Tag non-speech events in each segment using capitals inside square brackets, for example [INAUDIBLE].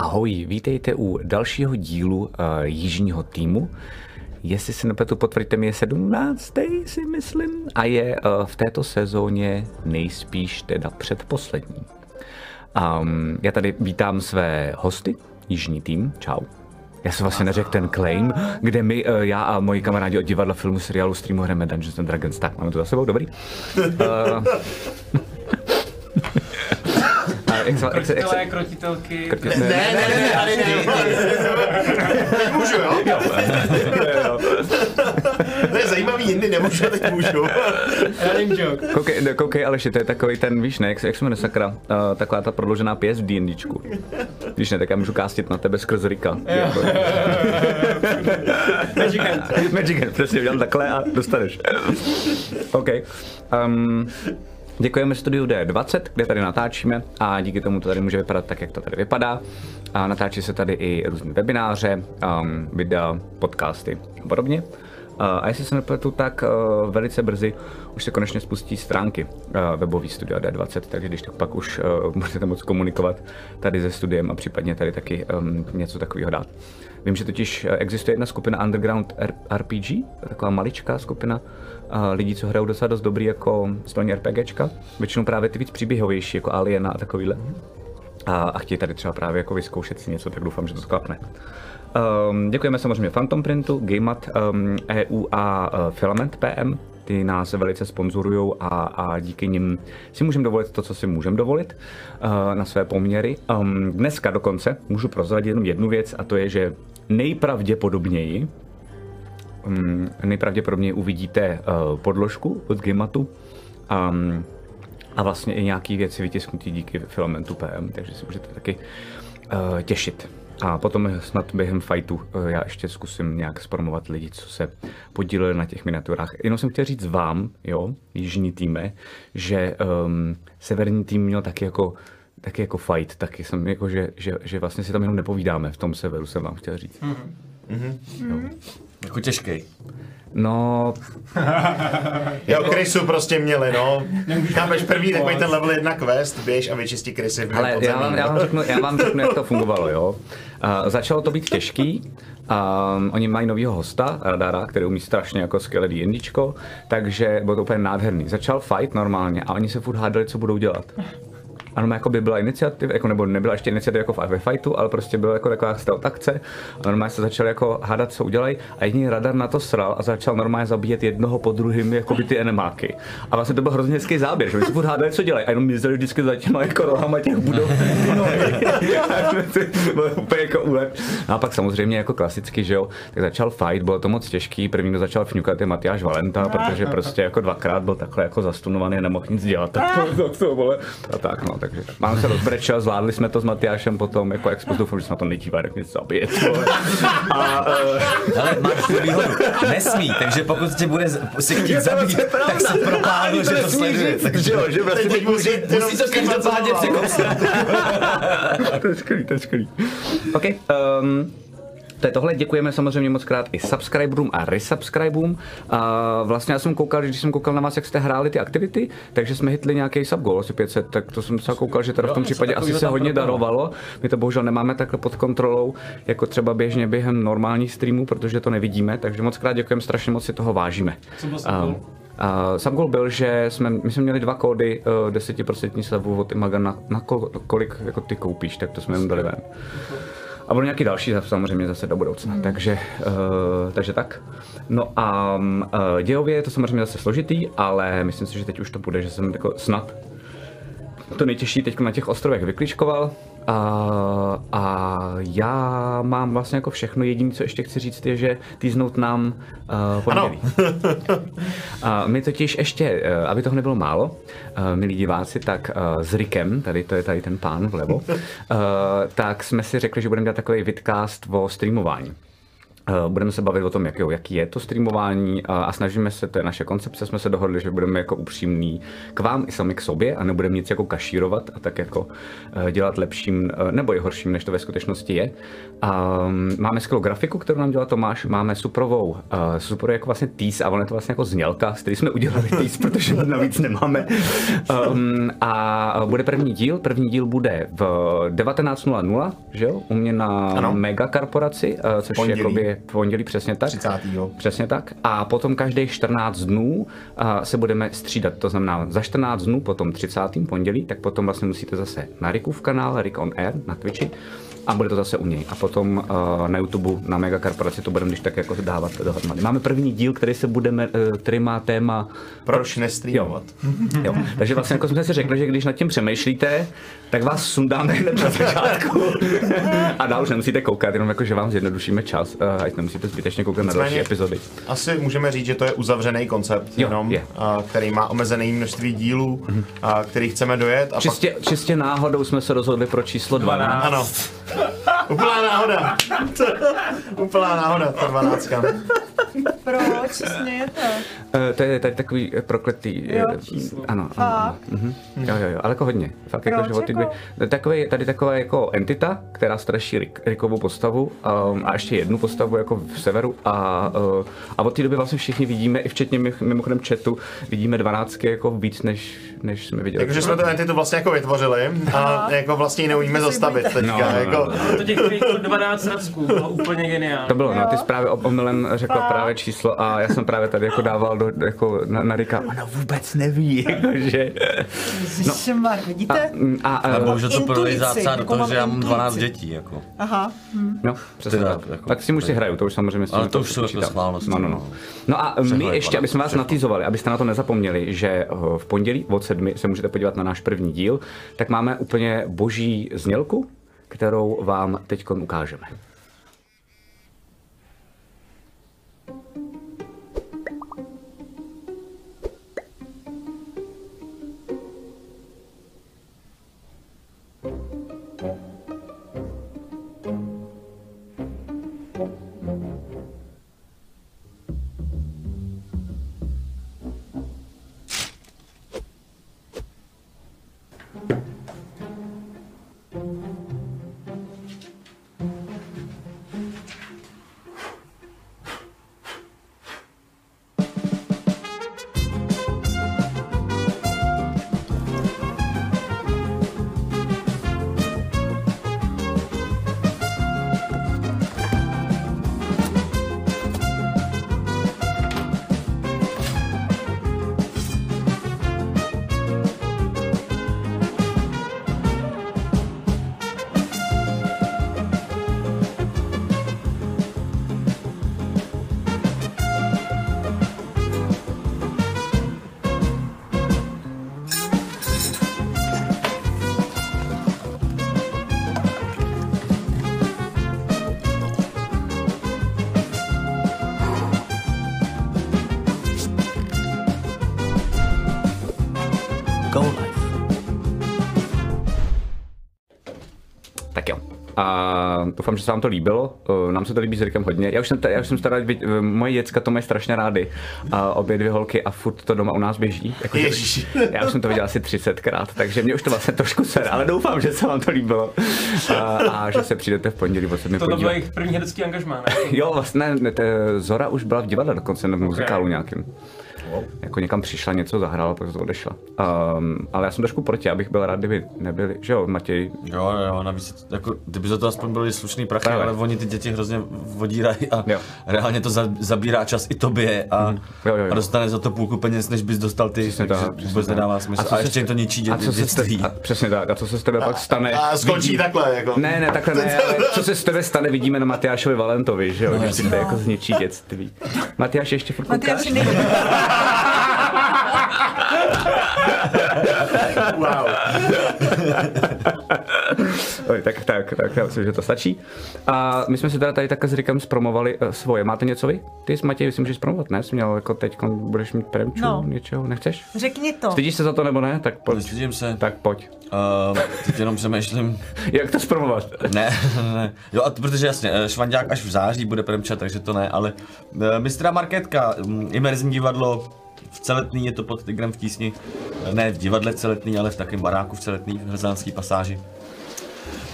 Ahoj, vítejte u dalšího dílu uh, Jižního týmu. Jestli si nepletu, potvrďte mi, je 17. si myslím. A je uh, v této sezóně nejspíš teda předposlední. Um, já tady vítám své hosty, Jižní tým. Čau. Já jsem vlastně neřekl ten claim, kde my, uh, já a moji kamarádi od divadla, filmu, seriálu, streamu hrajeme Dungeons and Dragons. Tak, máme to za sebou, dobrý. Uh, jak se, jak se, krotitelky. Ne, ne, ne, ne, tady ne. Můžu, jo? To je zajímavý, jindy nemůžu, teď můžu. Running joke. Koukej, no, koukej Aleši, to je takový ten, víš ne, jak, jak se jmenuje sakra, uh, taková ta prodloužená pěst v D&Dčku. Víš ne, tak já můžu kástit na tebe skrz Rika. Jako- [LAUGHS] Magic hand. Magic hand, přesně, udělám takhle a dostaneš. OK. Um, Děkujeme studiu D20, kde tady natáčíme a díky tomu to tady může vypadat tak, jak to tady vypadá. A natáčí se tady i různé webináře, um, videa, podcasty a podobně. Uh, a jestli se nepletu, tak uh, velice brzy už se konečně spustí stránky uh, webový studia D20, takže když tak pak už uh, budete moct komunikovat tady se studiem a případně tady taky um, něco takového dát. Vím, že totiž eh, existuje jedna skupina Underground RPG, taková maličká skupina uh, lidí, co hrajou docela dost dobrý jako stolní RPGčka. Většinou právě ty víc příběhovější, jako Aliena a takovýhle. A, a chtějí tady třeba právě jako vyzkoušet si něco, tak doufám, že to sklapne. Um, děkujeme samozřejmě Phantom Printu, Gamemat um, EU a uh, Filament PM. Ty nás velice sponzorují a, a díky nim si můžeme dovolit to, co si můžeme dovolit uh, na své poměry. Um, dneska dokonce můžu prozradit jenom jednu věc a to je, že nejpravděpodobněji um, nejpravděpodobněji uvidíte uh, podložku od Gamatu um, a vlastně i nějaký věci vytisknutí díky filamentu PM, takže si můžete taky uh, těšit. A potom snad během fightu uh, já ještě zkusím nějak zpromovat lidi, co se podíleli na těch miniaturách. Jenom jsem chtěl říct vám, jo, jižní týme, že um, severní tým měl taky jako taky jako fight, taky jsem jako, že, že, že vlastně si tam jenom nepovídáme v tom severu, jsem vám chtěl říct. Jako těžký. No, [LAUGHS] Jo, krysu prostě měli, no. Chápeš, první takový ten level 1 quest, běž a vyčistí krysy v Ale já vám, já, vám řeknu, já vám řeknu, jak to fungovalo, jo. Uh, začalo to být těžký, um, oni mají novýho hosta, Radara, který umí strašně jako skvělé D&Dčko, takže bylo to úplně nádherný. Začal fight normálně a oni se furt hádali, co budou dělat. Ano, jako by byla iniciativa, jako, nebo nebyla ještě iniciativa jako ve fightu, ale prostě byla jako taková stealth akce. A normálně se začali jako hádat, co udělají. A jediný radar na to sral a začal normálně zabíjet jednoho po druhým, jako by ty enemáky. A vlastně to byl hrozně hezký záběr, že se furt hádali, co dělají. A jenom mizeli vždycky za těma jako rohama těch budov. jako. No a pak samozřejmě jako klasicky, že jo, tak začal fight, bylo to moc těžký. První, kdo začal fňukat, je Matyáš Valenta, protože prostě jako dvakrát byl takhle jako zastunovaný a nemohl nic dělat. Tak to, to, to vole. A tak no, takže mám se rozbrečel, zvládli jsme to s Matyášem potom, jako jak doufám, že se na to nedívá, jak něco zabije. A, uh, Ale máš tu výhodu. Nesmí, takže pokud tě bude si chtít zabít, tak se propálil, že to sleduje. že jo, že vlastně Teď musí, Musí to každopádně překousnout. [LAUGHS] to je skvělý, to je skvělý. OK, um, to je tohle, děkujeme samozřejmě moc krát i subscriberům a resubscriberům. A vlastně já jsem koukal, když jsem koukal na vás, jak jste hráli ty aktivity, takže jsme hitli nějaký subgoal, asi 500, tak to jsem se koukal, že teda v tom Jo, případě asi se hodně darovalo. My to bohužel nemáme takhle pod kontrolou, jako třeba běžně během normálních streamů, protože to nevidíme, takže moc krát děkujeme, strašně moc si toho vážíme. A- subgoal? a subgoal byl, že jsme, my jsme měli dva kódy uh, 10% slevu od Imaga na, na kol, kolik jako ty koupíš, tak to jsme jim dali ven. A budou nějaký další samozřejmě zase do budoucna, takže, uh, takže tak. No a uh, dějově je to samozřejmě zase složitý, ale myslím si, že teď už to bude, že jsem jako snad to nejtěžší teď na těch ostrovech vyklíčkoval. A, a já mám vlastně jako všechno. Jediné, co ještě chci říct, je, že týznout nám uh, pondělí. [LAUGHS] A my totiž ještě, eh, aby toho nebylo málo, eh, milí diváci, tak eh, s Rikem, tady to je tady ten pán vlevo, [LAUGHS] eh, tak jsme si řekli, že budeme dělat takový vidcast o streamování. Eh, Budeme se bavit o tom, jak, jo, jaký je to streamování a, snažíme se, to je naše koncepce, jsme se dohodli, že budeme jako upřímní k vám i sami k sobě a nebudeme nic jako kašírovat a tak jako eh, dělat lepším eh, nebo i horším, než to ve skutečnosti je. A, mm, máme skvělou grafiku, kterou nám dělá Tomáš, máme suprovou, super jako vlastně tease a ono je to vlastně jako znělka, z který jsme udělali [LAUGHS] tease, protože navíc nemáme. Um, a bude první díl, první díl bude v 19.00, že jo, u mě na Ano. Mega korporaci, uh, což je jakoby v pondělí přesně tak. 30. Přesně tak. A potom každých 14 dnů se budeme střídat. To znamená, za 14 dnů, potom 30. pondělí, tak potom vlastně musíte zase na Rickův kanál, Rick on Air, na Twitchi, a bude to zase u něj. A potom uh, na YouTube, na Mega Korporaci to budeme když tak jako dávat dohromady. Máme první díl, který se budeme, uh, který má téma Proč nestreamovat? Jo. Takže vlastně jako jsme si řekli, že když nad tím přemýšlíte, tak vás sundáme hned na začátku. a dál už nemusíte koukat, jenom jako, že vám zjednodušíme čas, uh, ať nemusíte zbytečně koukat na další epizody. Asi můžeme říct, že to je uzavřený koncept, Jo, jenom, je. a, který má omezené množství dílů, a, který chceme dojet. A Čistě, čistě náhodou jsme se rozhodli pro číslo 12. pak, ano. Úplná náhoda. Úplná náhoda, ta dvanáctka. Proč se smějete? Uh, to je tady takový eh, prokletý. Jo, eh, číslo. Ano, ano. Fakt? Mhm. Jo, jo, jo, ale jako hodně. Fakt jako, Proč že od ty jako? dvě, takový, tady taková jako entita, která straší Rick, Rickovou postavu um, a ještě jednu postavu jako v severu a, uh, a od té doby vlastně všichni vidíme, i včetně mimo- mimochodem chatu, vidíme dvanáctky jako víc, než, než jsme viděli. Jakože jsme tu entitu vlastně jako vytvořili a jako vlastně ji neumíme zastavit teďka. No, no, no, jako, no. To těch tvých 12 racků bylo úplně geniální. To bylo, no, ty zprávy omylem řekla právě číslo a já jsem právě tady jako dával do, jako na, na Rika, ona vůbec neví, [LAUGHS] jakože. Ježišmar, vidíte? A, a, Ale a, bohužel to zácá do jako že já mám intuici. 12 dětí, jako. Aha. Hm. No, přesně Teda, tak. jako- tak s tím už si hraju, to už samozřejmě s tím Ale to už jsou jako schválnosti, No, no, no. no. No a my Přehled, ještě, pane, aby jsme vás natýzovali, abyste na to nezapomněli, že eh, v pondělí od sedmi se můžete podívat na náš první díl, tak máme úplně boží znělku, kterou vám teď ukážeme. Doufám, že se vám to líbilo. Eh, Nám se to líbí s Rikem hodně. Já už jsem, ta, já už jsem stará, moje děcka to mají strašně rády. A obě dvě holky a furt to doma u nás běží. Jako, že- [LAUGHS] já už jsem to viděl asi 30krát, takže mě už to vlastně trošku ser, ale doufám, že se vám to líbilo. A, a že se přijdete v pondělí od sedmi To byl podívat. jejich první herecký angažmá, ne? Jo, vlastně ne, te, Zora už byla v divadle dokonce, na muzikálu nějakým. Jako někam přišla, něco zahrála, pak to odešla. Um, ale já jsem trošku proti, abych byl rád, kdyby nebyli, že jo, Matěj, Jo, jo, navíc, jako, kdyby za to aspoň byli slušný prachy, Právě. ale oni ty děti hrozně vodírají a Jo. reálně to za, zabírá čas i tobě a, Jo, jo, jo. a dostane za to půlku peněz, než bys dostal ty, Přesně takže tak, vůbec tak. nedává smysl. A, co a se ještě jim to ničí dě, a co se s dětství. tebe, a přesně tak, a co se s tebe pak stane? A skončí vidí- takhle, jako. Ne, ne, takhle ne, ale [LAUGHS] co se s tebe stane, vidíme na Matyášovi Valentovi, že jo, No, že to jako zničí dětství. Matyáš ještě furt koukáš? [LAUGHS] Matyáši nejde. Wow. [LAUGHS] Tak, tak, tak já myslím, že to stačí. A my jsme si teda tady takhle s Rikem zpromovali uh, svoje. Máte něco vy? Ty s Matěj, si můžeš promovat, ne? Jsi měl jako teď, budeš mít premču, No. něčeho, nechceš? Řekni to. Stydíš se za to nebo ne? Tak pojď. Nestydím se. Tak pojď. Uh, teď jenom přemýšlím. [LAUGHS] Jak to zpromovat? Ne, [LAUGHS] ne. Jo, a to, protože jasně, eh, Švandák až v září bude premčat, takže to ne, ale uh, mistra Marketka, mm, imerzní divadlo, v Celetný je to pod Tigrem v tísni, Eh, ne v divadle v Celetný, ale v takém baráku v Celetný, v Hrzánský pasáži.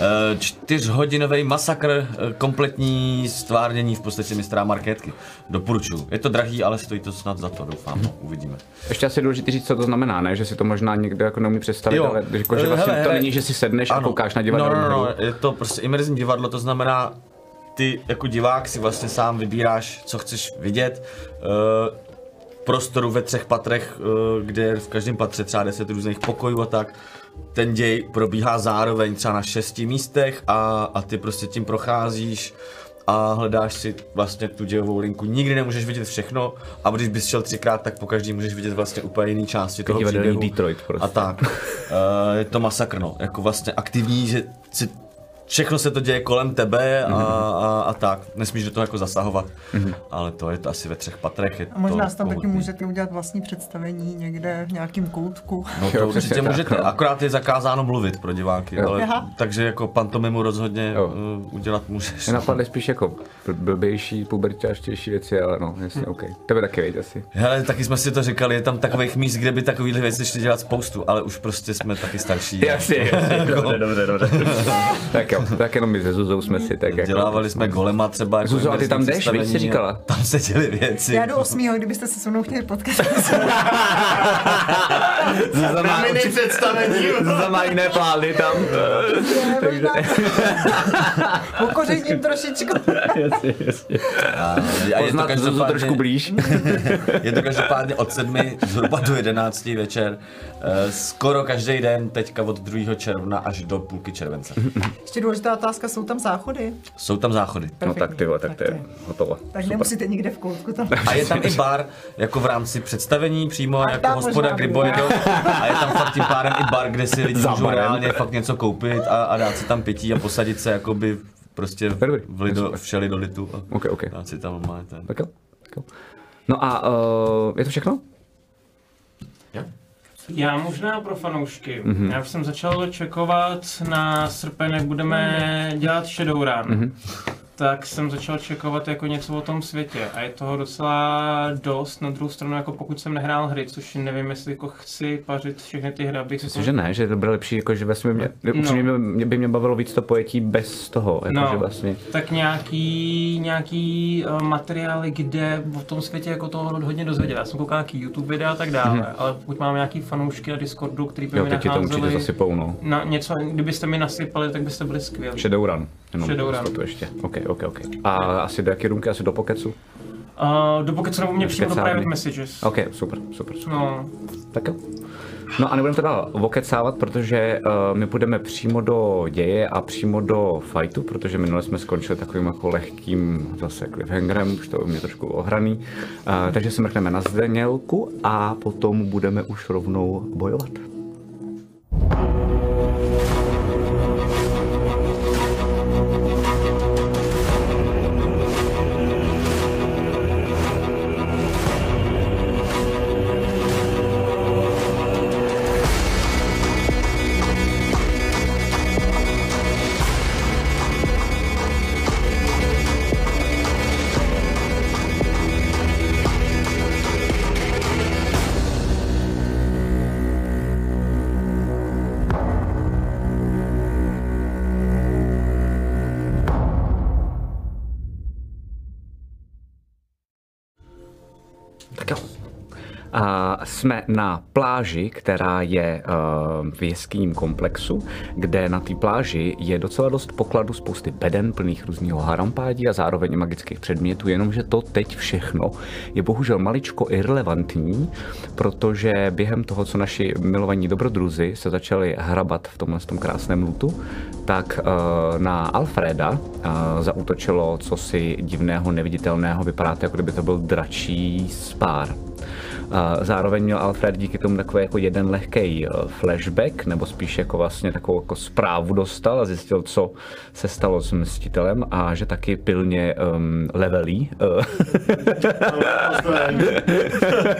Eh, Čtyřhodinový masakr, eh, kompletní stvárnění v podstatě mistra Marketky. Doporučuju. Je to drahý, ale stojí to snad za to, doufám. No, uvidíme. Ještě asi důležité říct, co to znamená, ne? Že si to možná někdo jako neumí představit, Jo. ale jako, že Eh, vlastně hele, to není, že si sedneš a koukáš na No, divadelní no, no, hru. je to prostě imerzní divadlo, to znamená, ty jako divák si vlastně sám vybíráš, co chceš vidět. V prostoru ve třech patrech, kde je v každém patře třeba 10 různých pokojů a tak. Ten děj probíhá zároveň třeba na šesti místech a, a ty prostě tím procházíš a hledáš si vlastně tu dějovou linku. Nikdy nemůžeš vidět všechno a když bys šel třikrát, tak po každý můžeš vidět vlastně úplně jiný části toho příběhu. Detroit prostě. A tak. Uh, [LAUGHS] je to masakr, no. Jako vlastně aktivní, že si všechno se to děje kolem tebe a, a, a tak. Nesmíš do toho jako zasahovat. Ale to je to asi ve třech patrech. Je A možná to si tam taky můžete udělat vlastní představení někde v nějakém koutku. No to určitě tak, můžete, no. akorát je zakázáno mluvit pro diváky, Jo. ale, Aha. takže jako pantomimu rozhodně Jo. uh, udělat můžeš. Mě napadly spíš jako bl- blbější, pubertářtější věci, ale no, jasně, OK. Tebe taky věď asi. Hele, taky jsme si to říkali, je tam takových míst, kde by takovýhle věci šli dělat spoustu, ale už prostě jsme taky starší. Jasně, jasně, [LAUGHS] dobře, dobře, dobře. [LAUGHS] tak jo, tak jenom my se Zuzou jsme si tak jako... Dělávali jsme golema třeba. Jako Zuzo, a ty tam jdeš, víš, jsi říkala? Tam se děly věci. Já jdu osmýho, kdybyste se se mnou chtěli potkat. [LAUGHS] Zuza má, Mini představení. Zuza má jiné plány tam. [LAUGHS] Takže... [LAUGHS] Okořením trošičku. jasně, jasně. A, a je, to Zuzu každopádně, trošku blíž. je to každopádně od sedmi zhruba do 11 večer. Eh, Skoro každý den, teďka od 2. června až do půlky července. Ještě důležitá otázka, jsou tam záchody? Jsou tam záchody. No tak ty vole, tak to je hotovo. Tak nemusíte nikde v koutku tam. A je tam i bar, jako v rámci představení přímo, A jako hospoda, bojedou. A je tam fakt tím pádem i bar, kde si lidi můžou reálně fakt něco koupit a, a dát si tam pití a posadit se jakoby prostě v lido, v šelidolitu a OK, OK. dát si tam normálně ten. Tak jo. tak jo. No a uh, je to všechno? Já možná pro fanoušky. Mhm. Mm-hmm. Já už jsem začal čekovat na srpen, jak budeme dělat Shadowrun. Mhm. Mm-hmm. Tak jsem začal čekovat jako něco o tom světě a je toho docela dost. Na druhou stranu, jako pokud jsem nehrál hry, což nevím, jestli jako chci pařit všechny ty hry, abych Myslím, že ne, že to bylo lepší, jako že vlastně mě, No. by mě, by mě bavilo víc to pojetí bez toho, jako No. že vlastně. tak nějaký, nějaký uh, materiály, kde o tom světě jako toho hodně dozvědět. Já jsem koukal nějaký YouTube videa a tak dále, mm-hmm. ale pokud mám nějaký fanoušky na Discordu, který by Jo, mi teď to určitě zasypou, no. na něco, kdybyste mi nasypali, tak byste byli skvělí. Shadowrun. Jenom Shadowrun. to ještě. OK, OK, OK. A asi do jaké růmky? Asi do Pokecu? Uh, do se nebo mě přímo do private messages. OK, super, super, super. No, Tak jo. No a nebudeme to dál okecávat, protože uh, my půjdeme přímo do děje a přímo do fightu, protože minule jsme skončili takovým jako lehkým zase cliffhangerem, už to mě trošku ohraný. Uh, takže se mrkneme na Zdenělku a potom budeme už rovnou bojovat. Jsme na pláži, která je uh, v jeskyním komplexu, kde na té pláži je docela dost pokladu spousty beden plných různého harampádí a zároveň magických předmětů, jenomže to teď všechno je bohužel maličko irrelevantní, protože během toho, co naši milovaní dobrodruzi se začali hrabat v tomhle tom krásném lutu, tak uh, na Alfreda uh, zaútočilo cosi divného, neviditelného, vypadá to, jako kdyby to byl dračí spár. A zároveň měl Alfred díky tomu takový jako jeden lehký flashback, nebo spíš jako vlastně takovou jako zprávu dostal a zjistil, co se stalo s Mstitelem a že taky pilně um, levelí.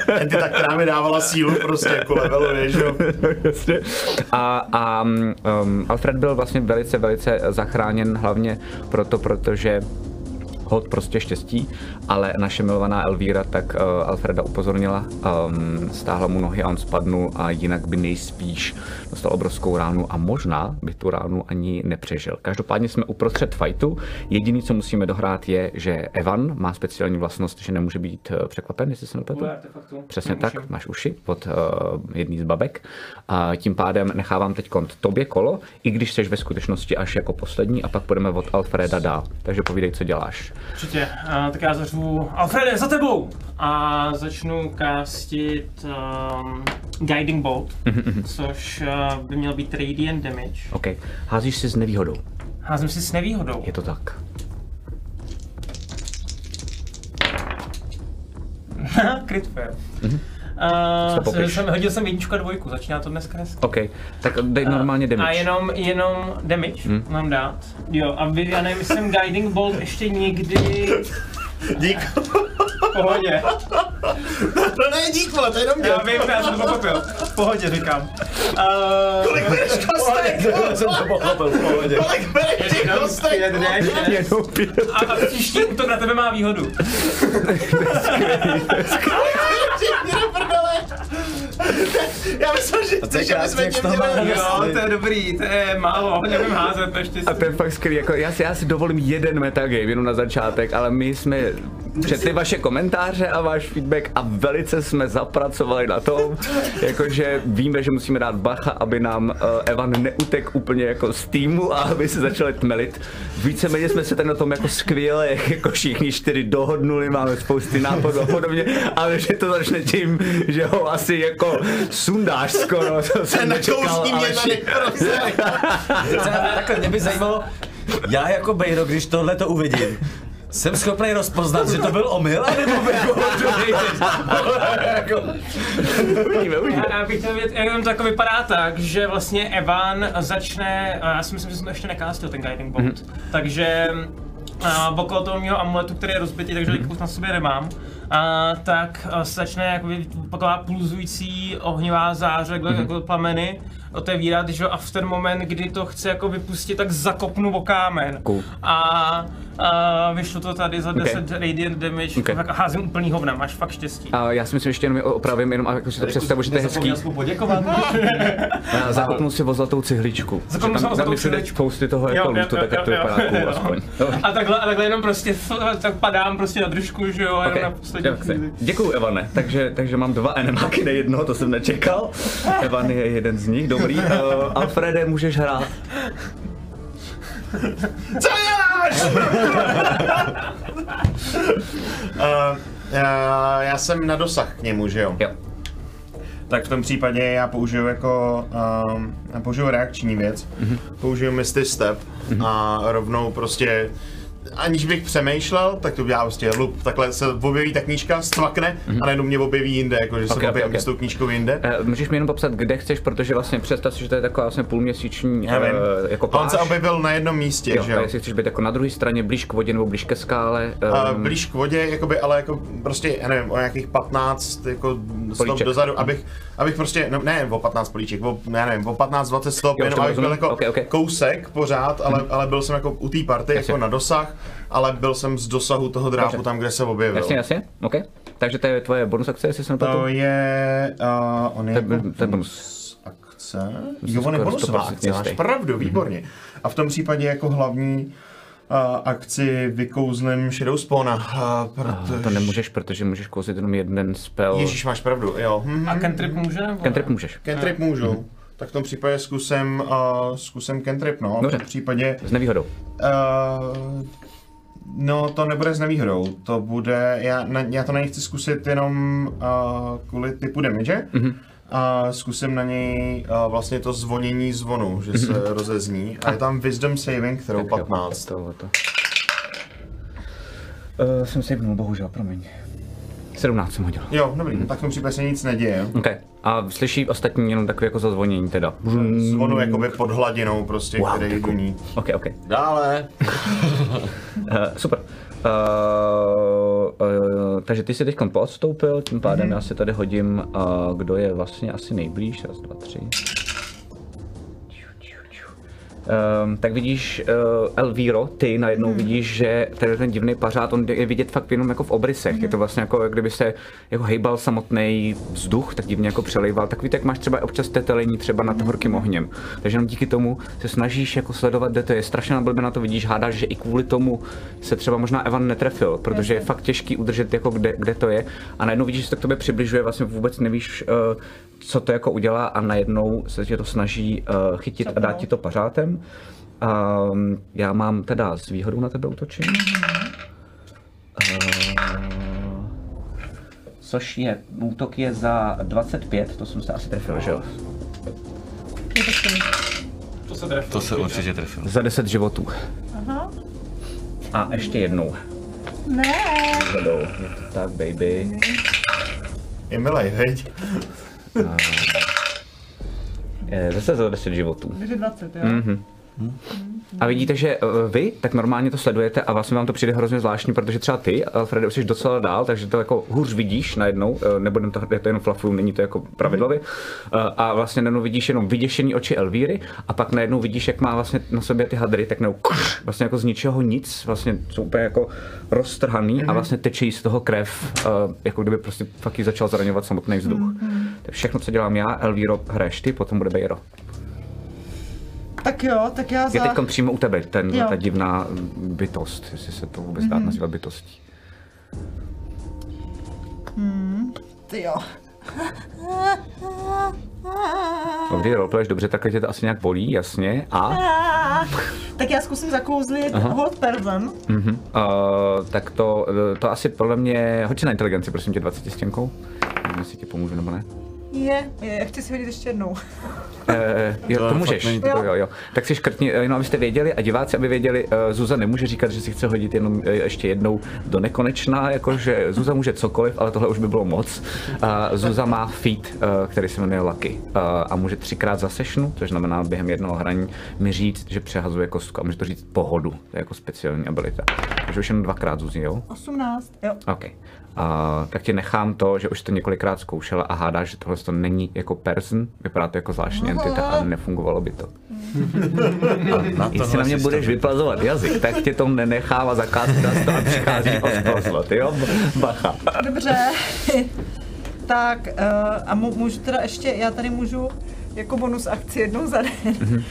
Entita, která mi dávala sílu, prostě jako leveluje, že jo. [LAUGHS] A, a um, Alfred byl vlastně velice, velice zachráněn hlavně proto, protože hod prostě štěstí, ale naše milovaná Elvíra tak uh, Alfreda upozornila, um, stáhla mu nohy a on spadnul a jinak by nejspíš dostal obrovskou ránu a možná by tu ránu ani nepřežil. Každopádně jsme uprostřed fightu. Jediný, co musíme dohrát, je, že Evan má speciální vlastnost, že nemůže být uh, překvapen, jestli se nepletu. Přesně Mám tak, uši. máš uši od uh, jedný z babek. A tím pádem nechávám teď tobě kolo, i když jsi ve skutečnosti až jako poslední a pak půjdeme od Alfreda dál. Takže povídej, co děláš. Určitě. Uh, tak já zařvu Alfrede, za tebou! A začnu castit um, Guiding Bolt, což uh, by měl být Radiant Damage. OK. Házíš si s nevýhodou. Házím si s nevýhodou. Je to tak. [LAUGHS] Crit fail. Co Uh, jsem, hodil jsem jedničku a dvojku, začíná to dneska hezky. OK. Tak dej normálně damage. A jenom, jenom damage hmm. mám dát. Jo, a vy, já nevím, jsem Guiding Bolt ještě někdy Dík. pohodě. To ne dík, vole, to je jenom Já vím, já jsem to pochopil. V pohodě říkám. Uh, Kolik bereš kostek? [LAUGHS] jsem to pochopil, v pohodě. Kolik bereš těch jenom kostek? pět D6. Jenom pět. A, a příští útok na tebe má výhodu. Všichni do prdele. [LAUGHS] Já myslím, že chceš, aby jsme tě měli. Jo, to je dobrý, to je málo, nevím házet naštěstí. A to je fakt skvělý, jako já si, já si dovolím jeden metagame jenom na začátek, ale my jsme četli vaše komentáře a váš feedback a velice jsme zapracovali na tom, jakože víme, že musíme dát bacha, aby nám uh, Evan neutek úplně jako z týmu a aby se začali tmelit. Víceméně jsme se tady na tom jako skvěle, jako všichni čtyři dohodnuli, máme spousty nápadů a podobně, ale že to začne tím, že ho asi jako sundáš skoro, to jsem nečekal, ale. Takhle, mě by zajímalo, já jako Bejro, když tohle to uvidím, jsem schopný rozpoznat, že to byl omyl, anebo jako jako, uvidíme, uvidíme. Já bych chtěl vědět, jenom to jako vypadá tak, že vlastně Evan začne, a já si myslím, že jsem to ještě nekástil ten Guiding Bolt, Mhm. takže a okolo toho mého amuletu, který je rozbitý, takže Mhm. mm na sobě nemám, a, tak a, se začne jakoby taková pulzující ohnivá záře, Mhm. mm jako plameny, otevírat, že a v ten moment, kdy to chce jako vypustit, tak zakopnu o kámen. Cool. A, a vyšlo to tady za Okay. 10 radiant damage, Okay. tak házím úplný hovna, máš fakt štěstí. A já si myslím, že ještě jenom opravím, jenom jako si to představu, že to je hezký. Jsem mu poděkovat. [LAUGHS] Si o zlatou cihličku. Že si o zlatou cihličku. spousty toho jako lůtu, tak to vypadá cool aspoň. A takhle, a takhle jenom prostě tak padám prostě na držku, že jo, a jenom Okay. na poslední Jo, chvíli. Děkuju, Evane. Takže, takže mám dva enemáky, ne jednoho, to jsem nečekal. Evan je jeden z nich, dobrý. Uh, Alfrede, můžeš hrát. [LAUGHS] Co děláš? uh, já, já jsem na dosah k němu, že jo? Jo. Tak v tom případě já použiju jako, um, já použiju reakční věc, mm-hmm. použiju Misty Step mm-hmm. a rovnou prostě, aniž bych přemýšlel, tak to udělá prostě lup, takhle se objeví ta knížka, stvakne mm-hmm. a najednou mě objeví jinde, jako že se Ok, okay, ok, objevím ok. s tou knížkou jinde. Uh, můžeš mi jenom popsat, kde chceš, protože vlastně představ si, že to je taková vlastně půlměsíční Já vím. uh, jako A On se pláž. objevil na jednom místě, Jo, že jo? jestli chceš být jako na druhé straně, blíž k vodě nebo blíž ke skále. Um, blíž k vodě, jakoby, ale jako prostě, já nevím, o nějakých 15 jako stop dozadu, abych, abych prostě, no ne o 15 políček, o, já nevím, o 15-20 stop, Jo, jenom abych byl jako Ok, ok. kousek pořád, ale, ale byl jsem jako u té party, jako na dosah, ale byl jsem z dosahu toho drápu Dobře. tam, kde se objevil. jasně, jasně, OK. Takže to je tvoje bonus akce, jestli se nepletu. To je, uh, on je, To je- jako to je bonus. akce. Jo, on je bonusová 100% akce, máš pravdu, výborně. A v tom případě jako hlavní uh, akci vykouzlím Shadow Spawna, uh, A protože... to nemůžeš, protože můžeš kouzit jenom jeden spell. Ježíš, máš pravdu, jo. Hm, A cantrip může nebo? Cantrip můžeš. Cantrip můžu. Tak v tom případě zkusím, uh, zkusím cantrip, no. Dobře. V tom případě, S nevýhodou. uh, no to nebude s nevýhodou, to bude, já, na, já to na něj chci zkusit jenom uh, kvůli typu damage. Mhm. Mm-hmm. A zkusím na něj uh, vlastně to zvonění zvonu, že se rozezní. A je tam Wisdom Saving, kterou. Tak jo, 15. To, to. Uh, jsem si bohužel, promiň. 17 jsem hodil. Jo, dobrý, tak v tom případě se nic neděje. jo. OK. A slyší ostatní jenom takové jako zazvonění teda. Zvonu jakoby pod hladinou prostě, Wow, který duní. OK, OK. Dále. Uh, [LAUGHS] super. Uh, uh, takže ty jsi teď poodstoupil, tím pádem mm-hmm. já si tady hodím, uh, kdo je vlastně asi nejblíž. Raz, dva, tři. Um, tak vidíš uh, Elvíro, ty najednou hmm. vidíš, že tady ten divný pařád, on je vidět fakt jenom jako v obrysech. Hmm. Je to vlastně jako, jak kdyby se jako hejbal samotný vzduch, tak divně jako přelejval. Tak víte, jak máš třeba občas tetelení třeba nad horkým ohněm. Takže jenom díky tomu se snažíš jako sledovat, kde to je. Strašně na blbě na to vidíš, hádáš, že i kvůli tomu se třeba možná Evan netrefil, protože je fakt těžký udržet jako kde, kde to je. A najednou vidíš, že se to k tobě přibližuje, vlastně vůbec nevíš, uh, co to jako udělá a najednou se tě to snaží uh, chytit a dát ti to pařátem. Um, já mám teda s výhodou na tebe útočím. Uh, což je, útok je za 25, to jsem se asi trefil, že jo? To se trefilo. To se určitě trefil. Za 10 životů. Aha. A ještě jednou. Ne. Zadou. Je to tak, baby. Je milej, veď? Je, zase za 10 životů. Takže 20, jo. Mhm. A vidíte, že eh, vy tak normálně to sledujete a vlastně vám to přijde hrozně zvláštní, protože třeba ty, Alfrede, už jsi docela dál, takže to jako hůř vidíš najednou, eh, nebudem to, je to jenom flafu, není to jako pravidlově. Eh, A vlastně najednou vidíš jenom vyděšený oči Elvíry a pak najednou vidíš, jak má vlastně na sobě ty hadry, tak najednou vlastně jako z ničeho nic, vlastně jsou úplně jako roztrhaný a vlastně teče jí z toho krev, jako kdyby prostě fakt začal zraňovat samotný vzduch. To je všechno, co dělám já, Elvíro, hraješ ty, potom bude Bejro. Tak jo, tak já Je za... teď přímo u tebe, ten, Jo. ta divná bytost, jestli se to vůbec dá nazývat bytostí. Ty jo. Dobrý, roleplayeš dobře, takhle tě to asi nějak bolí, jasně. A? Tak já zkusím zakouzlit hold person. Mhm. Uh, tak to, to asi podle mě, hoď na inteligenci, prosím tě, 20 stěnkou. Nevím, jestli ti pomůžu nebo ne. Je, je, chci si hodit ještě jednou. Uh, [LAUGHS] jo, To to můžeš. Jo. jo, jo. Tak si škrtni, eh, jenom abyste věděli a diváci, aby věděli, uh, Zuza nemůže říkat, že si chce hodit jenom uh, ještě jednou do nekonečna, jakože Zuza může cokoliv, ale tohle už by bylo moc. Uh, Zuza má feat, uh, který se jmenuje Lucky uh, a může třikrát za sešnu, což znamená během jednoho hraní mi říct, že přehazuje kostku a může to říct pohodu, to je jako speciální abilita. Takže už jenom dvakrát Zuzi, jo? 18, jo. OK. A tak ti nechám to, že už to několikrát zkoušela a hádáš, že tohle to není jako person, vypadá to jako zvláštní entita a nefungovalo by to. [LAUGHS] Na Jestli na mě budeš vyplazovat jazyk, tak tě to nenechám a zakázat nás to a přichází [LAUGHS] o jo? Bacha. Dobře. [LAUGHS] tak uh, a můžu teda ještě, já tady můžu jako bonus akci jednou za den Mhm.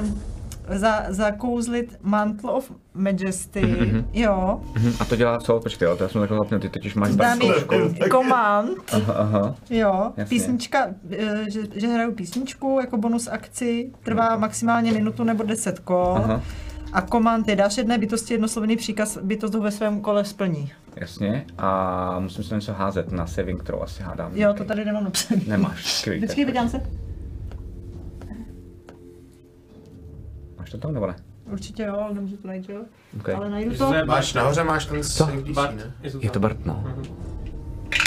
um, za, zakouzlit Mantle of Majesty, jo. Mhm, A to dělá co? Počkej, jo, to já jsem takhle zapnul, ty totiž máš barkovku. [LAUGHS] command, Aha, aha. jo, Jasně. písnička, eh, že, že hraju písničku jako bonus akci, trvá maximálně minutu nebo deset kol. Aha. A komand je dáš jedné bytosti jednoslovný příkaz, bytost ho ve svém kole splní. Jasně, a musím si něco házet na saving throw, asi hádám. Jo, to tady nemám napsané. Nemáš, skvělý. Vždycky tak podívám se. Tam nebo ne? Určitě jo, ale nemůžu to najít, jo. Okay. Ale najdu to. Máš nahoře, máš ten save DC, Bart. ne? Je to Bart, no.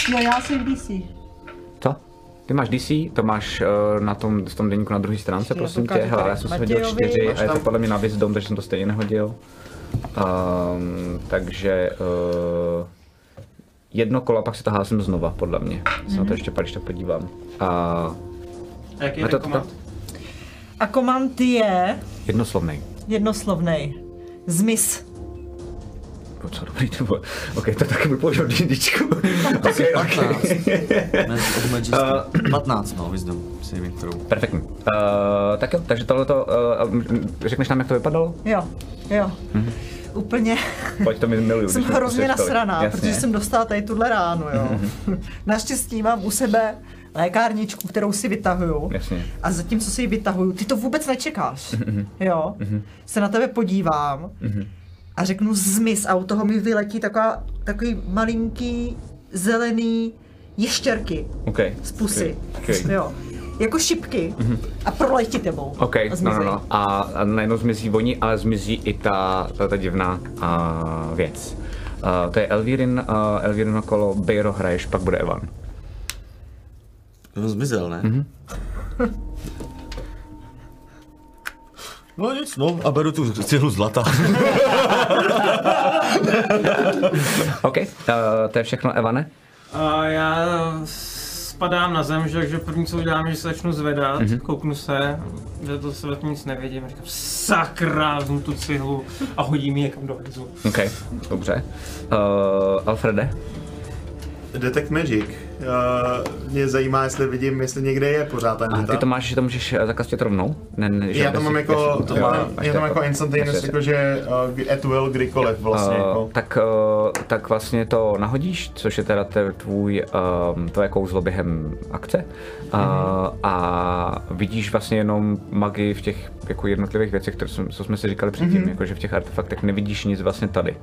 Jo, já jsem v DC. Co? Ty máš DC, to máš uh, na tom, v tom deníku na druhé stránce, Já prosím tě. Hele, já jsem si hodil čtyři a je to podle mě na Wisdom, takže jsem to stejně nehodil. Um, takže uh, jedno kolo, pak si to házím znova, podle mě. Se na to ještě pak, když to podívám. A A jaký A je to- to-? A komand je jednoslovný. jednoslovnej. Zmiz. Po co dobrý to bylo? OK, to taky budu používat D&Dčku. [LAUGHS] OK, OK. 15. Mantle of Majesty. 15, no, wisdom saving throw. Perfektní. Uh, tak jo, takže tohleto, uh, řekneš nám, jak to vypadalo? Jo, jo. Úplně Pojď to mi miluju. jsem mi hrozně nasraná, Jasně. protože jsem dostala tady tuhle ránu, jo. Naštěstí mám u sebe lékárničku, kterou si vytahuju. Jasně. A zatímco si ji vytahuju, ty to vůbec nečekáš, Mhm, jo. Se na tebe podívám a řeknu zmiz a u toho mi vyletí taková, takový malinký zelený ještěrky OK. z pusy, OK. jo. Jako šipky a proletí tebou. OK, a no, no, no. A, a najednou zmizí voní, ale zmizí i ta, ta, ta divná uh, věc. Uh, to je Elvírin, uh, Elvírin kolo, Bejro hraješ, pak bude Evan. On zmizel, ne? Mm-hmm. [LAUGHS] No nic, no a beru tu cihlu zlata. [LAUGHS] OK, uh, to je všechno, Evane? A já spadám na zem, že, první co udělám, je, že se začnu zvedat, mm-hmm. kouknu se, že to se nic nevidím, říkám sakra, vezmu tu cihlu a hodím ji někam do hryzu. OK, dobře. Uh, Alfrede? Detect Magic. Uh, mě zajímá, jestli vidím, jestli někde je pořád ten A ty to máš, že to můžeš eh, zakastit rovnou? Ne, ne, že Já to mám jako, to má- já to mám jako instantaneous, až to- jakože uh, at will kdykoliv vlastně. Uh, jako. tak, uh, tak vlastně to nahodíš, což je teda te- tvůj, um, tvoje kouzlo během akce. Uh, A vidíš vlastně jenom magii v těch jako jednotlivých věcech, které jsme, co jsme si říkali předtím, mm-hmm. jakože v těch artefaktech nevidíš nic vlastně tady.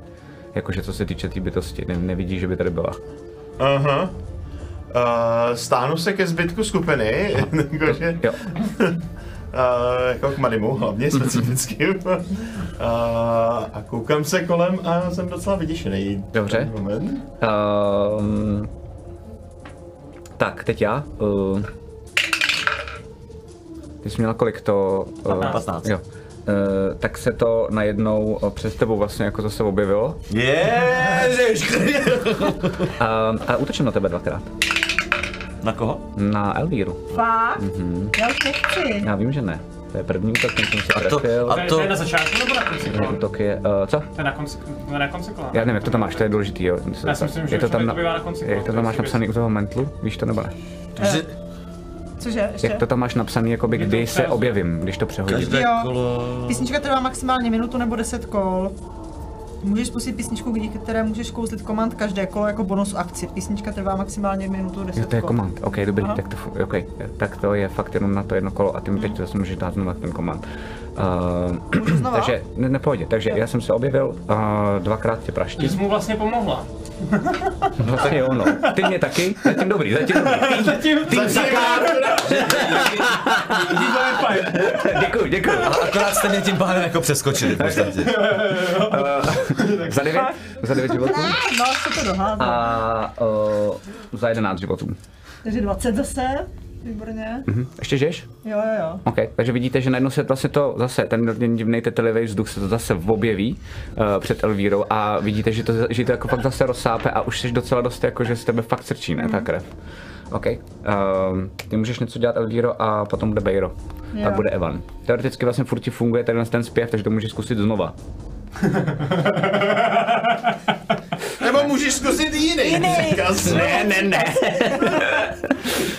Jakože co se týče té bytosti, ne, nevidíš, že by tady byla. Aha. Uh, stáhnu se ke zbytku skupiny, [LAUGHS] jakože, Jo. uh, [LAUGHS] jako k Madimu hlavně specificky. uh, [LAUGHS] a koukám se kolem a jsem docela vyděšený. Dobře. Moment. Um, tak, teď já. Uh, ty jsi měla kolik to? Uh, 15. Jo. Uh, tak se to najednou uh, přes tebou vlastně jako zase objevilo. Ježiš! Uh, a útočím na tebe dvakrát. Na koho? Na Elvíru. Fakt? Mm-hmm. Já už nechci. Já vím, že ne. To je první útok, ten jsem se A to- trefil. a To, je- to- je na začátku nebo na konci kola? Útok je, uh, co? To je na konci, na konci kola. Já nevím, jak to tam máš, to je důležitý, jo. Já si myslím, že je to tam, to na, bývá na konci jak to kola, tam máš napsaný u toho mentlu, víš to nebo ne? Že Cože, ještě? Jak to tam máš napsaný, jakoby kdy se objevím, když to přehodím. každé kolo... Písnička trvá maximálně minutu nebo 10 kol. Můžeš spustit písničku, díky které můžeš kouzlit komand každé kolo jako bonus akci. Písnička trvá maximálně minutu 10 Jo, to je kol. komand. OK, dobrý, Aha. tak to, okay. tak to je fakt jenom na to jedno kolo a ty mi teď zase můžeš dát znovu ten komand. Uh, takže, ne, nepohodě, takže já jsem se objevil, uh, dvakrát tě Ty praští. jsi mu vlastně pomohla. Vlastně jo, no. Ty mě taky, zatím dobrý, zatím dobrý. [LAUGHS] Zatím, Tým Sakár, Díky za fajn. [LAUGHS] děkuji, děkuji. A akorát jste mě tím pádem jako přeskočili v podstatě. Za devět, za devět životů No, co to dohádá. a uh, za jedenáct životů. Takže 20 zase. Výborně. Hm, Ještě žiješ? Jo, jo, jo. OK, takže vidíte, že najednou se vlastně to zase, ten, divný tetelivý vzduch se to zase objeví uh, před Elvírou a vidíte, že to, že to jako fakt zase rozsápe a už jsi docela dost jako, že z tebe fakt srčí, ne, ta krev. OK, um, ty můžeš něco dělat Elvíro a potom bude Bejro. Jo. Pak bude Evan. Teoreticky vlastně furt ti funguje ten, ten zpěv, takže to můžeš zkusit znova. [LAUGHS] Nebo můžeš zkusit jiný. Jiný. Jsem. Ne, ne, ne. [LAUGHS]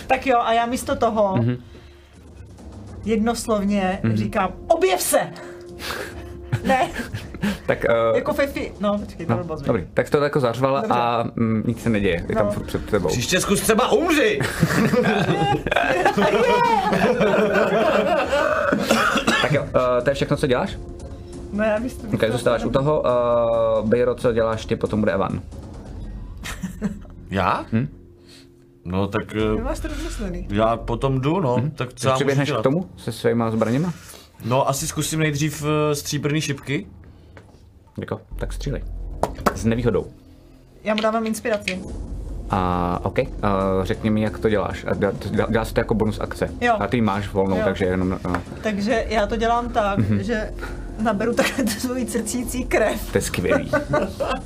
Tak jo, a já místo toho Mhm. jednoslovně říkám, objev se! ne, tak, uh, jako Fifi. No, počkej, to no, bylo dobrý, tak to jako zařvala Dobře. a mm, nic se neděje, je tam No. furt před tebou. Příště zkus třeba umři! [LAUGHS] Tak jo, uh, to je všechno, co děláš? No, já bych to... Ok, zůstáváš u toho, uh, Bejro, co děláš ty, potom bude Evan. [LAUGHS] Já? No tak Ty eh, máš to rozmyslený. já potom jdu, no. Tak co Co já k tomu se svýma zbraněma? No asi zkusím nejdřív eh, stříbrný šipky. Jako, tak střílej. S nevýhodou. Já mu dávám inspiraci. A OK, uh, řekni mi, jak to děláš. A dělá, dělá, dělá se to jako bonus akce. Jo. A ty máš volnou, Jo. takže jenom, uh, Takže já to dělám tak, Mhm. že naberu takhle tu svoji crcící krev, to je skvělý.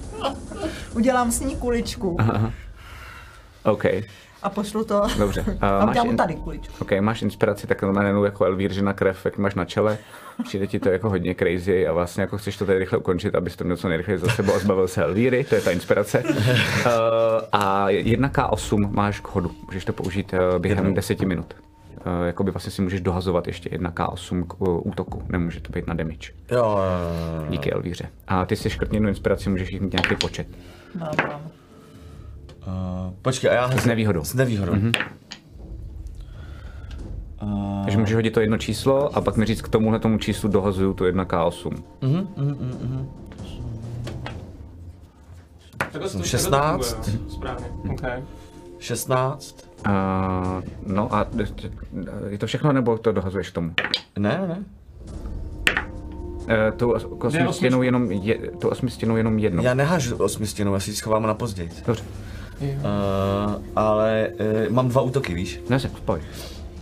[LAUGHS] udělám s ní kuličku OK, a pošlu to. dobře. Uh, A máš, udělám in, tady kuličku. OK, máš inspiraci, tak normálně jako Elvír, že na krev, jak máš na čele. Přijde ti to jako hodně crazy a vlastně jako chceš to tady rychle ukončit, abys to měl co nejrychleji za sebou a zbavil se Elvíry, to je ta inspirace. Uh, [LAUGHS] a 1K8 máš k hodu, můžeš to použít uh, během 10 minut. Uh, jakoby vlastně si můžeš dohazovat ještě 1K8 k uh, útoku, nemůže to být na damage. Jo, jo, jo. Díky Elvíře. A ty si škrtni jednu inspiraci, můžeš jich mít nějaký počet. Mám, mám. Uh, počkej, a já... S nevýhodou. S nevýhodou. Mm-hmm. Takže můžeš hodit to jedno číslo a pak mi říct k tomuhle tomu číslu dohazuju tu 1K8. Takhle to- takhle to 16. funguje, Správně, okay. 16. Uh, no a je to všechno, nebo to dohazuješ k tomu? Ne, ne. Uh, tu os- osmi osmičku? stěnou jenom, je, tu osmi stěnou jenom jednou. Já nehážu osmistěnou, já si ji schovám na později. Dobře, Uh, ale uh, mám dva útoky, víš? ne se, pojď.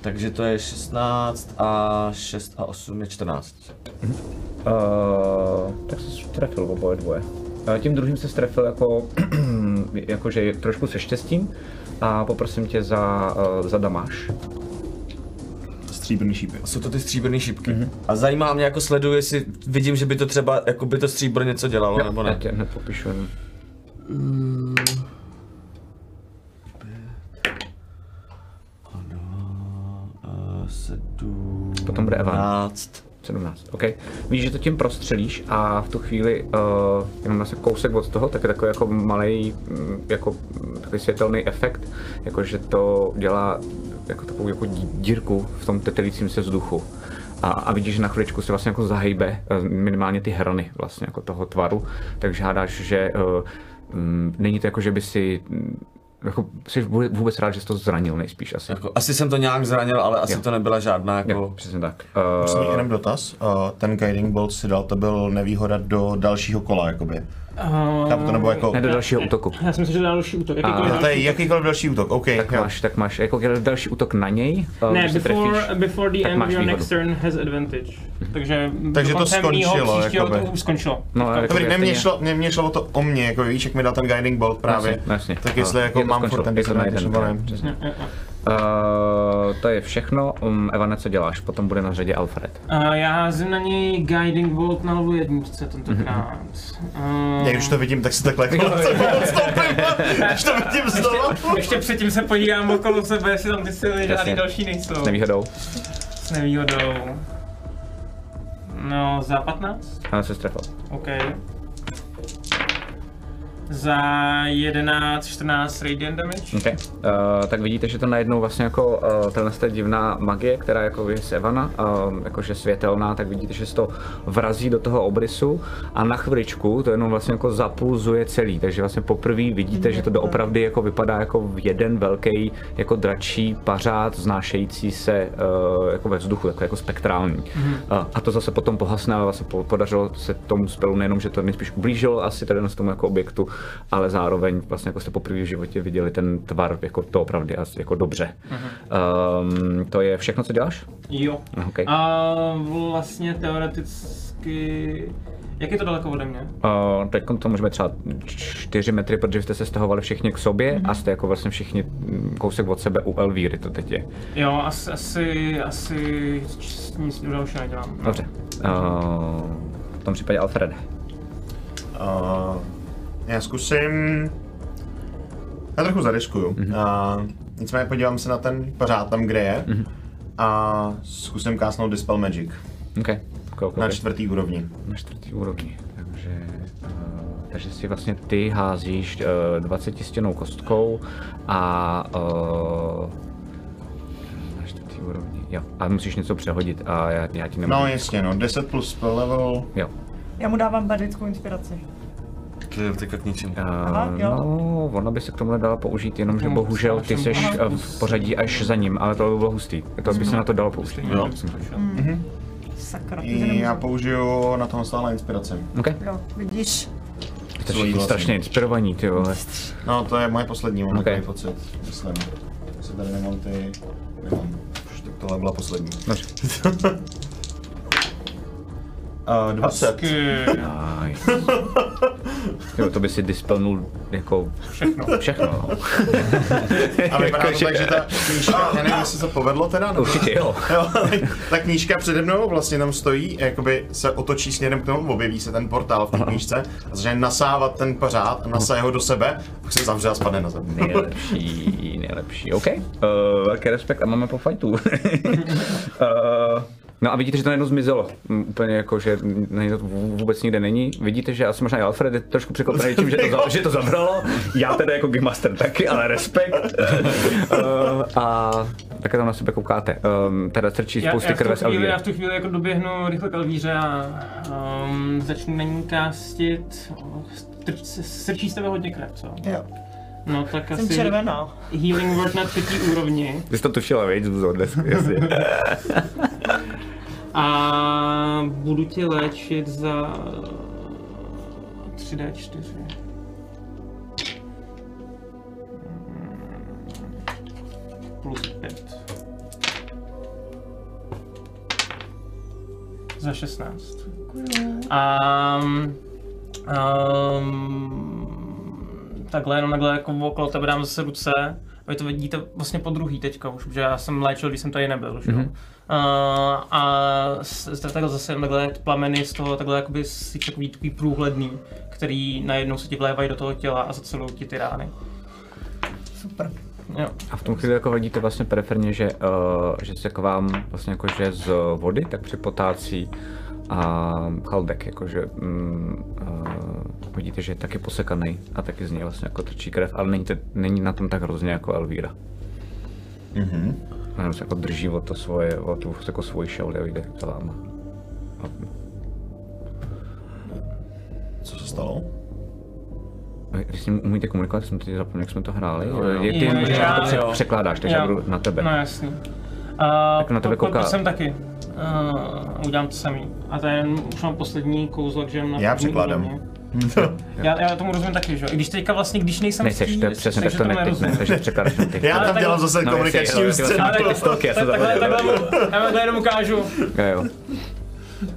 Takže to je 16 a 6 a 8 je 14. Uh, tak se trefil oboje dvoje. Uh, tím druhým se strefil jako, [CLEARS THROAT] jakože trošku se štěstím a poprosím tě za, uh, za damáž. Stříbrný šípy. Jsou to ty stříbrné šipky. Mm-hmm. A zajímá mě, jako sleduju, jestli vidím, že by to třeba, jako by to stříbro něco dělalo, nebo Já ne. tě hned popíšu. 7, Potom bude Evan. 12. 17, OK. Víš, že to tím prostřelíš a v tu chvíli uh, jenom asi kousek od toho, tak je takový jako malý, jako mm, takový světelný efekt, jako že to dělá jako takovou jako dí- dírku v tom tetelícím se vzduchu. A, a vidíš, že na chviličku se vlastně jako zahejbe eh, minimálně ty hrany vlastně jako toho tvaru, takže hádáš, že uh, není to jako, že by si jako, jsi vůbec- rád, že jsi to zranil nejspíš asi. Jako, asi jsem to nějak zranil, ale asi Jo. to nebyla žádná jako... Jo, přesně tak. Prostě Uh, jenom dotaz. Uh, ten guiding bolt si dal, to byl nevýhoda do dalšího kola, jakoby. Uh, Chápu to, nebo jako... ne do dalšího útoku. Já si myslím, že další útok. Jakýkoliv Jo, to je další jakýkoliv další útok, OK. Tak jo. máš, tak máš jako další útok na něj. uh, Ne, before, trefíš. before the end máš your výhodu. next turn has advantage. Takže, Takže do to skončilo, jakoby. to skončilo. No, jako- Dobrý, ne, mě stejně. šlo, mě, mě šlo o to o mě, jako víš, jak mi dal ten guiding bolt právě. Jasně, jasně. Tak jestli No, jako mám furt ten disadvantage, Uh, to je všechno. Um, Evane, co děláš? Potom bude na řadě Alfred. Uh, já házím na něj Guiding Bolt na level jedničce tentokrát. Uh, Jak už to vidím, tak si takhle jako [LAUGHS] odstoupím, když to vidím znovu. ještě předtím se podívám okolo sebe, jestli tam ty síly žádný další nejsou. S nevýhodou. S nevýhodou. No, za 15? Ano, se strefil. OK. Za 11, 14 radiant damage. Okay. Uh, tak vidíte, že to najednou vlastně jako uh, tenhle ta divná magie, která jako je z Evana, uh, jakože světelná, tak vidíte, že se to vrazí do toho obrysu a na chviličku to jenom vlastně jako zapulzuje celý, takže vlastně poprvé vidíte, že to doopravdy jako vypadá jako jeden velký jako dračí pařád znášející se uh, jako ve vzduchu, takový jako spektrální. Uh, a to zase potom pohasne, ale vlastně po- podařilo se tomu spelu nejenom, že to nejspíš ublížilo asi tady na tomu jako objektu, ale zároveň vlastně jako jste poprvé v životě viděli ten tvar jako to opravdu asi jako dobře. Um, to je všechno, co děláš? Jo. Okay. A vlastně teoreticky... Jak je to daleko ode mě? Uh, teď to můžeme třeba 4 metry, protože jste se stahovali všichni k sobě a jste jako vlastně všichni mm, kousek od sebe u Elvíry to teď je. Jo, asi, asi, asi nic dalšího nedělám. No. Dobře. Uh, v tom případě Alfred. Uh, já zkusím... Já trochu zariskuju. Mhm. Mm-hmm. Uh, nicméně podívám se na ten pořád tam, kde je. Mm-hmm. A zkusím kásnout Dispel Magic. OK. Kouk, Na čtvrtý úrovni. Na čtvrtý úrovni. Takže, uh, takže si vlastně ty házíš uh, 20 stěnou kostkou a uh, na čtvrtý úrovni. Jo. A musíš něco přehodit a já, já ti nemůžu. No jasně, no. 10 plus spell level. Jo. Já mu dávám badickou inspiraci. To je teďka k ničemu. Aha, Uh, jo. no, ona by se k tomu dala použít, jenomže Hmm, bohužel ty jsi v pořadí až za ním, ale to by bylo hustý. To by se na to dalo použít. Jo. Sakra, ty I nemůžu. já použiju na toho stále inspiraci. OK. Jo, vidíš? Všichni vlastní. strašně inspirovaní, ty vole. No to je moje poslední, mám Ok. okay. takový pocit, myslím. Jestli tady nemám ty... Nemám. Už tak tohle byla poslední. [LAUGHS] Dobře. Uh, 20. Nice. Jo, to by si dispelnul jako všechno. Všechno, no. [LAUGHS] A vypadá to tak, že ta knížka, já nevím, jestli se to povedlo teda, nebo... Určitě jo. [LAUGHS] Jo, ta knížka přede mnou vlastně tam stojí, jakoby se otočí směrem k tomu, objeví se ten portál v té knížce a začne nasávat ten pořád a nasaje ho do sebe, pak se zavře a spadne na zem. Nejlepší, nejlepší. OK. Uh, velký respekt a máme po fajtu. uh, [LAUGHS] no a vidíte, že to najednou zmizelo. Úplně jako, že to vůbec nikde není. Vidíte, že asi možná i Alfred je trošku překvapený tím, že to, za, že to zabralo. Já teda jako Game Master taky, ale respekt. uh, [LAUGHS] a také tam na sebe koukáte. Um, teda trčí Já, spousty já, v krve tu z Elvíry. já v tu chvíli jako doběhnu rychle k Elvíře a um, začnu na ní kástit. Strč, strčí z tebe hodně krev, co? Jo. No tak Jsem asi červená. healing word na třetí úrovni. Ty jsi to tušila, víc vzor dnes, jasně. [LAUGHS] A budu tě léčit za 3D4. Plus 5. Za 16. A um, takhle jenom takhle jako okolo tebe dám zase ruce. Vy to vidíte vlastně po druhý teďka už, protože já jsem léčil, když jsem tady nebyl. Že? Mm-hmm. Uh, a s- takhle zase jenom takhle plameny z toho takhle jakoby si takový, takový průhledný, který najednou se ti vlévají do toho těla a zacelují ti ty rány. Super. Jo. A v tom chvíli jako vidíte vlastně periferně, že, uh, že se k vám vlastně jakože z vody tak připotácí a chaldek, jakože um, uh, vidíte, že je taky posekaný a taky z něj vlastně jako trčí krev, ale není, to, není na tom tak hrozně jako Elvíra. Mhm. Jenom se jako drží o to svoje, o tu jako svoji šauli a jde za váma. A Co se stalo? vy- s ním umíte komunikovat, jsem teď zapomněl, jak jsme to hráli. jo. Je, ty Jo, možná já- to pře- jo. překládáš, takže Jo. já budu na tebe. No jasný. Uh, Tak na tebe kouká. jsem taky. Uh, udělám to samý. A jen, už mám poslední kouzlo, že na Já překládám. Já, já tomu rozumím taky, že jo. I když teďka vlastně, když nejsem Nejseš, to je přesně, tak takže to ne, ne, takže překládáš na ty. Já tam dělám zase No, komunikační jsem takhle, jenom ukážu Jo,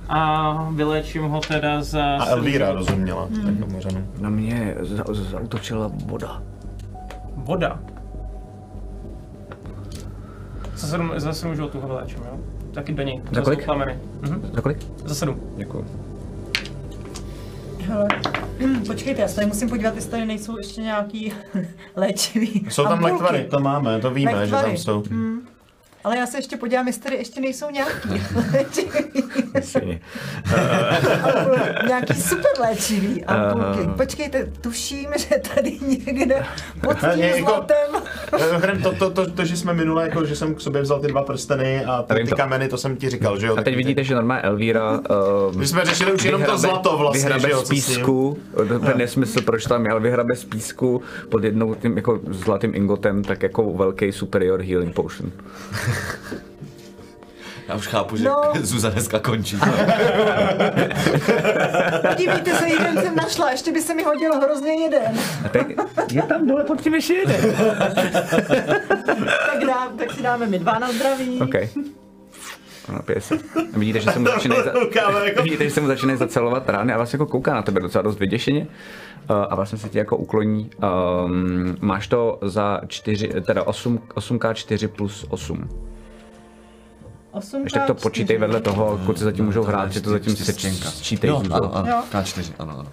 a vylečím ho teda za... A Elvíra rozuměla. Tak tomu řanu. Na mě za- zautočila voda. Voda. Za sedm, za sedm životů ho vylečím, jo? Taky do něj. Za To kolik? Plameny. Mhm. Za kolik? Za sedm. Děkuju. Hele, počkejte, já se tady musím podívat, jestli tady nejsou ještě nějaký [LAUGHS] léčivý Jsou tam ampulky. lektvary, to máme, to víme, že Lektvary. tam jsou. Ale já se ještě podívám, jestli tady ještě nejsou nějaký léčivý, [LAUGHS] nějaký super léčivý ampulky. Počkejte, tuším, že tady někde pod tím jako- zlatem. Hrem, to, to, to, to, že jsme minule, jako, že jsem k sobě vzal ty dva prsteny a ty, ty to. kameny, to jsem ti říkal, že jo? A teď vidíte, že normálně Elvíra uh, [LAUGHS] My jsme řešili už jenom to zlato vlastně, vyhrabe že jo? z písku, to je nesmysl, proč tam je, ale vyhrabe z písku pod jednou tím jako zlatým ingotem, tak jako velký superior healing potion. [LAUGHS] Já už chápu, že No. Zuza dneska končí. [LAUGHS] Podívejte se, jeden jsem našla, ještě by se mi hodil hrozně jeden. A teď je tam dole pod tím ještě jeden. [LAUGHS] Tak, dá, tak si dáme my dva na zdraví. OK. Napije se. A vidíte, že se mu začínají, za... [LAUGHS] Jako- vidíte, že se mu začínají zacelovat rány a vlastně jako kouká na tebe docela dost vyděšeně. Uh, a vlastně se ti jako ukloní. Um, máš to za 4, teda 8, 8k4 plus 8. 8 Ještě to počítej vedle toho, kluci zatím můžou hrát, že to zatím si Čtyřstěnka. sčítej. Jo, ano, ano. Jo. K4, ano, ano.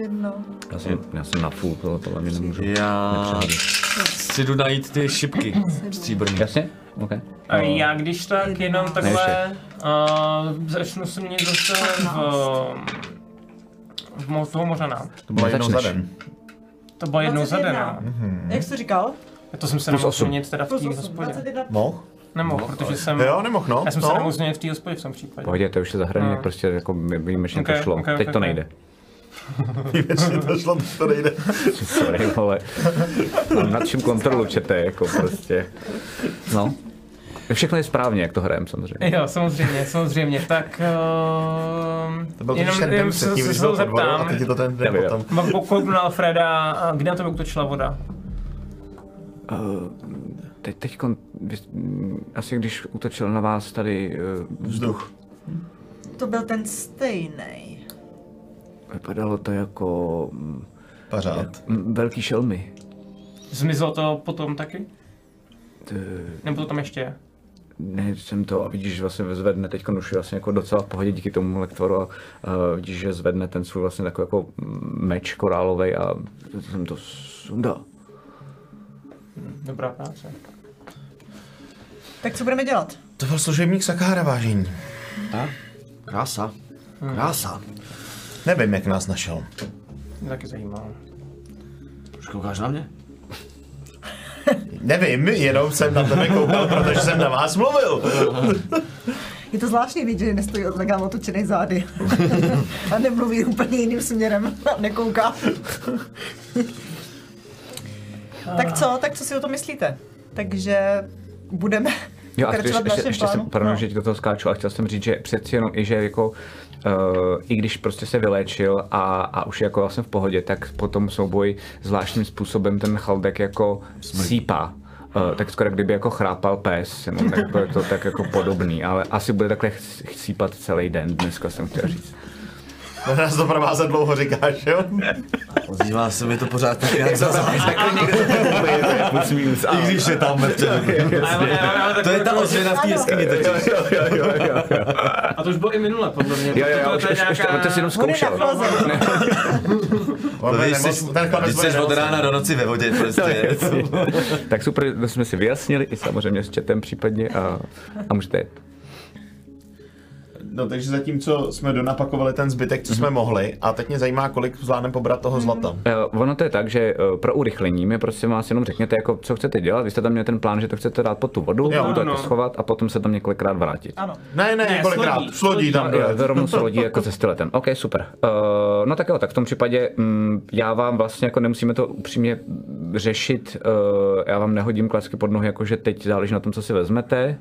Jedno. Já jsem, já jsem na full, tohle podle mě nemůžu. Já si jdu najít ty šipky stříbrný. Jasně? OK. A já když tak jenom takhle uh, začnu se měnit zase v, v mo- toho mořana. To bylo jednou za den. To bylo jednou za den, 21. no. Jak jsi to říkal? To jsem se nemohl změnit teda v té 8, hospodě. 21. Mohl? Nemohl, protože jsem... Jo, nemohl, no. Já jsem se no. nemohl změnit v té hospodě v tom případě. Pohodě, to už se zahraní, No. prostě jako výjimečně Ok, to šlo. ok, Teď ok, to nejde. Většině to šlo, to nejde. Sorry, vole. Mám nad čím kontrolu čete, jako prostě. No. Všechno je správně, jak to hrajem samozřejmě. Jo, samozřejmě, samozřejmě. Tak... Uh, To byl jenom, ten jenom se, předtím, se, když se vodou a zeptám. teď je to ten den potom. Mám kouknu na Alfreda, a kde na tebe útočila voda? Uh, teď, teď, asi když útočil na vás tady uh, Vzduch. To byl ten stejný. Vypadalo to jako mm, Pařád. mm, velký šelmy. Zmizelo to potom taky? T- Nebo to tam ještě je? Ne, jsem to a vidíš, že vlastně zvedne teď už je vlastně jako docela v pohodě díky tomu lektoru a uh, vidíš, že zvedne ten svůj vlastně takový jako meč korálovej a jsem to sundal. Dobrá práce. Tak co budeme dělat? To byl služebník Sakára, vážení. Tak, krása. Krása. Nevím, jak nás našel. Mě taky zajímalo. Už koukáš na mě? [LAUGHS] Nevím, jenom jsem na tebe koukal, protože jsem na vás mluvil. [LAUGHS] Je to zvláštní vidět, že nestojí od legám otočený zády. [LAUGHS] a nemluví úplně jiným směrem. A nekouká. tak co? Tak co si o to myslíte? Takže budeme Jo, a ještě, ještě, ještě jsem, pardon, No. že ti do toho skáču, ale chtěl jsem říct, že přeci jenom i, že jako Uh, I když prostě se vyléčil a, a už je jako vlastně v pohodě, tak po tom souboj zvláštním způsobem ten chaldek jako sípá. Uh, tak skoro kdyby jako chrápal pes, jenom tak to je to tak jako podobný, ale asi bude takhle ch- sípat celý den, dneska jsem chtěl říct. Na [LAUGHS] nás to provázet dlouho říkáš, jo? Ozývá se mi to pořád tak nějak za [LAUGHS] Plus minus, I když je tam mrtvý. [LAUGHS] To je ta ozvěna v té jeskyni totiž. A to už bylo i minule, podle mě. Jo, jo, jo, to, už, to je už, už, nějaká... to si jenom zkoušel. Když jsi, jsi od rána do noci ve vodě prostě. tak super, to jsme si vyjasnili i samozřejmě s chatem případně a, a můžete jet. No takže zatímco jsme donapakovali ten zbytek, co jsme mohli, a teď mě zajímá, kolik zvládneme pobrat toho zlata. Uh, ono to je tak, že uh, pro urychlení mi prostě vás jenom řekněte, jako, co chcete dělat. Vy jste tam měli ten plán, že to chcete dát pod tu vodu, Jo, to no. jako schovat a potom se tam několikrát vrátit. Ano. Ne, ne, Ne, kolikrát. s lodí, tam dojet. to rovnou se lodí jako se styletem. OK, super. Uh, no tak jo, tak v tom případě mm, já vám vlastně jako nemusíme to upřímně řešit. Uh, já vám nehodím klacky pod nohy, jako že teď záleží na tom, co si vezmete.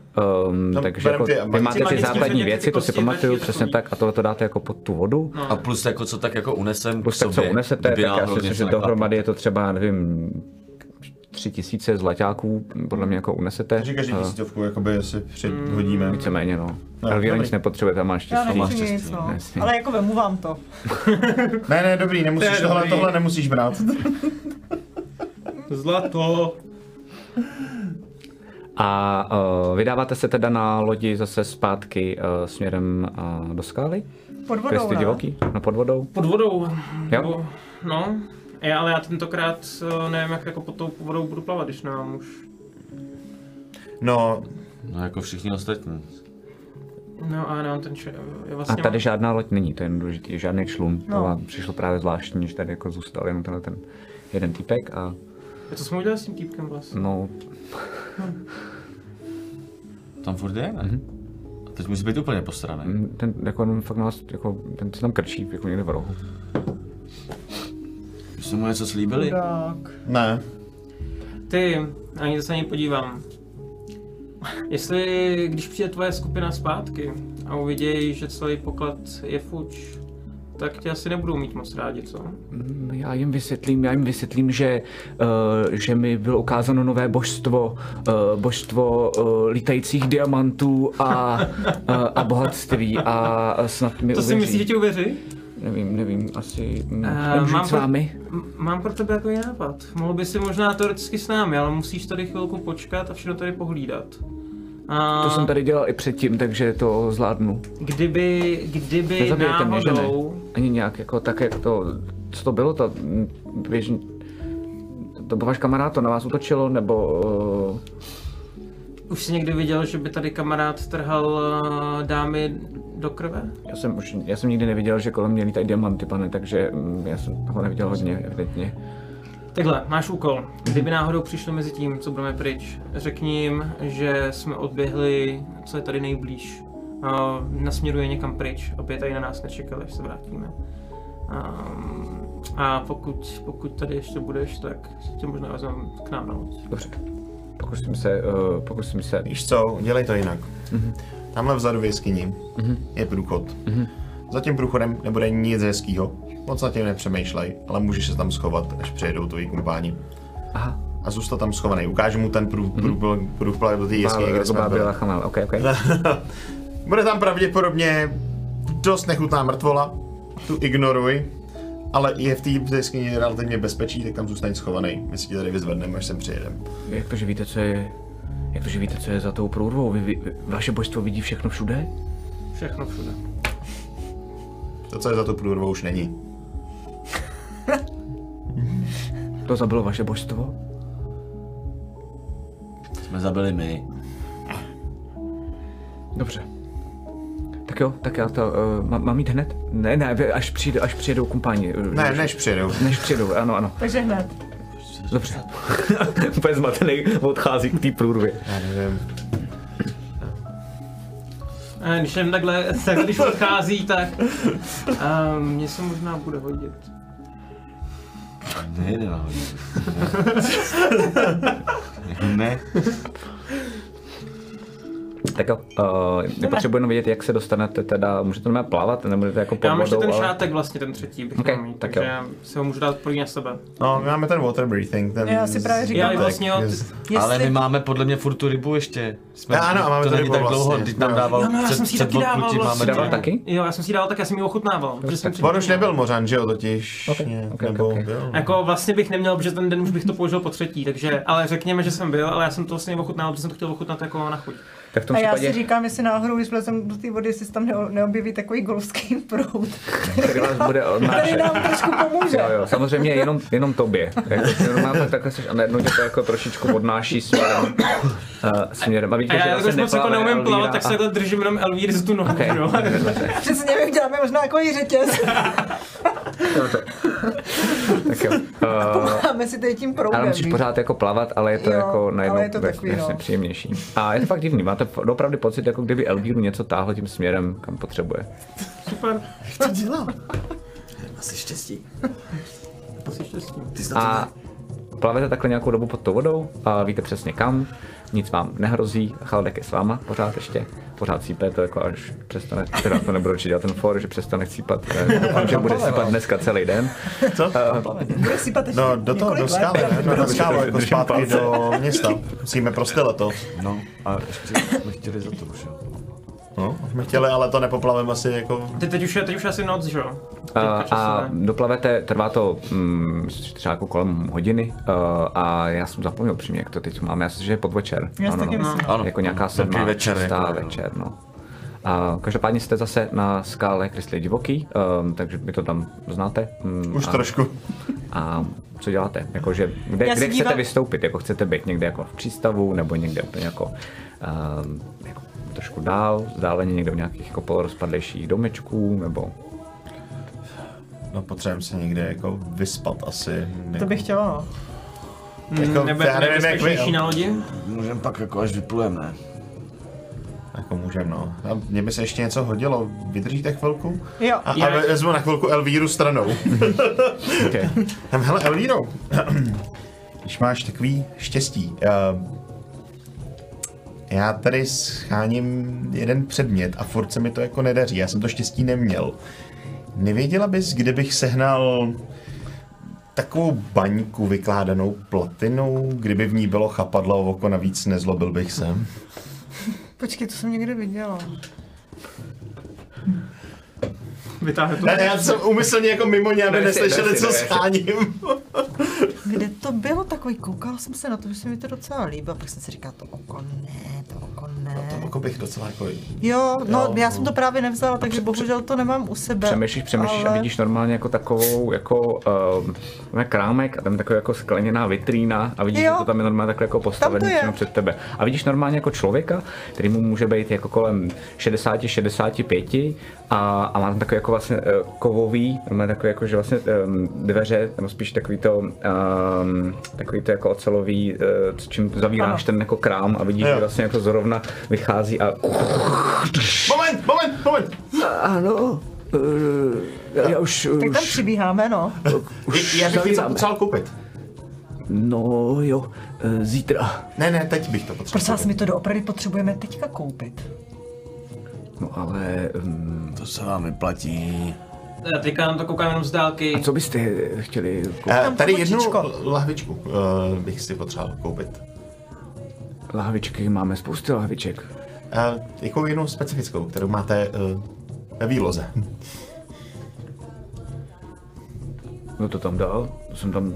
Um, No, takže jako, ty vy máte ty základní věci, to si pamatuju přesně tak a tohle to dáte jako pod tu vodu. No. A plus jako co tak jako unesem Plus k tak co sobě. unesete, kdyby tak já si myslím, že dohromady je to třeba, já nevím, tři tisíce zlaťáků, podle mě jako unesete. Takže každý Eh, tisícovku jakoby si předhodíme. Víceméně, no. No, Elvíra nic nepotřebuje, tam máš Já štěstí. štěstí, nic, no. jasně. Ale jako vemu vám to. [LAUGHS] Ne, ne, dobrý, nemusíš je tohle, dobrý. tohle nemusíš brát. Zlato. A uh, vydáváte se teda na lodi zase zpátky uh, směrem uh, do skály? Pod Kde vodou, jste ne? divoký? No pod vodou? Pod vodou. Jo. Nebo, no. Já, ale já tentokrát eh, nevím, jak jako pod tou vodou budu plavat, když nám už... No, No jako všichni ostatní. No a nemám ten če... Já A vlastně tady mám... žádná loď není, to je jen důležitý, žádný člun. To No. vám přišlo právě zvláštní, že tady jako zůstal jenom tenhle ten jeden týpek a Co jsme udělali s tím týpkem vlastně? no, [LAUGHS] Tam furt je, ne? A teď musí být úplně postraný. mm, ten jako on fakt nás, jako, ten se tam krčí, jako někde v rohu. Už jsme mu něco slíbili? Tak. ne. Ty, ani se ani podívám. Jestli, když přijde tvoje skupina zpátky a uvidějí, že celý poklad je fuč, tak tě asi nebudou mít moc rádi, co? Mm, Já jim vysvětlím, já jim vysvětlím, že, uh, že mi bylo ukázáno nové božstvo, uh, božstvo uh, lítajících diamantů a, uh, a bohatství a snad mi To si uvěří. myslíš, že ti uvěří? Nevím, nevím, asi nemůžu mám s pro- vámi. M- mám pro tebe takový nápad. Mohl by si možná teoreticky s námi, ale musíš tady chvilku počkat a všechno tady pohlídat. A To jsem tady dělal i předtím, takže to zvládnu. kdyby, kdyby Nezabijete mě, že ne? náhodou... Ani nějak jako tak, jak to, co to bylo, to běžný, to byl váš kamarád, to na vás útočilo, nebo uh, Už jsi někdy viděl, že by tady kamarád trhal eh, dámy do krve? já jsem už, já jsem nikdy neviděl, že kolem mě lítají diamanty, pane, takže mm, já jsem toho neviděl hodně, evidentně. Takhle, máš úkol. Kdyby náhodou přišli mezi tím, co budeme pryč, řekni jim, že jsme odběhli, co je tady nejblíž. Uh, nasměruje někam pryč, aby tady na nás nečekali, až se vrátíme. Um, a pokud, pokud tady ještě budeš, tak tě možná vezmeme k nám na loď. Dobře. Pokusím se, uh, pokusím se. Víš co, dělej to jinak. Tamhle vzadu v jeskyni je průchod. Za tím průchodem nebude nic hezkýho. Moc na tím nepřemýšlej, ale můžeš se tam schovat, až přijedou tvoji kumpáni. Aha, A zůstat tam schovaný. Ukážu mu ten průh, průh, průh, průh do té jeskyně, kde to jsme byla byli. bílá chamel, ok, ok. [LAUGHS] Bude tam pravděpodobně dost nechutná mrtvola, tu ignoruj, ale je v té jeskyni relativně bezpečí, tak tam zůstaň schovaný. My si tě tady vyzvedneme, až sem přijedeme. Jak to, že víte, co je, jak to, že víte, co je za tou průrvou? Vy, vy, vaše božstvo vidí všechno všude? Všechno všude. To, co je za tu průrvou, už není. To zabilo vaše božstvo? Jsme zabili my. Dobře. Tak jo, tak já to, uh, mám, mám jít hned? Ne, ne, až, přijde, až přijedou kumpáni. Ne, než přijedou. Než přijedou, ano, ano. Takže hned. Dobře. [LAUGHS] Úplně zmatený odchází k té průrvě. Já nevím. A když jen takhle, takhle když odchází, tak um, mě se možná bude hodit. Nejde nahodit. ne. Tak jo, uh, potřebuji jenom vědět, jak se dostanete teda, můžete tam plavat, nebo jdete jako pod Já mám ještě vodou, ten ale... šátek vlastně, ten třetí bych Ok, měl mít, tak takže jo. si ho můžu dát první na sebe. No, my máme ten water breathing, ten... Já si právě říkám, Já vlastně jo, ty- Jestli... Ale my máme podle mě furt tu rybu ještě. Jsme, Ano, a máme to není rybu tak dlouho, vlastně. když nám Jo. dával Jo, no, já jsem si taky dával odplutím vlastně. máme Dával taky? Jo, já jsem si ji dal, tak já jsem ji ochutnával. On už nebyl mořan, že jo, totiž. Nebo. Jako vlastně bych neměl, protože ten den už bych to použil po třetí, takže, ale řekněme, že jsem byl, ale já jsem to vlastně ochutnal, protože jsem to chtěl ochutnat jako na chuť. Tak v tom A já případě, si říkám, jestli náhodou, když vlezem do té vody, jestli se tam neo- neobjeví takový golfský [LAUGHS] proud, který vás bude odnášet. nám trošku pomůže. Jo, jo, samozřejmě jenom, jenom tobě. Jako, jenom tak, takhle seš, a najednou tě to jako trošičku odnáší směrem. Uh, směrem. A A vidíte, já že jak zase už moc jako neumím plavat, Elvíra tak a- se takhle držím jenom Elvír z tu nohu, Okay. jo. Přesně, my uděláme možná jako i řetěz. [LAUGHS] tak jo. [LAUGHS] Uh, si tady tím proudem. ale musíš pořád jako plavat, ale je to Jo, jako najednou ale je to takový, no. příjemnější. A je to fakt divný, máte opravdu pocit, jako kdyby Elvíru něco táhlo tím směrem, kam potřebuje. Super. [LAUGHS] To dělá. Asi štěstí. Asi štěstí. Ty A plavete takhle nějakou dobu pod tou vodou a víte přesně kam, nic vám nehrozí, Chaldek je s váma pořád ještě, pořád cípe to jako až přestane, teda to nebudu určitě dělat ten for, že přestane eh, [LAUGHS] doufám, že bude cípat dneska celý den. [LAUGHS] Co? Bude sypat ještě No, do toho, do skály, ne? No, do skály, jako zpátky do města. Musíme prostě letos. No, a ještě jsme chtěli za to už, jo. No, jsme chtěli, ale to nepoplavím asi jako... Ty teď už je, teď už je asi noc, že jo? A, Teďka a doplavete, trvá to mm, třeba jako kolem hodiny uh, a já jsem zapomněl přímě, jak to teď máme, já si, že je podvečer. Já si taky myslím. Ano. Jako nějaká sedmá, večer, šestá jako, večer, no. A každopádně jste zase na skále Krysli divoký, um, takže vy to tam znáte. Um, Už a, trošku. A co děláte? Jakože, kde, Já se kde chcete dívám- vystoupit? Jako chcete být někde jako v přístavu nebo někde úplně jako, um, jako trošku dál, vzdáleně někde u nějakých jako polorozpadlejších domečků nebo No, potřebujeme se někde jako vyspat asi. To bych chtěla, no. Jako, Nebe, já nevím, jak vy, na lodi? Můžeme pak jako až vyplujeme, ne? Jako můžem, no. A mně by se ještě něco hodilo. Vydržíte chvilku? Jo. A, Já- a vezmu na chvilku Elvíru stranou. [LAUGHS] okay. Tam, hele, Elvíro, [CLEARS THROAT] když máš takový štěstí, já, já tady scháním jeden předmět a furt se mi to jako nedaří, já jsem to štěstí neměl. Nevěděla bys, kde bych sehnal takovou baňku vykládanou platinou, kdyby v ní bylo chapadlo oko, navíc nezlobil bych se. Počkej, to jsem někde viděla. Vytáhne to. Ne, ne, já jsem umyslně jako mimo ně, aby neslyšeli, co scháním. Kde to bylo takový? Koukala jsem se na to, že se mi to docela líbilo, pak jsem si říkala, to oko ne, to oko ne. To oko bych docela jako... Jo, no Jo, já no. jsem to právě nevzala, takže bohužel to nemám u sebe. Přemýšlíš, přemýšlíš ale... a vidíš normálně jako takovou, jako uh, krámek a tam taková jako skleněná vitrína a vidíš, Jo. že to tam je normálně takhle jako postavený přímo před tebe. A vidíš normálně jako člověka, který mu může být jako kolem 60-65 a, a má tam takový jako vlastně uh, kovový, normálně takový jako, že vlastně um, dveře, nebo spíš takový to, um, takový to jako ocelový, uh, s čím zavíráš Ano. ten jako krám a vidíš, Jo. že vlastně jako zrovna vychází a Moment, moment, moment! ano, uh, já už, Tak tam už přibíháme, no. Už Já bych něco potřeboval koupit. No jo, eh, zítra. Ne, ne, teď bych to Prosím potřeboval. vás, my to doopravdy potřebujeme teďka koupit. No ale, um, To se vám vyplatí. Já teďka nám to koukám jenom z dálky. a co byste chtěli koupit? Eh, tady jednu lahvičku uh, bych si potřeboval koupit. Lahvičky, máme spousty lahviček. Uh, jako jednu specifickou, kterou máte uh, ve výloze. [LAUGHS] No to tam dal, to jsem tam,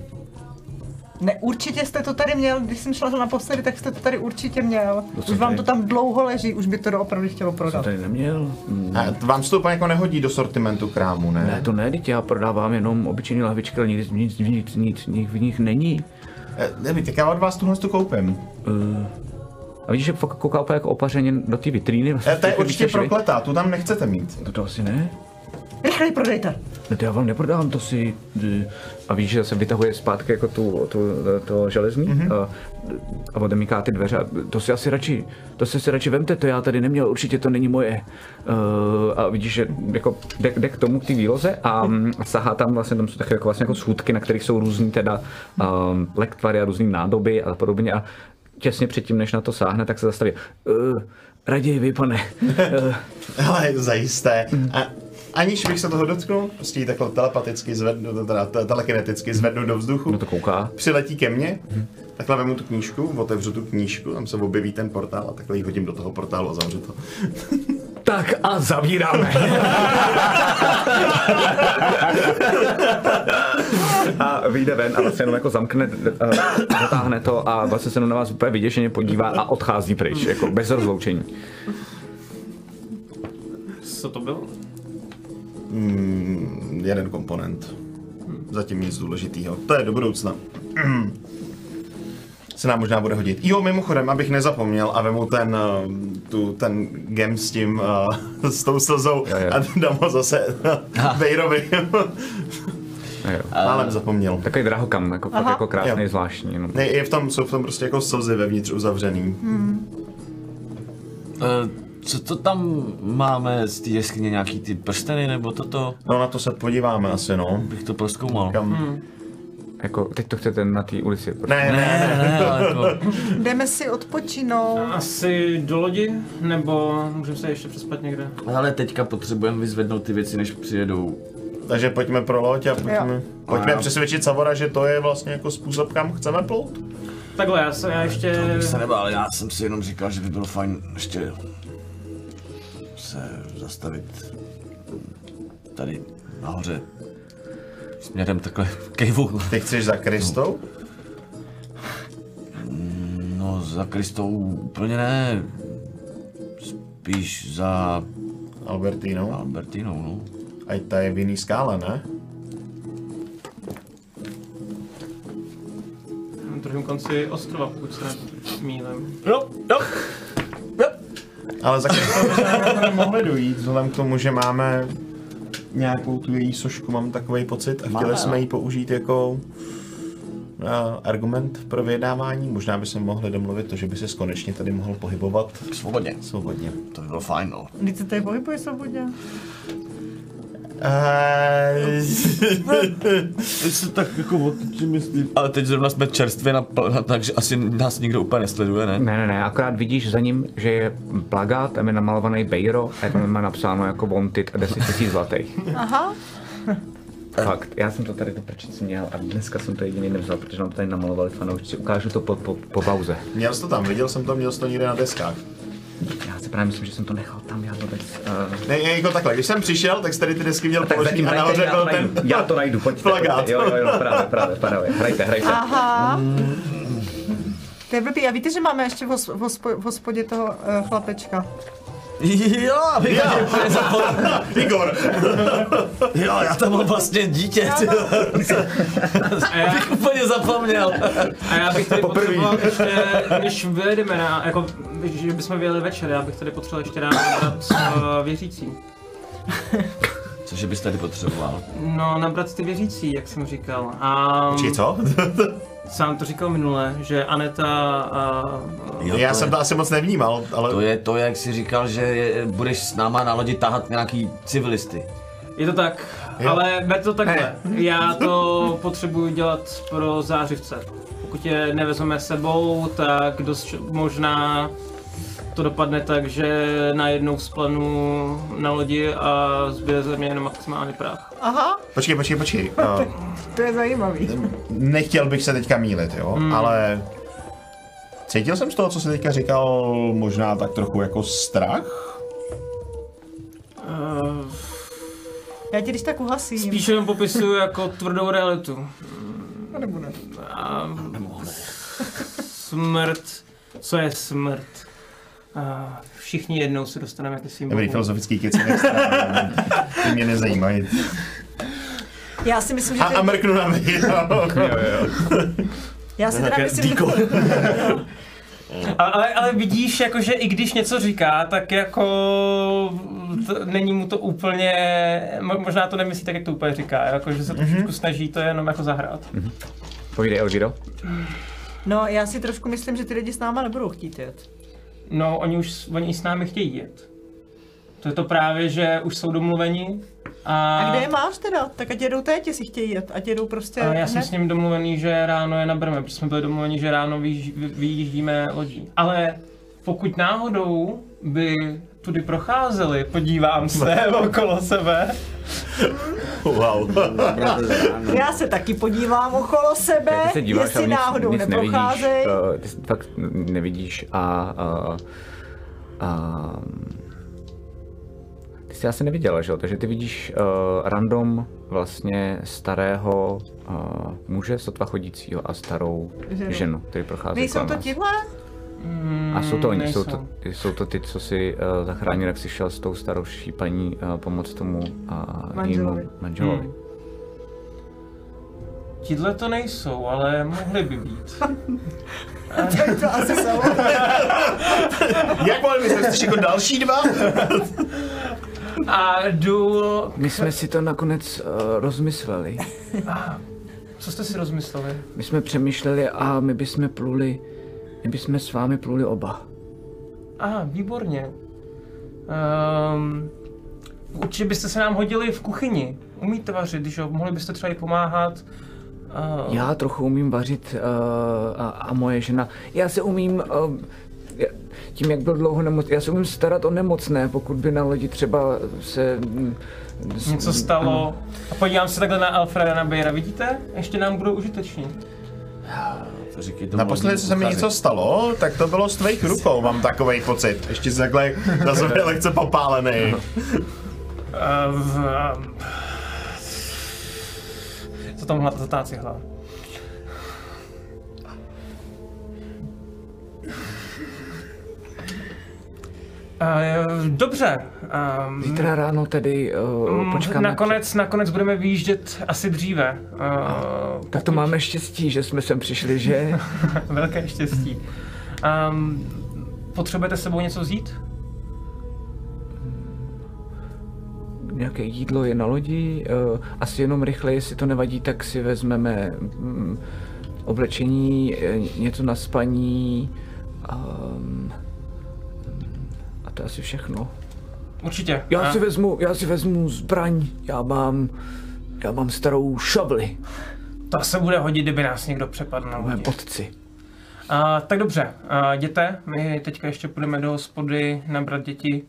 Ne, určitě jste to tady měl, když jsem šla naposledy, tak jste to tady určitě měl. To Už jsem vám tady- to tam dlouho leží, už by to doopravdy chtělo jsem prodat. tady neměl. Mm, A vám se to úplně jako nehodí do sortimentu krámu, ne? Ne, to ne, teď já prodávám jenom obyčejné lahvičky, ale nic, nic, nic, nic, nic v nich není. Eh, nevím, tak já od vás tuhle tu koupím. Uh, a vidíš, že fakt kouká úplně jako opařeně do té vitríny. Vlastně Eh, to je jako určitě prokletá, tu tam nechcete mít. To, to asi ne. Rychleji prodejte. No to já vám neprodám, to si... eh, A víš, že se vytahuje zpátky jako tu, tu to železný Mhm. mm-hmm. a, a odemíká ty dveře. a To si asi radši, to si si radši vemte, to já tady neměl, určitě to není moje. Uh, a vidíš, že jako jde, jde k tomu, k té výloze a mm, sahá tam vlastně, tam jsou takové jako, vlastně jako schůdky, na kterých jsou různý teda um, lektvary a různý nádoby a podobně a těsně předtím, než na to sáhne, tak se zastaví. Uh, raději vy, pane. Hele, [LAUGHS] zajisté. A aniž bych se toho dotknul, prostě ji takhle telepaticky zvednu, teda te- telekineticky zvednu do vzduchu. No to kouká. Přiletí ke mně, takhle vemu tu knížku, otevřu tu knížku, tam se objeví ten portál a takhle ji hodím do toho portálu a zavřu to. Tak a zavíráme. [LAUGHS] a vyjde ven a vlastně jenom jako zamkne, uh, zatáhne to a vlastně se jenom na vás úplně vyděšeně podívá a odchází pryč, jako bez rozloučení. Co to bylo? Mm, jeden komponent. Zatím nic důležitého. To je do budoucna. [CLEARS THROAT] Se nám možná bude hodit. Jo, mimochodem, abych nezapomněl a vemu ten, uh, tu, ten gem s tím, uh, [LAUGHS] s tou slzou Jo, jo. a dám ho zase [LAUGHS] Vejrovi. Málem [LAUGHS] zapomněl. Takový drahokam, jako, Aha. jako krásný, Jo. zvláštní. No. Ne, je v tom, jsou v tom prostě jako slzy vevnitř uzavřený. Eh, Co to tam máme z té jeskyně, nějaký ty prsteny nebo toto? No na to se podíváme asi, no. Bych to proskoumal. Kam... Jako, teď to chcete na té ulici. Prostě. Ne, ne, Ne, ne. ne, ale jako, [LAUGHS] Jdeme si odpočinout. Asi do lodi, nebo můžeme se ještě přespat někde? ale teďka potřebujeme vyzvednout ty věci, než přijedou. Takže pojďme pro loď a pojďme, Jo. pojďme Jo. přesvědčit Savora, že to je vlastně jako způsob, kam chceme plout. Takhle, já, se, já ještě... Bych se nebál, já jsem si jenom říkal, že by bylo fajn ještě se zastavit tady nahoře směrem takhle kejvu. Ty chceš za Kristou? No za Kristou úplně ne. Spíš za Albertínou? Albertinou, no. Ať ta je v jiný skále, ne? Na druhém konci ostrova, pokud se mýlím. Jo, jo. Ale za [LAUGHS] jako mohli dojít, vzhledem k tomu, že máme nějakou tu její sošku, mám takový pocit, a chtěli Máme, jsme no. ji použít jako uh, argument pro vyjednávání. Možná by se mohli domluvit to, že by se konečně tady mohl pohybovat Svobodně. svobodně. To by bylo fajn, no. Když se tady pohybuje svobodně. Teď se [LAUGHS] tak jako otočím, jestli... Ale teď zrovna jsme čerstvě na, takže asi nás nikdo úplně nesleduje, ne? Ne, ne, ne, akorát vidíš za ním, že je plagát, tam je namalovaný Bejro a je tam má napsáno jako wanted a 10 000 zlatých. Aha. [LAUGHS] Fakt, já jsem to tady do prčici měl a dneska jsem to jediný nevzal, protože nám to tady namalovali fanoušci. Ukážu to po, po, po pauze. Měl jsi to tam, viděl jsem to, měl jsi to někde na deskách. Já si právě myslím, že jsem to nechal tam, já vůbec... Uh, Ne, jako takhle, když jsem přišel, tak jsi tady ty desky měl položený zatím a nahoře já to byl najdu, ten... já to najdu, pojďte, plagát. pojďte. Jo, jo, jo, právě, právě, právě, hrajte, hrajte. Aha. To je blbý. A víte, že máme ještě v, hospo, v hospodě toho uh, chlapečka? Jo, zapomněl. [LAUGHS] Igor! Jo, já tam mám vlastně dítě. [LAUGHS] A já, Bych úplně zapomněl. a já bych tady Poprvý. potřeboval ještě, když vyjedeme na, jako, že bychom vyjeli večer, já bych tady potřeboval ještě ráno nabrat uh, věřící. [LAUGHS] Cože bys tady potřeboval? No, nabrat ty věřící, jak jsem říkal. A Či co? [LAUGHS] sám to říkal minule, že Aneta a, Jo, Já to jsem je, to asi moc nevnímal, ale... To je to, jak jsi říkal, že je, budeš s náma na lodi tahat nějaký civilisty. Je to tak, Jo. ale ber to takhle. [LAUGHS] Já to potřebuji dělat pro zářivce. Pokud je nevezmeme sebou, tak dost možná to dopadne tak, že najednou splanu na lodi a zbyde ze mě jenom maximálně prach. Aha, Počkej, počkej, počkej. [LAUGHS] Uh, to je zajímavý. nechtěl bych se teďka mílit, jo, hmm. ale... Cítil jsem z toho, co jsi teďka říkal, možná tak trochu jako strach? Uh, Já ti když tak uhasím. spíš jenom popisuju jako tvrdou realitu. To nebude. A smrt, co je smrt? A všichni jednou se dostaneme ke svým Dobrý filozofický keci extra. [LAUGHS] Ty mě nezajímají. Já si myslím, že... A, a mrknu na mě. já si teda myslím, že... A- Ale, ale vidíš, jako, že i když něco říká, tak jako to, není mu to úplně, mo- možná to nemyslí tak, jak to úplně říká, jako, že se Mhm. trošičku snaží to jenom jako zahrát. Povídej, Elviro. No, já si trošku myslím, že ty lidi s náma nebudou chtít jet. No, oni už oni s námi chtějí jet. To je to právě, že už jsou domluveni a, A kde je máš teda? Tak ať jedou teď, jestli chtějí jet. Ať jedou prostě a já jsem hned. s ním domluvený, že ráno je nabereme, protože jsme byli domluveni, že ráno vyjíž- vy- vyjíždíme lodí. Ale pokud náhodou by tudy procházeli, podívám se [LAUGHS] okolo sebe. Wow. [LAUGHS] Já se taky podívám okolo sebe, Ty se díváš, jestli nic, náhodou nic nevidíš, neprocházejí. uh, ty fakt nevidíš a, a, a ty jsi asi neviděla, že jo? Takže ty vidíš uh, random vlastně starého uh, muže, sotva chodícího a starou Ženu. ženu, který prochází Nejsou to vás. Tihle? A jsou to oni, jsou to, jsou to ty, co si uh, zachránil, jak jsi šel s tou starší paní uh, pomoct tomu uh, Manželovi. manželovi. Hmm. Tihle to nejsou, ale mohli by být. [LAUGHS] Tak to asi jsou. [LAUGHS] Jak mohli být ještě jako další dva? A jdu... My jsme si to nakonec uh, rozmysleli. Co jste si rozmysleli? My jsme přemýšleli a my bychom pluli, my bychom s vámi pluli oba. Aha, výborně. Um, určitě byste se nám hodili v kuchyni. Umíte vařit, když jo? Mohli byste třeba i pomáhat. Uh, Já trochu umím vařit uh, a, a moje žena. Já se umím, uh, tím jak byl dlouho nemocný, já se umím starat o nemocné, pokud by na lodi třeba se... mm, s- něco stalo. A podívám se takhle na Alfreda na Bejra, vidíte? Ještě nám budou užiteční. To říkej tomu Naposledy, co se mi něco stalo, tak to bylo z tvých rukou, mám takový pocit. Ještě jsi takhle na sobě lehce popálený. V, um, co tam zatáci Uh, dobře. Um, Zítra ráno tedy uh, počkáme. nakonec, nakonec budeme vyjíždět asi dříve. Uh, Tak to máme štěstí, že jsme sem přišli, že? [LAUGHS] Velké štěstí. Um, potřebujete s sebou něco vzít? Nějaké jídlo je na lodi, uh, asi jenom rychle, jestli to nevadí, tak si vezmeme mm, oblečení, eh, něco na spaní um, to je asi všechno. Určitě. Já A- si vezmu, já si vezmu zbraň, já mám, já mám starou šavli, To se bude hodit, kdyby nás někdo přepadl na lodi. otci. A, tak dobře, a, jděte, my teďka ještě půjdeme do hospody nabrat děti.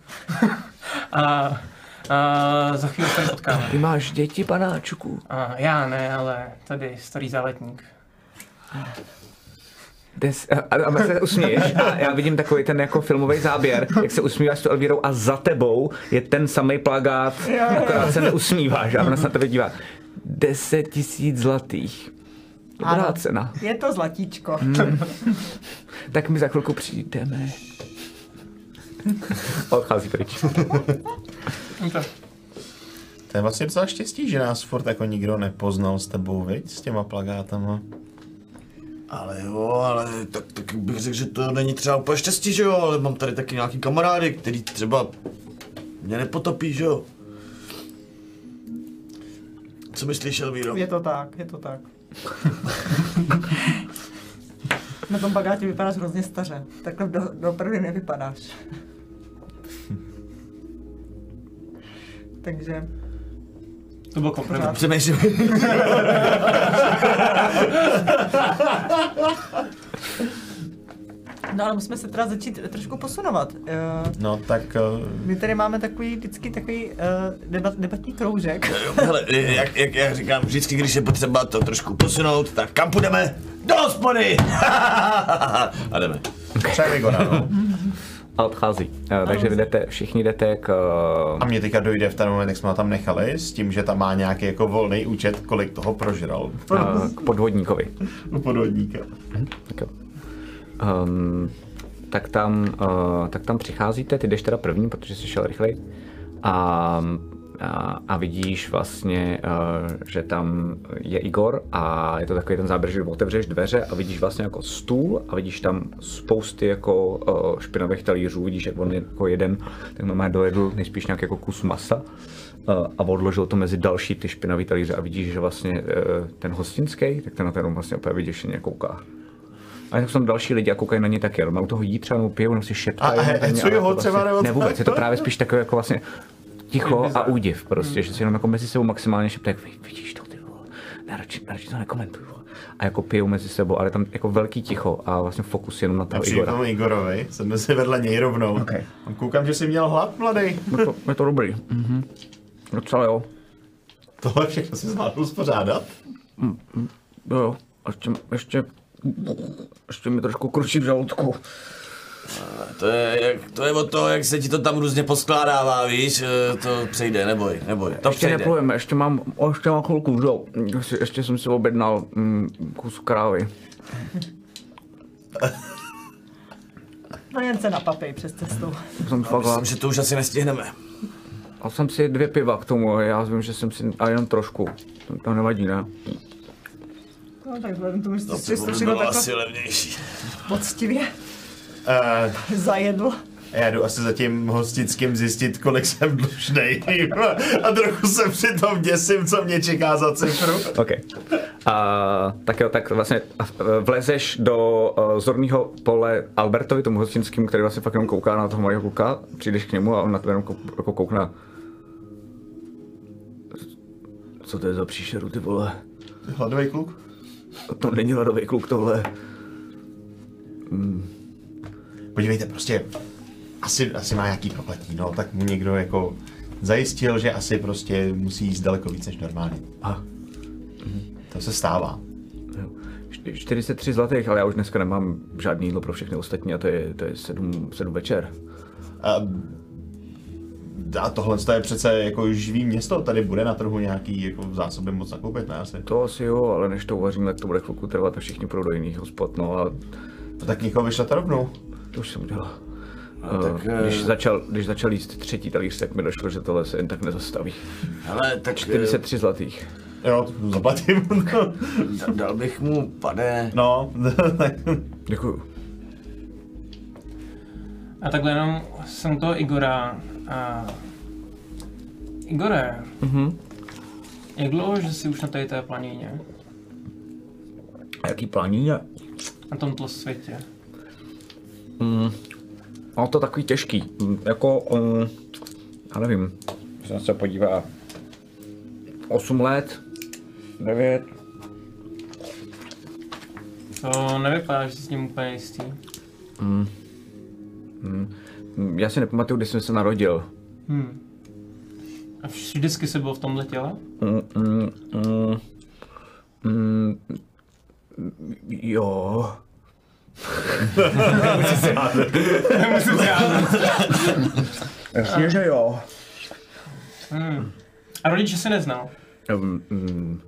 [LAUGHS] a, a za chvíli se potkáme. Ty máš děti, panáčku? A, já ne, ale tady starý záletník. Des, a, a, a se usměješ a já vidím takový ten jako filmový záběr, jak se usmíváš s tou Elvírou a za tebou je ten samý plagát, akorát se neusmíváš a ona se na tebe dívá. 10 tisíc zlatých. Dobrá Ano. cena. Je to zlatíčko. Tak my za chvilku přijdeme. Odchází pryč. To je vlastně docela štěstí, že nás furt jako nikdo nepoznal s tebou, viď? S těma plagátama. Ale jo, ale tak, tak bych řekl, že to není třeba úplně štěstí, že jo, ale mám tady taky nějaký kamarády, který třeba mě nepotopí, že jo. Co myslíš, Elvíro? Je to tak, je to tak. Na tom bagátě vypadáš hrozně staře. Takhle do, doopravdy nevypadáš. Takže To byl kompliment. Přemýšlím. No ale musíme se teda začít trošku posunovat. Uh, No tak uh, my tady máme takový vždycky takový uh, debat, debatní kroužek. Hele, jak, jak, jak říkám, vždycky, když je potřeba to trošku posunout, tak kam půjdeme? Do hospody! [LAUGHS] A jdeme. třeba Vigora, no. A odchází. Uh, takže vy jdete, všichni jdete k... A mě teďka dojde v ten moment, jak jsme ho tam nechali, s tím, že tam má nějaký jako volný účet, kolik toho prožral. Uh, k podvodníkovi. [LAUGHS] U podvodníka. Tak, jo. um, tak, tam, uh, tak tam přicházíte, ty jdeš teda první, protože jsi šel rychleji. A, a, a vidíš vlastně, uh, že tam je Igor a je to takový ten záběr, že otevřeš dveře a vidíš vlastně jako stůl a vidíš tam spousty jako uh, špinavých talířů, vidíš, jak on je jako jeden, tak normálně dojedl nejspíš nějaký jako kus masa uh, a odložil to mezi další ty špinavý talíře a vidíš, že vlastně uh, ten hostinský, tak ten na ten vlastně úplně vyděšeně kouká. A tak jsou tam další lidi a koukají na ně taky, ale u toho jí třeba nebo pijou, nebo si šeptají. A he- na ně, hecují ale ho to třeba, nebo Ne co? vůbec, je to právě spíš takové jako vlastně ticho a údiv prostě, že si jenom jako mezi sebou maximálně šeptají, "Vy- vidíš to ty vole, radši, radši to nekomentuj vole. a jako pijou mezi sebou, ale tam jako velký ticho a vlastně fokus jenom na A toho k Igora. tomu Igorovi, jsem si vedle něj rovnou. Okay. A Koukám, že jsi měl hlad, mladý. Je to, je to dobrý. Mhm. Docela jo. Tohle všechno si zvládl uspořádat. Jo, jo. A Ještě, ještě, ještě mi trošku kručí v žaludku. To je, jak, to je od toho, jak se ti to tam různě poskládává, víš, eh, to přejde, neboj, neboj, to Ještě přejde. neplujeme, ještě mám, ještě mám chvilku, jo. Ještě, ještě jsem si objednal mm, kus krávy. No jen se napapej přes cestu. Jsem fakt Myslím, že to už asi nestihneme. A jsem si dvě piva k tomu, já vím, že jsem si, a jenom trošku. To, to nevadí, ne? No tak vzhledem k tomu, že To jsi to by bylo asi levnější. poctivě Uh, zajedl. já jdu asi za tím hostickým zjistit, kolik jsem dlužnej. [LAUGHS] A trochu se přitom děsím, co mě čeká za cifru. OK. A, tak jo, tak vlastně a, e, vlezeš do uh, zorného pole Albertovi, tomu hostinskému, který vlastně fakt jenom kouká na toho malého kluka, přijdeš k němu a on na tebe jenom kou- jako koukne. Co to je za příšeru, ty vole? Hladový kluk? To není hladový kluk, tohle. Podívejte, prostě asi, asi má nějaký prokletí, no, tak mu někdo jako zajistil, že asi prostě musí jíst daleko víc než normálně. A, To se stává. jo. Čty- 43 zlatých, ale já už dneska nemám žádný jídlo pro všechny ostatní a to je, to je 7, 7 večer. A, a tohle je přece jako živý město, tady bude na trhu nějaký jako zásoby moc nakoupit, ne asi? To asi jo, ale než to uvařím, tak to bude chvilku trvat a všichni půjdou do jiných hospod, no a No tak někoho vyšlete rovnou. To už jsem udělal. No, tak, Eh, eh, když, začal, když začal jíst třetí talíř, tak mi došlo, že tohle se jen tak nezastaví. Hele, tak 43 zlatých. Jo, to zaplatím. eh, dal bych mu, pane, no, [LAUGHS] Děkuju. A takhle jenom jsem toho Igora a... Igore, Mhm. jak dlouho, že jsi už na tady té planíně? A jaký plání je? Na tomto světě? No to takový těžký. Mm, Jako, um, já nevím, když se podívá. 8 let, 9, To nevypadá, že jsi s ním úplně jistý. Mm, já si nepamatuju, kdy jsem se narodil. Hmm. A vždycky jsi byl v tomhle těle? Mm, mm, mm, mm, jo. Nemusím si. Jasně, že jo. Hmm. A rodiče si neznal? Um, mm,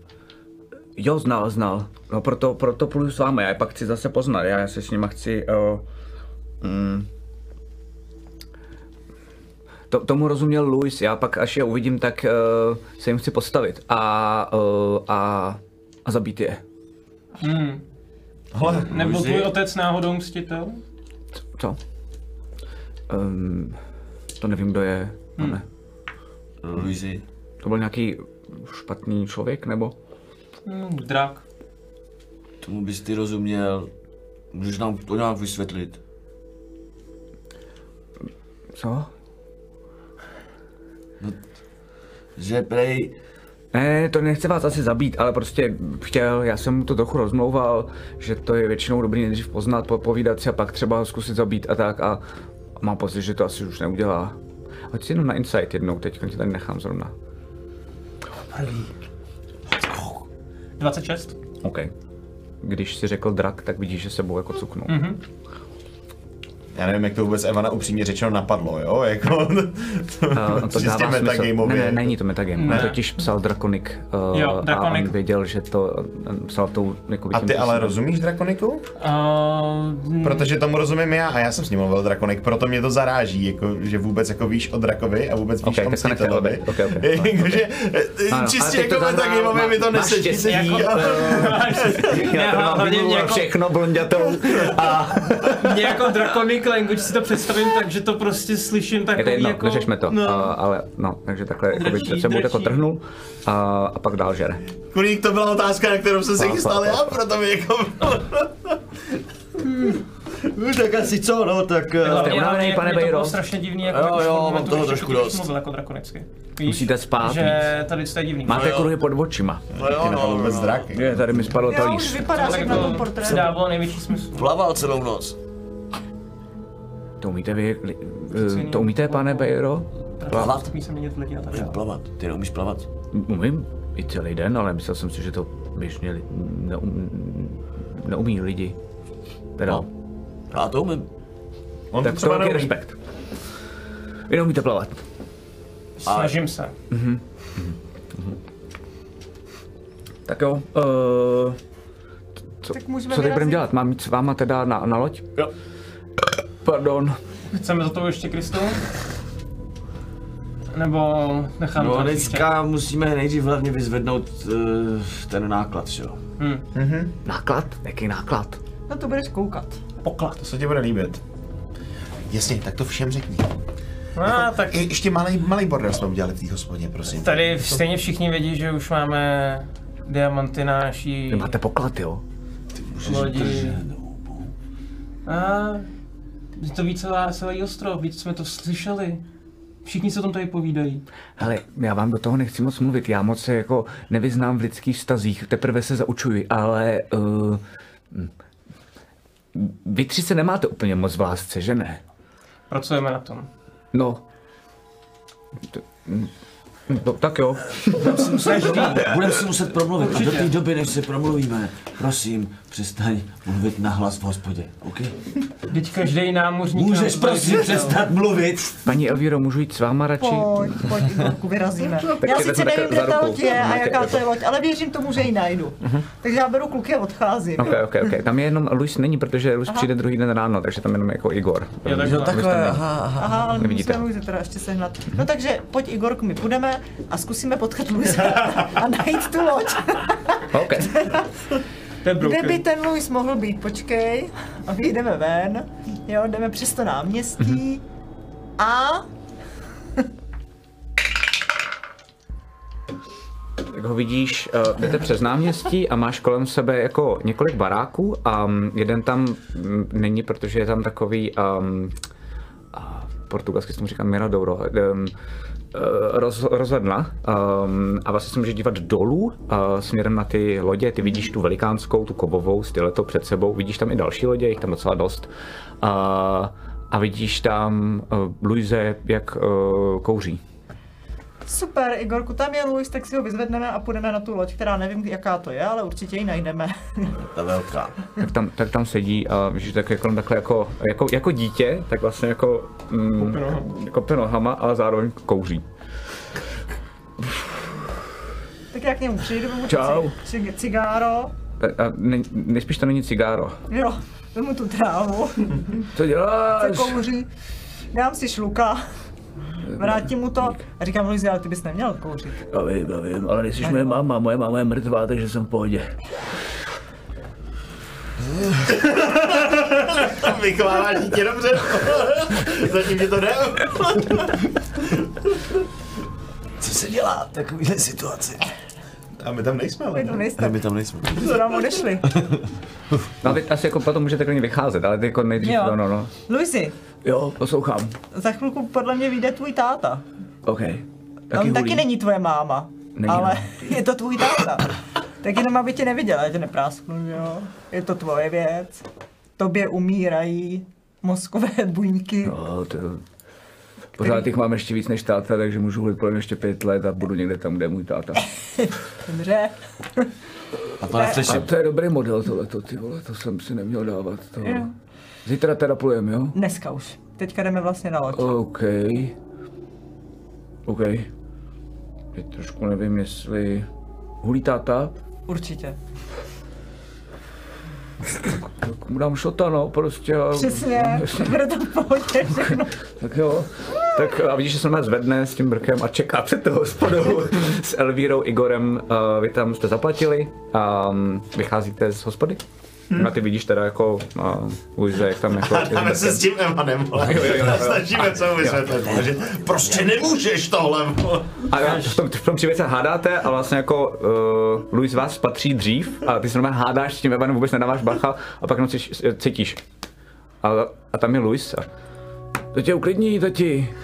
jo, znal, znal. No proto, proto půjdu s vámi, já je pak chci zase poznat, já se s nima chci... Uh, mm, to, tomu rozuměl Louis, já pak až je uvidím, tak uh, se jim chci postavit a, uh, a, a zabít je. Hmm. Hele, Nebyl Luzi? tvůj otec náhodou mstitel? Co? Um, to nevím, kdo je, hmm. ne. Luizi, To byl nějaký špatný člověk, nebo? Hmm, drak. tomu bys ty rozuměl, můžeš nám to nějak vysvětlit. Co? Že prej, Ne, to nechce vás asi zabít, ale prostě chtěl, já jsem mu to trochu rozmlouval, že to je většinou dobrý nejdřív poznat, popovídat si a pak třeba ho zkusit zabít a tak a mám pocit, že to asi už neudělá. Hoď si jenom na insight jednou, teď tě tady nechám zrovna. 26? OK. Když si řekl drak, tak vidíš, že sebou jako cuknul. Mhm. Já nevím, jak to vůbec Evana upřímně řečeno napadlo, jo, [LAUGHS] jako... Uh, to dává smysl. Ne, ne, není to metagame. Ne. On totiž psal Draconic, uh, Jo, a Draconic. on věděl, že to uh, psal tou jako A tím ty ale rozumíš Drakoniku? Uh, Protože tomu rozumím já a já jsem s ním mluvil Drakonik, proto mě to zaráží, jako, že vůbec jako víš o Drakovi a vůbec víš Ok, o to Mstitelovi. být. Ok, ok. [LAUGHS] Jakože, Ano, ale čistě to jako metagamové mi to má- máš nesedí. štěstí. sedí, Jako- ale- ne, Já to mám jako, všechno blondětou a [LAUGHS] mě jako draconic language si to představím tak, že to prostě slyším je takový to jedno, jako... neřešme to, No. uh, ale no, takže takhle jako Drčí, před sebou jako trhnul a, a pak dál žere. Kuník, to byla otázka, na kterou jsem se Pa, chystal já, proto mi jako... [LAUGHS] No, tak asi co, no, tak... Jste Hlavně, unavený, pane to Bejro? bylo strašně divný, jako Jo, jo, mám toho trošku dost. mluvil jako drakonicky. Víš, Musíte spát Že tady to je divný. Máte jo. kruhy pod očima. No jo, no, no, vůbec no. zdraky. Je, tady mi spadl Já už talíř. tak jak na tom jako portrétu. dávalo největší smysl. Plaval celou noc. To umíte vy, li- to umíte, pane Bejro? Plavat? Umí se měnit lidi a tak Umím dále. plavat. Ty neumíš plavat? Umím i celý den, ale myslel jsem si, že to běžně neum, neumí lidi. Teda, No. Já to umím. On tak to neumí. respekt. Vy neumíte plavat. Snažím se. Tak jo, uh, co, Tak co teď budeme dělat? Mám jít s váma teda na, na loď? Jo. Pardon. Chceme za to ještě Kristu? Nebo necháme No to a na příště? dneska musíme nejdřív hlavně vyzvednout uh, ten náklad, že jo? Hm. Náklad? Jaký náklad? No to budeš koukat. Poklad. To se ti bude líbit. Jasně, tak to všem řekni. No, tak Je, ještě malý, malý bordel jsme udělali v té hospodě, prosím. tady stejně všichni vědí, že už máme diamanty na naší Vy máte poklad, jo? lodi. A to ví celá, celý ostrov, víc jsme to slyšeli. Všichni se o tom tady povídají. Hele, já vám do toho nechci moc mluvit, já moc se jako nevyznám v lidských vztazích, teprve se zaučuji, ale uh, vy tři se nemáte úplně moc v lásce, že ne? Pracujeme na tom. No. To, no tak jo. Budeme si muset promluvit a do té doby, než se promluvíme, prosím, přestaň mluvit nahlas v hospodě, OK? Teď každý námořník... Můžeš prosím přestat mluvit? Paní Elvíro, můžu jít s váma radši? Pojď, pojď, Igorku, vyrazíme. Já sice nevím, kde ta loď je a jaká jako- to je loď, ale věřím tomu, že ji najdu. Takže já beru kluky a odcházím. Ok, ok, ok. Tam je jenom Luis není, protože Luis přijde druhý den ráno, takže tam jenom jako Igor. Jo, tak Jo, takhle. takhle, aha, aha. Aha, ale Nevidíte. musíme Luise teda ještě sehnat. No takže pojď Igorku, my půjdeme a zkusíme potkat Luise [LAUGHS] a najít tu loď. Ok. [LAUGHS] Je Kde by ten Luis mohl být? Počkej. A vyjdeme ven. Jo, jdeme přes to náměstí. A Tak ho vidíš, uh, jdete přes náměstí a máš kolem sebe jako několik baráků a um, jeden tam mm, není, protože je tam takový, um, a portugalsky se tomu říká Miradouro, um, roz, rozhledna um, a vlastně se můžeš dívat dolů uh, směrem na ty lodě, ty vidíš tu velikánskou, tu kovovou, styleto před sebou, vidíš tam i další lodě, jich tam docela dost. Uh, a vidíš tam uh, Luise, jak uh, kouří. Super, Igorku, tam je Luis, tak si ho vyzvedneme a půjdeme na tu loď, která nevím, jaká to je, ale určitě ji najdeme. Ta velká. tak tam, tak tam sedí a víš, tak jako, takhle jako, jako, jako dítě, tak vlastně jako, mm, jako pte nohama, ale zároveň kouří. tak já k němu přijdu, tu Čau. ci- ci- cigáro. A, a ne, nejspíš to není cigáro. Jo, vemu tu trávu, Co se děláš? kouří, dám si šluka, vrátím mu to a říkám Luisi, ale ty bys neměl kouřit. Já vím, já vím, ale nejsi moje máma, moje máma je mrtvá, takže jsem v pohodě. [LAUGHS] Vychováváš dítě dobře. Zatím ti to jde. Co se dělá v takovéhle situaci? A my tam nejsme, ale. Vy tu Ne, nejste, my tam nejsme. co nám odešli. [LAUGHS] No vy asi jako potom můžete klidně vycházet, ale ty jako nejdřív, Jo. no, no, no. Luisi, Jo, poslouchám. za chvilku podle mě vyjde tvůj táta. OK. Taky On taky hulí. není tvoje máma, Není, ale no. [LAUGHS] je to tvůj táta. Tak jenom aby tě neviděla, tě neprásknu, jo. Je to tvoje věc. Tobě umírají mozkové [LAUGHS] buňky. No, to... Pořád jich mám ještě víc než táta, takže můžu hulit kolem ještě pět let a budu někde tam, kde je můj táta. [LAUGHS] Dobře. A to A neslyším. to je dobrý model tohleto, ty vole, to jsem si neměl dávat. To... Jo. Zítra teda plujeme, jo? Dneska už. Teďka jdeme vlastně na loď. OK. OK. Teď trošku nevím, jestli... Hulí táta? Určitě. Tak mu dám šota, no, prostě. Přesně. Bude to v pohodě všechno. Tak jo. Tak a vidíš, že se normálně zvedne s tím brkem a čeká před tou hospodou s Elvírou, Igorem. Uh, vy tam jste zaplatili a um, vycházíte z hospody? Hmm. A ty vidíš teda jako uh, Luise, jak tam jako... [LAUGHS] Dáme se s tím Emanem, vole. Jo, jo, jo, jo. [LAUGHS] Snažíme se vysvětlit, že prostě nemůžeš tohle. A já v tom, v tom příběhu se hádáte a vlastně jako uh, Luis vás patří dřív a ty se normálně hádáš s tím Evanem, vůbec nedáváš bacha a pak jenom cítíš. A, a tam je Luisa. To tě uklidní, tati.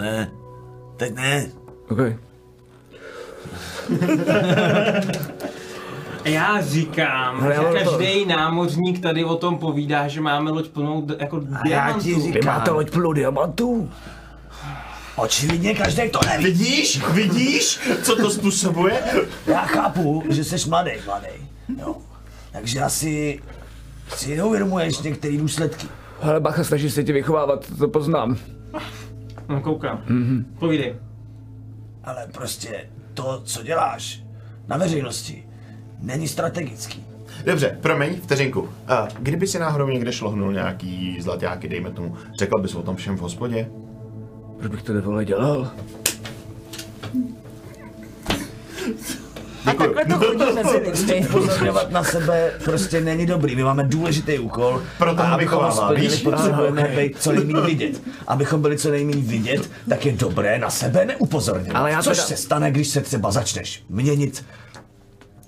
Ne, teď ne. Okay. [LAUGHS] A já říkám, Hele, že ale to- každý námořník tady o tom povídá, že máme loď plnou d- jako diamantů. Vy máte loď plnou diamantů? Očividně každý to neví. Vidíš? Vidíš, co to způsobuje? Já chápu, že jsi mladý, mladý. Jo. Takže asi si neuvědomuješ některé důsledky. Ale bacha, snaží se tě vychovávat, to poznám. No koukám. Mhm. Povídej. Ale prostě to, co děláš na veřejnosti, není strategický. Dobře, promiň, vteřinku. A kdyby si náhodou někde šlohnul nějaký zlaťáky, dejme tomu, řekl bys o tom všem v hospodě? Proč bych to nevole dělal? A takhle to chodí mezi lidmi. Pozorňovat na sebe prostě není dobrý. My máme důležitý úkol. Proto a ho abychom ho splnili, víš? potřebujeme být co nejméně vidět. Abychom byli co nejméně vidět, tak je dobré na sebe neupozorňovat. Ale já Což teda- se stane, když se třeba začneš měnit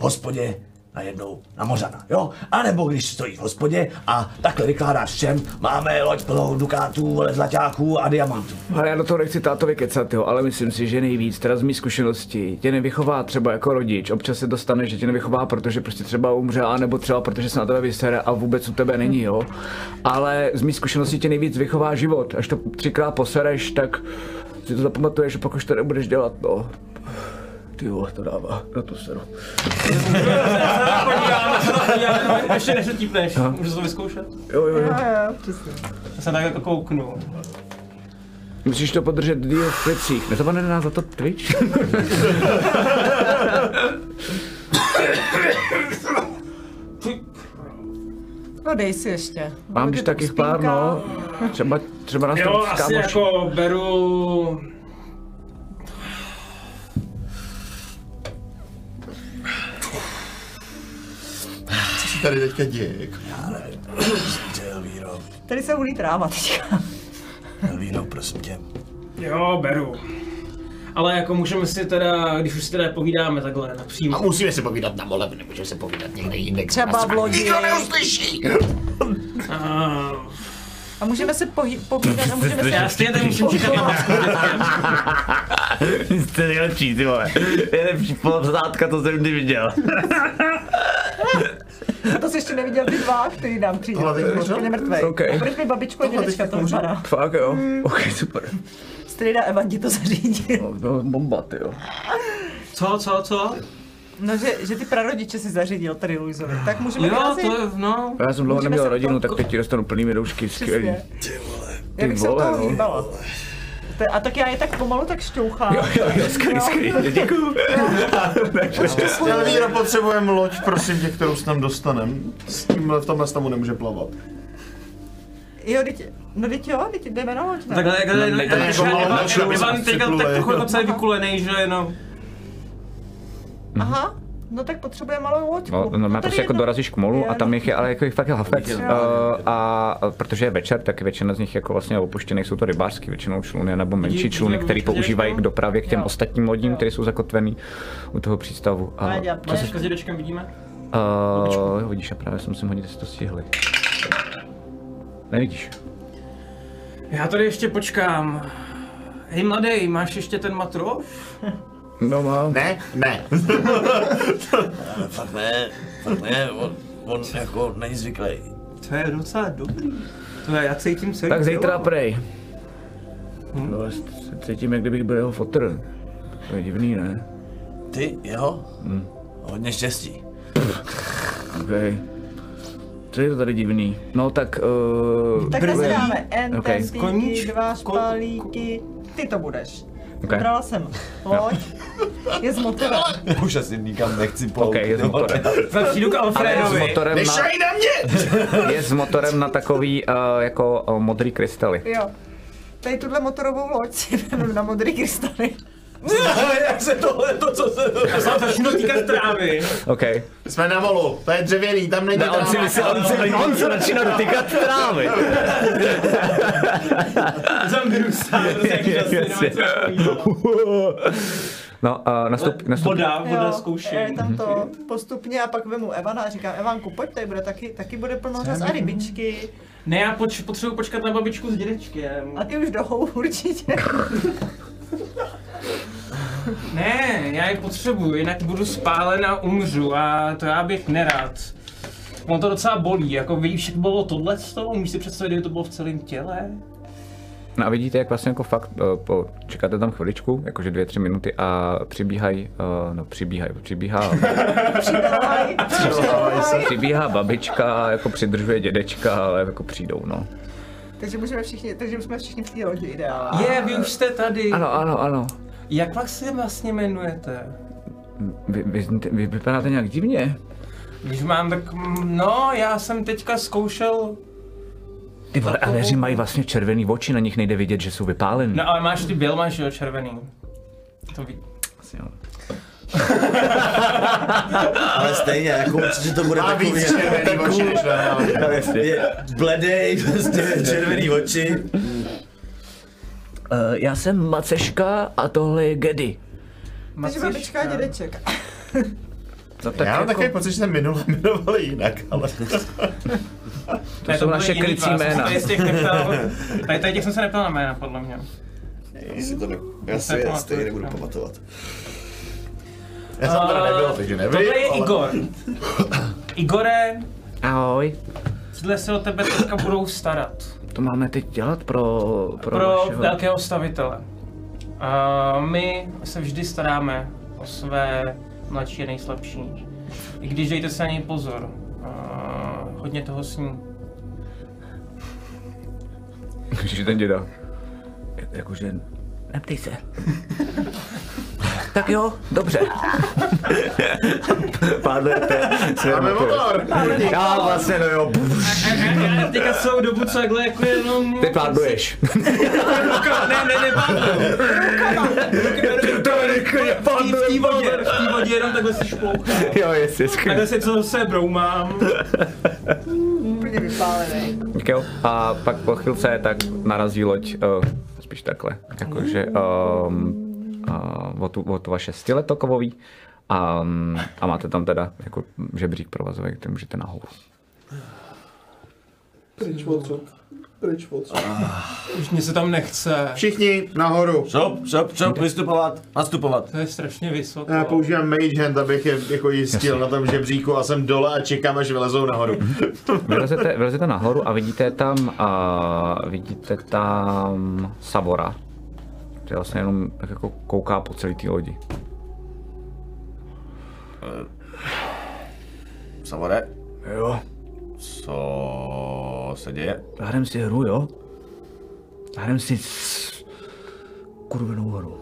hospodě najednou na Mořana, jo? A nebo když stojí v hospodě a takhle vykládáš všem, máme loď plnou dukátů, vole, zlaťáků a diamantů. Ale já do toho nechci tátovi kecat, jo, ale myslím si, že nejvíc, teda z mých zkušeností, tě nevychová třeba jako rodič. Občas se dostane, že tě nevychová, protože prostě třeba umře, nebo třeba protože se na tebe vysere a vůbec u tebe není, jo. Ale z mých zkušeností tě nejvíc vychová život. Až to třikrát posereš, tak si to zapamatuješ, pokud to nebudeš dělat, no. Ty vole, to dává na tu seru. [LAUGHS] Ještě než to típneš, můžu to vyzkoušet? Jo, jo, jo. Jo, jo, přesně. Já se tak jako kouknu. Musíš to podržet díl v klicích. Nezapomeň nás za to Twitch? No dej si ještě. Mám když takých pár, no. Třeba, třeba nás Jo, to asi jako beru... se tady teďka děje? jako? Elvíro, Tady se hulí tráva teďka. Elvíro, prosím tě. Jo, beru. Ale jako můžeme si teda, když už si teda povídáme takhle napřímo. A musíme si povídat na mole, nemůžeme si povídat někde jinde. Třeba v lodi. Nikdo neuslyší! A, A můžeme se pohy- povídat a můžeme se... já stejně tady musím čekat na masku. [LAUGHS] Jste nejlepší, ty vole. Nejlepší poznátka, to jsem kdy viděl. [LAUGHS] [LAUGHS] To jsi ještě neviděl ty dva, který nám přijde. Tohle teď Jsi pořád? úplně mrtvej. OK. Budeš mi babičku a dědečka, to vypadá. Fakt jo? Ok, super. Strida Evan ti to zařídil. No, bomba, ty jo. Co, co, co? No, že, že ty prarodiče si zařídil tady Luizovi. Tak můžeme Jo, vyrazit. to je, no. Já jsem dlouho neměl se rodinu, to- tak teď ti dostanu plný doušky, skvělý. Přesně. Já bych se vole, od toho no. Je- A tak já je tak pomalu tak šťouchám. Jo, jo, jo, skvělý, skvělý, děkuju. Elvíro, potřebujeme loď, prosím tě, kterou se tam dostanem. S tímhle v tomhle stavu nemůže plavat. Jo, teď, no teď jo, teď jdeme na loď, ne? Takhle, takhle, No, takhle, nejde jako takhle, malé Ivan- našlo, Ivan aby teďka připluje. tak trochu jako celý vykulený, že no. Aha, no tak potřebujeme malou loďku. No, no, tady prostě jako dorazíš k molu Jo, a tam no. jich je, ale jako jich fakt je hafec. Uh, a a protože je večer, tak většina z nich jako vlastně opuštěných jsou to rybářský většinou čluny nebo menší čluny, které používají k dopravě k těm Jo. ostatním lodím, které jsou zakotvený u toho přístavu. A, dělat, Máš s vidíme? uh, vidíš, a právě jsem si hodit, jestli to stihli. Nevidíš. Já tady ještě počkám. Hej mladý, máš ještě ten matrov? [LAUGHS] No mám. Ne, ne. Ale [LAUGHS] fakt ne, fakt ne, on, on jako není zvyklý. To je docela dobrý. To je, já cítím celý Tak zítra prej. No, já se cítím, jak kdybych byl jeho fotr. To je divný, ne? Ty, jeho? Hodně štěstí. OK. Co je to tady divný? No tak... Uh, Tak si dáme ententíky, Koníč- dva ko- špalíky. Ty to budeš. Ok. Vybrala jsem loď. Je s motorem. Už asi nikam nechci plout. OK, je s motorem. [LAUGHS] Přijdu k Ale je s Alfredovi. motorem na, Nešaj na mě! [LAUGHS] je s motorem na takový uh, jako uh, modrý krystaly. Jo. Tady tuhle motorovou loď [LAUGHS] na modrý krystaly. [LAUGHS] Jak se tohle, to co se... Já se začnu dotýkat trávy. OK. Jsme na molu, to je dřevěný, tam není Ne, on si myslí, on si, on se začíná dotýkat trávy. [LAUGHS] Zamíru sám. No, uh, nastup, nastup, Voda, voda Jo, zkouší. je tam to postupně a pak vemu Evana a říkám, Evanku, pojď, tady bude taky, taky bude plno řas a rybičky. Ne, já poč- potřebuji počkat na babičku s dědečkem. A ty už dohou [LAUGHS] určitě. Ne, já je potřebuji, jinak budu spálen a umřu a to já bych nerad. On to docela bolí, jako víš, jak bylo tohle z toho, umíš si představit, kdyby to bylo v celém těle? No a vidíte, jak vlastně jako fakt, uh, po, čekáte tam chviličku, jakože dvě, tři minuty a přibíhají, uh, no přibíhají, přibíhá, přibíhá babička, jako přidržuje dědečka, ale jako přijdou, no. Takže můžeme všichni, takže jsme všichni v té lodi ideálně. Je, vy už jste tady. Ano, ano, ano. Jak vás se vlastně jmenujete? Vy, vy, vy vypadáte nějak divně. Když mám tak, no, já jsem teďka zkoušel, Ty vole, Aleři mají vlastně červený oči, na nich nejde vidět, že jsou vypálený. no ale máš ty máš jo, červený. To ví. Asi jo. [LAUGHS] Ale stejně, jako určitě to bude Má takový, víc červený oči než na [LAUGHS] je bledej, prostě červený oči. Uh, já jsem Maceška a tohle je Gedy. Takže babička a dědeček. [LAUGHS] No tak Já mám jako, takový pocit, že jsem minule jmenovali jinak, ale... To jsou naše krycí jména. Tady, z těch neptal, tady, tady těch jsem se neptal na jména, podle mě. Já si to ne, já si je stejně nebudu pamatovat. Já jsem teda nebyl, takže nevím. Tohle je ale- Igor. Igore, ahoj. tíhle se o tebe teďka budou starat. To máme teď dělat pro, pro, Pro vašeho... velkého stavitele. A my se vždy staráme o své mladší a nejslabší. I když dejte se na něj pozor. A hodně toho sní. Že ten děda. Jak- Jakože, neptej se. tak jo, dobře. Pádlete své Máme motor! Já vlastně, no jo. Já teďka celou dobu co takhle jako jenom... Ty pádluješ. Ruka, ne, ne, ne, pádluju. To je rychle, V té vodě, v té vodě jenom takhle si šplouchám. Jo, jestli. Takhle si co se broumám. Úplně vypálený. Tak jo, a pak po chvilce tak narazí loď, uh, spíš takhle, jakože um, uh, o, tu, vaše styleto kovový a, a máte tam teda jako žebřík provazový, který můžete nahoru. Pryč. Pryč odsud. Už mě se tam nechce. Všichni nahoru. Šop, šop, šop, vystupovat, nastupovat. To je strašně vysoko. Já používám Mage Hand, abych je jako jistil na tom žebříku a jsem dole a čekám, až vylezou nahoru. [LAUGHS] Vylezete, vylezete nahoru a vidíte tam, uh, vidíte tam Savora, který vlastně jenom tak jako kouká po celé té lodi. Savore, Jo, co se děje? hrajeme si hru, jo? Hrajeme si s kurvenou hru.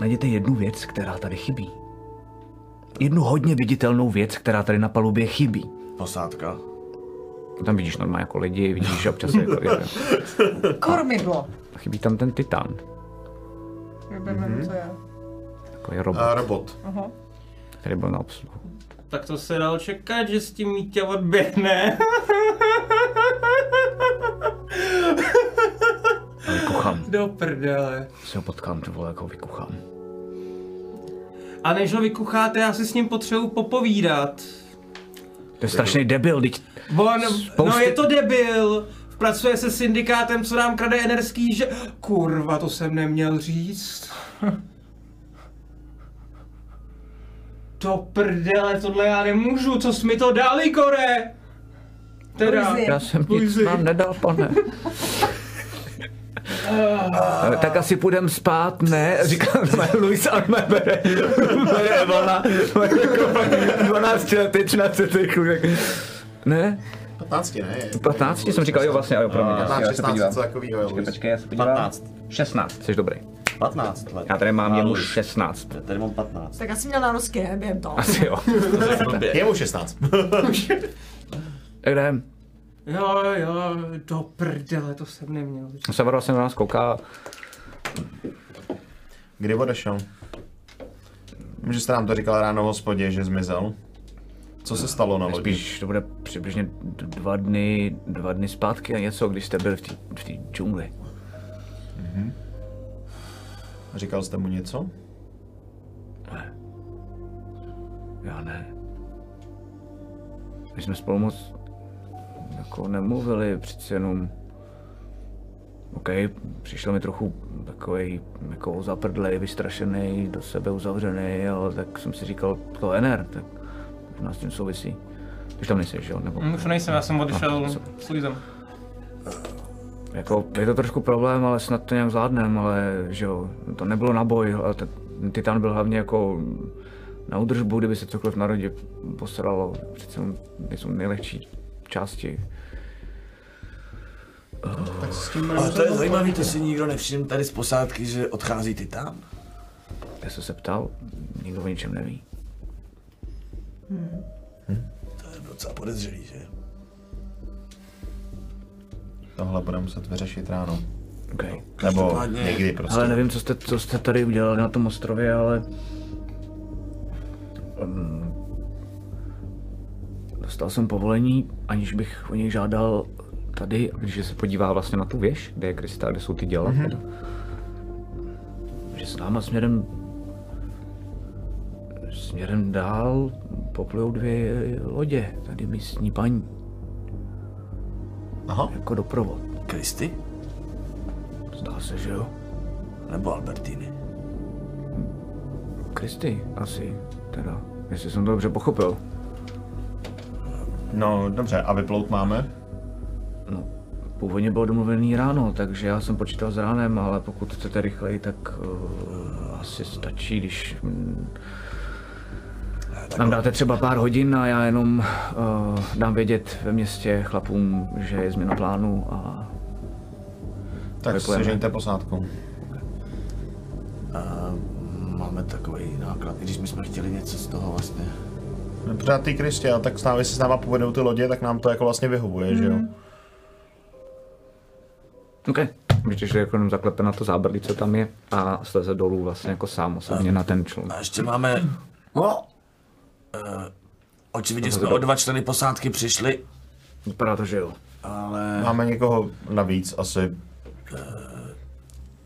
Najděte jednu věc, která tady chybí. Jednu hodně viditelnou věc, která tady na palubě chybí. Posádka. Tam vidíš normálně jako lidi, vidíš že občas jako, [LAUGHS] je, Kormidlo. chybí tam ten titán, Mm-hmm. Co je? jako je robot, A robot. Aha. který byl na obsluhu. Tak to se dalo čekat, že s tím mítě odběhne. Vykuchám, Do prdele. si ho potkám, ty vole, jako vykuchám. A než ho vykucháte, já si s ním potřebuji popovídat. To je strašný debil, teď On, Spousty- no je to debil. Pracuje se syndikátem, co nám krade energický, že... Kurva, to jsem neměl říct. Do prdele, tohle já nemůžu, co jsi mi to dal, Igore? Teda, Luizi. Já jsem nic Luizi. vám nedal, pane. Ale tak asi půjdem spát, ne? Říká Luis a mě bere, bere Evana, má jako 12 letý, 13 letý chudek. Ne? 15, ne? 15 jsem říkal, jo vlastně, jo, promiň, já, 15, já se 16, podívám. něco takovýho, jo. Počkej, počkej, já se podívám. 15. 16, jsi dobrý. 15 let. Já tady mám jemu Luis. 16. Tady mám 15. Tak asi měl na rusky, ne? Během toho. Asi jo. Je mu 16. Tak jdem. jo, jo, do prdele, to jsem neměl říct. Sever vlastně na nás kouká, Kdy odešel? Vím, že jste nám to říkal ráno v hospodě, že zmizel. Co se stalo na lodi? spíš to bude přibližně dva dny, dva dny zpátky a něco, když jste byli v té v té džungli. Říkal jste mu něco? Ne. Já ne. My jsme spolu moc jako nemluvili, přeci jenom... OK, přišel mi trochu takový jako zaprdlej, vystrašený, do sebe uzavřený, ale tak jsem si říkal, to NR, tak nás s tím souvisí. Už tam nejsi, že jo? Nebo... Už nejsem, já jsem no, odešel no, s Luizem. Jako, je to trošku problém, ale snad to nějak zvládnem, ale že jo, to nebylo na boj, ale ten Titan byl hlavně jako na údržbu, kdyby se cokoliv na rodě posralo, přece nejsou nejlehčí části. Tak s tím Ale to je zajímavý, to si nikdo nevšiml tady z posádky, že odchází Titán. Já jsem se ptal, nikdo o ničem neví. To je docela podezřelý, že? Tohle budeme muset vyřešit ráno. Okay. Nebo Každopádně- někdy prostě. Ale nevím, co jste, co jste tady udělali na tom ostrově, ale... Um, dostal jsem povolení, aniž bych o něj žádal tady, když se podívá vlastně na tu věž, kde je Krista, kde jsou ty děla. Mm-hmm. Že s náma směrem směrem dál poplujou dvě lodě, tady místní paní, Aha. jako doprovod. Kristy? Zdá se, že jo. Nebo Albertiny? Kristy, asi, teda, jestli jsem to dobře pochopil. No dobře, a vyplout máme? No, původně bylo domluvený ráno, takže já jsem počítal s ránem, ale pokud chcete rychleji, tak uh, asi stačí, když mm, nám dáte třeba pár hodin a já jenom uh, dám vědět ve městě chlapům, že je změna plánu a Tak Vyplujeme. sežeňte posádku. Máme takový náklad, i když my jsme chtěli něco z toho vlastně. No, Pořád ty Kristě, a tak s námi, jestli s náma povedou ty lodě, tak nám to jako vlastně vyhovuje, že jo? OK. Víte, že jako jenom zaklepe na to zábradlí, co tam je a sleze dolů vlastně jako sám osobně na ten člun. A ještě máme... No, uh, očividně jsme o dva členy posádky přišli, Vypadá to, že jo. ale Máme někoho navíc asi.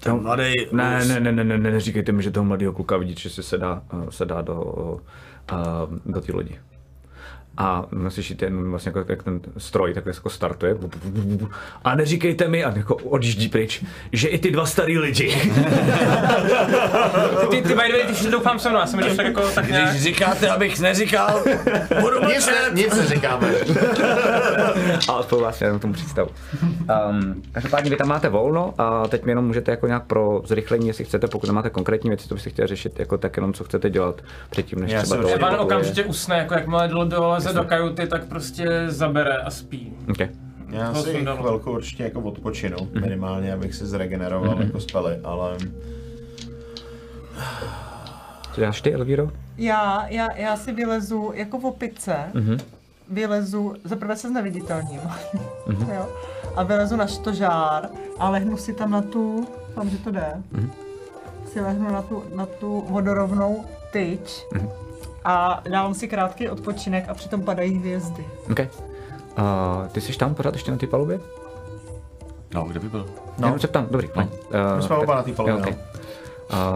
ten mladý... Ne, ne, ne, ne, ne, ne, neříkejte mi, že toho mladého kluka vidíte, že si se dá, eh, se dá do, uh, do té lodi. A slyšíte jen vlastně jako, jak ten stroj takhle jako startuje. A neříkejte mi, a jako odjíždí pryč, že i ty dva starý lidi. [LAUGHS] Ty, ty, by the way, ty všichni doufám se mnou, já jsem tak jako tak nějak... Když říkáte, abych neříkal, budu Nic, ne, nic neříkáme. [LAUGHS] a aspoň vlastně jenom tomu představu. Um, každopádně vy tam máte volno a teď mi jenom můžete jako nějak pro zrychlení, jestli chcete, pokud nemáte konkrétní věci, co byste chtěli řešit, jako tak jenom co chcete dělat předtím, než Já třeba to odblokuje. okamžitě usne, jako jakmile dole doleze do kajuty, tak prostě zabere a spí. Okay. Já To si chvilku určitě jako odpočinu, minimálně, abych si zregeneroval jako spely, ale Co děláš ty, Elvíro? Já, já, já si vylezu jako v opice, mm-hmm. vylezu, zaprvé se zneviditelním, mm-hmm. [LAUGHS] jo, a vylezu na stožár a lehnu si tam na tu, vám, že to jde, mm-hmm. si lehnu na tu, na tu vodorovnou tyč mm-hmm. A dávám si krátký odpočinek a přitom padají hvězdy. OK. Uh, ty jsi tam pořád ještě na té palubě? No, kde by byl? No. Jenom se ptám, dobrý. No. my jsme oba na té palubě, okay.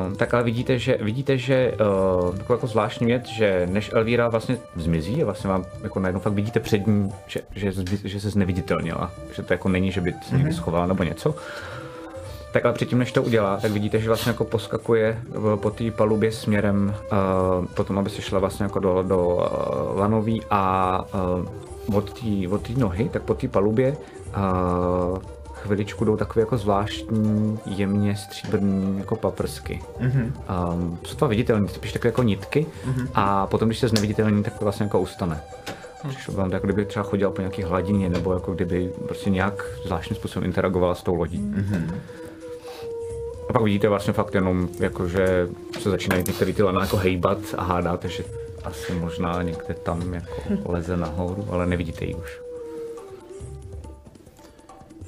Uh, tak ale vidíte, že, vidíte, že uh, takovou jako zvláštní věc, že než Elvíra vlastně zmizí a vlastně vám jako najednou fakt vidíte před ní, že, že, že se zneviditelnila, že to jako není, že by se někdy schovala nebo něco. Tak ale předtím, než to udělá, tak vidíte, že vlastně jako poskakuje eh, po té palubě směrem uh, potom, aby se šla vlastně jako do, do uh, lanový a uh, od té od té nohy, tak po té palubě uh, chviličku jdou takové jako zvláštní, jemně stříbrný jako paprsky. Mm-hmm. Um, jsou to viditelné, spíš takové jako nitky mm-hmm. a potom, když se zneviditelní, tak to vlastně jako ustane. Přišlo vám to, jako kdyby třeba chodila po nějaké hladině, nebo jako kdyby prostě nějak zvláštním způsobem interagovala s tou lodí. Mm-hmm. A pak vidíte vlastně fakt jenom, jako, že se začínají některé ty lana jako hejbat a hádáte, že asi možná někde tam jako leze nahoru, ale nevidíte ji už.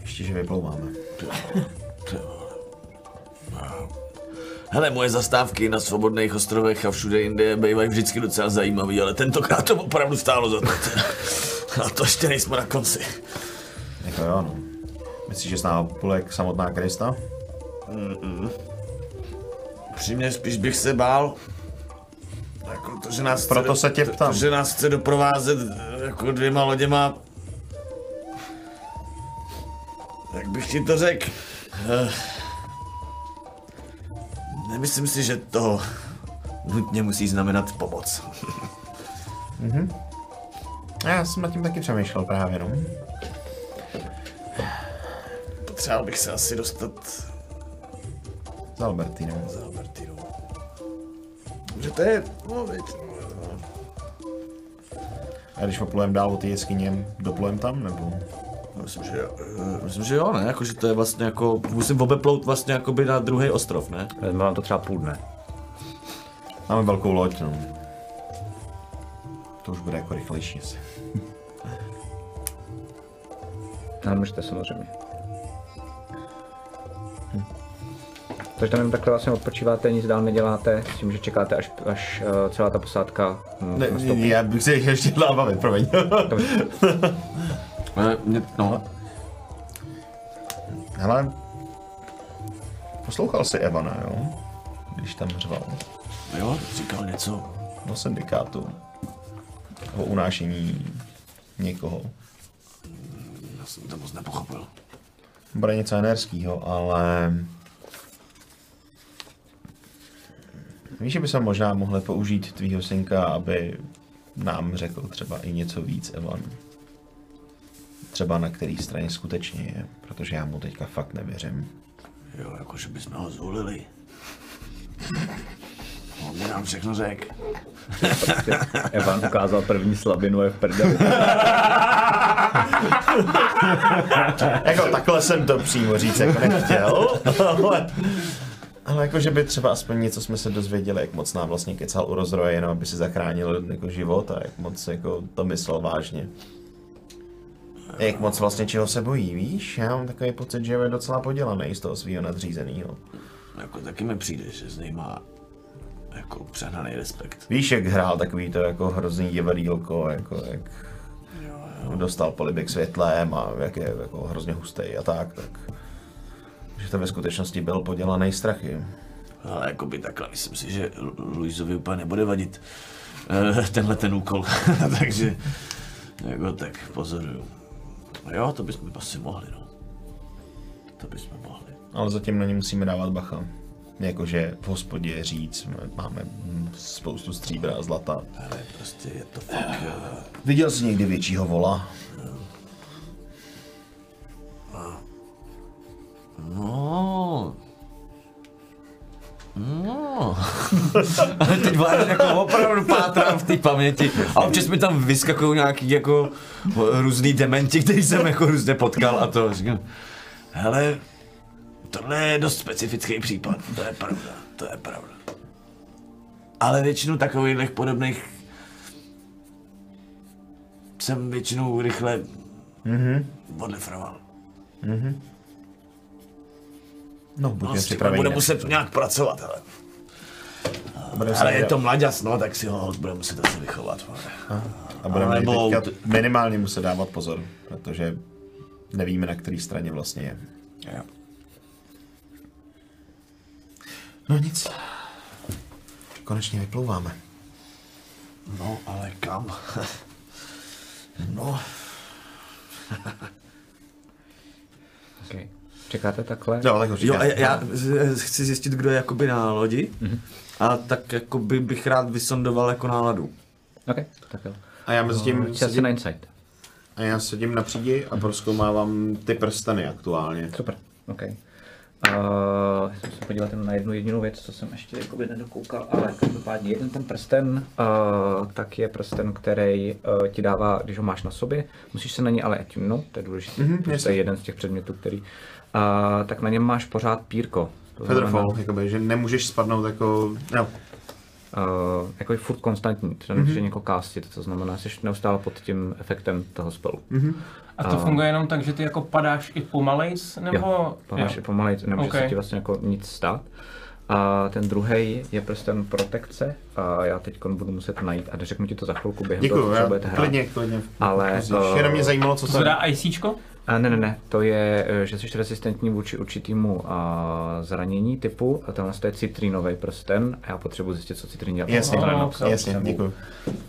ještě, že vyplouváme. Hele, moje zastávky na svobodných ostrovech a všude jinde bývají vždycky docela zajímavý, ale tentokrát to opravdu stálo za to. [LAUGHS] A to ještě nejsme na konci. Jako jo, no. Myslíš, že půjde jak samotná Krista? Přímě spíš bych se bál, Jako to, že nás Proto chce, se tě ptám. To, že nás chce doprovázet eh, jako dvěma loděma. Jak bych ti to řekl? Eh, Nemyslím si, že to nutně musí znamenat pomoc. [LAUGHS] Já jsem nad tím taky přemýšlel právě, no. Potřeboval bych se asi dostat S Albertinem. za Albertinu. Že to je, no, věc, no, A když poplujem dál od té jeskyně, doplujem tam, nebo? Myslím, že jo. Eh, Myslím, že jo, ne? Jako, že to je vlastně jako, musím obeplout vlastně jakoby na druhý ostrov, ne? Vám to třeba půl dne. Máme velkou loď, no. To už bude jako rychlejší asi. Můžete samozřejmě. Takže tam jen takhle vlastně odpočíváte, nic dál neděláte, s tím, že čekáte, až, až uh, celá ta posádka hm, Ne, nastoupí. já bych se ještě dál bavit, promiň. Ne, [LAUGHS] mě, no. Hele, poslouchal jsi Evana, jo? Když tam řval Jo, říkal něco. o syndikátu. O unášení někoho. Já jsem to moc nepochopil. Bude něco enerského, ale... Víš, že by se možná mohli použít tvýho synka, aby nám řekl třeba i něco víc, Evan. Třeba na který straně skutečně je, protože já mu teďka fakt nevěřím. Jo, jako že bychom ho zvolili. On by nám všechno řekl. [LAUGHS] Evan ukázal první slabinu je v prdeli. Jako takhle jsem to přímo říct jako nechtěl, ale, ale jako, že by třeba aspoň něco jsme se dozvěděli, jak moc nám vlastně kecal u rozroje, jenom aby si zachránil jako život a jak moc jako to myslel vážně. Jak moc vlastně čeho se bojí, víš? Já mám takový pocit, že je docela podělaný z toho svého nadřízeného. Jako taky mi přijde, že z něj má jako přehnaný respekt. Víš, jak hrál takový to jako hrozný divadýlko, jako jak dostal polibek světlem a jak je jako hrozně hustý a tak, tak. Že to ve skutečnosti byl podělaný strachy. Ale jako by takhle, myslím si, že Lu- Luizovi úplně nebude vadit eh, tenhle ten úkol. [LAUGHS] Takže jako tak pozoruju. Jo, to bychom asi mohli, no. To bychom mohli. Ale zatím na ně musíme dávat bacha. Jakože v hospodě říct, máme spoustu stříbra a zlata. Ale prostě je to fakt... eh, Viděl jsi někdy většího vola? No. No. [LAUGHS] Ale teď vládě jako opravdu pátrám v té paměti. A občas mi tam vyskakují nějaký jako různý dementi, který jsem jako různě potkal a to říkám. Hele, tohle je dost specifický případ, to je pravda, to je pravda. Ale většinu takových podobných jsem většinou rychle mm-hmm. odlifroval. No, No, buďme s tím připraveni. bude muset nějak pracovat, ale. Budeme Ale je to mladěs, no, tak si ho bude muset asi vychovat. vole. A budeme Ale Nebo... nebo- teďka minimálně muset dávat pozor, protože nevíme, na které straně vlastně je. Jo. No nic. Konečně vyplouváme. No, ale kam? [LAUGHS] no, Okay. Čekáte takhle? Jo, tak určitě. jo, a já, chci zjistit, kdo je jakoby na lodi. A tak jakoby bych rád vysondoval jako náladu. OK, tak jo. A já mezi tím asi sedím, na insight. a já sedím na přídi a proskoumávám ty prsteny aktuálně. Super, OK. Uh, jsem se podívat jenom na jednu jedinou věc, co jsem ještě jakoby nedokoukal, ale každopádně jeden ten prsten, uh, tak je prsten, který uh, ti dává, když ho máš na sobě, musíš se na něj ale attunout, to je důležité, mm-hmm, to je jeden z těch předmětů, který, uh, tak na něm máš pořád pírko. Featherfall, jakoby, že nemůžeš spadnout jako, no, Uh, jako je furt konstantní, nemůže mm-hmm. někoho castit, to znamená, jsi neustále pod tím efektem toho spelu. Mm-hmm. A to funguje jenom tak, že ty jako padáš i pomalejc, nebo... Jo, padáš i pomalej, nemůže Ok. se ti vlastně jako nic stát. A ten druhý je prsten protekce a já teď budu muset najít a řeknu ti to za chvilku během děkuju, toho, co budete hrát. klidně, klidně. Ale, eh, Jenom mě zajímalo, co To to se dá ICčko? A ne, ne, ne, to je, eh, že jsi resistentní vůči určitýmu a, zranění typu, a tohle to je citrínový prsten, a já potřebuji zjistit, co citrín dělá. Jasně, no, napsal jasně, jsem. děkuji.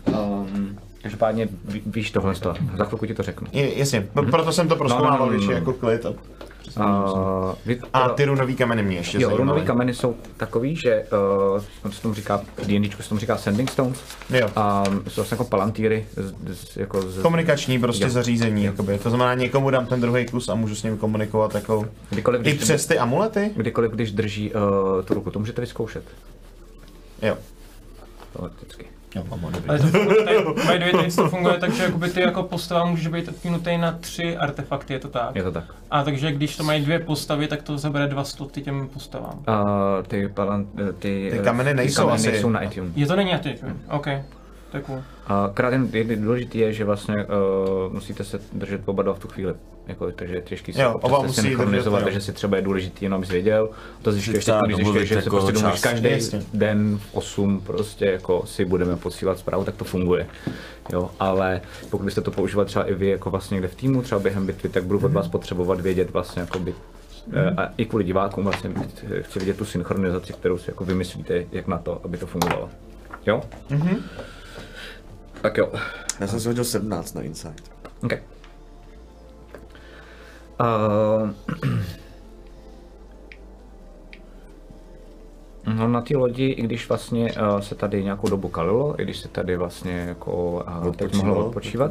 Um, každopádně ví, víš tohle, za chvilku ti to řeknu. Je, jasně, no, proto jsem to proskoumával, no, no, no. je jako klid. A, Uh, vy, a ty runový kameny mě ještě Jo, runové zajímaly. kameny jsou takový, že uh, se tomu říká, D&Dčku se tomu říká sending stones. Jo. A jsou vlastně jako palantýry, z, z, jako z, Komunikační prostě Jo. zařízení, jakoby. To znamená, někomu dám ten druhý kus a můžu s ním komunikovat jako... kdykoliv, I když, přes ty amulety? kdykoliv, když drží uh, tu ruku, to můžete vyzkoušet. Jo. Teoreticky. Jo. Ale to funguje, tady, by the way, tady to funguje tak, že jakoby ty jako postava můžeš být odpínutý na tři artefakty, je to tak? Je to tak. A takže když to mají dvě postavy, tak to zabere dva sloty těm postavám. Uh, ty, palant, eh, ty, Ty kameny nejsou kameny asi. nejsou na iTunes. Je to není a ty, OK. Cool. A krát jen je- důležitý je, že vlastně uh, musíte se držet oba dva v tu chvíli. Jako, takže je těžký se Jo, oba se musí synchronizovat, takže si třeba je důležitý jenom abys věděl. To zjišťuješ, teď, když zjišťuješ, že se jako prostě domluvíš každý Jasně. den v 8 prostě jako si budeme posílat zprávu, tak to funguje. Jo, ale pokud byste to používali třeba i vy jako vlastně někde v týmu, třeba během bitvy, tak budu od vás potřebovat vědět vlastně jako by a i kvůli divákům vlastně chci vidět tu synchronizaci, kterou si jako vymyslíte, jak na to, aby to fungovalo. Jo? Mhm. Tak jo. Já jsem si hodil 17 na Insight. OK. Uh, no na té lodi, i když vlastně uh, se tady nějakou dobu kalilo, i když se tady vlastně jako uh, teď mohlo odpočívat,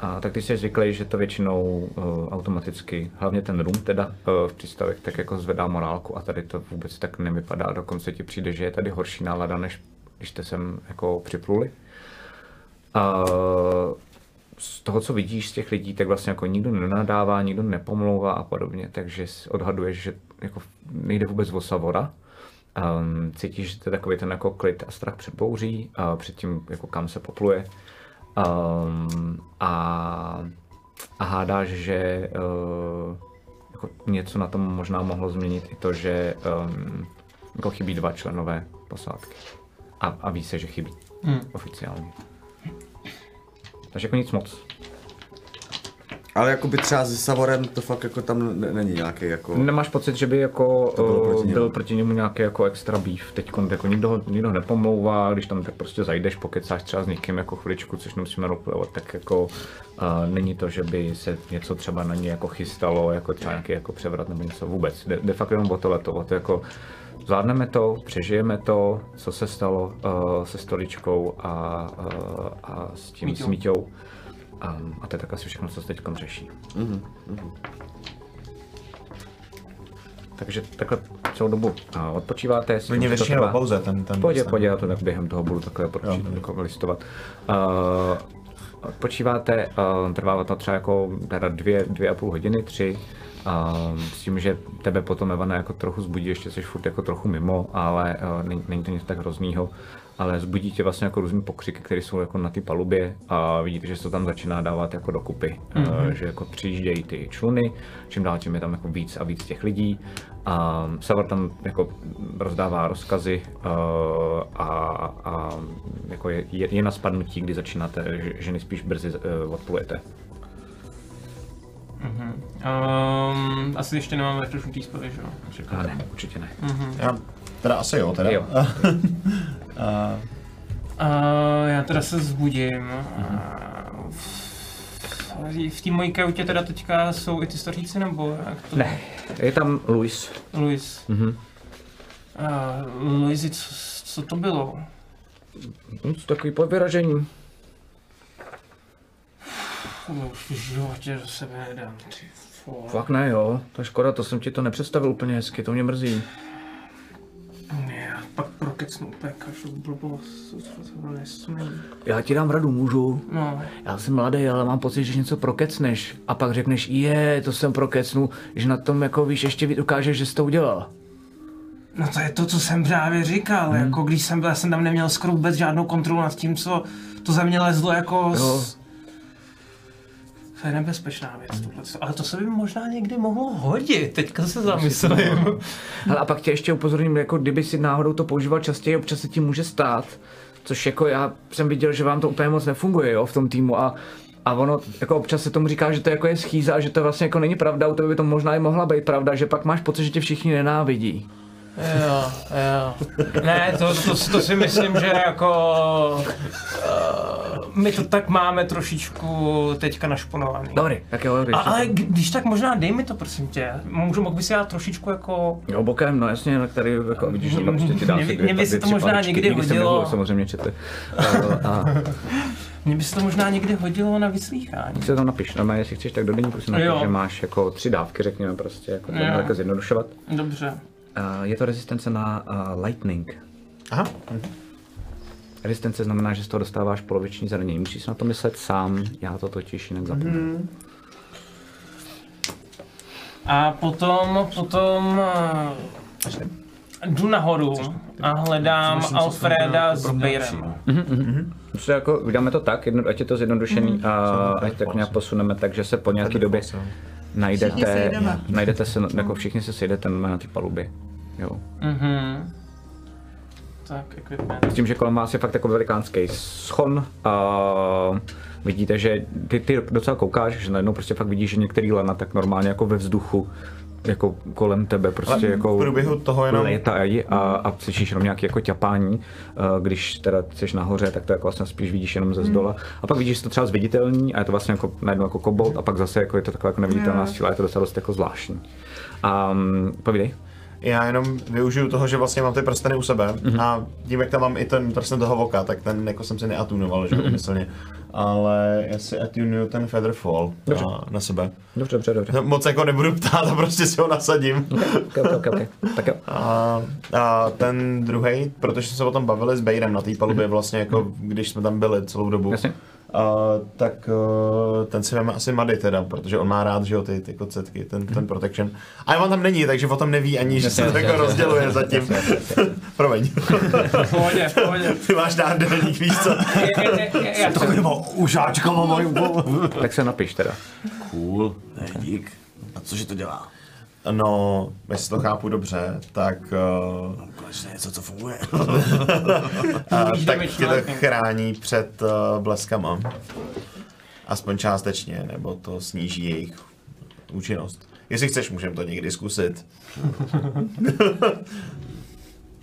a tak ty jsi zvyklý, že to většinou uh, automaticky, hlavně ten rum teda uh, v přístavech, tak jako zvedá morálku a tady to vůbec tak nevypadá, dokonce ti přijde, že je tady horší nálada, než když jste sem jako připluli. A z toho, co vidíš z těch lidí, tak vlastně jako nikdo nenadává, nikdo nepomlouvá a podobně, takže odhaduješ, že jako nejde vůbec o Savora. Um, cítíš, že to je takový ten jako klid a strach před bouří, a před tím, jako kam se popluje. Um, a, a hádáš, že uh, jako něco na tom možná mohlo změnit i to, že um, jako chybí dva členové posádky. A, a ví se, že chybí Hmm. oficiálně. Takže jako nic moc. Ale jako by třeba se Savorem to fakt jako tam ne- není nějaký jako... Nemáš pocit, že by jako To bylo eh, proti němu. byl proti němu nějaký jako extra beef? Teď jako nikdo, ho- nikdo nepomlouvá, když tam tak prostě zajdeš, pokecáš třeba s někým jako chviličku, což nemusíme roleplayovat, tak jako uh, není to, že by se něco třeba na ně jako chystalo, jako třeba nějaký jako převrat nebo něco vůbec. Jde, de facto jenom o tohleto, o to jako zvládneme to, přežijeme to, co se stalo uh, se stoličkou a, uh, a s tím Míťou. smíťou. Um, a to je tak asi všechno, co se teď řeší. Takže takhle celou dobu a odpočíváte. to většinou trvá- pauze, ten, ten Pojď, ten- pojď, já to tak během toho budu takhle pročít, jako listovat. Uh, odpočíváte, uh, trvá to třeba jako teda dvě, dvě a půl hodiny, tři. Uh, s tím, že tebe potom Evana jako trochu zbudí, ještě jsi furt jako trochu mimo, ale uh, není, není, to nic tak hroznýho. Ale zbudí tě vlastně jako různý pokřiky, které jsou jako na té palubě a vidíte, že se to tam začíná dávat jako dokupy. Mm-hmm. Že jako přijíždějí ty čluny, čím dál tím je tam jako víc a víc těch lidí. A Savor tam jako rozdává rozkazy uh, a, a jako je, je, je na spadnutí, kdy začínáte, že, že nejspíš brzy odplujete. Um, asi ještě nemám refreshnutý spely, že jo? A ne, určitě ne. Já, teda asi jo, teda. Jo. [LAUGHS] A, Uh, já teda se zbudím. Uh, v té mojí kajutě teda teďka jsou i ty staříci, nebo jak to? Ne, je tam Luis. Luis. Mhm. Uh, Luisi, co, co to bylo? Takový po vyražení. No, Už v životě do sebe nedám, ty vole. Fakt ne, jo. To je škoda, to jsem ti to nepředstavil úplně hezky, to mě mrzí. Ne, já pak prokecnu úplně každou blbost, co to nesmí. Já ti dám radu, můžu. No, Já jsem mladý, ale mám pocit, že něco prokecneš. A pak řekneš, je, to jsem prokecnu, že na tom jako víš, ještě víc ukážeš, že jsi to udělal. no to je to, co jsem právě říkal, Hmm. jako když jsem byl, já jsem tam neměl skoro vůbec žádnou kontrolu nad tím, co to ze mě lezlo jako Jo. s... To je nebezpečná věc, tohle. Ale to se by možná někdy mohlo hodit, teďka se zamyslím. Hele, a pak tě ještě upozorním, jako kdyby si náhodou to používal častěji, občas se ti může stát. Což jako já jsem viděl, že vám to úplně moc nefunguje, jo, v tom týmu a a ono jako občas se tomu říká, že to jako je schýza a že to vlastně jako není pravda, u tebe by to možná i mohla být pravda, že pak máš pocit, že tě všichni nenávidí. Jo, jo. Ne, to, to, to si myslím, že jako... Uh, my to tak máme trošičku teďka našponovaný. Dobrý, tak jo, dobrý. A, ale když tak možná dej mi to, prosím tě. Můžu, mohl bys já trošičku jako... Jo, bokem, no jasně, na který jako vidíš, že prostě ti dám Mě by- se to možná paličky. někdy Nikdy hodilo. nebyl, samozřejmě četli. A, a Mně by se to možná někdy hodilo na vyslýchání. to tam napiš, normálně, jestli chceš, tak do denníku si napiš, Jo. že máš jako tři dávky, řekněme prostě, jako to jako zjednodušovat. Dobře. Uh, je to rezistence na uh, lightning. Aha. Rezistence znamená, že z toho dostáváš poloviční zranění. Musíš si na to myslet sám, já to totiž jinak zapomenu. A potom, potom eh, jdu nahoru a hledám Alfreda s Bejrem. Prostě jako, uděláme to tak, jedno, ať je to zjednodušený a ať tak nějak posuneme, takže se po nějaké době najdete, najdete se, jako všichni se sejdete na té palubě. Jo. Mhm. Tak, equipment. S tím, že kolem vás je fakt jako velikánský schon a vidíte, že ty, ty docela koukáš, že najednou prostě fakt vidíš, že některý lana tak normálně jako ve vzduchu jako kolem tebe prostě Ale jako v průběhu toho jenom- létají a, a slyšíš jenom nějaký jako ťapání, a když teda jsi nahoře, tak to jako vlastně spíš vidíš jenom ze zdola. A pak vidíš, že to třeba zviditelný a je to vlastně jako najednou jako kobolt a pak zase jako je to taková jako neviditelná síla, je to docela dost jako zvláštní. A um, povídej. Já jenom využiju toho, že vlastně mám ty prsteny u sebe mm-hmm. a tím, jak tam mám i ten prsten toho voka, tak ten jako jsem si neatunoval, že mm-hmm. umyslně. Ale já si atunuju ten Featherfall na, na sebe. Dobře, dobře, dobře. Moc jako nebudu ptát a [LAUGHS] prostě si ho nasadím. Okay, okay, okay, okay. Tak jo. A, a ten druhý, protože jsme se o tom bavili s Bejrem na té palubě vlastně jako, když jsme tam byli celou dobu. Jasně. A, tak uh, ten si veme asi Mady teda, protože on má rád, že jo, ty, ty kocetky, ten, ten protection. A on tam není, takže o tom neví ani, že se to jako rozděluje zatím. [LAUGHS] Promiň. Pohodě, v pohodě. Ty máš nádelník, víš co? Jsem- Takovýma užáčkama mají. Tak se napiš teda. Cool, ne, dík. A cože to dělá? No, jestli to chápu dobře, tak, uh, Konečně něco, co funguje. [LAUGHS] a, tak tě to chrání před uh, bleskama. Aspoň částečně, nebo to sníží jejich účinnost. Jestli chceš, můžeme to někdy zkusit. [LAUGHS]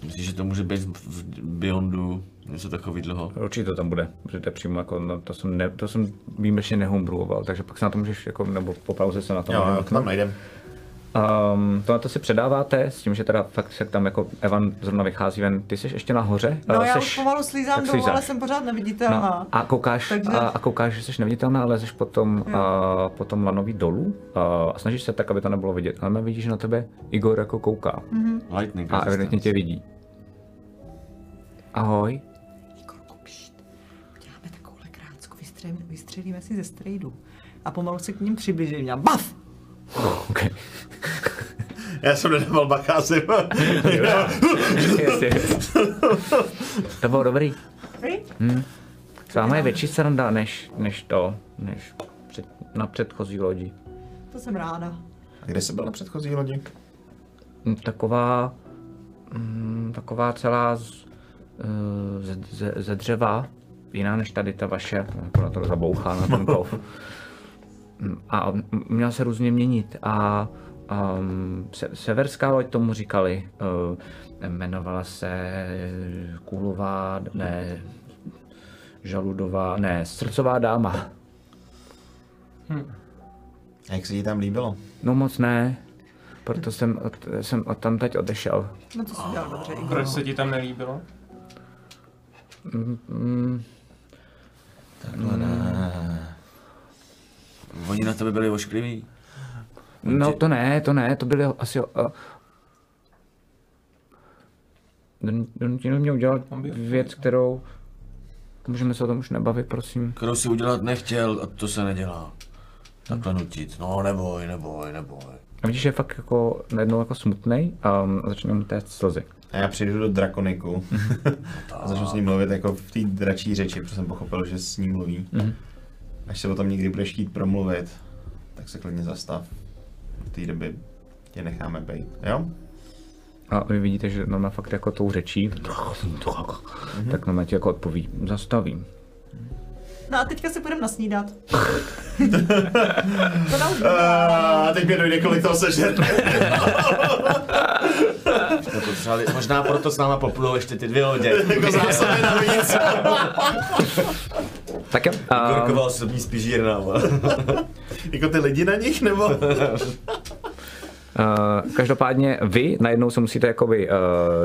Myslíš, že to může být v Beyondu něco takového? Určitě to tam bude, protože to je přímo jako, no, to jsem, ne, to jsem výjimečně nehombruoval, takže pak se na to můžeš, jako, nebo po pauze se na to Jo, můžeme jo, tam najdem. Um, tohle to si předáváte s tím, že teda fakt se tam jako Evan zrovna vychází ven. Ty jsi ještě nahoře? No Eh, já seš- už pomalu slízám dolů, ale jsem pořád neviditelná. No, a koukáš, Takže- a, a koukáš, že jsi neviditelná, ale jsi potom, a, potom lanový dolů a, a snažíš se tak, aby to nebylo vidět. Ale vidíš, že na tebe Igor jako kouká Lightning a evidentně tě vidí. Ahoj. Igorku, pšt. Děláme takovouhle krácku, vystřelíme, vystřelíme si ze strejdu. A pomalu se k ním přiblížím a baf! Okay. Já jsem nedával. Jasně. to bylo dobrý. Hm? S váma je větší sranda než, než to, než před, na předchozí lodi. To jsem ráda. A kde jsi byl na předchozí lodi? Mm, taková, mm, taková celá z, eh, ze, ze, ze dřeva, jiná než tady ta vaše, jako na to zabouchá na ten kov. [LAUGHS] Mm, A m- měla se různě měnit a um, se, severská loď tomu říkali, uh, jmenovala se Kůlová, ne, Žaludová, ne, Srdcová dáma. A jak se ti tam líbilo? No moc ne, proto jsem, od, jsem od tam teď odešel. No to jsem dělal dobře, Igor. Proč se ti tam nelíbilo? Mm, Oni na tebe byli oškliví. No to ne, to ne, to byly asi... Uh, Donutili mě udělat věc, kterou... Můžeme se o tom už nebavit, prosím. Kterou si udělat nechtěl a to se nedělá. Takhle nutit. No neboj, neboj, neboj. A vidíš, že je fakt jako najednou jako smutnej um, a začne mu téct slzy. A já přijdu do Drakoniku [LAUGHS] a začnu s ním mluvit jako v té dračí řeči, protože jsem pochopil, že s ním mluví. Až se o tom někdy budeš chtít promluvit, tak se klidně zastav. V té doby tě necháme být, jo? A vy vidíte, že no fakt jako tou řečí, tak no tě jako odpoví, zastavím. No a teďka si půjdeme nasnídat. [LAUGHS] to nám. A teď mi dojde, kolik toho. Jsme potřebovali, možná proto s náma poplujou ještě ty dvě lodě. [LAUGHS] jako zásoby navíc. [LAUGHS] Tak jo. a- Gorková osobní spížírna. vole. jako ty lidi na nich, nebo? Uh, každopádně vy najednou se musíte jakoby uh,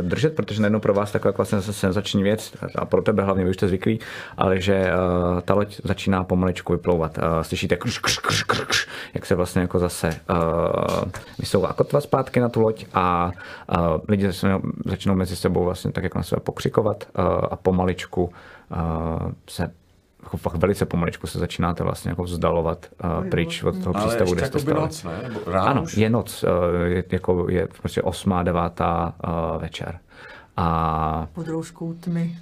držet, protože najednou pro vás taková vlastně senzační věc, a pro tebe hlavně, vy už jste zvyklí, ale že uh, ta loď začíná pomaličku vyplouvat. Uh, slyšíte kř, kř, kř, kř, kř, jak se vlastně jako zase uh, vysouvá kotva zpátky na tu loď a uh, lidi začnou, začnou mezi sebou vlastně tak jako na sebe pokřikovat uh, a pomaličku uh, se jako fakt velice pomaličku se začínáte vlastně jako vzdalovat uh, pryč od toho Ale přístavu, kde jste jako stali. noc, ne? Nebo ráno Ano, už? je noc, eh, je, jako je prostě osmá, devátá uh, večer. A Pod rouškou tmy.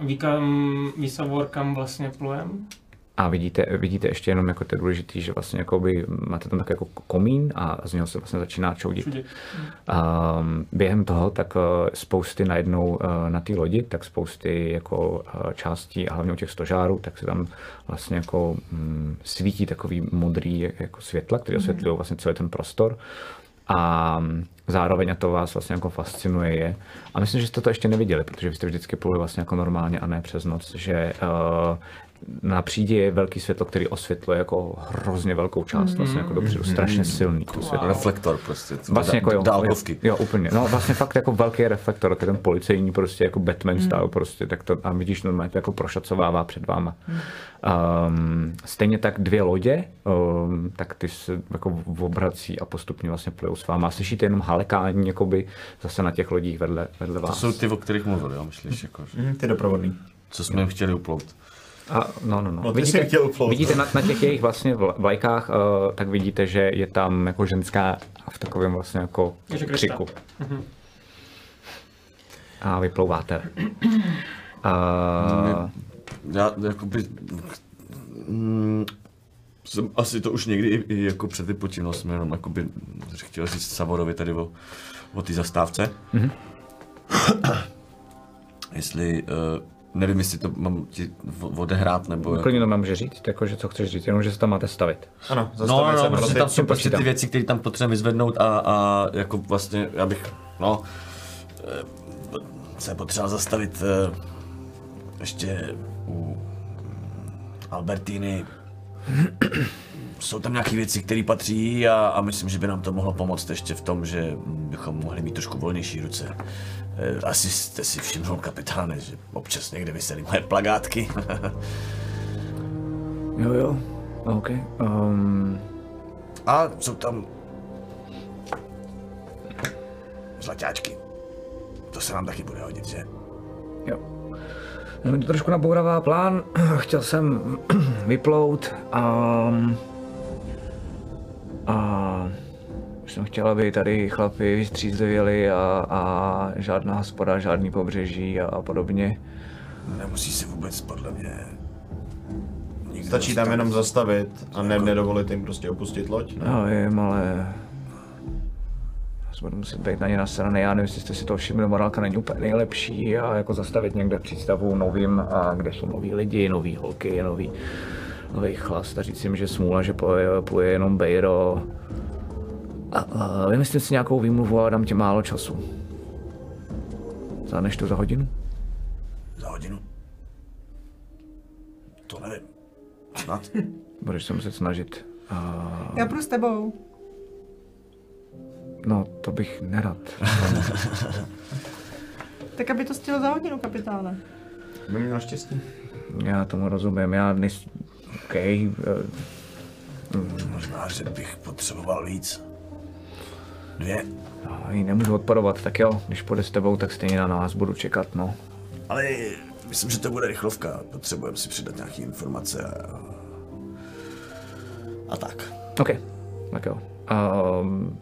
Ví, kam, ví Savor, kam vlastně plujem? A vidíte, vidíte ještě jenom jako to je důležitý, že vlastně jakoby máte tam tak jako komín a z něho se vlastně začíná čoudit. Um, během toho tak uh, spousty najednou uh, na té lodi, tak spousty jako uh, částí a hlavně u těch stožárů, tak se tam vlastně jako um, svítí takový modrý jako světla, které osvětlují vlastně celý ten prostor. A zároveň a to vás vlastně jako fascinuje je. A myslím, že jste to ještě neviděli, protože vy jste vždycky pluli vlastně jako normálně a ne přes noc, že uh, na přídi je velký světlo, který osvětluje jako hrozně velkou část, vlastně jako dopředu, strašně silný to světlo. Reflektor prostě. Vlastně jako jo, Dálkovky. Jo, úplně. No vlastně fakt jako velký reflektor, ten policejní prostě jako Batman style prostě, tak to a vidíš normálně to jako prošacovává před váma. Um, stejně tak dvě lodě, um, tak ty se jako obrací a postupně vlastně plujou s váma. Slyšíte jenom halekání jakoby zase na těch lodích vedle, vedle To vás. jsou ty, o kterých mluvil, jo, myslíš, jako, že- Ty doprovodný. co jsme jim chtěli uplout. A, no, no, no. No, jsi chtěl uplout. vidíte na, na, těch jejich vlastně vla- vlajkách, uh, tak vidíte, že je tam jako ženská v takovém vlastně jako křiku. A vyplouváte. Uh, Já jakoby... Mm, jsem asi to už někdy i, i jako předvypočínal, jsem jenom jakoby chtěl říct Savorovi tady o, o té zastávce. Mm-hmm. jestli, uh, nevím, jestli to mám ti odehrát, nebo... Jako, klidně to mám může říct, jako, že co chceš říct, jenom že se tam máte stavit. Ano, no, zastavit no, se no, protože prostě. tam jsou prostě ty věci, které tam potřebujeme vyzvednout a, a jako vlastně, já bych, no, eh, se potřeba zastavit eh, ještě u Albertiny. Jsou tam nějaké věci, které patří a, a myslím, že by nám to mohlo pomoct ještě v tom, že bychom mohli mít trošku volnější ruce. Eh, Asi jste si všimnul, kapitáne, že občas někde vysely moje plagátky. [LAUGHS] Jo, jo. OK. Um, A jsou tam zlaťáčky. To se nám taky bude hodit, že? jo. No, mi to trošku nabouravá plán. [CLEARS THROAT] Chtěl jsem [CLEARS THROAT] vyplout a... A... Už jsem chtěl, aby tady chlapi vystřízlivěli a, a žádná hospoda, žádný pobřeží a, a podobně. Nemusí se vůbec podle mě nikdy Stačí tam jenom zastavit a ne, nedovolit jim prostě opustit loď. Ne? Já vím, ale... Budu muset být na ně nasraný. Já nevím, jestli jste si to všimli, morálka není úplně nejlepší a jako zastavit někde přístavu novým, a kde jsou noví lidi, nový holky, nový, nový chlast a říct jim, že smůla, že pluje, pluje jenom Bejro. A, a vymyslím si nějakou výmluvu a dám ti málo času. Zvládneš to za hodinu? Za hodinu. To nevím. Snad. [LAUGHS] Budeš se muset snažit. A, Já půjdu s tebou. no, to bych nerad. [LAUGHS] Tak aby to stihlo za hodinu, kapitáne. By měl štěstí. Já tomu rozumím, já nejs... OK, eh, Možná, že bych potřeboval víc. Dvě. Já jí nemůžu odporovat, tak jo, když půjde s tebou, tak stejně na nás budu čekat, no. Ale myslím, že to bude rychlovka. Potřebujeme si přidat nějaké informace a... A tak. OK, tak jo. Um,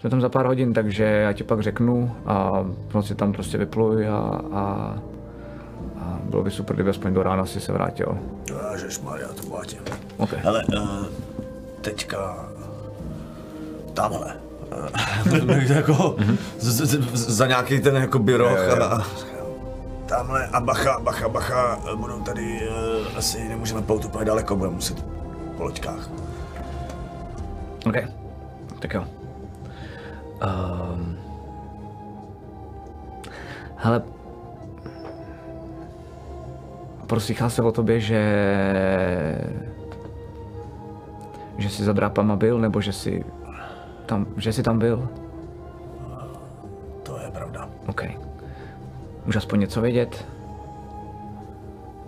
jsme tam za pár hodin, takže já ti pak řeknu a noci tam prostě vypluj a, a, a bylo by super, kdyby aspoň do rána si se vrátil. Maria, to bohatě. OK. Hele, uh, teďka... Tamhle. [LAUGHS] jako z, z, z, za nějaký ten jako roh a... tamhle a bacha, bacha, bacha, budou tady, uh, asi nemůžeme plout úplně daleko, budeme muset po loďkách. OK. Tak jo. Um, hele, proslýchá se o tobě, že že jsi za drápama byl, nebo že jsi tam, že jsi tam byl? To je pravda. OK. Můžu aspoň něco vědět?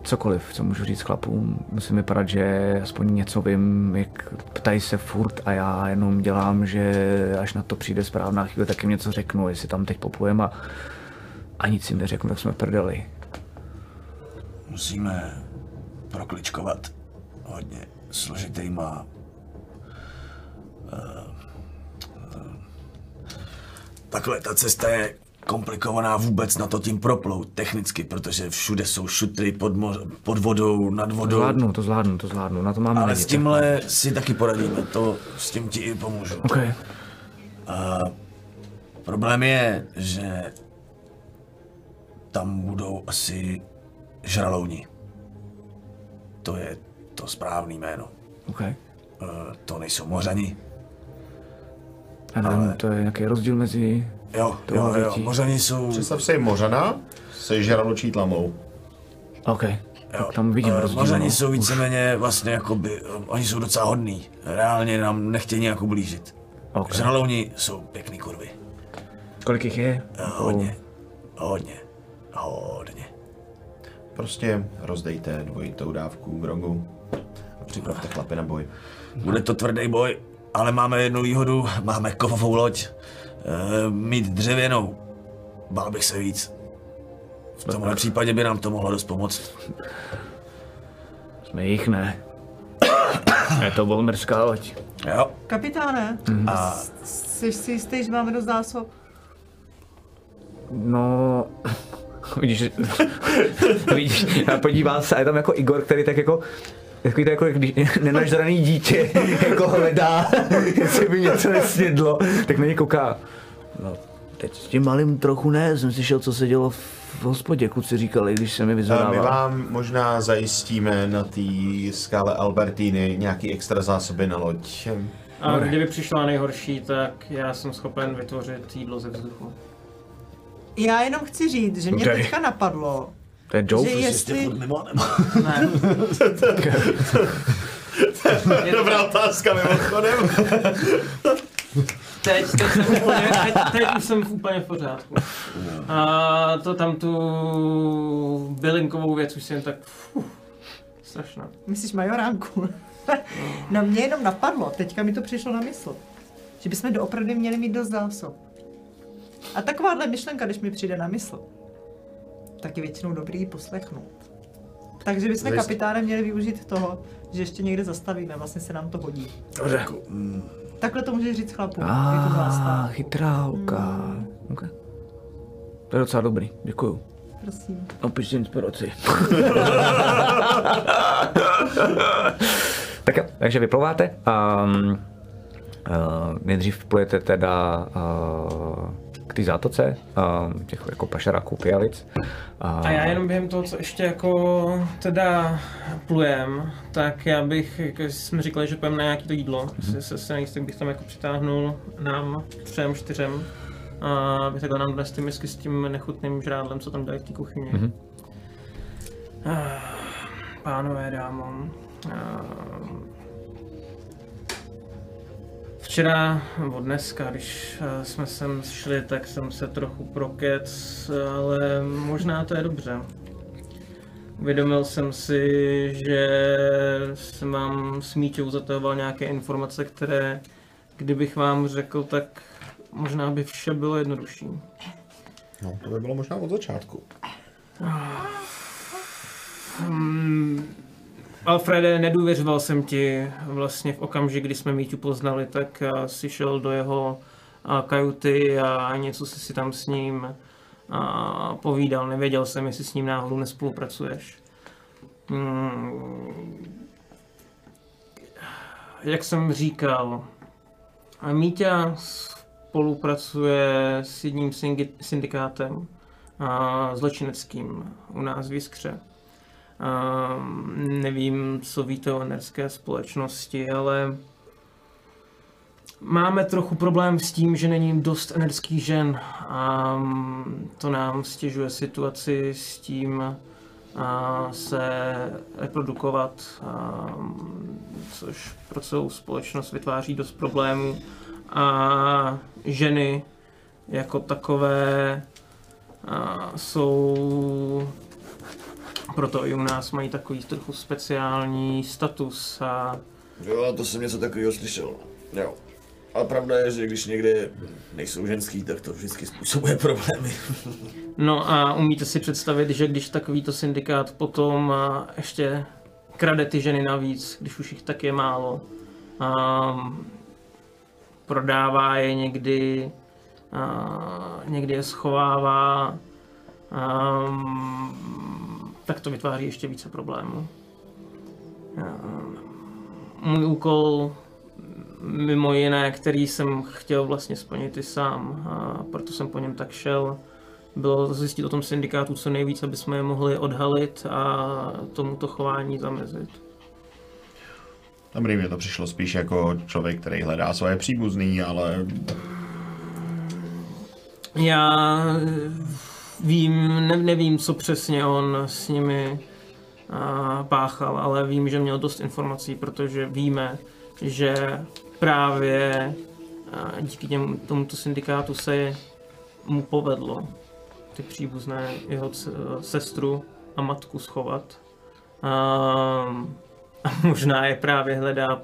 Cokoliv, co můžu říct chlapům. Musím vypadat, že aspoň něco vím, jak ptají se furt a já jenom dělám, že až na to přijde správná chvíle, tak jim něco řeknu, jestli tam teď poplujeme a, a nic jim neřeknu, tak jsme prdeli. Musíme prokličkovat hodně složitýma eh, eh, Takhle, ta cesta je komplikovaná vůbec na to tím proplout technicky, protože všude jsou šutry pod, mo- pod vodou, nad To vodou. zvládnu, to zvládnu, to zvládnu, na to máme Ale lidi, s tímhle si taky poradíme, to s tím ti i pomůžu. tak- OK. Problém je, že tam budou asi žralouni. To je to správný jméno. OK. Eh, To nejsou mořani. Nevím, Ale- to je nějaký rozdíl mezi... Jo, jo, jo, větí. mořani jsou... Představ si Mořana se žraločí tlamou. OK. Jo, Tak tam vidím eh, rozdíl. Mořani no. jsou víceméně vlastně jakoby, eh, oni jsou docela hodný. Reálně nám nechtějí nějak ublížit. OK. Žralouni jsou pěkný kurvy. Kolik jich je? Eh, Hodně, hodně, hodně. Prostě rozdejte dvojitou dávku grogu a připravte chlapy na boj. Bude to tvrdý boj, ale máme jednu výhodu, máme kovovou loď. E, mít dřevěnou, bál bych se víc. V tomhle případě by nám to mohlo dost pomoct. Jsme jich, ne. [COUGHS] je to bolmerská loď. Jo, Kapitáne, a jsi si jistý, že máme dost zásob? No, vidíš, [LAUGHS] vidíš, a podívá se a je tam jako Igor, který tak jako Takový to jako když [LAUGHS] nenažraný dítě [LAUGHS] jako hledá, jestli by něco nesnědlo, tak na ně kouká. No, teď s tím malým trochu ne, jsem slyšel, co se dělo v hospodě, kluci říkali, když se mi A my vyzvedával. vám možná zajistíme na té skále Albertiny nějaký extra zásoby na loď. A kdyby přišla nejhorší, tak já jsem schopen vytvořit jídlo ze vzduchu. Já jenom chci říct, že mě Ok. teďka napadlo, To je joke? že jestli... mimo, nebo? Ne. [LAUGHS] Dobrá otázka mimochodem. Teď, teď, jsem úplně, teď, teď už jsem úplně v pořádku. A to tam tu bylinkovou věc už jsem tak... Fuh, strašná. Myslíš majoránku? [LAUGHS] no mě jenom napadlo, teďka mi to přišlo na mysl, že bychom doopravdy měli mít dost zásob. A takováhle myšlenka, když mi přijde na mysl, tak je většinou dobrý ji poslechnout. Takže bychom Zajist- kapitáne měli využít toho, že ještě někde zastavíme, vlastně se nám to hodí. Dobře. Takhle to můžeš říct vás Ah, stát. chytrá holka. Okay. To je docela dobrý, děkuju. Prosím. Napište inspiraci. [LAUGHS] tak jo, takže vyplouváte. Um, uh, nejdřív plujete teda uh, k té zátoce, um, těch jako pašeráků, pijalic. A já jenom během toho, co ještě jako teda plujem, tak já bych, jako jsme říkali, že půjdeme na nějaký to jídlo, mm-hmm. se, se nejistý bych tam jako přitáhnul nám třem, čtyřem, a aby takhle nám dnes ty misky s tím nechutným žrádlem, co tam dají v té kuchyni. Mhm. Ah, Pánové, dámo, ah, Včera, nebo dneska, když eh, jsme sem šli, tak jsem se trochu prokec, ale možná to je dobře. Uvědomil jsem si, že jsem vám s Míťou zatahoval nějaké informace, které, kdybych vám řekl, tak možná by vše bylo jednodušší. No, to by bylo možná od začátku. Hmm, Alfrede, nedůvěřoval jsem ti vlastně v okamžik, kdy jsme Míťu poznali, tak eh, si šel do jeho a, kajuty a něco si si tam s ním a, povídal. Nevěděl jsem, jestli s ním náhodou nespolupracuješ. Hmm, jak jsem říkal, Míťa spolupracuje s jedním syndikátem zločineckým u nás v Jiskře. A, nevím, co víte o enerské společnosti, ale máme trochu problém s tím, že není dost energických žen a mm, to nám stěžuje situaci s tím a se reprodukovat, a, mm, což pro celou společnost vytváří dost problémů. A ženy jako takové a, jsou proto i u nás mají takový trochu speciální status a Jo, to jsem něco takového slyšel. Jo. Ale pravda je, že když někde nejsou ženský, tak to vždycky způsobuje problémy. [LAUGHS] No a umíte si představit, že když takovýto syndikát potom a ještě krade ty ženy navíc, když už jich tak je málo, a prodává je někdy, a někdy je schovává, a tak to vytváří ještě více problémů. A Můj úkol mimo jiné, který jsem chtěl vlastně splnit i sám, a proto jsem po něm tak šel, bylo zjistit o tom syndikátu co nejvíc, aby jsme je mohli odhalit a tomuto chování zamezit. Dobrý, mě to přišlo spíš jako člověk, který hledá svoje příbuzný, ale Já eh, vím, ne, nevím, co přesně on s nimi a, páchal, ale vím, že měl dost informací, protože víme, že právě a, díky těm, tomuto syndikátu se mu povedlo ty příbuzné jeho sestru a matku schovat. A, a možná je právě hledá,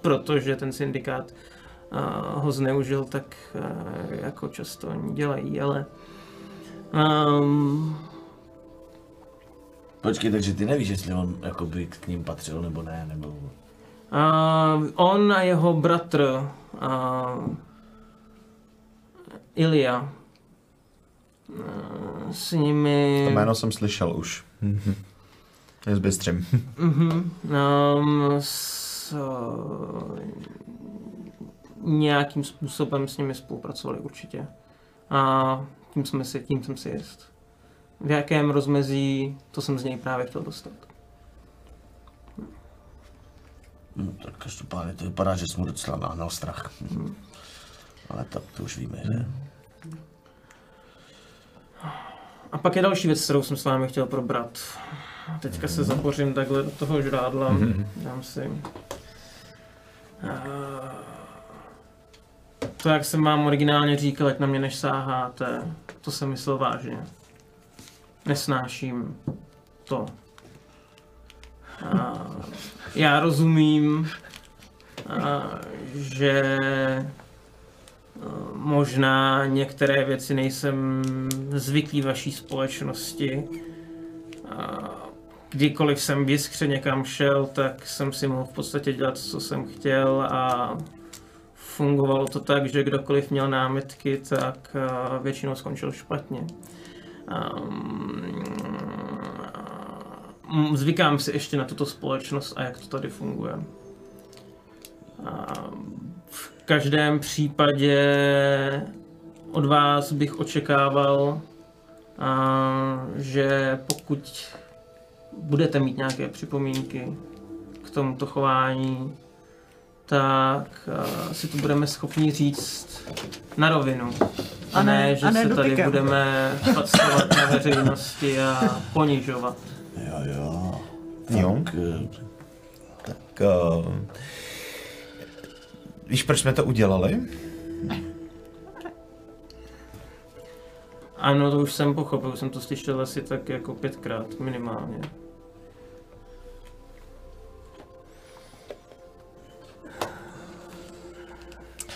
protože ten syndikát ho zneužil, tak jako často oni dělají, ale um, Počkej, takže ty nevíš, jestli on jakoby k ním patřil nebo ne, nebo... Uh, on a jeho bratr uh, Ilia uh, s nimi to jméno jsem slyšel už. Je zbystřím. [LAUGHS] Mhm, um, s, uh, nějakým způsobem s nimi spolupracovali určitě. A tím, jsme si, tím jsem si jist. V jakém rozmezí, to jsem z něj právě chtěl dostat. No, tak každopádně to vypadá, že jsem mu docela nahnal strach. Ale tak to už víme, že? A pak je další věc, kterou jsem s vámi chtěl probrat. Teďka se zapořím takhle do toho žrádla, dám si. Eh, To, jak jsem vám originálně říkal, jak na mě než sáháte, to jsem myslel vážně. Nesnáším to. A já rozumím, a, že možná některé věci nejsem zvyklý vaší společnosti. A kdykoliv jsem v někam šel, tak jsem si mohl v podstatě dělat, co jsem chtěl a fungovalo to tak, že kdokoliv měl námitky, tak a, většinou skončil špatně. Um, zvykám si ještě na tuto společnost a jak to tady funguje. A v každém případě od vás bych očekával, a, že pokud budete mít nějaké připomínky k tomuto chování, tak a, si to budeme schopni říct na rovinu. A ne, ne- že a ne se tady dotykem. budeme facovat na veřejnosti a ponižovat. Jo, jo. Jo. Tak, eh, Tak, uh, víš, proč jsme to udělali? Ano, to už jsem pochopil, už jsem to slyšel asi tak jako pětkrát minimálně.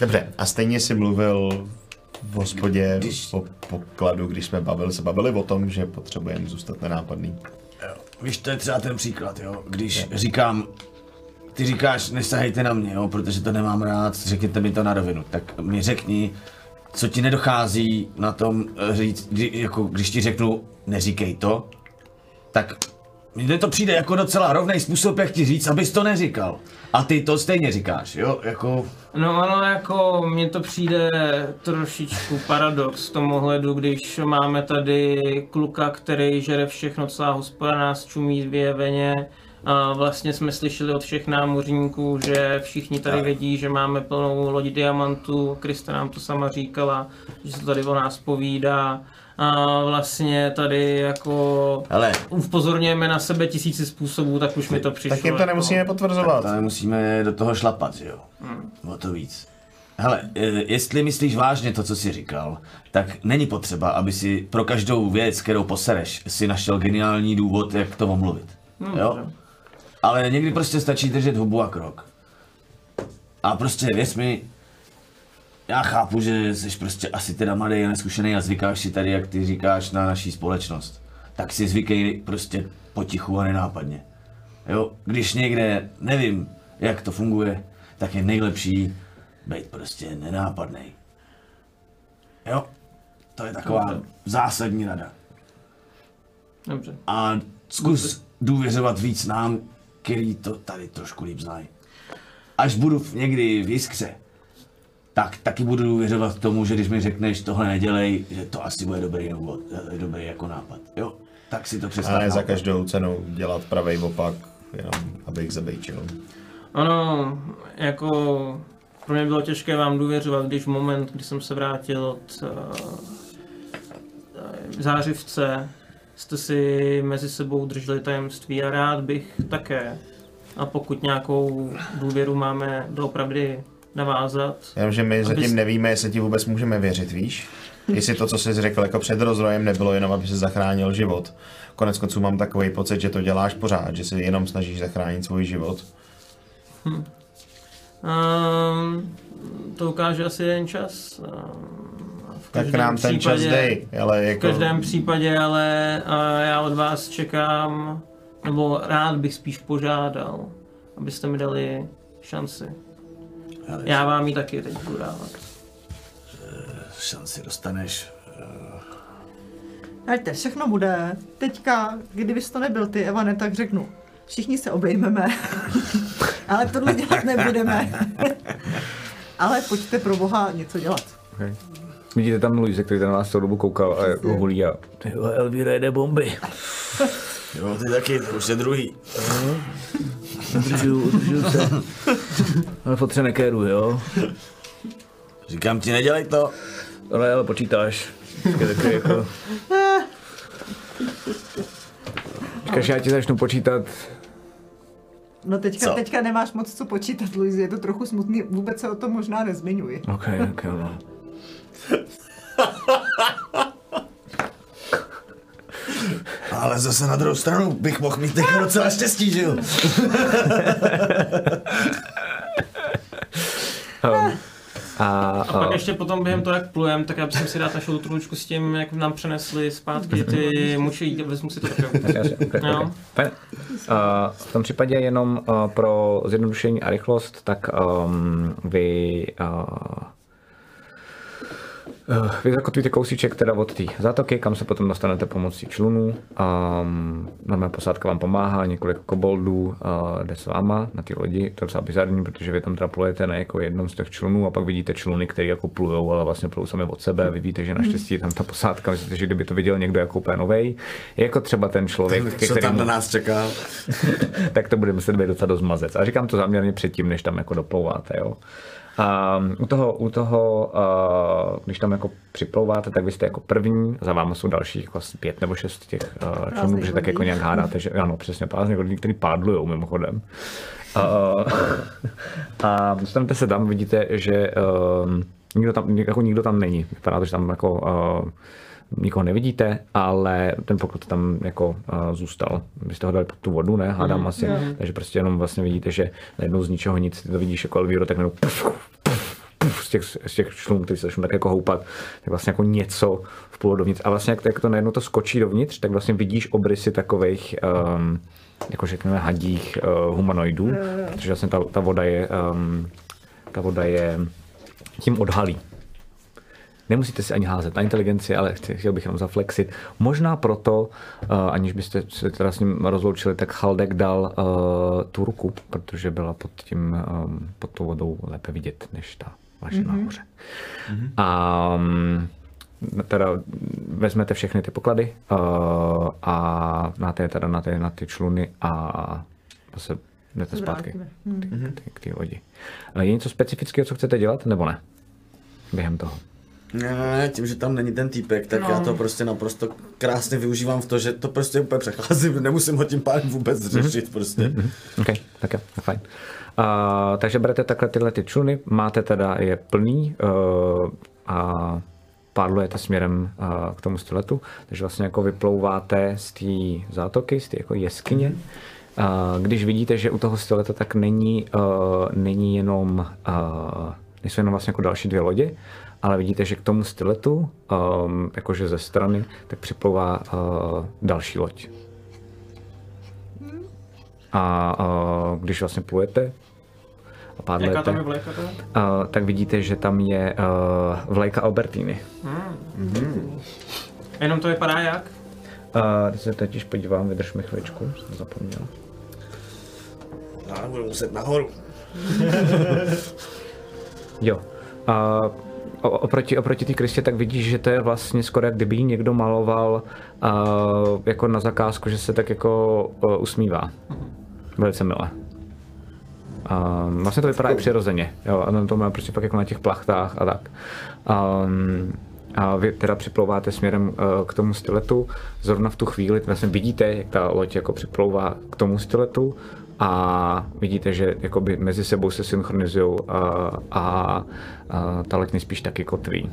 Dobře, a stejně jsi mluvil v hospodě Když- po pokladu, když jsme bavili, se bavili o tom, že potřebujeme zůstat nenápadný. Víš, to je třeba ten příklad, jo. Když říkám, ty říkáš, nesahejte na mě, jo, protože to nemám rád, řekněte mi to na rovinu. Tak mi řekni, co ti nedochází na tom eh, říct, kdy, jako, když ti řeknu, neříkej to, tak Mně to přijde jako docela rovný způsob, jak ti říct, abys to neříkal. A ty to stejně říkáš, jo? Jako... No ano, jako mně to přijde trošičku paradox v tom ohledu, když máme tady kluka, který žere všechno, celá hospoda nás čumí vyjeveně. A vlastně jsme slyšeli od všech námořníků, že všichni tady vědí, že máme plnou lodi diamantů. Krista nám to sama říkala, že se tady o nás povídá. A vlastně tady jako Hele, upozorňujeme na sebe tisíci způsobů, tak už mi to přišlo. Tak jim to jako- nemusíme potvrzovat. to musíme do toho šlapat, že jo? O to víc. Hele, e, jestli myslíš vážně to, co jsi říkal, tak není potřeba, aby si pro každou věc, kterou posereš, si našel geniální důvod, jak to omluvit. Jo? Ale někdy prostě stačí držet hubu a krok. A prostě věř mi, já chápu, že jsi prostě asi teda mladý a neskušený a zvykáš si tady, jak ty říkáš, na naší společnost. Tak si zvykej prostě potichu a nenápadně. Jo, když někde nevím, jak to funguje, tak je nejlepší být prostě nenápadný. Jo, to je taková zásadní rada. Dobře. A zkus důvěřovat víc nám, který to tady trošku líp znají. Až budu v- někdy v jiskře, tak taky budu důvěřovat tomu, že když mi řekneš tohle nedělej, že to asi bude dobrý, důvod, eh, dobrý jako nápad. Jo, tak si to A představ. ne za každou cenu dělat pravý opak, jenom abych zabejčil. Ano, jako pro mě bylo těžké vám důvěřovat, když v moment, kdy jsem se vrátil od uh, zářivce, jste si mezi sebou drželi tajemství a rád bych také. A pokud nějakou důvěru máme doopravdy navázat, Jenomže my zatím nevíme, jestli ti vůbec můžeme věřit, víš? Jestli to, co jsi řekl jako před rozrojem, nebylo jenom, aby se zachránil život. Konec konců mám takový pocit, že to děláš pořád, že si jenom snažíš zachránit svůj život. um, to ukáže asi jeden čas. Um, v Tak nám ten čas případě- dej, ale V jako... každém případě, ale a já od vás čekám, nebo rád bych spíš požádal, abyste mi dali šanci. Hele, Já vám ji taky teď budu dávat. šanci dostaneš. Hejte, všechno bude. Teďka, kdybys to nebyl ty, Evane, tak řeknu. Všichni se obejmeme, [LAUGHS] ale tohle dělat nebudeme. [LAUGHS] ale pojďte pro boha něco dělat. Okay. Vidíte tam Luise, který ten na vás celou dobu koukal a hulí a Elvíra jede bomby. Jo, ty taky, to už je druhý. Udržuju, udržuju se. [LAUGHS] Ale fotře nekéru, jo? Říkám ti, nedělej to. Ale, ale počítáš. Taky jako... Říkáš, já ti začnu počítat. No teďka, Co? teďka nemáš moc co počítat, Luizi, je to trochu smutný, vůbec se o tom možná nezmiňuji. OK, OK, no. [LAUGHS] Ale zase na druhou stranu bych mohl mít jako docela štěstí, že jo? [LAUGHS] Um, a, A pak a, ještě potom během toho, jak plujem, tak já bych si dát našel tručku s tím, jak nám přenesli zpátky ty muči, vezmu si to také. okay, No. okay. A v tom případě jenom uh, pro zjednodušení a rychlost, tak um, vy uh, Uh, vy zakotvíte kousíček teda od té zátoky, kam se potom dostanete pomocí člunů. Um, normálně posádka vám pomáhá, několik koboldů uh, jde s váma na ty lodi. To je docela bizarní, protože vy tam teda plujete na jako jednom z těch člunů a pak vidíte čluny, které jako plujou, ale vlastně plujou sami od sebe. Vy víte, že naštěstí je tam ta posádka, myslíte, že kdyby to viděl někdo jako úplně novej, jako třeba ten člověk, ke Co tam na nás čeká? [LAUGHS] tak to bude muset být docela dost mazec. A říkám to záměrně předtím, než tam jako doplouváte, jo. A u toho, u toho uh, když tam jako připlouváte, tak vy jste jako první, za váma jsou dalších jako pět nebo šest těch uh, člunů, protože tak jako nějak hádáte, že ano, přesně, prázdných lidí, který pádlujou mimochodem. Uh, [LAUGHS] a dostanete se tam, vidíte, že uh, nikdo, tam, jako nikdo tam není. Vypadá to, že tam jako uh, nikoho nevidíte, ale ten poklad tam jako uh, zůstal. Vy jste ho dali pod tu vodu, ne? Hádám mm, asi. Takže prostě jenom vlastně vidíte, že najednou z ničeho nic, ty to vidíš jako Elvíro, tak najednou puf, puf, puf, z těch, z těch člunů, který se začnou tak jako houpat, tak vlastně jako něco vpůl dovnitř. A vlastně jak, jak to najednou to skočí dovnitř, tak vlastně vidíš obrysy takových um, jako řekněme hadích uh, humanoidů, protože vlastně ta, ta voda je um, ta voda je tím odhalí. Nemusíte si ani házet na inteligenci, ale chci, chtěl bych jenom zaflexit. Možná proto, uh, aniž byste se teda s ním rozloučili, tak Chaldek dal uh, tu ruku, protože byla pod tím, um, pod tou vodou lépe vidět, než ta vaše mm-hmm. nahoře. Mm-hmm. A um, teda vezmete všechny ty poklady uh, a na ty, teda na ty, na ty čluny a zase jdete zpátky k, té lodi. Uh, Je něco specifického, co chcete dělat, nebo ne? Během toho. Ne, tím, že tam není ten týpek, tak no. já to prostě naprosto krásně využívám v to, že to prostě úplně přecházím, [LAUGHS] nemusím ho tím pádem vůbec řešit prostě. Mm-hmm. OK, tak jo, tak fajn. Uh, takže berete takhle tyhle ty čluny, máte teda je plný uh, a pádlujete směrem uh, k tomu styletu, takže vlastně jako vyplouváte z té zátoky, z té jako jeskyně. Uh, když vidíte, že u toho styleta tak není, uh, není jenom, uh, nejsou jenom vlastně jako další dvě lodě, ale vidíte, že k tomu styletu, um, jakože ze strany, tak připlouvá uh, další loď. A uh, když vlastně plujete a Jaká pádlujete, tam je vlejka teda? uh, tak vidíte, že tam je uh, vlajka Albertiny. Jenom to vypadá jak? Uh, když se totiž podívám, vydrž mi chviličku, jsem zapomněl. Já budu muset nahoru. Jo. Uh, oproti, oproti té krystě tak vidíš, že to je vlastně skoro jak kdyby někdo maloval uh, jako na zakázku, že se tak jako uh, usmívá. Velice milé. Um, vlastně to vypadá i přirozeně, jo, a to má prostě fakt jako na těch plachtách a tak. Um, a vy teda připlouváte směrem uh, k tomu styletu, zrovna v tu chvíli vlastně vidíte, jak ta loď jako připlouvá k tomu styletu a vidíte, že jakoby mezi sebou se synchronizují a, a, a ta loď nejspíš taky kotví.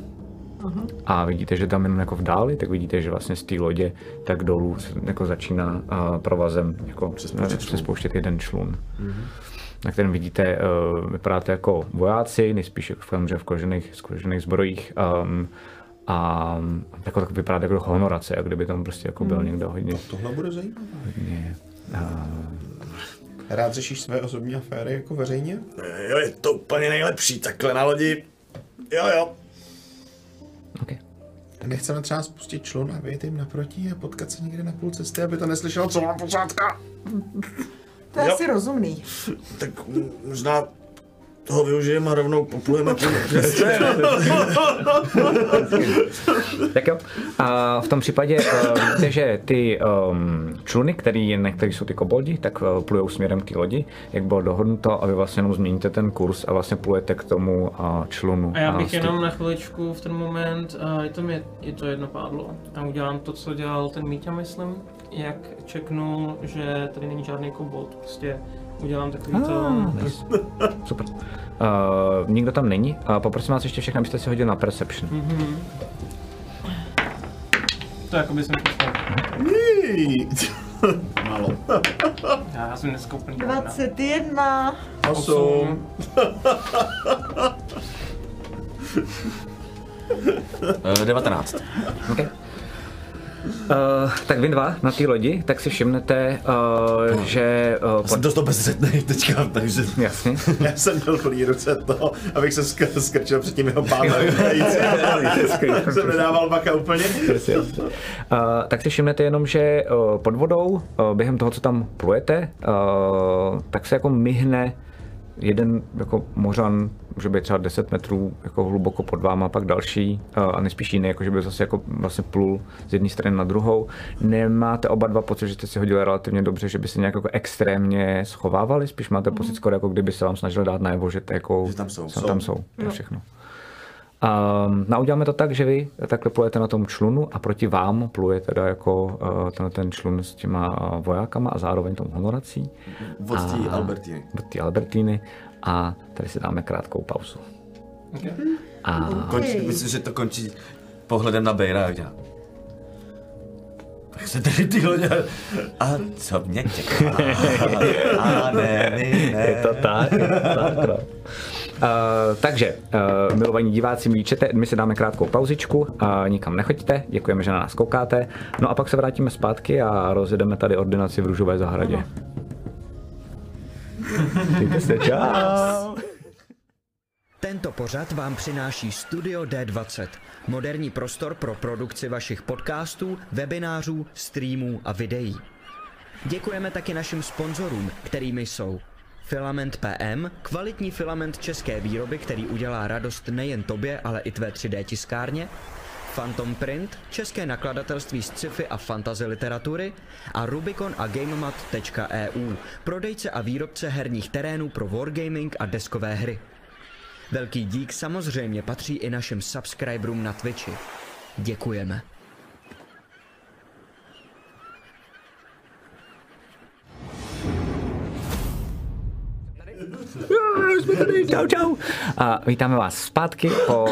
A vidíte, že tam jenom jako v dáli, tak vidíte, že vlastně z té lodě tak dolů se jako začíná uh, provazem jako přespouštět, přespouštět jeden člun. Na kterém vidíte, uh, vypadáte jako vojáci, nejspíš jako v, v kožených, kožených zbrojích. Um, a jako tak vypadá jako honorace, jak kdyby tam prostě jako byl někdo hodně, Tohle bude zajímavé. hodně uh, Rád řešíš své osobní aféry jako veřejně? Jo, je to úplně nejlepší, takhle na lodi. Jo, jo. okay. Nechceme třeba spustit člun a vyjet jim naproti a potkat se někde na půl cesty, aby to neslyšelo celá posádka. To je Jo. asi rozumný. Tak možná toho využijeme a rovnou poplujeme tím. [LAUGHS] [LAUGHS] Tak jo. A v tom případě uh, víte, že ty um, čluny, který, který jsou ty koboldi, tak uh, plujou směrem k té lodi, jak bylo dohodnuto, a vy vlastně jenom změníte ten kurz a vlastně plujete k tomu uh, člunu. A já bych tím- jenom na chviličku v ten moment, uh, je, to mě, je to jedno pádlo, a udělám to, co dělal ten Mítě, myslím, jak čeknul, že tady není žádný kobold, prostě udělám takový to... Ah, nice. [LAUGHS] Super. Uh, nikdo tam není. A poprosím vás ještě všechny, abyste si hodili na Perception. Mhm. To jako by jsem poslal. Jí. [LAUGHS] Málo. [LAUGHS] Já jsem dneska úplně 21. Osm. Uh, 19. Okay. Uh, tak vy dva na té lodi, tak si všimnete, uh, že uh, Jsem dost obezřetný teďka, takže... Jasně. Já jsem měl plný ruce to, abych se skr- skrčil před tím jeho pánem. jsem nedával baka úplně. Uh, tak si všimnete jenom, že uh, pod vodou, uh, během toho, co tam plujete, uh, tak se jako myhne jeden jako mořan, může být třeba 10 metrů jako hluboko pod váma, pak další a nejspíš jiný, jako že by zase jako vlastně plul z jedné strany na druhou. Nemáte oba dva pocit, že jste si hodili relativně dobře, že by se nějak jako extrémně schovávali, spíš máte pocit skoro jako kdyby se vám snažili dát najevo, že, jako, Že tam jsou. Že tam jsou, to je všechno. Um, no a uděláme to tak, že vy takhle plujete na tom člunu a proti vám pluje teda jako uh, ten, ten člun s těma uh, vojákama a zároveň tou honorací Od té A- Albertiny. od té Albertíny a tady si dáme krátkou pauzu. A Končí, myslím, že to končí pohledem na Bejra, dělá. Tak se tady ty lodě. A co mě čeká? [LAUGHS] A ne, my ne. je to tak, je to tak no. Uh, takže, uh, milovaní diváci, míčete, my si dáme krátkou pauzičku, uh, nikam nechoďte, děkujeme, že na nás koukáte, no a pak se vrátíme zpátky a rozjedeme tady ordinaci v Růžové zahradě. Mějte se, čau. Tento pořad vám přináší Studio D20, moderní prostor pro produkci vašich podcastů, webinářů, streamů a videí. Děkujeme taky našim sponzorům, kterými jsou Filament PM, kvalitní filament české výroby, který udělá radost nejen tobě, ale i tvé 3D tiskárně, Phantom Print, české nakladatelství z sci-fi a fantasy literatury a Rubicon a GameMat.eu, prodejce a výrobce herních terénů pro wargaming a deskové hry. Velký dík samozřejmě patří i našim subscriberům na Twitchi. Děkujeme. Jsme tady, čau, čau. A vítáme vás zpátky po, uh,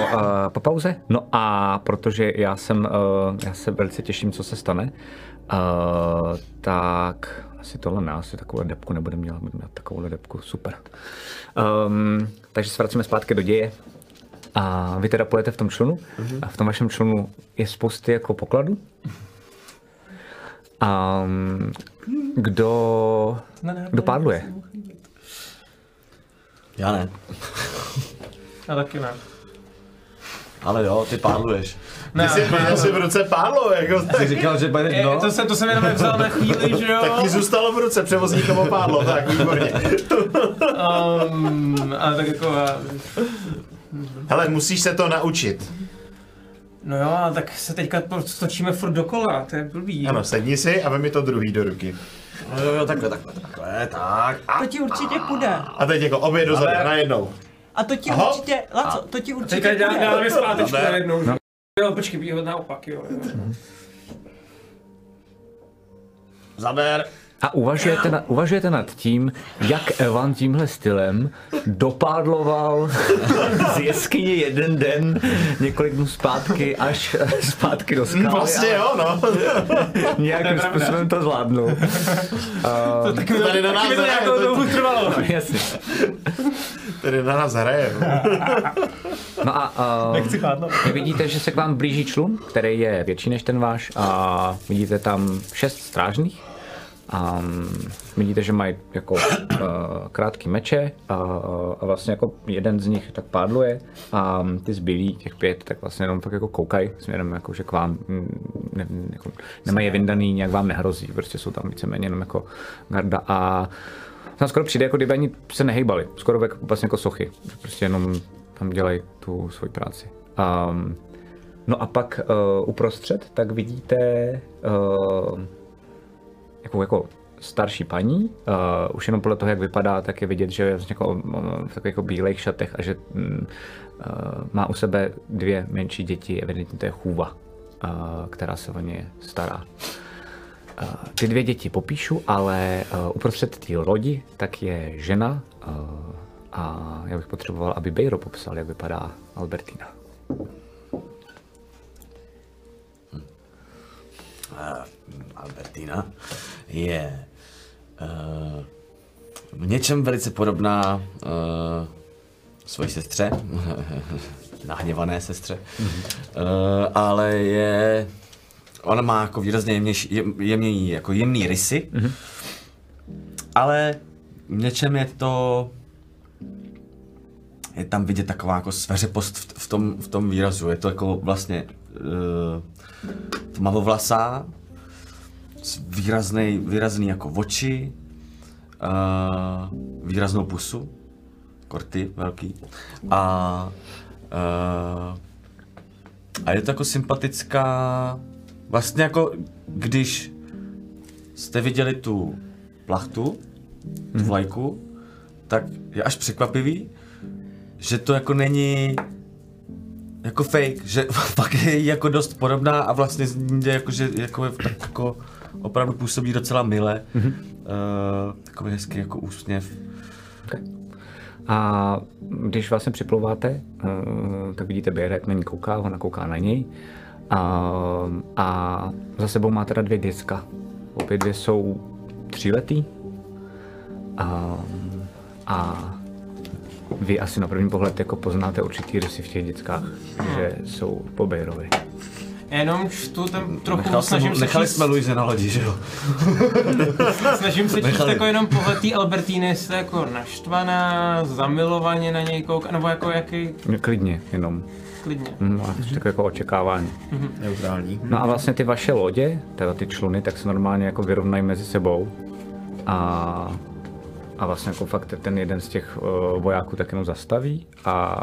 po pauze. No a protože já jsem, uh, já se velice těším, co se stane, uh, tak asi tohle ne, asi takovou depku nebudeme dělat, budeme dělat takovou depku, super. Um, takže se vracíme zpátky do děje. A vy teda pojete v tom člunu a v tom vašem člunu je spousty jako pokladů. Um, kdo, kdo pádluje? Já ne. Já taky ne. Ale jo, ty pádluješ. Ty jsi měl si v ruce pádlo, jako Jsi říkal, že budeš, no. to, se, to jsem jenom vzal na chvíli, že jo? tak ti zůstalo v ruce převozníkovo pádlo, tak výborně. Um, ale tak jako, Hele, musíš se to naučit. no jo, ale tak se teďka točíme furt dokola, to je blbý. Ano, sedni si a vem mi to druhý do ruky. Jo, jo, takhle, takhle, takhle, tak. A To ti určitě půjde. A teď jako obě dozadu, Ale- najednou. A to ti Aha. určitě, Laco, to ti určitě Teďka dá, půjde. dáme zpátečku Dáme. najednou. že? Jo, počkej, být naopak, jo. jo. Zaber. A uvažujete, na, uvažujete nad tím, jak Evan tímhle stylem dopádloval [LAUGHS] z jeskyně jeden den několik dnů zpátky až [LAUGHS] zpátky do skaly. Vlastně jo, no. [LAUGHS] Nějakým způsobem to zvládnul. To taky tady na nás to hraje, nějakou dobu trvalo. Jasně. Tady na nás hraje. no. No a uh, vy vidíte, že se k vám blíží člun, který je větší než ten váš a vidíte tam šest strážných. Um, vidíte, že mají jako uh, krátký meče a, a vlastně jako jeden z nich tak pádluje a ty zbylí, těch pět, tak vlastně jenom tak jako koukají směrem jako, že k vám mm, ne, jako, nemají je vyndaný, nějak vám nehrozí, prostě jsou tam víceméně jenom jako garda a tam skoro přijde, jako kdyby ani se nehejbali, skoro jako, vlastně jako sochy, prostě jenom tam dělají tu svoji práci. Um, no a pak uh, uprostřed, tak vidíte uh, jako, jako starší paní, uh, už jenom podle toho, jak vypadá, tak je vidět, že je vlastně jako, uh, v takových jako bílých šatech a že uh, má u sebe dvě menší děti, evidentně to je chůva, uh, která se o ně stará. Uh, ty dvě děti popíšu, ale uh, uprostřed té lodi tak je žena uh, a já bych potřeboval, aby Bejro popsal, jak vypadá Albertina. Albertina je uh, v něčem velice podobná uh, svojí sestře, [LAUGHS] nahněvané sestře, uh, ale je, ona má jako výrazně jemnější, jem, jemněji, jako jemný rysy, ale v něčem je to, je tam vidět taková jako sveřepost v, v, tom, v tom výrazu, je to jako vlastně uh, tmavovlasá, výrazný, výrazný jako oči, uh, výraznou pusu, korty velký. A uh, a je to jako sympatická, vlastně jako když jste viděli tu plachtu, tu vlajku, tak je až překvapivý, že to jako není jako fake, že [LAUGHS] fakt je jako dost podobná a vlastně z ní jde jako, že jako, je tak jako opravdu působí docela mile. Mm-hmm. Uh, takový hezký jako úsměv. A když vlastně připlouváte, uh, tak vidíte Běra, jak na ní kouká, ona kouká na něj. A, a za sebou má teda dvě děcka. Obě dvě jsou tříletý. A, a vy asi na první pohled jako poznáte určitý rysy v těch dětskách, že jsou po Bejrovi. Jenom čtu tam trochu, Nechal snažím se nechali číst, jsme Luise na lodi, že jo? [LAUGHS] snažím se číst nechali. jako jenom pohled té Albertíny, jestli je jako naštvaná, zamilovaně na něj kouká, nebo jako jaký, Klidně, jenom. klidně. Mm, a takové jako očekávání. Neutrální. No a vlastně ty vaše lodě, teda ty čluny, tak se normálně jako vyrovnají mezi sebou. A, a vlastně jako fakt ten jeden z těch uh, vojáků tak jenom zastaví a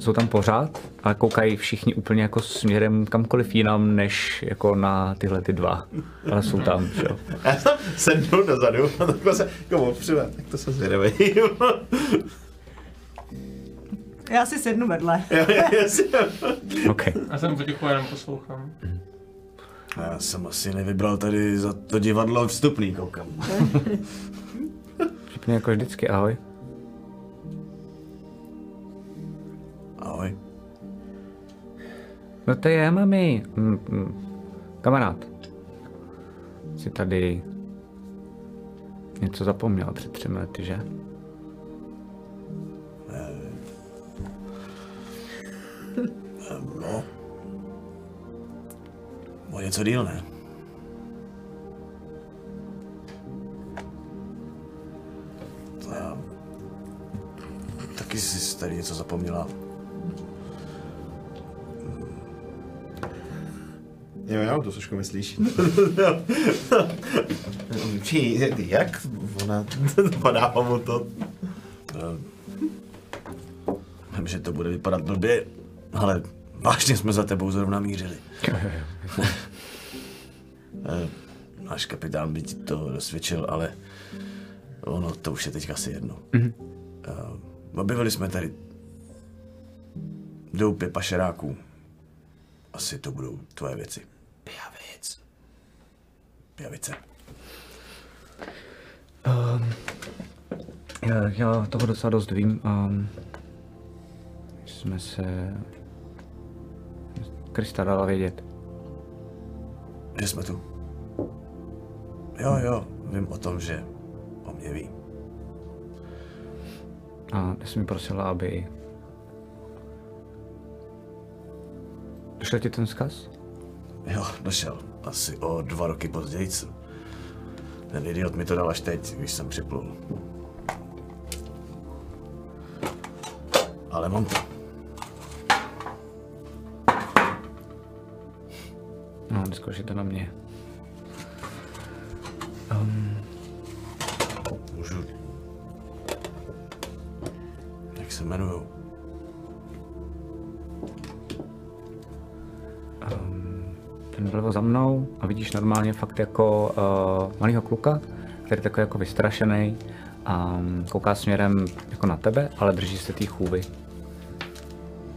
jsou tam pořád, ale koukají všichni úplně jako směrem kamkoliv jinam, než jako na tyhle ty dva. Ale jsou tam, že jo. Já jsem sednul dozadu a takhle se jako opřu, tak to se zvědavej. Já si sednu vedle. OK. Já jsem potichu jenom poslouchám. Já jsem asi nevybral tady za to divadlo vstupný, koukám. Úplně jako vždycky, ahoj. Ahoj. No to je, mami. Mm, mm. Kamarád. Jsi tady něco zapomněl před třemi lety, že? No. O něco díl, ne? Já... Taky jsi tady něco zapomněla. Jo, jo, to trošku myslíš. Či, jak? Ona padá mu to. Vím, že to bude vypadat blbě, ale vážně jsme za tebou zrovna mířili. Eh, Náš kapitán by ti to dosvědčil, ale ono to už je teď asi jedno. Mm-hmm. Objevili jsme tady doupě pašeráků. Asi to budou tvoje věci. Pijavic. Pijavice. Já, já toho docela dost vím. Um, jsme se... Krista dala vědět. Že jsme tu. Jo, jo, vím o tom, že o mě ví. A ty jsi mi prosila, aby... Došel ti ten vzkaz? Jo, došel. Asi o dva roky později. Ten idiot mi to dal až teď, když jsem připlul. Ale mám to. No, je to na mě. Můžu... Jak se jmenuju? Ten vlevo za mnou a vidíš normálně fakt jako uh, malýho kluka, který je takový jako vystrašený a um, kouká směrem jako na tebe, ale drží se té chůvy.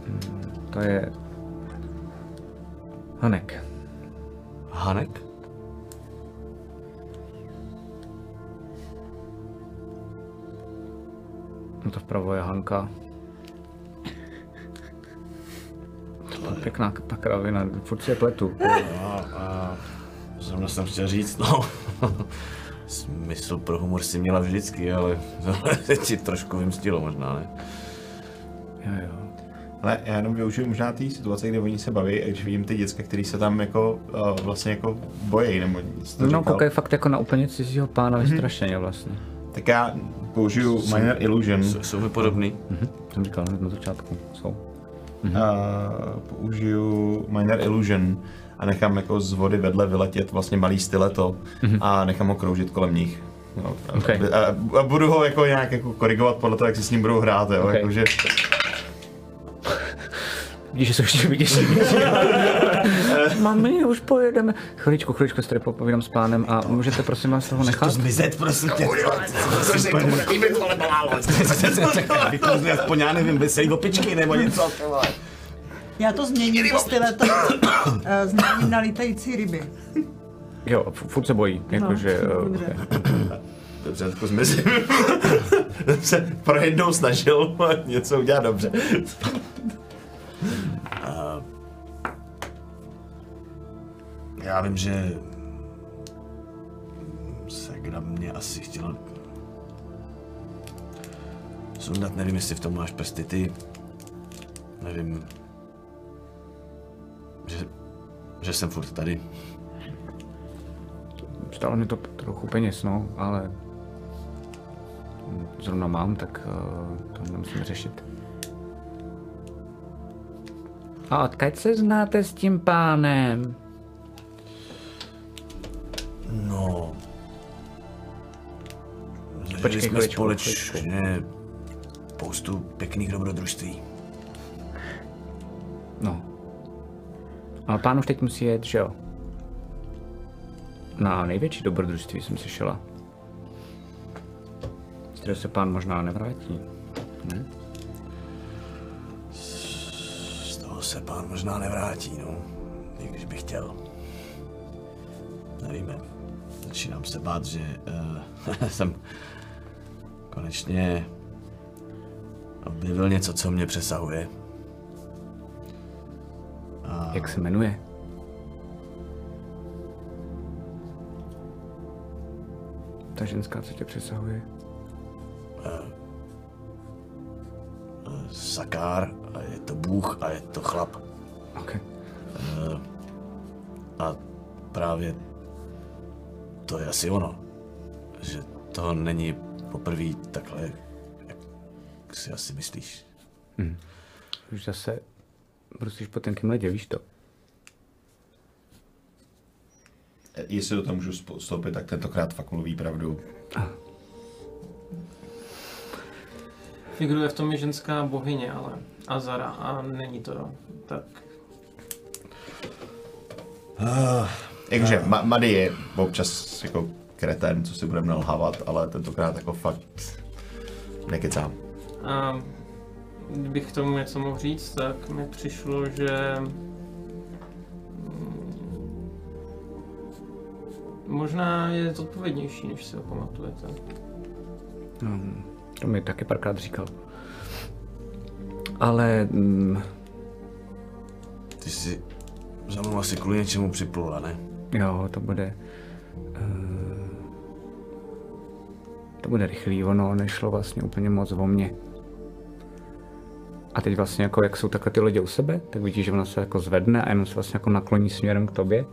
Hmm, to je... Hanek. Hanek? No to vpravo je Hanka. To je pěkná ta kravina, furt si je pletu. A, [LAUGHS] a zrovna jsem chtěl říct, no. [LAUGHS] Smysl pro humor si měla vždycky, ale to [LAUGHS] ti trošku vymstilo možná, ne? Jo, jo. Ale já jenom využiju možná té situace, kde oni se baví, a když vidím ty děcka, který se tam jako uh, vlastně jako bojejí, nebo nic to No, říkal, koukej fakt jako na úplně cizího pána vystrašeně vlastně. tak já použiju Minor Illusion Jsou, jsou mi podobný. Mhm, jsem říkal hned na začátku, jsou. A použiju Minor Illusion a nechám jako z vody vedle vyletět vlastně malý styleto a nechám ho kroužit kolem nich. No, a, Ok. a, a, budu ho jako nějak jako korigovat podle toho, jak si s ním budou hrát, jo, Ok. jakože Vidíš, že se ještě vidíš. [LAUGHS] Mami, už pojedeme. Chviličku, chviličku, tady popovídám s pánem a můžete prosím vás toho nechat? Zmizet, prosím tě. Cože, to bude blálo. Vykouzli aspoň, já nevím, veselý opičky nebo něco. Já to změním to styleto, eh, změním na lítající ryby. Jo, furt se bojí, jakože... No, eh, dobře. tak zmizím. Jsem [LAUGHS] se pro jednou snažil [LAUGHS] něco udělat dobře. Já vím, že Segra mě asi chtěla sundat, nevím, jestli v tom máš prsty ty. Nevím, že, že jsem furt tady. Stálo mi to trochu peněz, no, ale zrovna mám, tak uh, to nemusím řešit. A odkud se znáte s tím pánem? No. Zažili Počkej jsme chviličku, společně spoustu pěkných dobrodružství. No. Ale pán už teď musí jet, že jo? Na největší dobrodružství jsem slyšela. Z kterého se pán možná nevrátí. Ne? Z toho se pán možná nevrátí, no. I když bych chtěl. Nevíme. Začínám se bát, že uh, [LAUGHS] jsem konečně objevil něco, co mě přesahuje. Jak se jmenuje? Ta ženská, co tě přesahuje. Sakár, a je to Bůh a je to chlap. Ok. A právě to je asi ono. Že to není poprvé takhle, jak si asi myslíš. Už zase brusíš po tenkým ledě, víš to? Jestli do toho můžu vstoupit, tak tentokrát fakt mluví pravdu. Figuruje v tom je ženská bohyně, ale Azara a není to tak. Jakože Ma- Mady je občas jako kreten, co si budeme nalhávat, ale tentokrát jako fakt nekecám. A kdybych k tomu něco mohl říct, tak mi přišlo, že mm, možná je zodpovědnější, než si ho pamatujete. Hmm, to mi taky párkrát říkal. Ale mm, Ty jsi za mnou asi kvůli něčemu připlula, ne? Jo, to bude... Uh, to bude rychlý, ono nešlo vlastně úplně moc o mě. A teď vlastně jako, jak jsou takhle ty lidi u sebe, tak vidíš, že ona se jako zvedne a jenom se vlastně jako nakloní směrem k tobě.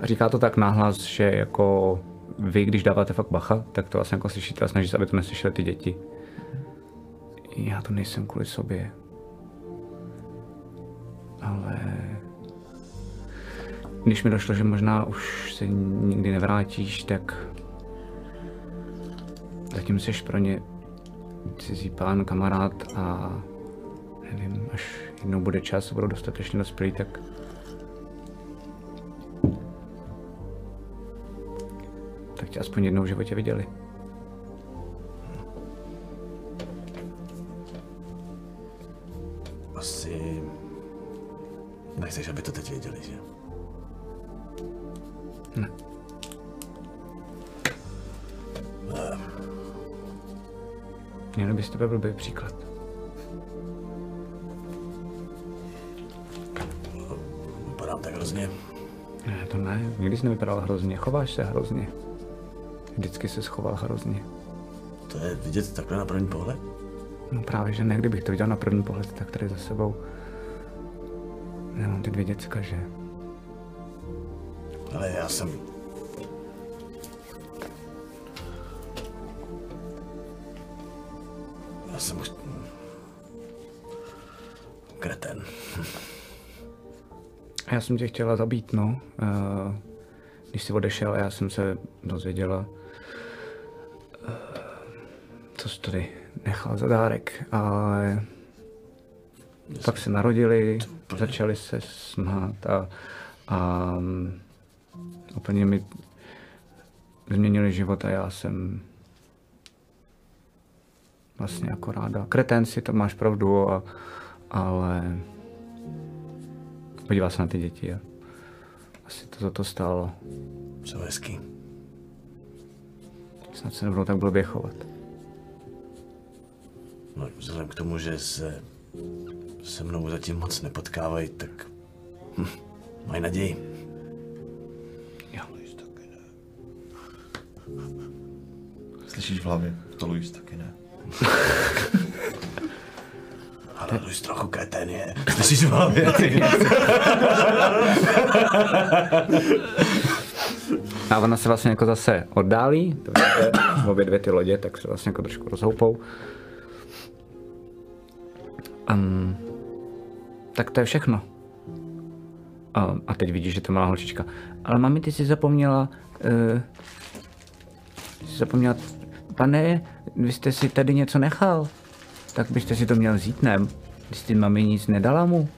A říká to tak nahlas, že jako vy, když dáváte fakt bacha, tak to vlastně jako slyšíte a snaží se, aby to neslyšeli ty děti. Já to nejsem kvůli sobě. Ale když mi došlo, že možná už se nikdy nevrátíš, tak zatím jsi pro ně cizí pán, kamarád a nevím, až jednou bude čas, budou dostatečně dospělí, tak tak tě aspoň jednou v životě viděli. Asi nechceš, aby to teď věděli, že? Ne. Měl bys tebe blbý příklad. Vypadám tak hrozně. Ne, to ne, nikdy jsi nevypadal hrozně, chováš se hrozně. Vždycky se schoval hrozně. To je vidět takhle na první pohled? No právě, že ne, kdybych to viděl na první pohled, tak tady za sebou nemám ty dvě děcka, že? Ale já jsem... Já jsem... Kreten. Já jsem tě chtěla zabít, no. Eh, Když jsi odešel, já jsem se dozvěděla, eh, co jsi tady nechal za dárek, ale pak se narodili, začali se smát a, a mm, úplně mi změnili život a já jsem vlastně jako ráda. Kreten si to máš pravdu, a, ale podívá se na ty děti a asi to za to stálo. Co hezký. Snad se nebudou tak blbě chovat. No, vzhledem k tomu, že se se mnou zatím moc nepotkávají, tak hm, mají naději. Slyšíš v hlavě? To Luis taky ne. [LAUGHS] Ale To už trochu kreten je. Slyšíš v hlavě? A ona se vlastně jako zase oddálí, to vidíte, obě dvě ty lodě, tak se vlastně jako trošku rozhoupou. Um, tak to je všechno. A, a teď vidíš, že to malá holčička. Ale mami, ty jsi zapomněla... Uh, zapomněla... Pane, vy jste si tady něco nechal. Tak byste si to měl vzít, ne? Když jsi mami nic nedala mu.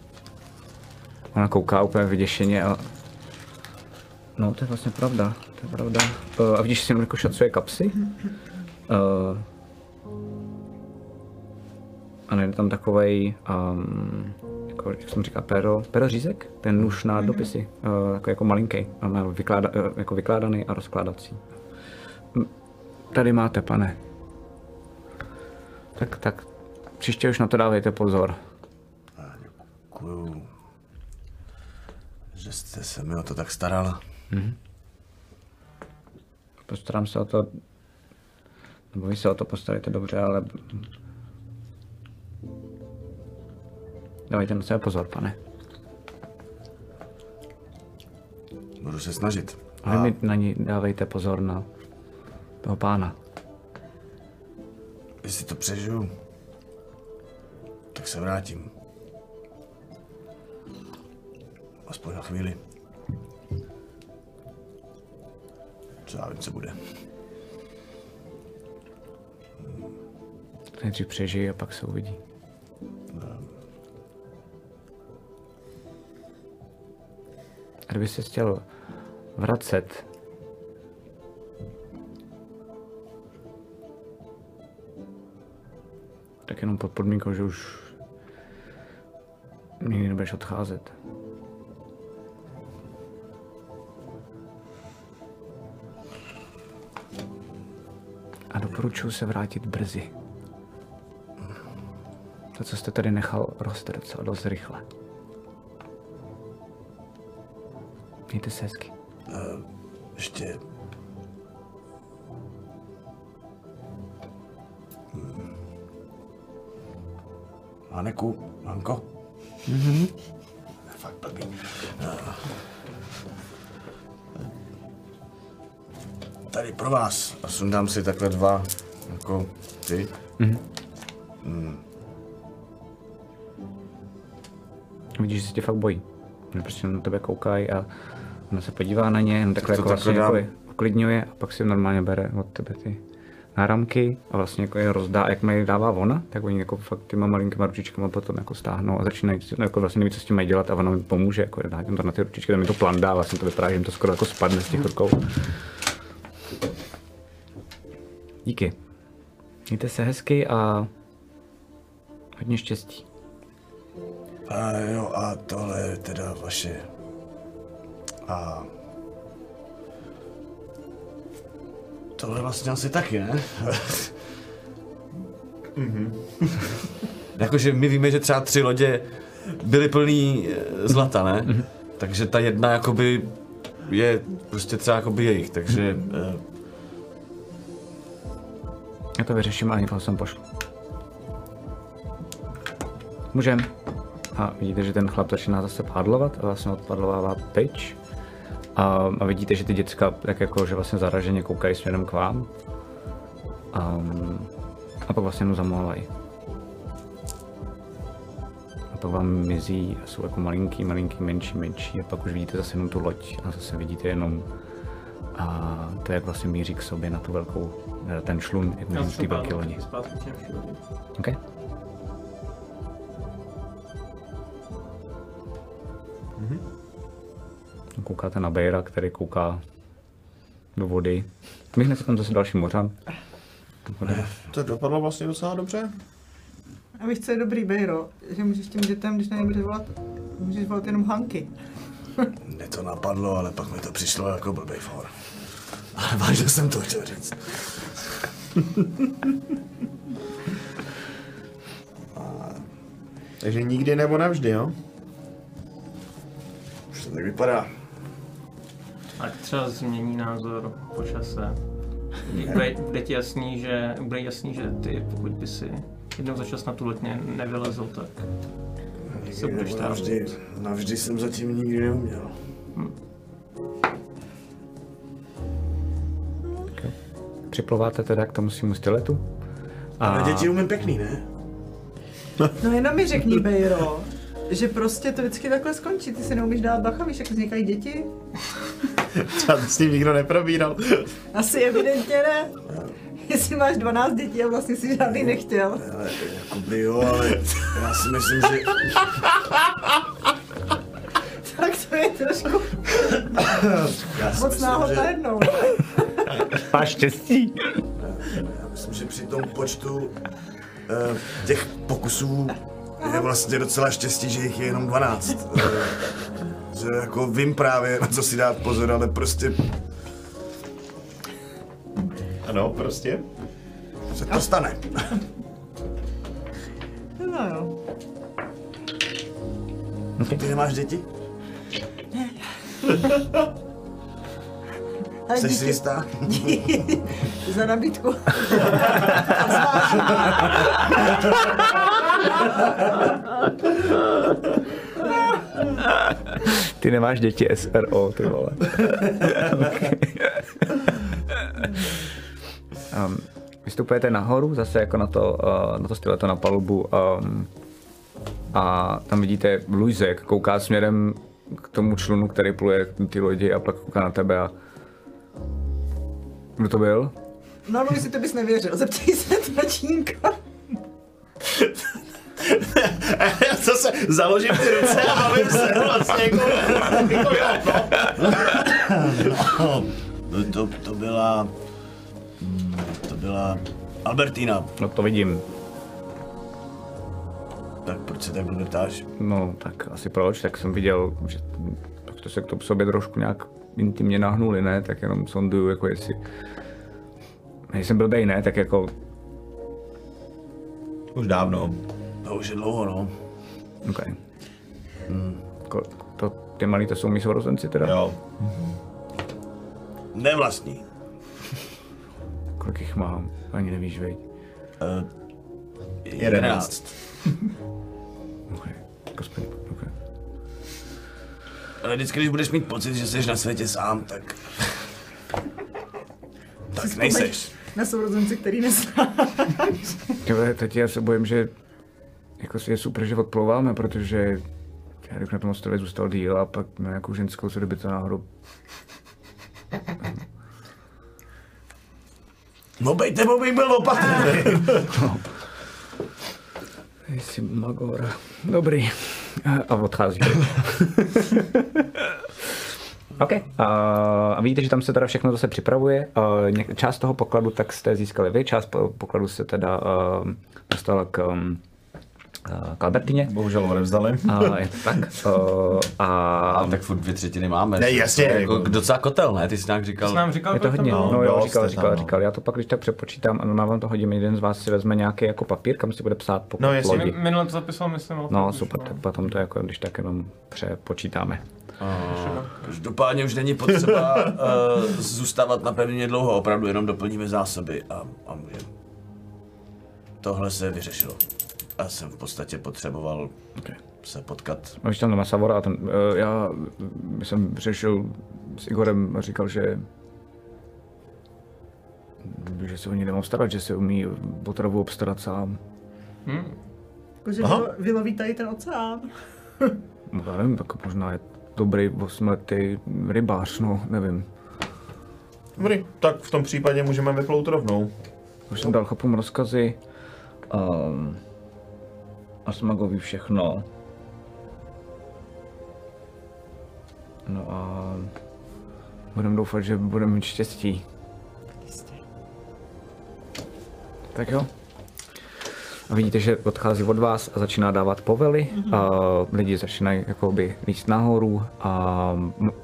Ona kouká úplně vyděšeně a No, to je vlastně pravda, to je pravda. Uh, a vidíš, že si jako šacuje kapsy? Uh, a najde tam takovej, um, jako, jak jsem říká, pero, pero řízek? Ten nůž na dopisy, uh, jako, jako malinký, vykláda, uh, jako vykládaný a rozkládací. Tady máte, pane. Tak, tak, příště už na to dávejte pozor. Děkuju, že jste se mi o to tak starala. Postarám se o to, nebo vy se o to postaríte dobře, ale dávejte na sebe pozor, pane. Budu se snažit. A vy mi na ní dávejte pozor na toho pána. Jestli to přežiju, tak se vrátím. Aspoň na chvíli. Co já vím, co bude. Nejdřív přežij a pak se uvidí. A kdyby se chtěl vracet, tak jenom pod podmínkou, že už nikdy nebudeš odcházet. A doporučuji se vrátit brzy. To, co jste tady nechal, roste docela dost rychle. Mějte se hezky. Ještě... Haneku, Hanko? Mhm. Fakt blbý. Eh. Tady pro vás. A sundám si takhle dva, jako ty. Vidíš, že se tě fakt bojí. Že prostě na tebe koukají a ona se podívá na ně, jen takhle to jako takhle vlastně dám. jako uklidňuje a pak si normálně bere od tebe ty náramky a vlastně jako je rozdá, jak je dává ona, tak oni jako fakt těma malinkýma ručičkama potom jako stáhnou a začínají, si- jako vlastně neví, co s tím mají dělat a ona mi pomůže, jako dá jim to na ty ručičky, tam mi to plandá, vlastně to vypadá, že jim to skoro jako spadne z těch rukou. Díky. Mějte se hezky a hodně štěstí. A jo, a tohle je teda vaše. A... Tohle vlastně asi taky, ne? Jakože my víme, že třeba tři lodě byly plný eh, zlata, ne? Takže ta jedna jakoby je prostě třeba jakoby jejich, takže eh, Já to vyřeším a někoho sem pošlu. Můžem. A vidíte, že ten chlap začíná zase pádlovat a vlastně odpadlovává pryč. A, a vidíte, že ty děcka tak jako, že vlastně zaraženě koukají směrem k vám. Um, a pak vlastně jenom zamlouvají. A pak vám mizí a jsou jako malinký, malinký, menší, menší. A pak už vidíte zase jenom tu loď a zase vidíte jenom a to je jak vlastně míří k sobě na tu velkou, na ten člun, jak můžeme ty velké lodi. Zpátky k Koukáte na Bejra, který kouká do vody. My hned tam zase další mořan. To dopadlo vlastně docela dobře. A víš, co je dobrý, Bejro? Že můžeš těm dětem, když na ně budeš volat, můžeš volat jenom Hanky. [LAUGHS] Mě to napadlo, ale pak mi to přišlo jako blbej for. Ale vážně jsem to chtěl říct. [LAUGHS] Takže nikdy nebo navždy, jo? Už to tak vypadá. Ať třeba změní názor po čase. Bude, bude ti jasný, že, bude jasný, že ty, pokud by si jednou za čas na tu ne, nevylezl, tak se budeš tam. Navždy, navždy jsem zatím nikdy neuměl. Připlouváte teda k tomu svýmu styletu? Ale děti umím pěkný, ne? No jenom mi řekni, Bejro, že prostě to vždycky takhle skončí. Ty si neumíš dát bacha, víš, jak vznikají děti? [LAUGHS] Třeba s tím nikdo neprobíral. Asi evidentně ne. Jestli máš 12 dětí a vlastně si žádný nechtěl. Ale jakoby jo, ale já si myslím, že... [LAUGHS] Tak to je trošku Já si moc myslím, náhod že, najednou. [LAUGHS] Máš štěstí. já myslím, že při tom počtu uh, těch pokusů je vlastně docela štěstí, že jich je jenom 12. Uh, že jako vím právě, na co si dát pozor, ale prostě Ano, prostě. se to stane. No jo. Ty nemáš děti? [LAUGHS] Ale Jsi si díky jistá? [LAUGHS] za nabídku. Ty nemáš děti SRO, ty vole. Okay. [LAUGHS] um, vystupujete nahoru, zase jako na to, uh, na to styleto na palubu um, a tam vidíte Luise, jak kouká směrem k tomu člunu, který pluje ty lodi a pak kouká na tebe a kdo to byl? No, Luisi, ty bys nevěřil. Zeptej se [LAUGHS] tačínka. Já zase založím ty ruce a bavím se vlastně jako, jako jo, no. No, to, to byla... mm, To byla Albertina. No to vidím. Tak proč se tak blbě ptáš? No, tak asi proč, tak jsem viděl, že tak to se k tomu sobě trošku nějak intimně nahnuli, ne? Tak jenom sonduju, jako jestli... Nejsem blbej, ne? Tak jako... Už dávno. To už je dlouho, no. OK. Ko, to, ty malí to jsou mý sourozenci teda? Jo. Nevlastní. Kolik jich mám? Ani nevíš, veď. Uh, Jedenáct. OK. Aspoň. Ale vždycky, když budeš mít pocit, že jsi na světě sám, tak... [LAUGHS] tak nejseš. Na sourozence, který neznáš. [LAUGHS] Teď já se bojím, že jako je super, že odplouváme, protože já bych na tom ostrově zůstal díl a pak na nějakou ženskou, co kdyby to náhodou... No bej tebou bych byl opatrný. [LAUGHS] Jsi Magora. Dobrý. [LAUGHS] A odchází. [LAUGHS] OK. A, a vidíte, že tam se teda všechno zase připravuje. Něk- část toho pokladu tak jste získali vy, část po- pokladu se teda uh, dostala k, um, uh, k Albertině. Bohužel odevzdali. A je to tak. Uh, [LAUGHS] a Ale tak furt dvě třetiny máme. Ne, jasně, jako jako- docela kotel, ne? Ty jsi nějak říkal. Jsi nám říkal, je to hodně. bylo? No jo, říkal, říkal, tam, no. říkal. Já to pak, když tak přepočítám, ano, na vám to hodím, jeden z vás si vezme nějaký jako papír, kam si bude psát pokud No, lodi. Mi- Minule to zapisoval, myslím. No to super, tak potom to jako, když tak jenom přepočítáme. Každopádně už není potřeba uh, zůstávat na pevnině dlouho, opravdu jenom doplníme zásoby a, a můžeme. Tohle se vyřešilo. Já jsem v podstatě potřeboval Okay. se potkat. No, když tam doma Savora, ten, uh, já jsem řešil s Igorem a říkal, že že se o ní nemám starat, že se umí potravu obstarat sám. Jakože Aha. vylo- vyloví tady ten oceán. [LAUGHS] No, já nevím, tak možná je dobrý osmletý rybář, no, nevím. Dobrý, tak v tom případě můžeme vyplout rovnou. Už jsem dal chlapům rozkazy. Um, a Smagovi všechno. No a budeme doufat, že budeme mít štěstí. Tak jo. A vidíte, že odchází od vás a začíná dávat povely. Mm-hmm. A lidi začínají jakoby líst nahoru. A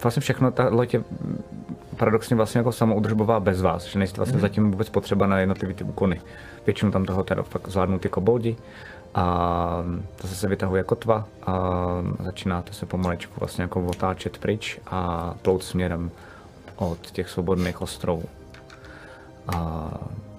vlastně všechno, ta mm, paradoxně vlastně jako samoudržbová bez vás, že nejste vlastně mm-hmm. zatím vůbec potřeba na jednotlivé ty úkony. Většinu tam toho teda fakt zvládnou ty koboldi. A zase se vytahuje kotva a začínáte se pomalečku vlastně jako otáčet pryč a plout směrem od těch svobodných ostrovů. A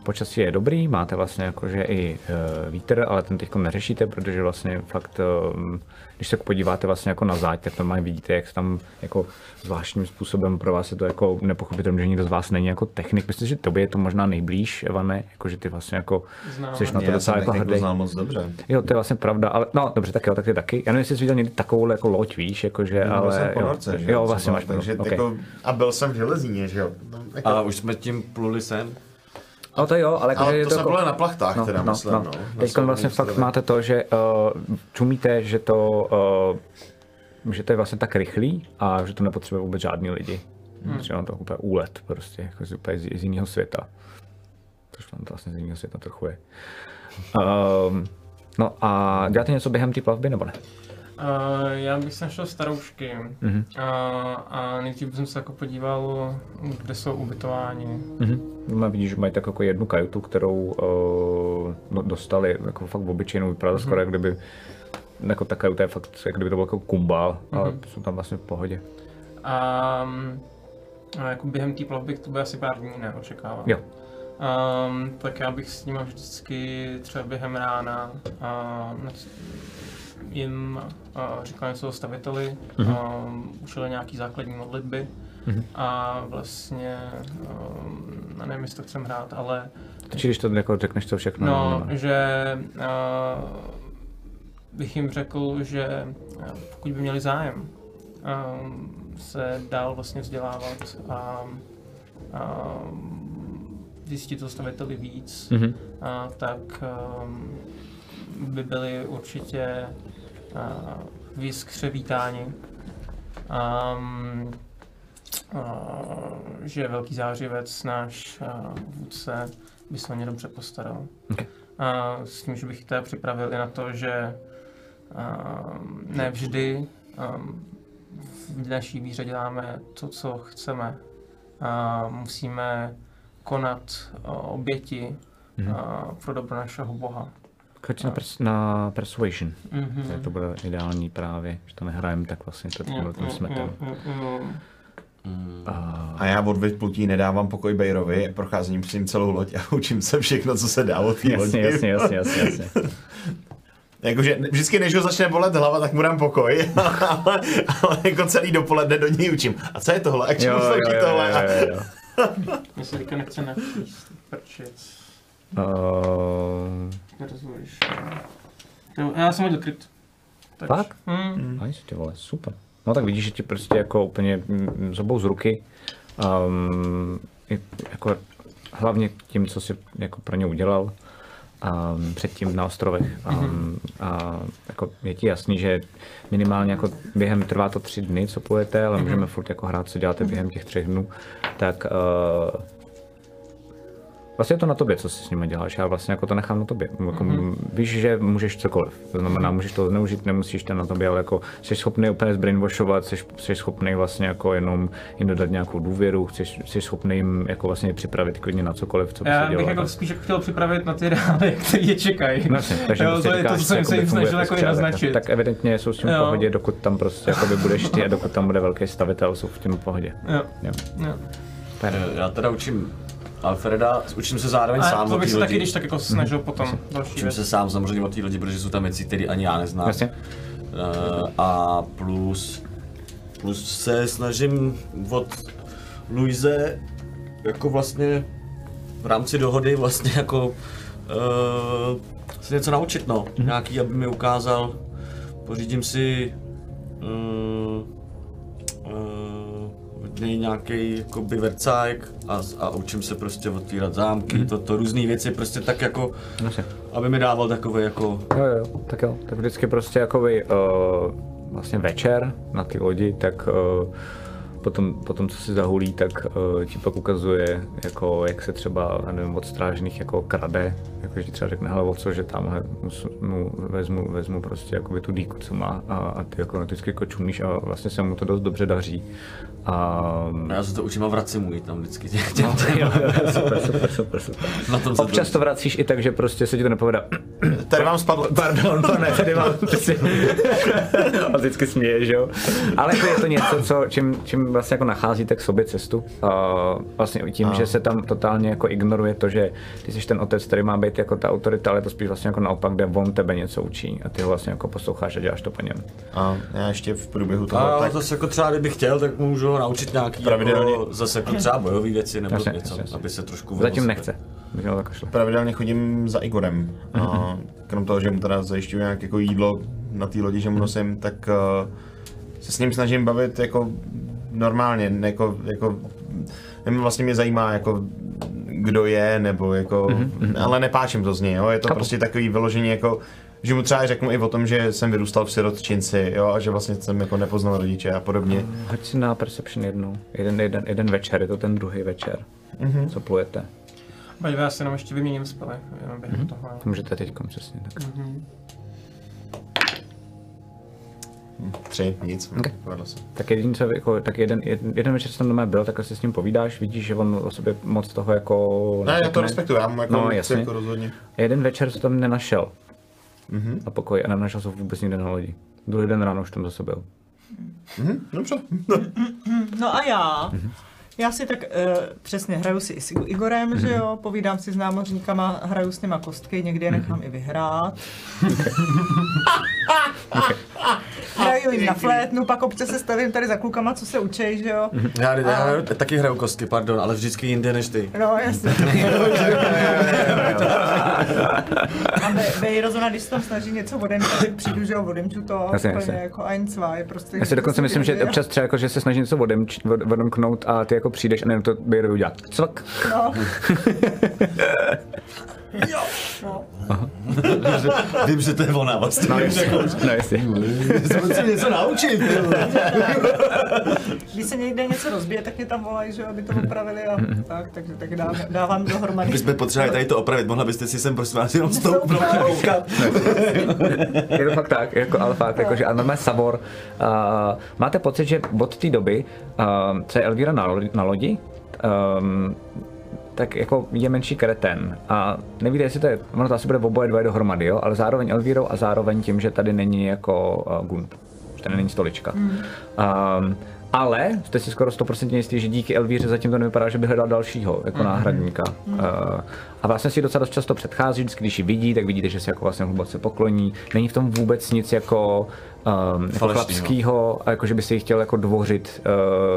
počasí je dobrý, máte vlastně jakože i uh, vítr, ale ten teď neřešíte, protože vlastně fakt, uh, když se podíváte vlastně jako na záď, tak normálně vidíte, jak se tam jako zvláštním způsobem pro vás je to jako nepochopitelné, že nikdo z vás není jako technik. Myslím, že tobě je to možná nejblíž, Evane, jakože ty vlastně jako Znám. jsi na to Já docela jako hrdý. znal moc dobře. Jo, to je vlastně pravda, ale no dobře, tak jo, tak ty taky. Já nevím, jestli jsi viděl někdy takovou jako loď, víš, jakože, Byl ale jsem jo, ponorce, že jo, třeba, vlastně máš takže okay. jako, A byl jsem v železíně, že jo. No, jako, A už jsme tím pluli sem. No to jo, ale, ale je to, to jako- na plachtách, teda myslím, no. na Teď vlastně fakt máte to, že uh, čumíte, že to, uh, že to je vlastně tak rychlý a že to nepotřebuje vůbec žádný lidi. Hmm. Třeba to úplně úlet prostě, jako z, úplně z, z jiného světa. Což tam to vlastně z jiného světa trochu je. Um, no a děláte něco během té plavby nebo ne? Uh, já bych se našel staroušky Mhm. uh, a nejdřív jsem se jako podíval, kde jsou ubytováni. Mhm. No, vidíš, že mají tak jako jednu kajutu, kterou uh, no, dostali jako fakt obyčejnou, vypadá to skoro, jak kdyby jako ta kajuta je fakt, jak kdyby to byl jako kumbál, ale jsou tam vlastně v pohodě. A, a jako během té plavby to bude asi pár dní, ne, očekávám. Jo. Um, tak já bych s nimi vždycky třeba během rána uh, jim uh, říkal něco o staviteli, mm-hmm. um, učil nějaký základní modlitby mm-hmm. a vlastně, um, nevím, jestli to chcem hrát, ale Či když to jako řekneš to všechno. No, že uh, bych jim řekl, že uh, pokud by měli zájem um, se dál vlastně vzdělávat a um, zjistit o staviteli víc, Mhm. uh, tak um, by byli určitě uh, v jiskře vítáni. Um, uh, že velký zářivec, náš uh, vůdce, by se o ně dobře postaral. Okay. S tím, že bych teda připravil i na to, že um, ne vždy um, v naší víře děláme to, co chceme. Musíme konat uh, oběti Mhm. uh, pro dobro našeho Boha. Choď na, pers- na Persuasion. Mhm. Tak to bude ideální právě, že to nehrajeme tak vlastně to tímhle tím smetem. A- A já od vyplutí nedávám pokoj Bejrovi, procházím s ním celou loď a učím se všechno, co se dá od té lodi. Jasně, jasně, jasně, jasně, jasně. [LAUGHS] Jakože vždycky, než ho začne bolet hlava, tak mu dám pokoj, [LAUGHS] ale, ale jako celý dopoledne do něj učím. A co je tohle? A k čemu Jo, jo, slouží jo, tohle? jo, jo, jo. Mně se teďka nechce načíst, prčic. Uh, Nerozumíš. Já jsem hodil kryt. Tak. Fakt? Hmm. Nice, ty vole, super. No tak vidíš, že ti prostě jako úplně mm, zobou z ruky. Um, jako hlavně tím, co jsi jako pro ně udělal um, předtím na ostrovech. Um, a jako je ti jasný, že minimálně jako během, trvá to tři dny, co pojete, ale můžeme furt jako hrát, co děláte během těch třech dnů, tak uh, Vlastně je to na tobě, co si s nimi děláš, já vlastně jako to nechám na tobě. Jako, mm-hmm. Víš, že můžeš cokoliv, to znamená, můžeš to zneužít, nemusíš to na tobě, ale jako jsi schopný úplně zbrainwashovat, jsi, jsi schopný vlastně jako jenom jim dodat nějakou důvěru, jsi, jsi schopný jim jako vlastně připravit klidně na cokoliv, co by Já se bych dělo. jako spíš jako chtěl připravit na ty reály, které je čekají. No jasně, takže jo, prostě to je to, co jsem se jakoby jim snažil jako naznačit. Tak evidentně jsou s tím v pohodě, dokud tam prostě jakoby budeš ty a dokud tam bude velký stavitel, jsou v tím v pohodě. Jo, Jo. jo. Já teda učím Alfreda, učím se zároveň A sám to bych se taky když tak jako snažil [LAUGHS] potom další Učím věc. se sám samozřejmě o té lodi, protože jsou tam věci, které ani já neznám. Jasně. Eh, a plus, plus se snažím od Luise jako vlastně v rámci dohody vlastně jako uh, se něco naučit no. Mm-hmm. Nějaký, aby mi ukázal, pořídím si uh, uh, něj nějaký jakoby vercajk a, a učím se prostě otvírat zámky, mm-hmm. to, to různé věci prostě tak jako, Jasně. aby mi dával takové jako Jo, jo, tak jo. Tak vždycky prostě jakoby uh, vlastně večer na ty lodi, tak uh, potom, potom, co si zahulí, tak uh, ti pak ukazuje, jako, jak se třeba, nevím, od strážných jako krade, jako že třeba řekne, hele, co, že tamhle mu, vezmu, vezmu prostě jakoby tu dýku, co má a, a ty jako vždycky jako čumíš a vlastně se mu to dost dobře daří. A, No já se to učím a vracím mu ji tam vždycky těm, těm, No, jo, jo, [LAUGHS] super, super, super, super. Na tom se Občas to vracíš i tak, že prostě se ti to nepovede. [CLEARS THROAT] Tady vám spadl. [LAUGHS] Pardon, pane, tady mám si... [LAUGHS] A vždycky směje, že jo? Ale jako je to něco, co, čím, čím vlastně jako nacházíte k sobě cestu. Uh, vlastně tím, že se tam totálně jako ignoruje to, že ty jsi ten otec, který má být jako ta autorita, ale to spíš vlastně jako naopak, kde on tebe něco učí a ty ho vlastně jako posloucháš a děláš to po něm. A já ještě v průběhu toho, A tak zase jako třeba, kdybych chtěl, tak můžu ho naučit nějaký Pravidelně. jako, zase jako třeba bojové věci nebo Jasně, něco, jasně, aby se trošku Zatím vymohl nechce. Bych pravidelně chodím za Igorem. A krom toho, že mu teda zajišťuju nějak jako jídlo na té lodi, že mu nosím, tak uh, se s ním snažím bavit jako normálně, jako, jako nevím, vlastně mě zajímá jako kdo je, nebo jako, ale nepáčím to z něj, jo? je to Chápu. prostě takový vyložení jako, že mu třeba řeknu i o tom, že jsem vyrůstal v sirotčinci, jo, a že vlastně jsem jako nepoznal rodiče a podobně. Hoď si na Perception jednou. Jeden, jeden, jeden večer, je to ten druhý večer. Co plujete. Baď já si jenom ještě vyměním spele, jenom během toho. To můžete teď přesně tak. Tři, nic, Ok. povedlo se. Tak jediný, co, jako, tak jeden, jeden, jeden večer jsem tam doma byl, tak si s ním povídáš, vidíš, že on o sobě moc toho jako Ne, já to respektuju, já mu jako, No, jasně. jako rozhodně. Jeden večer jsem tam nenašel. Mm-hmm. Na pokoji a nenašel jsem vůbec nikde na lodi. Druhý den ráno už tam zase byl. Mhm, dobře. [LAUGHS] No a já? Já si tak uh, přesně hraju si i s Igorem, že jo, povídám si s námořníkama, hraju s nima kostky, někdy je nechám i vyhrát. [LAUGHS] Hraju jim na flétnu, pak občas se stavím tady za klukama, co se učej, že jo. Já, já hraju, taky hraju kostky, pardon, ale vždycky jinde než ty. No, jasně. [LAUGHS] A Be- Bejrozona, když se tam snaží něco odemčit, tak přijdu, že jo, odemču to, Jasně, úplně jasně. jako ein, zwei, je prostě... Já si dokonce myslím, že občas třeba jako, že se snaží něco odemknout a ty jako přijdeš a nejenom to Bejrovi udělat. Cvak. No. [LAUGHS] no. Vím, že to je ona vlastně. No, jasně. No, jasně. Jsem se něco naučit. Když se někde něco rozbije, tak mě tam volají, že jo, aby to opravili a tak, takže tak dám, dávám dohromady. Jsme potřebovali tady to opravit, mohla byste si sem prosím vás jenom stoupnout a koukat. Je to fakt tak, jako, ale fakt, jako, že a normálně Savor. Uh, máte pocit, že od té doby, uh, co je Elvira na, lodi- na lodi, um, tak jako je menší kreten. A nevíte, jestli to je, ono to asi bude oboje dvoje dohromady, jo, ale zároveň Elvírou a zároveň tím, že tady není jako uh, Gun, že tady není stolička. Um, ale jste si skoro 100% jistý, že díky Elvíře zatím to nevypadá, že by hledal dalšího jako náhradníka. Uh, a vlastně si docela dost často předchází, vždycky když ji vidí, tak vidíte, že se jako vlastně hluboce pokloní. Není v tom vůbec nic jako, um, jako chlapskýho, jako že by si ji chtěl jako dvořit,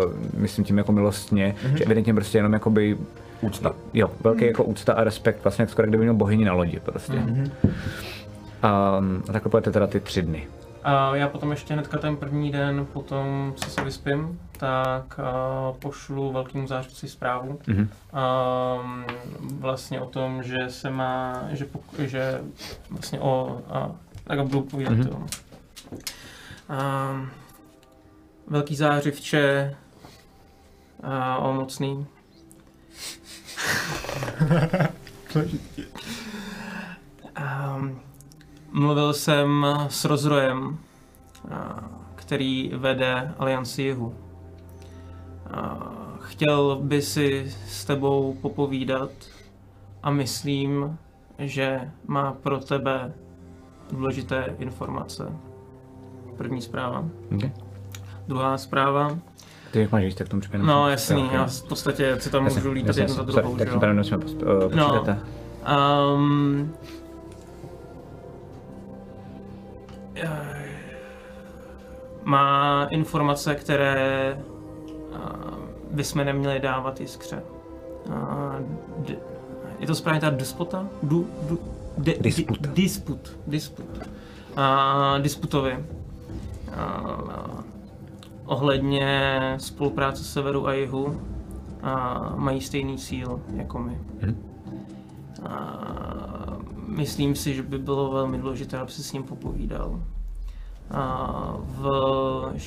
uh, myslím tím jako milostně, že evidentně prostě jenom jakoby Úcta. Jo, velký jako úcta a respekt, vlastně jak skoro kdyby měl bohyni na lodi prostě. Um, a takhle budete teda ty tři dny. A já potom ještě hnedka ten první den, potom co se vyspím, tak a, pošlu velkému zářivci zprávu. Mhm. A, vlastně o tom, že se má, že, pok- že vlastně o, a, tak budu povídat, Mhm. jo. A, velký zářivče, a, o mocný. Um, mluvil jsem s Rozrojem, a, který vede Alianci Jihu. A, chtěl by si s tebou popovídat a myslím, že má pro tebe důležité informace. První zpráva. Okay. Druhá zpráva. Ty jak máš tak tomu připomínám. No jasný, já v podstatě si tam můžu lítat jednu za druhou. Tak jo. tady musíme uh, No. Um, má informace, které uh, bychom neměli dávat jiskře. Uh, d- je to správně ta despota? Du, du, de, Disput. Di, disput. Disput. Uh, disputovi. Uh, ohledně spolupráce severu a jihu a mají stejný cíl jako my. A myslím si, že by bylo velmi důležité, aby se s ním popovídal. A v,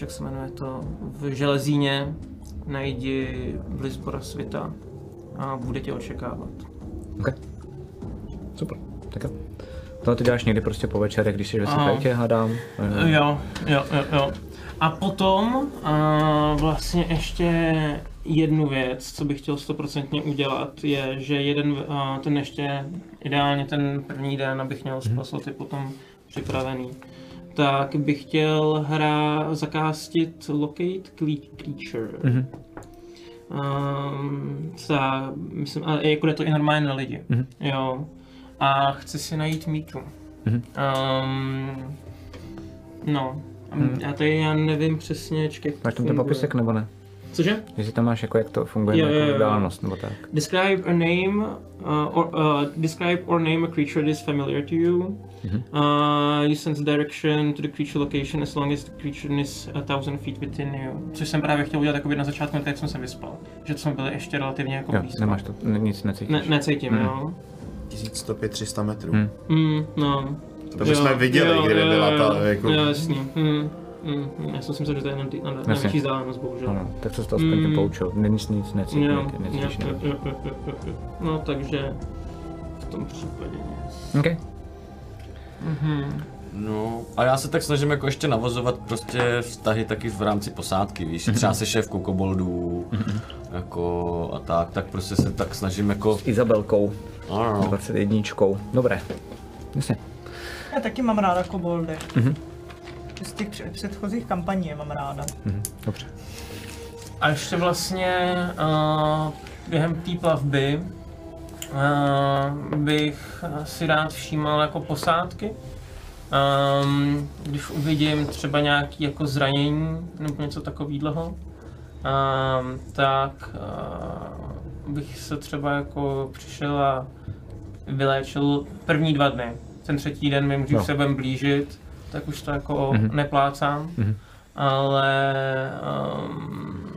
jak se jmenuje to, v Železíně najdi Blizbora světa a bude tě očekávat. Okay. Super, tak jo. Tohle ty děláš někdy prostě po večerech, když jsi ve světě, hádám. Jo, jo, jo, jo. A potom a vlastně ještě jednu věc, co bych chtěl stoprocentně udělat, je, že jeden, uh, ten ještě, ideálně ten první den, abych měl spasoty potom připravený, tak bych chtěl hra zakástit Locate Creature. Mhm. Um, za, myslím, ale jako jde to i normálně na lidi. Mhm. Jo. A chci si najít mítu. Mhm. Um, no. Hmm. Já tady já nevím přesně, čekaj, jak to Máš tam ten popisek nebo ne? Cože? Jestli tam máš jako jak to funguje, Jo, jako jo, jo. vzdálenost nebo tak. Describe a name, uh, or uh, describe or name a creature that is familiar to you. Mhm. Uh, you sense direction to the creature location as long as the creature is a thousand feet within you. Což jsem právě chtěl udělat jakoby na začátku, tak jak jsem se vyspal. Že jsme byli ještě relativně jako Jo, blízko. nemáš to, nic necítíš. Ne, necítím, Mhm. jo. 1105, 300 metrů. Hmm. Mm, no. To bychom viděli, kdyby byla ta, jako- Jo, jasný. Mm, mm, já jsem si myslel, že to je na, na, Jasně. nejvyšší vzdálenost, bohužel. Ano, tak se to aspoň tím Mm. poučil. Nic, nic Jo, nic, jo, necítíš. jo, jo, jo, jo, jo, jo. No, takže v tom případě nic. OK. Mhm. No, a já se tak snažím jako ještě navozovat prostě vztahy taky v rámci posádky, víš, třeba se šéfkou koboldů, jako a tak, tak prostě se tak snažím jako, S Izabelkou, ano, 21. Dobré. Jasně. Já taky mám ráda koboldy. Mhm. Z těch před- předchozích kampaní je mám ráda. Mhm. Dobře. A ještě vlastně uh, během té plavby uh, bych si rád všímal jako posádky. Um, když uvidím třeba nějaký jako zranění nebo něco takového, um, tak uh, bych se třeba jako přišel a vyléčil první dva dny. Ten třetí den vím, když No. se budem blížit, tak už to jako Mhm. mm-hmm. neplácám Mhm. ale um,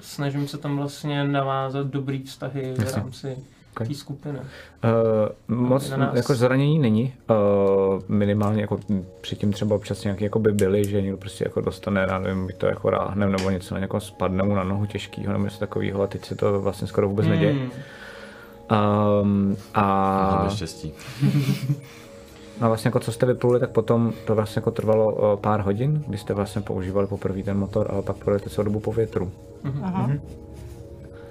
snažím se tam vlastně navázat dobrý vztahy v rámci Ok. té skupiny. Uh, moc Na nás. jako zranění není. Uh, minimálně jako předtím třeba občas nějaký jako by byly, že někdo prostě jako dostane, já nevím, by to jako ráhnem nebo něco na někoho spadne mu na nohu těžkýho nebo něco takového a teď se to vlastně skoro vůbec neděje. Hmm. Um, a, máme štěstí. [LAUGHS] a vlastně jako co jste vypluli, tak potom to vlastně jako trvalo uh, pár hodin, kdy jste vlastně používali poprvé ten motor, ale pak pojeli celou dobu po větru. Aha.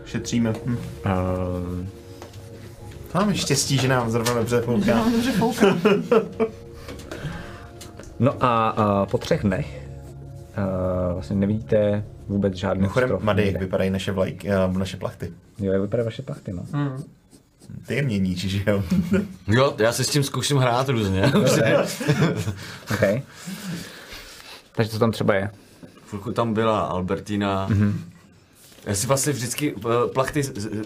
Šetříme. Hm. Um, Máme štěstí, že nám zrovna dobře fouká. Dobře fouká. [LAUGHS] no a uh, po třech dnech uh, vlastně nevidíte vůbec žádný Mimochodem, strop Mady, jak nikde. vypadají naše vlajky, uh, naše plachty. Jo, jak vypadají vaše plachty, no. Hmm. Ty je měníš, že jo? [LAUGHS] Jo, já se s tím zkouším hrát různě. [LAUGHS] Okay. Takže co tam třeba je? Chvilku tam byla Albertina. Mm-hmm. Já si vlastně vždycky, eh, plachty,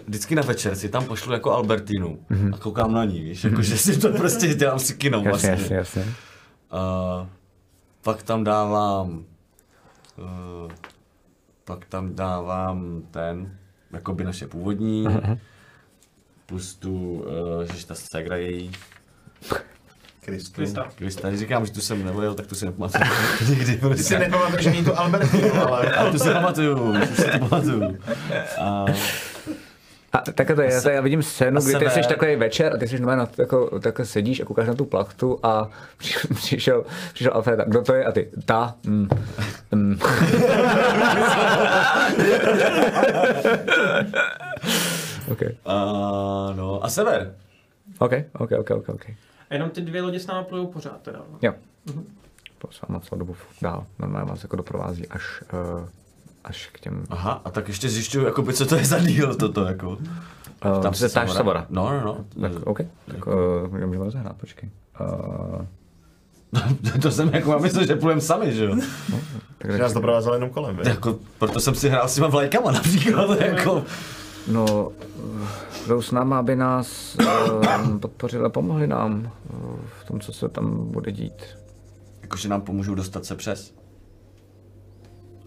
vždycky na večer si tam pošlu jako Albertinu mm-hmm. a koukám na ní, víš, jako že si to prostě dělám si kino Jasně, vlastně. jasně, jasně. A pak tam dávám, uh, pak tam dávám ten, jakoby naše původní, plus tu, uh, že ta segra její, Kristu. Krista. Krista, když říkám, že tu jsem nevojel, tak tu si nepamatuju. [LAUGHS] Nikdy Ty si prostě. nepamatuješ ani tu Albertinu, ale... [LAUGHS] A tu si pamatuju, tu si to pamatuju. A, A takhle to je, já vidím scénu, kdy ty jsi takový večer a ty jsi na, jako, takhle sedíš a koukáš na tu plachtu a [LAUGHS] přišel, přišel, Alfred, tak kdo to je? A ty, ta, mm, mm. OK, a, no, a sever. OK, OK, OK, OK, OK. A jenom ty dvě lodě s námi plujou pořád teda. Jo. To s váma celou dobu dál. Normálně vás jako doprovází až, uh, až k těm... Aha, a tak ještě zjišťuju, jakoby, co to je za díl toto, jako. Uh, tam se ptáš. Savora. No, no, no. Tak, OK, tak uh, můžeme rozehrát, počkej. Uh, [LAUGHS] to jsem jako, já myslel, že půjdeme sami, že jo? tak Že nás doprovázel jenom kolem? Jako, proto jsem si hrál s těma vlajkama například, [LAUGHS] jako. No, eh, jdou s náma, aby nás uh, podpořili a pomohli nám uh, v tom, co se tam bude dít. Jakože nám pomůžou dostat se přes.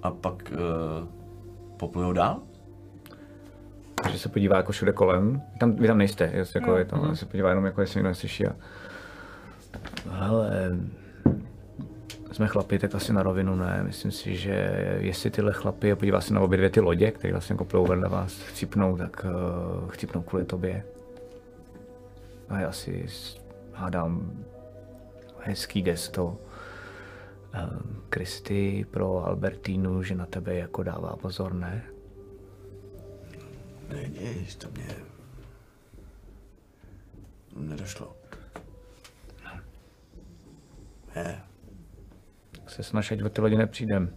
A pak uh, poplujou dál? Takže se podívá jako všude kolem. Tam, vy tam nejste, jestli jako je to, se podívá jenom jako jestli někdo slyší a... Hele, jsme chlapi, tak asi na rovinu ne. Myslím si, že jestli tyhle chlapy, a podívá se na obě dvě ty lodě, které vlastně jako plou vedle vás, chcípnou, tak uh, chcípnou kvůli tobě. A já si hádám hezký gesto. Um, Kristy pro Albertínu, že na tebe jako dává pozor, ne? Ne, nic, to mě... Nedošlo. Ne, Tak se snaž, ať o ty lidi nepřijdem.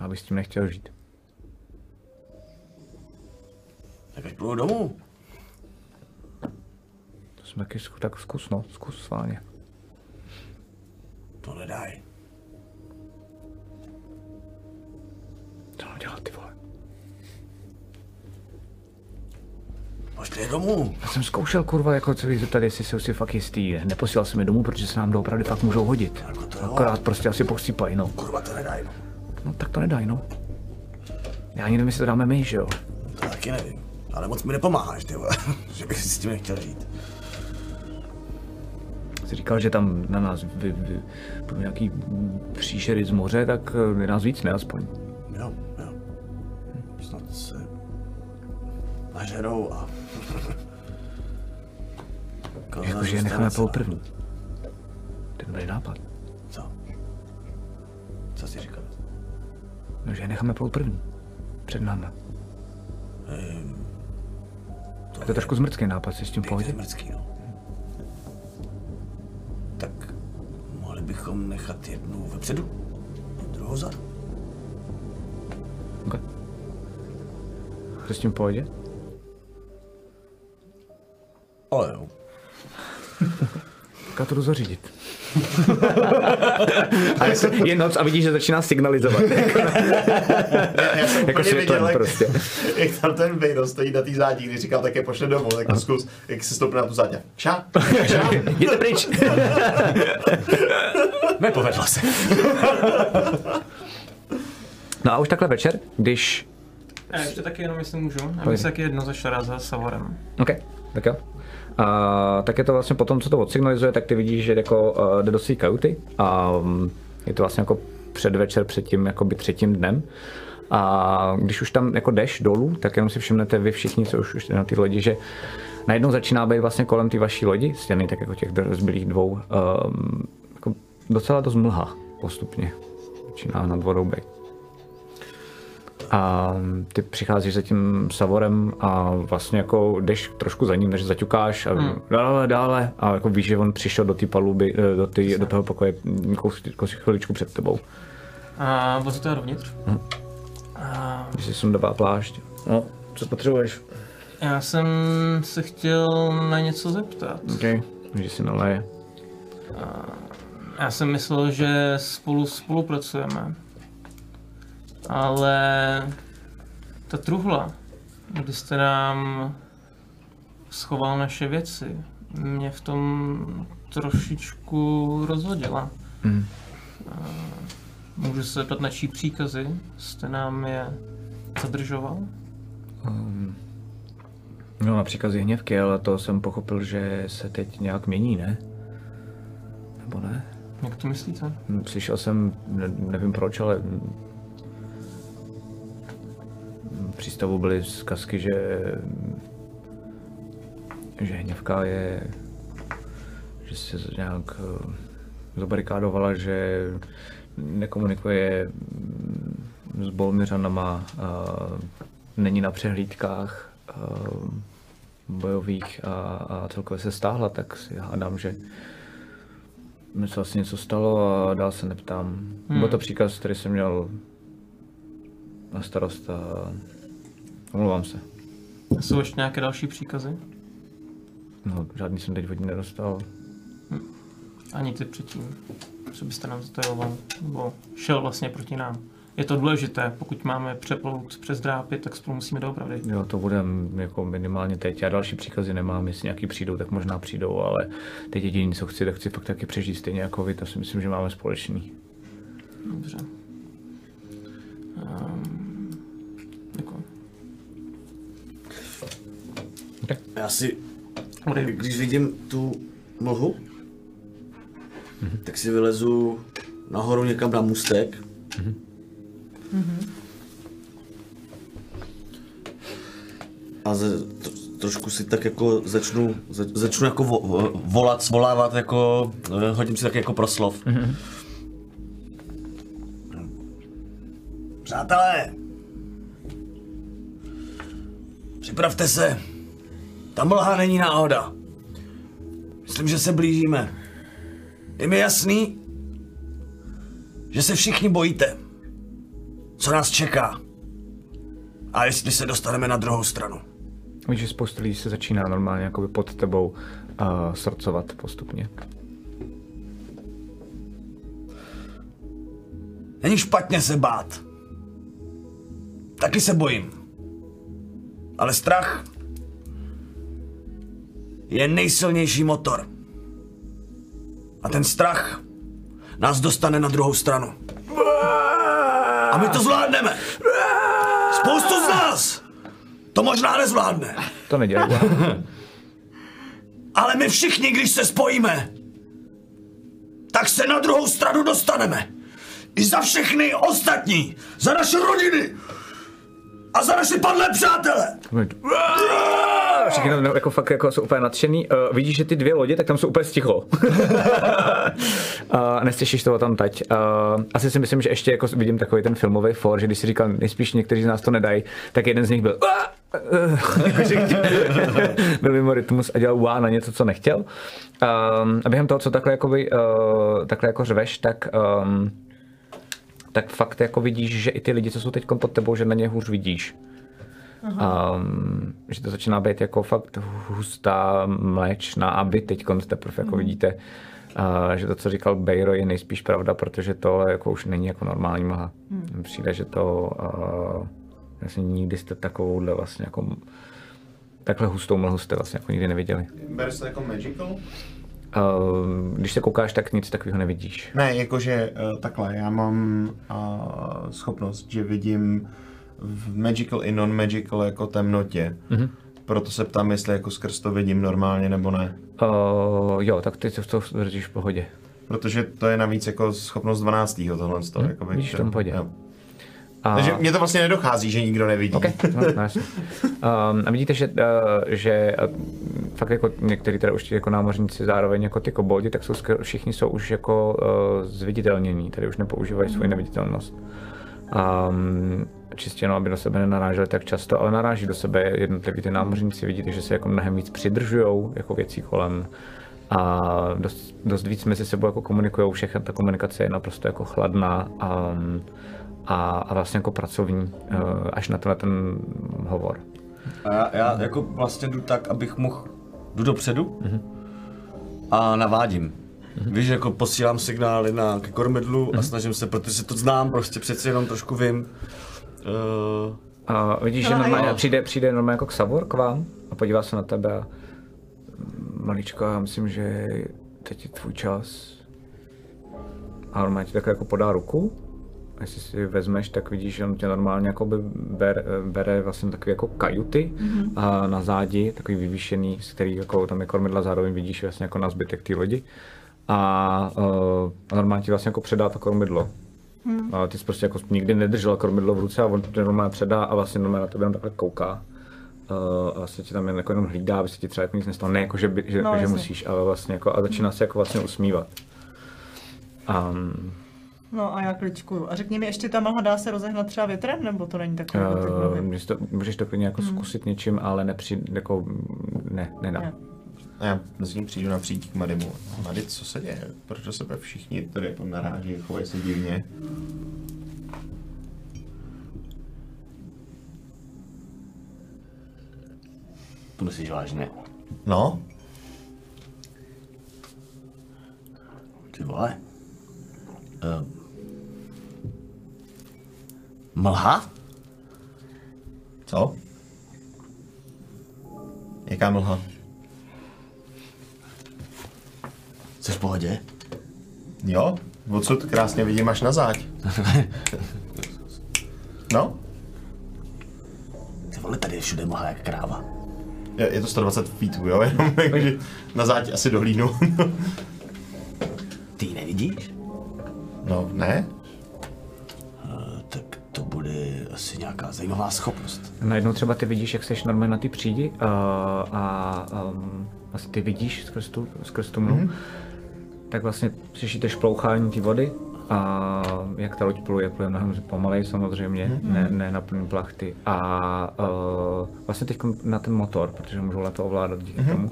Já bych s tím nechtěl žít. tak až půjdu domů. To jsme taky zku, tak zkus, no, zkus sváně. To nedaj. Co mám dělat, ty je domů. Já jsem zkoušel, kurva, jako co víc zeptat, jestli jsou si fakt jistý. Neposílal jsem je domů, protože se nám doopravdy fakt můžou hodit. Jako to jo. Akorát prostě asi pochcípají, no. Kurva, to nedaj. No. No tak to nedaj, no. Já ani nevím, jestli to dáme my, že jo. To taky nevím. Ale moc mi nepomáháš, ty vole. [LAUGHS] že bych si s tím nechtěl žít. Jsi říkal, že tam na nás vy, vy, budou nějaký příšery z moře, tak eh, je nás víc, ne aspoň. Jo, jo. Snad se nažerou a... Jakože je necháme první. To je dobrý nápad. Co? Co jsi říkal? No, že je necháme po první. Před námi. To Je to trošku zmrcký nápad, si s tím je pohodě? mrzký, no. Tak mohli bychom nechat jednu vepředu, a druhou vzadu. Okay. Jsi s tím pohodě? Ale jo. Tak já to jdu zařídit. [LAUGHS] a je, je noc a vidíš, že začíná signalizovat. [LAUGHS] Já jsem jako úplně světlem viděl, jak, prostě. [LAUGHS] jak tam ten Vejdo stojí na té zádí, když říkal, tak je pošle domů, tak to zkus, jak se stoupne na tu záď. Ša, ša. Jděte pryč. Nepovedlo se. No a už takhle večer, když... A ještě taky jenom, jestli můžu. Já bych se taky jedno zašel rád za Savorem. OK, tak jo. A, tak je to vlastně potom, co to odsignalizuje, tak ty vidíš, že jako uh, jde do své kajuty a um, je to vlastně jako předvečer před tím jakoby třetím dnem. A když už tam jako jdeš dolů, tak jenom si všimnete vy všichni, co už, už na ty lodi, že najednou začíná být vlastně kolem té vaší lodi, stěny tak jako těch zbylých dvou, um, jako docela dost mlha postupně. Začíná nad vodou být. A ty přicházíš za tím Savorem a vlastně jako jdeš trošku za ním, než zaťukáš a Hmm. dále, dále a jako víš, že on přišel do té paluby, eh, do, tý, do toho pokoje kous, kous, chviličku před tebou. A vozu to dovnitř. A Když si sundává plášť. No, co potřebuješ? já jsem se chtěl na něco zeptat. OK, že si naleje. Já jsem myslel, že spolu spolupracujeme. Ale ta truhla, kdy jste nám schoval naše věci, mě v tom trošičku rozhodila. Mhm. A Můžu se zeptat, na čí příkazy jste nám je zadržoval? No na příkazy hněvky, ale to jsem pochopil, že se teď nějak mění, ne? Nebo ne? Jak to myslíte? Hm, Slyšel jsem, ne, nevím proč, ale přístavu byly zkazky, že že hněvka je, že se nějak eh, zabarikádovala, že nekomunikuje s Bolmiřanama, není na přehlídkách eh, bojových a, a celkově se stáhla, tak si hádám, že mi se vlastně něco stalo a dál se neptám. Hmm. Byl to příkaz, který jsem měl na starost a omlouvám se. Jsou ještě nějaké další příkazy? No, žádný jsem teď od ní nedostal. Ani ty předtím, co byste nám zatajoval, nebo šel vlastně proti nám. Je to důležité, pokud máme přeplout přes drápy, tak spolu musíme doopravdy. Jo, to bude jako minimálně teď. Já další příkazy nemám, jestli nějaký přijdou, tak možná přijdou, ale teď jediný, co chci, tak chci fakt taky přežít stejně jako vy, to si myslím, že máme společný. Dobře. Um, Já si, když vidím tu mlhu, tak si vylezu nahoru někam na můstek. A ze, tro, trošku si tak jako začnu, zač, začnu jako vo, vo- volat, svolávat jako, eh, hodím si tak jako proslov. Přátelé, Připravte se. Ta mlha není náhoda. Myslím, že se blížíme. Je mi jasný, že se všichni bojíte. Co nás čeká? A jestli se dostaneme na druhou stranu. Víš, že spousta lidí se začíná normálně jakoby pod tebou uh, srdcovat postupně. Není špatně se bát. Taky se bojím. Ale strach je nejsilnější motor. A ten strach nás dostane na druhou stranu. A my to zvládneme. Spoustu z nás to možná nezvládne. To nedělej. [LAUGHS] Ale my všichni, když se spojíme, tak se na druhou stranu dostaneme. I za všechny ostatní. Za naše rodiny. A za naše padlé přátele. Všichni tam jako fakt jako jsou úplně nadšený. Uh, vidíš, že ty dvě lodě, tak tam jsou úplně sticho. [LAUGHS] uh, nestěšíš toho tam teď. Uh, asi si myslím, že ještě jako vidím takový ten filmový for, že když si říkal, nejspíš někteří z nás to nedají, tak jeden z nich byl [LAUGHS] byl mimo rytmus a dělal uá na něco, co nechtěl. Um, a během toho, co takhle, jakoby, uh, takhle jako řveš, tak um, tak fakt jako vidíš, že i ty lidi, co jsou teď pod tebou, že na ně hůř vidíš. Um, že to začíná být jako fakt hustá mléčná a vy teď teprve jako vidíte, uh, že to, co říkal Bejro, je nejspíš pravda, protože to jako už není jako normální mlha. Hmm. Přijde, že to uh, vlastně nikdy jste takovouhle vlastně jako takhle hustou mlhu jste vlastně jako nikdy neviděli. Bereš to jako magical? Uh, když se koukáš, tak nic takového nevidíš. Ne, jakože uh, takhle, já mám uh, schopnost, že vidím v magical i non-magical jako temnotě. Mm-hmm. Proto se ptám, jestli jako skrz to vidím normálně nebo ne. Uh, jo, tak ty to, to držíš v pohodě. Protože to je navíc jako schopnost 12. tohle. Mm, jakoby, vidíš v tom pohodě. Jo. A... Takže mně to vlastně nedochází, že nikdo nevidí. Okay. [LAUGHS] No, no, jasně. um, a vidíte, že, uh, že uh, fakt jako některý teda už ti jako námořníci zároveň jako ty koboldi, tak jsou skr- všichni jsou už jako uh, zviditelnění, tady už nepoužívají svoji neviditelnost. Um, čistě jenom, aby do sebe nenaráželi tak často, ale naráží do sebe jednotliví ty námořníci, vidíte, že se jako mnohem víc přidržují jako věcí kolem a dost, dost víc mezi sebou jako komunikují, všechna ta komunikace je naprosto jako chladná um, a, a vlastně jako pracovní, uh, až na tenhle ten hovor. A já, já jako vlastně jdu tak, abych mohl, jdu dopředu mm-hmm. a navádím. Mm-hmm. Víš, jako posílám signály na ke kormidlu mm-hmm. a snažím se, protože to znám, prostě přeci jenom trošku vím. Uh, A vidíš, že No, a normálně jo. přijde, přijde normálně jako Xavor k vám a podívá se na tebe a maličko, já myslím, že teď je tvůj čas. A normálně ti takhle jako podá ruku. A jestli si vezmeš, tak vidíš, že on tě normálně jako by ber, bere vlastně takové jako kajuty mm-hmm. a na zádi, takový vyvýšený, z který jako tam je kormidla, zároveň vidíš vlastně jako na zbytek té lodi. A uh, normálně ti vlastně jako předá to kormidlo. Hmm. A ty jsi prostě jako nikdy nedržel kormidlo v ruce a on to normálně předá a vlastně normálně na tebe jenom takhle kouká. Uh, a vlastně ti tam jen jako jenom hlídá, aby se ti třeba jako nic nestalo. Ne jako, že, by, že, No, že musíš, ale vlastně jako a začíná se jako vlastně usmívat. Um, No a já kličkuju. A řekni mi, ještě ta mlha dá se rozehnat třeba větrem, nebo to není takové? uh, Uh, můžeš, to, můžeš to klidně jako zkusit něčím, ale nepři, jako, ne, nedá. Ne. A já mezi ním přijdu napříč k Madimu. Madi, co se děje? Proč do sebe všichni tady jako naráží, chovají se divně? To myslíš vážně? No, Ty vole. Uh, mlha? co? Jaká mlha? Jsi v pohodě? Jo, odsud krásně vidím až na záď. No, Ty vole, tady je všude mlha jak kráva. je, je to 120 feetů, jo, [LAUGHS] jenom jakože na záď asi dohlídnu. Ty ji nevidíš? no, ne? To bude asi nějaká zajímavá schopnost. Najednou třeba ty vidíš, jak seš normálně na ty přídi uh, a um, vlastně ty vidíš skrz tu, skrz tu mluvu, mm-hmm. tak vlastně slyšíte šplouchání té vody a jak ta loď pluje, pluje mnohem pomalej samozřejmě, ne, ne na plný plachty. A uh, vlastně teď na ten motor, protože můžou lépe ovládat díky tomu.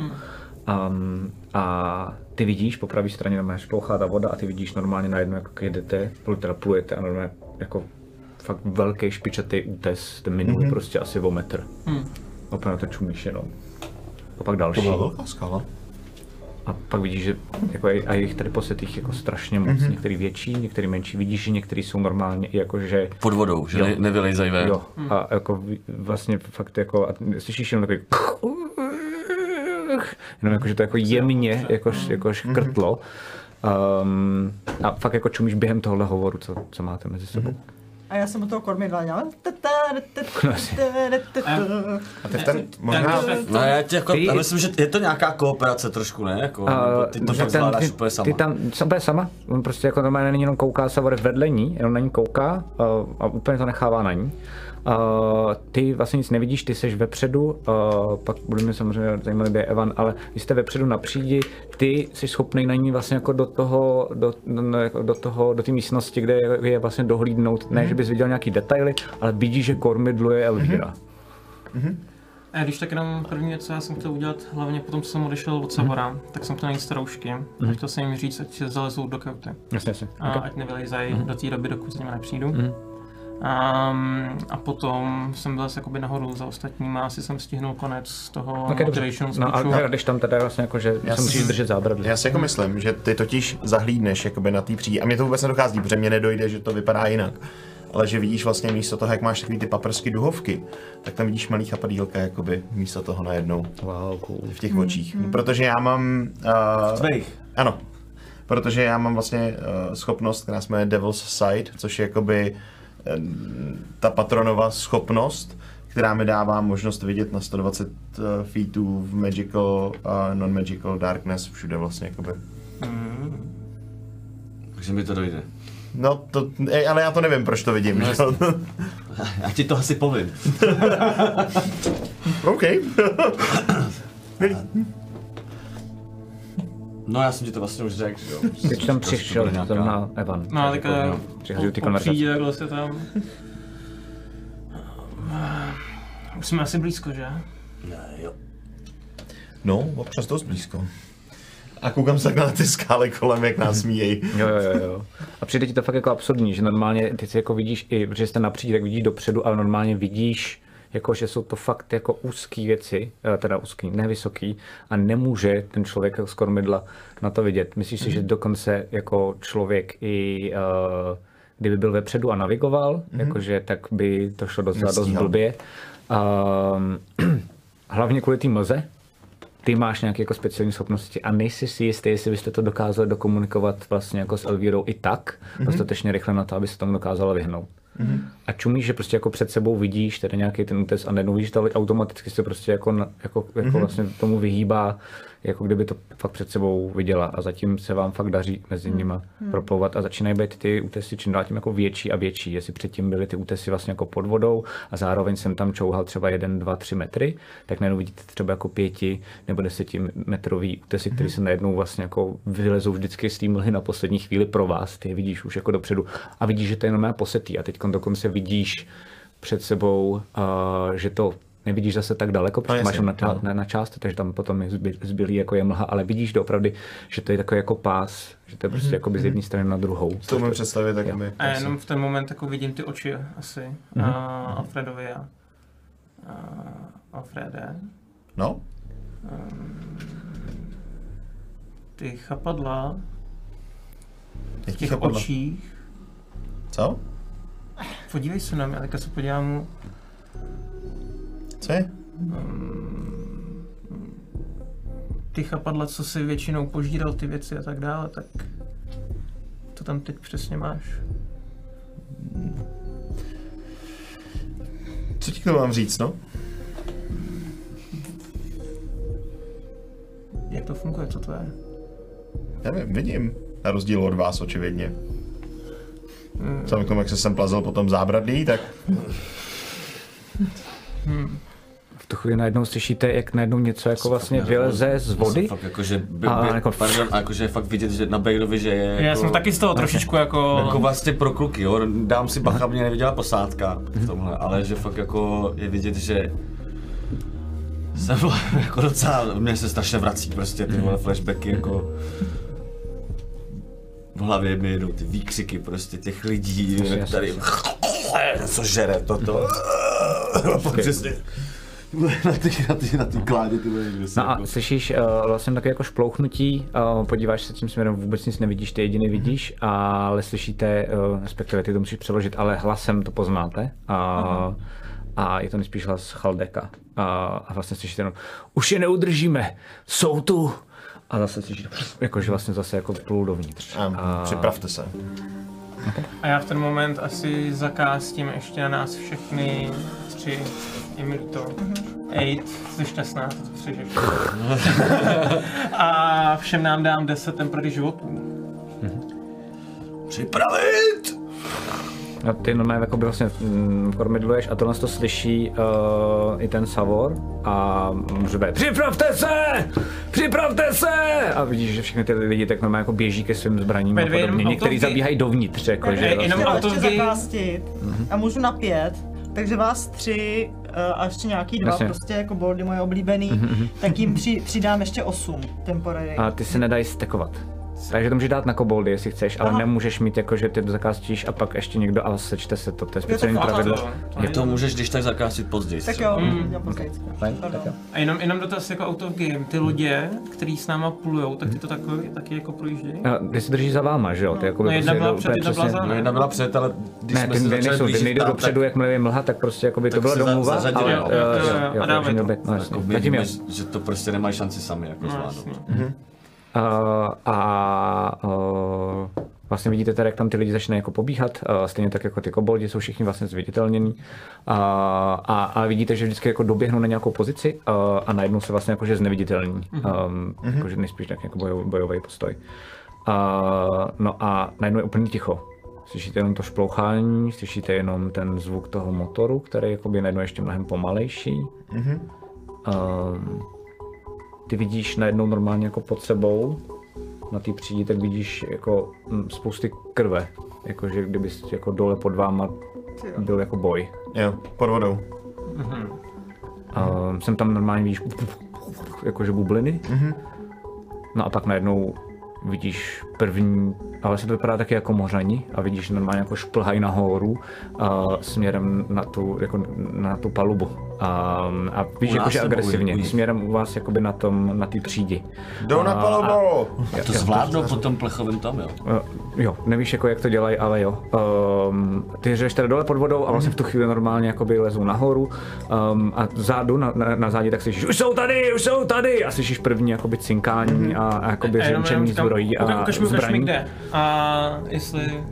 Um, a ty vidíš, po pravé straně normálně šplouchá ta voda a ty vidíš normálně najednou, jak jedete, teda plujete a normálně jako fakt velký špičatý útes, ten minulý mm-hmm. prostě asi o metr. Mm. Opravdu na to čumíš jenom. A pak další. To byla velká skala. A pak vidíš, že jako je, a jich tady posetých jako strašně moc. Mm-hmm. Některý větší, některý menší. Vidíš, že některý jsou normálně i jako, že Pod vodou, že ne, nevylejzají ven. Jo, a jako vlastně fakt jako, a slyšíš jenom takový jenom jako, že to jako jemně jako, jako škrtlo. Um, a fakt jako čumíš během tohohle hovoru, co, co máte mezi sebou. A já jsem u toho kormidla dělala. A ty v ten, možná, No já, tě jako, Ty- já myslím, že je to nějaká kooperace trošku, ne? Jako, A nebo ty to fakt zvládáš ty, úplně sama. Ty tam jsem úplně sama, on prostě jako normálně není jenom kouká se vedle ní, jenom na ní kouká uh, a úplně to nechává na ní. Uh, ty vlastně nic nevidíš, ty seš vepředu, uh, pak bude mě samozřejmě zajímavý, je Evan, ale vy jste vepředu na přídi, ty jsi schopný na ní vlastně jako do toho, do, do, jako do toho, do té místnosti, kde je, je vlastně dohlídnout, ne, že bys viděl nějaký detaily, ale vidíš, že kormidluje Elvíra. A když tak jenom první věc, co já jsem chtěl udělat, hlavně potom, co jsem odešel od Savora, tak jsem chtěl najít staroušky. A chtěl jsem jim říct, ať se zalezou do kauty. Jasně, jasně. A ať nevylejzají do té doby, dokud za nimi nepřijdu. Um, a potom jsem byl asi jakoby nahoru za ostatníma, asi jsem stihnul konec toho Okay, dobře. motivation No a když tam teda vlastně jako, že Já se musíš si- držet zábradlí. já si jako myslím, že ty totiž zahlídneš jakoby na té přídi. A mě to vůbec nedochází, protože mě nedojde, že to vypadá jinak. Ale že vidíš vlastně místo toho, jak máš takový ty paprsky duhovky, tak tam vidíš malý chapadýlka, jakoby místo toho najednou Wow, cool. v těch očích. Protože já mám... Uh, Tvejch. Ano. Protože já mám vlastně uh, schopnost, která se jmenuje Devil's Sight, což je jakoby eh, ta patronova schopnost, která mi dává možnost vidět na 120 uh, feetů v magical a non-magical darkness všude vlastně jakoby. Takže mi to dojde. No, to, ale já to nevím, proč to vidím. že jo? Já ti to asi povím. [LAUGHS] OK. [LAUGHS] No já jsem ti to vlastně už řekl, že jo. [LAUGHS] Teď tam Prostě přišel nějaká- zrovna Evan. No, tak eh, Přihazují ty konverzace. třídě takhle se tam... Už jsme asi blízko, že? No, občas dost blízko. A koukám se na ty skály kolem, jak nás míjejí. [LAUGHS] Jo, jo, jo, jo. A přijde ti to fakt jako absurdní, že normálně ty si jako vidíš i, protože jste napříč, tak vidíš dopředu, ale normálně vidíš, jako že jsou to fakt jako úzký věci, eh, teda úzký, nevysoký, a nemůže ten člověk z kormidla na to vidět. Myslíš si, že dokonce jako člověk i uh, kdyby byl vepředu a navigoval, mm-hmm. jakože tak by to šlo docela dost blbě. Um, [CLEARS THROAT] hlavně kvůli té mlze, ty máš nějaké jako speciální schopnosti a nejsi si jistý, jestli byste to dokázali dokomunikovat vlastně jako s Elvírou i tak, mm-hmm. dostatečně rychle na to, aby se tomu dokázala vyhnout. Mm-hmm. A čumíš, že prostě jako před sebou vidíš tedy nějaký ten útes a ta loď automaticky se prostě jako, jako, jako mm-hmm. vlastně tomu vyhýbá, jako kdyby to fakt před sebou viděla a zatím se vám fakt daří mezi nima proplouvat a začínají být ty útesy čím dál tím jako větší a větší. Jestli předtím byly ty útesy vlastně jako pod vodou a zároveň jsem tam čouhal třeba 1, 2, 3 metry, tak najednou vidíte třeba jako pěti nebo desetimetrový útesy, které se najednou vlastně jako vylezou vždycky z té mlhy na poslední chvíli pro vás. Ty je vidíš už jako dopředu a vidíš, že to je jenom posetý a teď dokonce vidíš před sebou, uh, že to nevidíš zase tak daleko, protože No, máš na, ča- na, na část, takže tam potom je zby- zbylý jako je mlha, ale vidíš doopravdy, že to je takový jako pás, že to je prostě jako z jedné strany na druhou. To umím představit, tak mi. A jenom v ten moment jako vidím ty oči asi. Mhm. A Alfredovi a, a Alfrede. No, Ty chapadla v těch chapadla? očích. Co? Podívej se na mě, teďka se podívám. Co je? Ty chapadla, co si většinou požíral ty věci a tak dále, tak to tam teď přesně máš. Co ti tomu mám říct, no? Jak to funguje, co to je? Nevím, vidím. Na rozdíl od vás, očividně. Vzhledem k tomu, jak se sem plazil po tom zábradlí, tak V tu chvíli najednou slyšíte, jak najednou něco jako vlastně vyleze z vody. Fakt jako, že, by, A by, jako- pardon, a jako, že je fakt vidět, že na Bejrovi, že je Já jako, jsem taky z toho trošičku jako... jako vlastně pro kluky, jo. Dám si bacha, mě neviděla posádka v tomhle, ale že fakt jako je vidět, že jsem [LAUGHS] jako docela, mě se strašně vrací prostě ty vole flashbacky jako v hlavě mi jedou ty výkřiky prostě těch lidí, tady [LAUGHS] co žere toto. [LAUGHS] Přesně na ty, na ty, na ty kládě ty No a jako- slyšíš uh, vlastně takové jako šplouchnutí, uh, podíváš se tím směrem, vůbec nic nevidíš, ty jediný vidíš, ale slyšíte, uh, respektive ty to musíš přeložit, ale hlasem to poznáte. Uh, a je to nejspíš hlas Chaldeka. Uh, a vlastně slyšíte jenom, už je neudržíme, jsou tu. A zase slyšíte, jakože vlastně zase jako plul dovnitř. Um, připravte se. A já v ten moment asi zakástím ještě na nás všechny tři, je mi to. Eight, jsi šťastná, to přežiješ. [LAUGHS] a všem nám dám 10 temporary životů. Připravit! A ty normálně jako vlastně mm, kormidluješ a tohle to slyší uh, i ten Savor a řve Připravte se! Připravte se! A vidíš, že všechny ty lidi tak normálně jako běží ke svým zbraním a Medvěd, podobně. Některý zabíhají dovnitř, jako, že vlastně, jenom Chtěla auto ještě gay. zakástit a můžu na pět, takže vás tři eh, a ještě nějaký dva, Jasně. prostě jako boldy moje oblíbený, tak jim při, přidám ještě osm temporary. a ty se nedají stekovat. Takže to můžeš dát na koboldy, jestli chceš, ale Aha. nemůžeš mít jako, že ty to zakástíš a pak ještě někdo a sečte se to, to je speciální pravidlo. to- to Je to můžeš když tak zakázat později. Tak jo, Mm. později. Pardon. tak jo. A jenom, jenom dotaz jako out of game, ty lodě, který s náma plujou, tak ty to taky, taky jako projíždějí? A ty se držíš za váma, že jo? Ty jako No, jedna byla jdou před, jedna byla za. No jedna byla před, ale když Ne, jsme ty se začali blížit nejdou tam, dopředu, jakmile je mlha, tak prostě jako by to Tak byla se za- domluva, zařadili, ale jo, jo, jo, jo, jo, jo, a jo, dávají takže to. měl být, no tak jasně. jako Zatím jo. vidíme, že to prostě nemají šanci sami jako No, zvládnout. jasně. A, a uh, vlastně vidíte tady, jak tam ty lidi začínají jako pobíhat, uh, stejně tak jako ty koboldi jsou všichni vlastně zviditelnění. A, a, a vidíte, že vždycky jako doběhnou na nějakou pozici uh, a najednou se vlastně jakože zneviditelní. Um, jakože nejspíš tak jako bojov, bojový postoj. Uh, no a najednou je úplně ticho. Slyšíte jenom to šplouchání, slyšíte jenom ten zvuk toho motoru, který jakoby najednou ještě mnohem pomalejší. Um, ty vidíš najednou normálně jako pod sebou, na té přídi, tak vidíš jako mm, spousty krve. Jakože kdyby jako dole pod váma byl jako boj. Jo, pod vodou. Um, jsem tam normálně vidíš jakože bubliny. No a pak najednou vidíš první, ale se to vypadá taky jako mořani a vidíš normálně jako šplhají nahoru uh, směrem na tu, jako na tu palubu. Um, a víš, nebo u- agresivně, nich? směrem u vás jakoby na tom, na té přídi. Jdou na palubu! To zvládnou po tom plechovém tom, jo. Uh, jo, nevíš jako jak to dělají, ale jo. Um, ty řeš tady dole pod vodou a vlastně v tu chvíli normálně jakoby lezou nahoru um, a zádu na, na, na zádě tak slyšíš, už jsou tady, už jsou tady a slyšíš první jakoby cinkání a, a jakoby A řenčení jenom říkám, zbrojí a zbraní. kde. A jestli...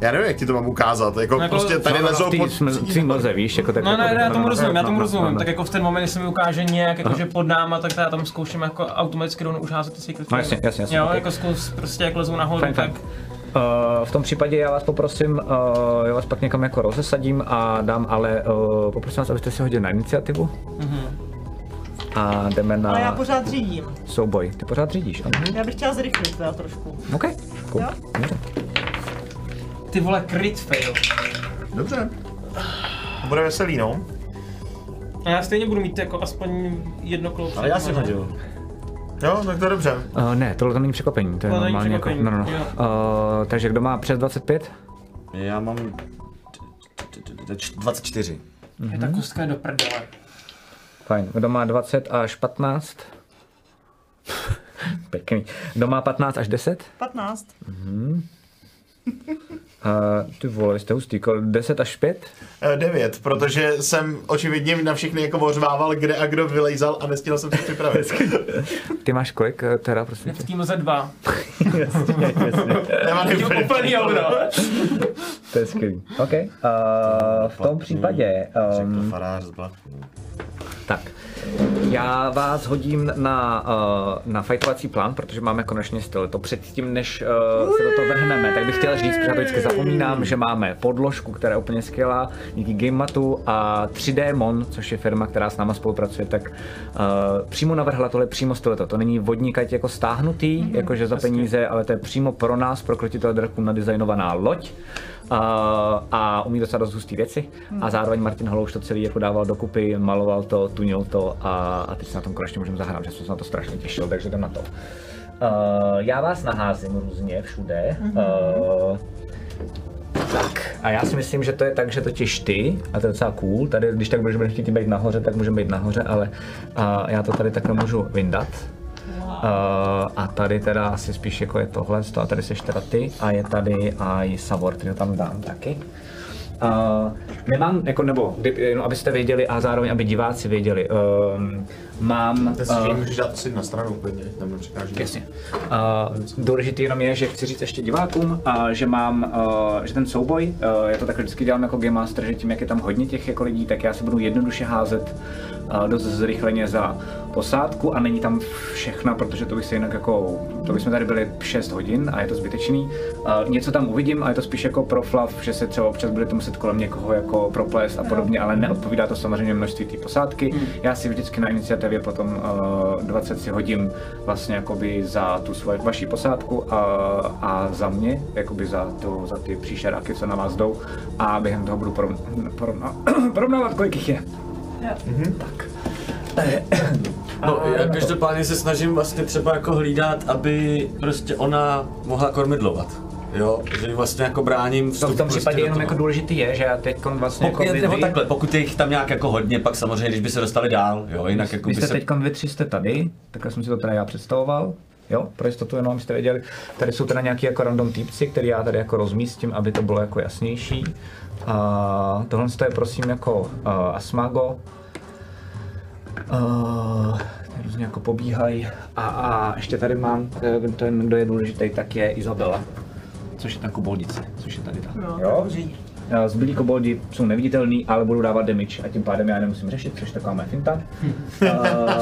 Já nevím, jak ti to mám ukázat, jako No, jako- prostě tady No, no, lezou pod... sml- mlze, víš, jako tak No jako, ne, ne, já tomu no, rozumím, já no, tomu no, rozumím. no, Tak jako v ten moment, jestli mi ukáže nějak, jako že pod náma, tak já tam zkouším jako automaticky rovnou už házet ty secret No jasně, jasně, jasně, Jo, jako zkus prostě jak lezou nahoru, tak... Uh, v tom případě já vás poprosím, uh, já vás pak někam jako rozesadím a dám, ale uh, poprosím vás, abyste si hodili na iniciativu. A jdeme na Ale já pořád řídím. souboj. Ty pořád řídíš, ano? Já bych chtěla zrychlit teda trošku. OK, cool. Jo? Dobře. Ty vole, crit fail. Dobře. Bude veselý, no. A já stejně budu mít jako aspoň jedno kolo. Ale já jsem hodil. Jo, tak to je dobře. Uh, ne, tohle to není překvapení, to je To není normálně jako, no, no, no. jo. Uh, takže kdo má přes 25? Já mám... 24. Je ta kostka je do prdele. Fajn. Kdo má 20 až 15? [LAUGHS] Pěkný. Kdo má 15 až 10? 15. Uh, ty vole, jste hustý. Kol- 10 až 5? Eh, Devět, protože jsem očividně na všechny jako ořvával, kde a kdo vylejzal a nestihl jsem se připravit. Ty máš kolik, eh, teda, prosím V tě? týmu ze dva. [LAUGHS] Nemám Tím úplný euro. To je skvělý. OK. Uh, v tom případě... Řekl Um, farář z tak. Já vás hodím na, uh, na fightovací plán, protože máme konečně styl. To předtím, než uh, se do toho vrhneme, tak bych chtěl říct, protože já to vždycky zapomínám, že máme podložku, která je úplně skvělá, díky GameMatu a 3D Mon, což je firma, která s náma spolupracuje, tak uh, přímo navrhla tohle přímo tohleto. To není vodníkať jako stáhnutý, mm, jakože za peníze, ale to je přímo pro nás, pro krotitele draků nadizajnovaná loď. Uh, a umí docela dost hustý věci. A zároveň Martin Holouš to celý jako dával dokupy, maloval to, tunil to a, a teď se na tom konečně můžeme zahrát, že jsem se na to strašně těšil, takže jdem na to. Uh, já vás naházím různě všude. Uh, tak, a já si myslím, že to je tak, že totiž ty, a to je docela cool, tady, když tak budeme chtít být nahoře, tak můžeme být nahoře, ale uh, já to tady takhle můžu vyndat. Uh, a tady teda asi spíš jako je tohle, a tady seš teda ty a je tady i Savor, který ho tam dám taky. Uh, nemám, jako, nebo jenom abyste věděli a zároveň aby diváci věděli, um, mám... Si uh, můžeš dát asi na stranu úplně, tam nepřekáží. Jasně. Uh, důležitý jenom je, že chci říct ještě divákům, uh, že mám, uh, že ten souboj, uh, já to takhle vždycky dělám jako Game Master, že tím, jak je tam hodně těch jako lidí, tak já si budu jednoduše házet uh, dost zrychleně za posádku a není tam všechna, protože to by se jinak jako, to bychom tady byli 6 hodin a je to zbytečný. Uh, něco tam uvidím a je to spíš jako pro flav, že se třeba občas budete muset kolem někoho jako proplést a podobně, ale neodpovídá to samozřejmě množství té posádky. Já si vždycky na iniciativě potom uh, 20 si hodím vlastně jakoby za tu svoji vaši posádku a, a za mě, jakoby za, to, za ty příšeráky, co na vás jdou a během toho budu porovna, [CLEARS THROAT] porovnávat, kolik jich je. Tak. No, já každopádně se snažím vlastně třeba jako hlídat, aby prostě ona mohla kormidlovat. Jo, že vlastně jako bráním To vstup v tom prostě případě jenom jako důležitý je, že já teď vlastně Pokud, jako vy, nebo vy, takhle, pokud je jich tam nějak jako hodně, pak samozřejmě, když by se dostali dál, jo, jinak jako vy by jste se... teď vy tři jste tady, takhle jsem si to teda já představoval. Jo, pro jistotu jenom abyste věděli. Tady jsou teda nějaký jako random týpci, který já tady jako rozmístím, aby to bylo jako jasnější. A tohle je prosím jako uh, Asmago. Uh, různě jako pobíhají. A, a ještě tady mám, eh, ten, kdo je důležitý, tak je Izabela. Což je ta koboldice, což je tady ta. No, jo? Zbylí koboldi jsou neviditelný, ale budou dávat damage a tím pádem já je nemusím řešit, což je taková moje finta. [LAUGHS]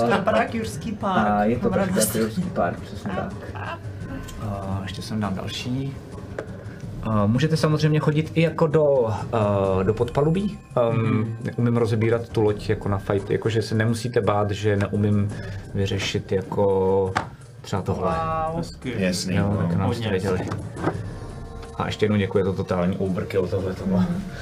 To vypadá jurský pár. A je to trošku jako jurský pár, přesně tak. A ještě jsem dám další. A můžete samozřejmě chodit i jako do, uh, do podpalubí. Um, Umím rozebírat tu loď jako na fight, jakože se nemusíte bát, že neumím vyřešit jako třeba tohle. Wow. Jasný. Jo, tak nám jste věděli. A ještě jednou děkuji, to totální overkill tohle to.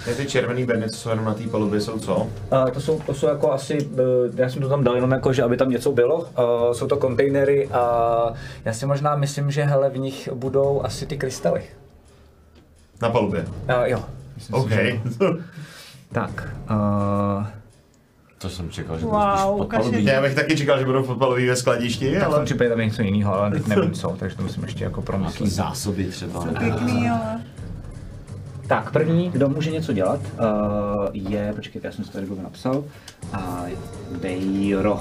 Ty, ty červený bedny, co jsou jenom na té palubě, jsou co? Uh, to, jsou, to jsou jako asi, uh, já jsem to tam dal jenom jako, že aby tam něco bylo. Uh, jsou to kontejnery a já si možná myslím, že hele, v nich budou asi ty krystaly. Na palubě. Uh, jo. Myslím OK. Si, že... [LAUGHS] Tak. Uh, To jsem čekal, že Wow, podpalubí. Já bych taky čekal, že budou fotbaloví ve skladišti, tak v tom ale... případě tam něco jiného, ale teď nevím co, takže to musím ještě jako Nějaký promyslet. zásoby třeba. Pěkný, ale... Tak, první, kdo může něco dělat, uh, je, počkejte, já jsem si tady Google napsal, uh, Vejro.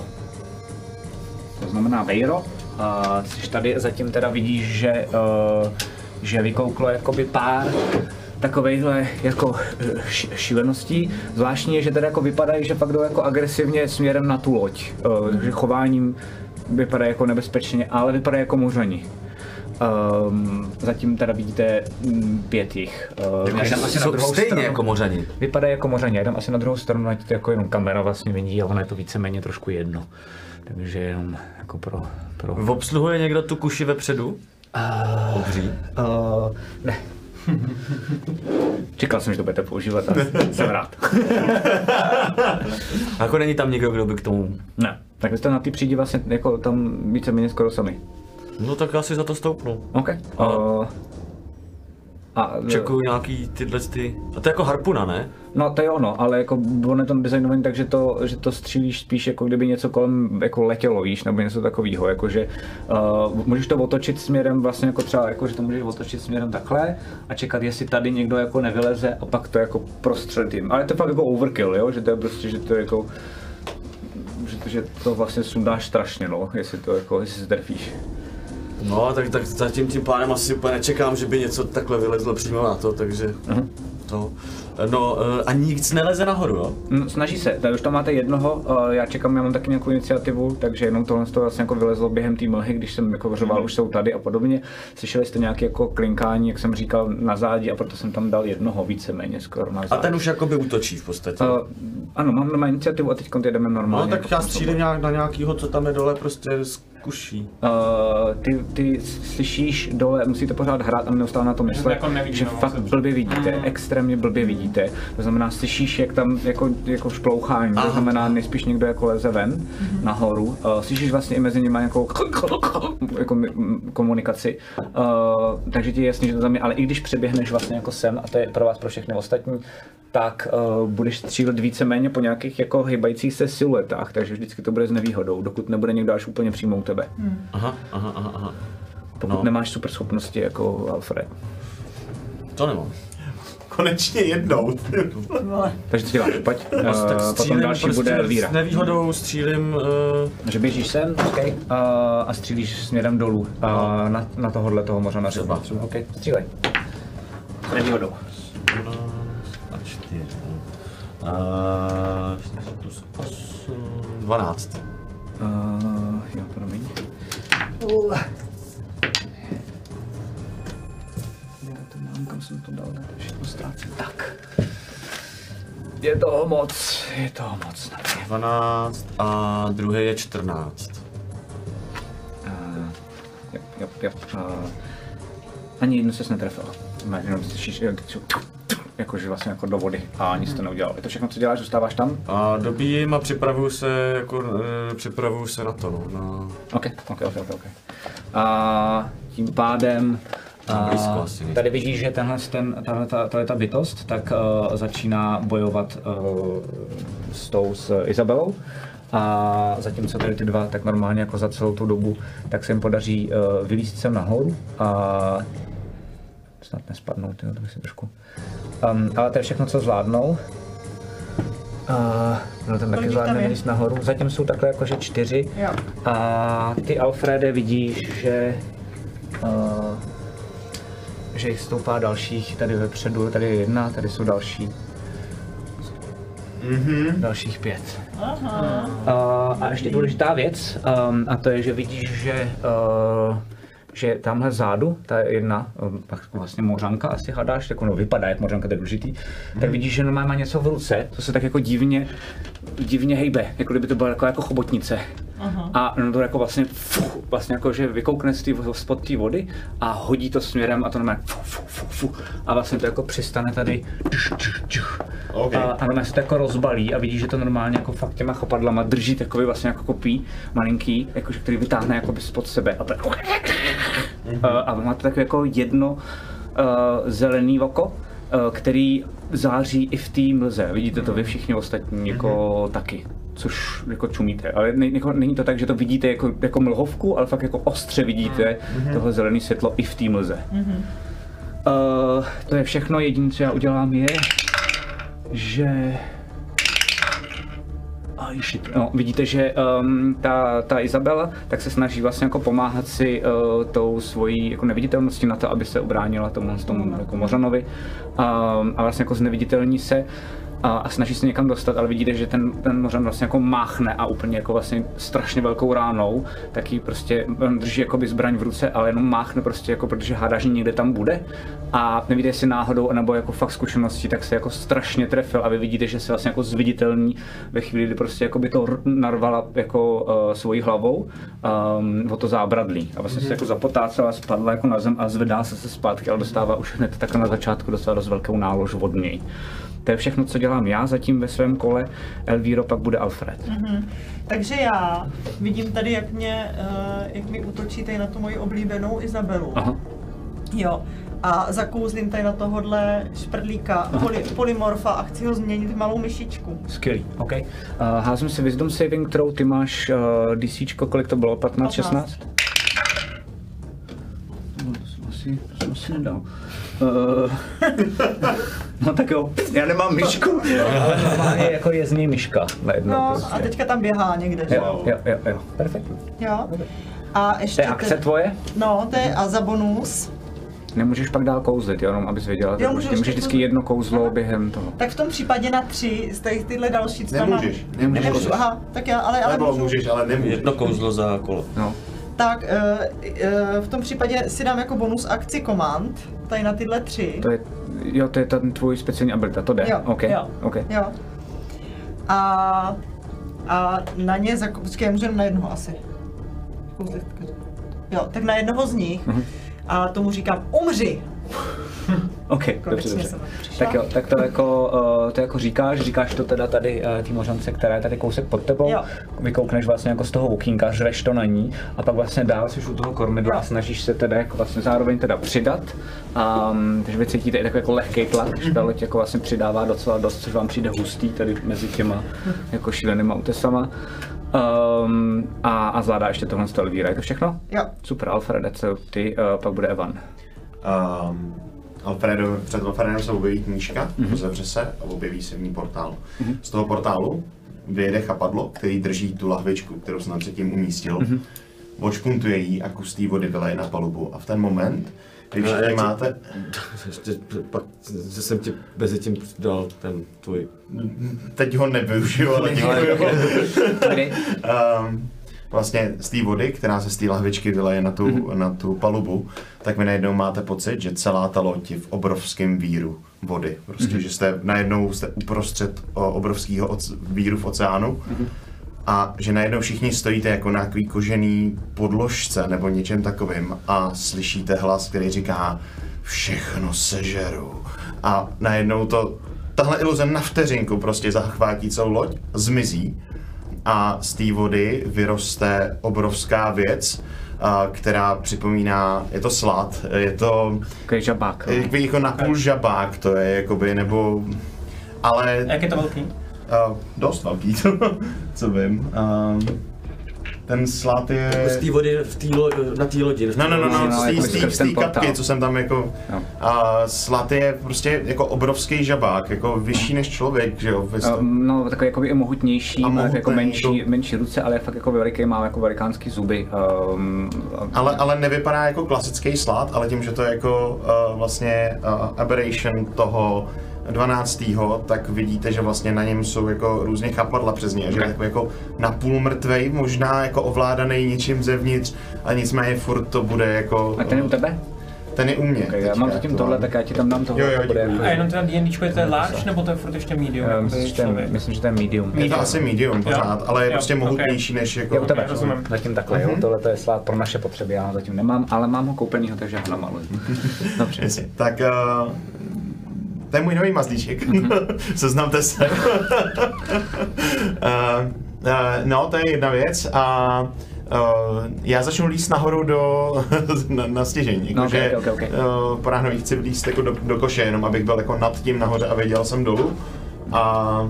To znamená Vejro, uh, jsi tady zatím teda vidíš, že, uh, že vykouklo jakoby pár takovejhle jako eh, šíleností. Zvláštní je, že teda jako vypadají, že fakt jdou jako agresivně směrem na tu loď. Uh, takže chováním vypadají jako nebezpečně, ale vypadají jako muřani. Um, zatím teda vidíte mm, pět jich. Uh, já jdem asi na Jsou druhou stejně stranu. jako mořani. Vypadají jako mořaně, já jdem asi na druhou stranu, ať to jako jenom kamera vlastně vidí, ale ono je to víceméně trošku jedno. Takže jenom jako pro... pro... Obsluhuje někdo tu kuši vepředu? Obří. Uh, ne. [LAUGHS] Čekal jsem, že to budete používat a jsem rád. A [LAUGHS] jako není tam někdo, kdo by k tomu... ne. Tak vy jste na ty přídi vlastně jako tam víceméně skoro sami. No tak já si za to stoupnu. OK. Uh, a, Čekuju nějaký tyhle ty... A to je jako harpuna, ne? No to je ono, ale jako on je to designovaný tak, že to, že to střílíš spíš jako kdyby něco kolem jako letělo, víš, nebo něco takového, jakože uh, můžeš to otočit směrem vlastně jako třeba, jako, že to můžeš otočit směrem takhle a čekat, jestli tady někdo jako nevyleze a pak to jako prostřelit jim. Ale to je fakt jako overkill, jo, že to je prostě, že to je jako že to, že to vlastně sundáš strašně, no, jestli to jako, jestli se trefíš. No, tak, tak zatím tím pádem asi úplně nečekám, že by něco takhle vylezlo přímo na to, takže... to. No, eh, a nic neleze nahoru, jo? Mm, Snaží se, tady už tam máte jednoho, eh, já čekám, já mám taky nějakou iniciativu, takže jenom tohle z toho vlastně jako vylezlo během té mlhy, když jsem jako řval, už jsou tady a podobně. Slyšeli jste nějaké jako klinkání, jak jsem říkal, na zádi a proto jsem tam dal jednoho víceméně skoro na zádi. A ten už jakoby útočí v podstatě. Uh, ano, mám normální iniciativu a teď jdeme normálně. no, tak jako já střílím nějak na nějakýho, co tam je dole, prostě zkuší. Uh, ty, ty slyšíš dole, musíte pořád hrát a neustále na to myslet, jako že moc fakt dobře. blbě vidíte, extrémně blbě vidíte. To znamená, slyšíš, jak tam jako, jako šplouchání, to znamená, nejspíš někdo jako leze ven nahoru. Uh, slyšíš vlastně i mezi nimi nějakou [LAUGHS] jako komunikaci, uh, takže ti je jasný, že to tam je, ale i když přeběhneš vlastně jako sem, a to je pro vás pro všechny ostatní, tak uh, budeš střílet víceméně po nějakých jako hybajících se siluetách, takže vždycky to bude s nevýhodou, dokud nebude někdo až úplně přímo u tebe. Aha, aha, aha, aha. Pokud No. no. nemáš super schopnosti jako Alfred. To nemám. Konečně jednou. Takže co děláš? Pojď. Uh, tak Uh, potom střílím další prostě bude s Elvíra. nevýhodou, střílím... Uh, Že běžíš sem, okay. uh, a střílíš směrem dolů uh, na, na tohohle toho mořana třeba. Třeba. OK, střílej. S nevýhodou. 12 a 4. Uh, 4 plus 8, 12. Uh. Já to mám, kam jsem to dal, to je všechno ztrácím. Tak. Je toho moc, je toho moc. na mě. 12 a druhý je 14. Uh, jo, jo, jo. Uh, ani jednu ses netrefil. Má Jenom slyšíš, jakože vlastně jako do vody a nic to neudělal. Je to všechno, co děláš, zůstáváš tam? A dobíjím a připravuju se, jako, uh, připravuju se na to, no. Na... OK, OK, OK, OK. A tím pádem a, tady vidíš, že tenhle, ten, tahle, ta, tahle ta bytost tak uh, začíná bojovat uh, s tou s Izabelou. A zatímco tady ty dva tak normálně jako za celou tu dobu, tak se jim podaří uh, vylízt sem nahoru a snad nespadnou, tyjo, to bych si trošku. Um, ale to je všechno, co zvládnou. Uh, no ten taky zvládne vylízt nahoru. Zatím jsou takhle jakože čtyři. Jo. A ty Alfrede vidíš, že uh, že jich stoupá dalších tady vepředu, tady je jedna, tady jsou další. Mm-hmm. Dalších pět. Aha. Uh, a ještě důležitá věc, um, a to je, že vidíš, že uh, že tamhle zádu, ta jedna, tak vlastně mořanka asi hadáš, jako no, vypadá jak mořanka, to je důležitý, tak vidíš, že normálně má něco v ruce, co se tak jako divně, divně hejbe, jako kdyby to byla jako, jako chobotnice. A no to jako vlastně, fu, vlastně jako, že vykoukne z tý, spod té vody a hodí to směrem a to normálně fu, fu, fu, fu, a vlastně to jako přistane tady čš, čš, čš. OK. A, a normálně se to jako rozbalí a vidíš, že to normálně jako fakt těma chopadlama drží takový vlastně jako kopí malinký, jakože který vytáhne jako by spod sebe a, tak- a, a máte takové jako jedno uh, zelený oko, uh, který září i v té mlze. Vidíte to vy všichni ostatní jako taky což jako čumíte, ale ne, jako, není to tak, že to vidíte jako, jako mlhovku, ale fakt jako ostře vidíte tohle zelené světlo i v té mlze. Uh, to je všechno, jediné, co já udělám je, že No, vidíte, že um, ta, ta Izabela tak se snaží vlastně jako pomáhat si uh, tou svojí jako neviditelností na to, aby se ubránila tomu, tomu jako Mořanovi. Um, a vlastně jako zneviditelní se a, a snaží se někam dostat, ale vidíte, že ten, ten Mořan vlastně jako máchne a úplně jako vlastně strašně velkou ránou, taky prostě on drží jakoby zbraň v ruce, ale jenom máchne prostě jako, protože hádá, že někde tam bude. A nevíte, jestli náhodou, nebo jako fakt zkušeností, tak se jako strašně trefil a vy vidíte, že se vlastně jako zviditelní ve chvíli, kdy prostě jako by to narvala jako uh, svojí hlavou um, o to zábradlí. A vlastně se jako zapotácela, spadla jako na zem a zvedá se se zpátky, ale dostává už hned takhle na začátku dostává dost velkou nálož od něj. To je všechno, co dělám já zatím ve svém kole. Elvíro pak bude Alfred. Takže já vidím tady, jak mě, uh, jak mi útočí tady na tu moji oblíbenou Izabelu. Aha. Jo. A zakouzlím tady na tohohle šprdlíka poly, polymorfa a chci ho změnit v malou myšičku. Skvělý, OK. Uh, házím si Wisdom Saving Throw, ty máš uh, DC, kolik to bylo? 15, 15. 16? No, to jsem asi, to jsem asi nedal. Uh, [LAUGHS] no tak jo, já nemám myšku, ale normálně jako je z něj myška najednou No prostě. a teďka tam běhá někde, že? Jo, jo, jo, jo, perfektní. Jo. A To ještě je akce tvoje? No, to je a za bonus Nemůžeš pak dál kouzlit, jo, jenom abys věděla. Jo, že můžu můžeš vždycky kouzlit. jedno kouzlo během toho. Tak v tom případě na tři z těch tyhle další co tam mám- Nemůžeš. Nemůžeš. Nemůžu, aha, tak já, ale, ale Nebo můžu. můžeš, ale nemůžeš. Jedno kouzlo za kolo. No. Tak eh, eh, v tom případě si dám jako bonus akci command, tady na tyhle tři. To je, jo, to je ten tvůj speciální abilita, to jde. Jo, OK, jo. OK. Jo. A, a na ně, zako- počkej, jenom na jednoho asi. Jo, tak na jednoho z nich. Mhm. A tomu říkám, umři! OK, dobře, Konečně dobře. přišla. Tak jo, tak to jako, uh, to jako říkáš, říkáš to teda tady uh, té mořance, která je tady kousek pod tebou, Jo. vykoukneš vlastně jako z toho okýnka, řveš to na ní a pak vlastně dál jsi u toho kormidla a snažíš se teda jako vlastně zároveň teda přidat, um, takže vy cítíte i takový jako lehký tlak, že ta loď jako vlastně přidává docela dost, což vám přijde hustý tady mezi těma jako šílenýma útesama. Um, a, a zvládá ještě tohle z je to všechno? Jo. Super, Alfrede, co ty, uh, pak bude Evan. Um, Alfredo, před Alfredem se objeví knížka, Mhm. mm-hmm. zavře se a objeví se v ní portál. Mm-hmm. Z toho portálu vyjede chapadlo, který drží tu lahvičku, kterou jsem předtím umístil. Mhm. Mm-hmm. Očpuntuje jí a kus té vody vyleje na palubu. A v ten moment, kdy No, všichni ti- máte... [LAUGHS] Ještě pak, že jsem ti mezi tím dal ten tvůj. Teď ho nevyužiju, ale děkuju. Kdy? um, vlastně z té vody, která se z té lahvičky vyleje na tu, mm-hmm. na tu palubu, tak vy najednou máte pocit, že celá ta loď je v obrovském víru vody. Prostě, mm-hmm. že jste najednou jste uprostřed obrovského oce- víru v oceánu mm-hmm. a že najednou všichni stojíte jako na takový kožený podložce nebo něčem takovým a slyšíte hlas, který říká všechno sežeru. A najednou to, tahle iluze na vteřinku prostě zachvátí celou loď, zmizí a z té vody vyroste obrovská věc, a, která připomíná, je to slad, je to Takový žabák. no. je takový jako napůl žabák to je, jakoby, nebo, ale Jak je to velký? uh, dost velký, [LAUGHS] co vím. Um, ten slad je... Z té vody v tý lo, na té lodi. No, no, no, no, no, z té- jako kapky, co jsem tam jako... Jo. A slad je prostě jako obrovský žabák, jako vyšší než člověk, že jo? Vy jste- Um, no, takový jako i mohutnější, A má jako mohutný, menší, to- menší ruce, ale je fakt jako veliký, má jako velikánský zuby. Um, Ale, ale nevypadá jako klasický slad, ale tím, že to je jako uh, vlastně uh, aberration toho 12. tak vidíte, že vlastně na něm jsou jako různě chapadla přes ně, že je takový jako napůl mrtvej, možná jako ovládaný něčím zevnitř, a nicméně furt to bude jako... a ten je u tebe? ten je u mě. Okay, já mám zatím aktuálně. tohle, tak já ti tam dám tohle. Jo, jo, to bude děkuji. A jenom teda D&Dčko je to je large, nebo to je furt ještě medium? Jakoby myslím, že to je, myslím, že to je medium. Je to Medium. asi medium pořád, ale je Jo, prostě mohutnější než jako... Je u tebe, rozumím. zatím takhle, jo, tohle to je slát pro naše potřeby, já ho zatím nemám, ale mám ho koupenýho, takže ho namaluji. [LAUGHS] Dobře. Tak uh, to je můj nový mazlíček. [LAUGHS] Seznamte se. uh, [LAUGHS] uh, no, to je jedna věc a uh, já začnu líst nahoru do, [LAUGHS] na, na stěžení. No, Jakože ok, ok, ok. uh, po chci vlíst jako do, do koše, jenom abych byl jako nad tím nahoře a věděl jsem dolů. A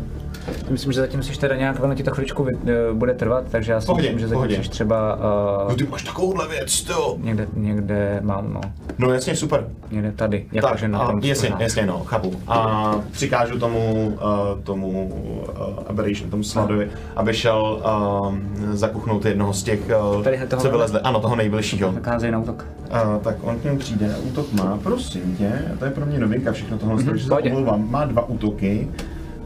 Myslím, že zatím jsi teda nějak, ono ti to chvíličku eh, bude trvat, takže já si Pohodě, myslím, že zatím pohodě. jsi třeba no, uh, ty máš takovouhle věc, to. někde, někde mám, no, No jasně, super. někde tady, Tak, jakože na a, tom jasně, jasně, no, chápu. A přikážu tomu, uh, tomu uh, Aberration, tomu sladovi, aby šel uh, zakuchnout jednoho z těch, uh, Tady toho co vylezli. Ano, toho nejbližšího. Tak házej na útok. Uh, tak on k němu přijde, útok má, prosím tě, to je pro mě novinka všechno tohle, mm-hmm, takže se omlouvám, má dva útoky,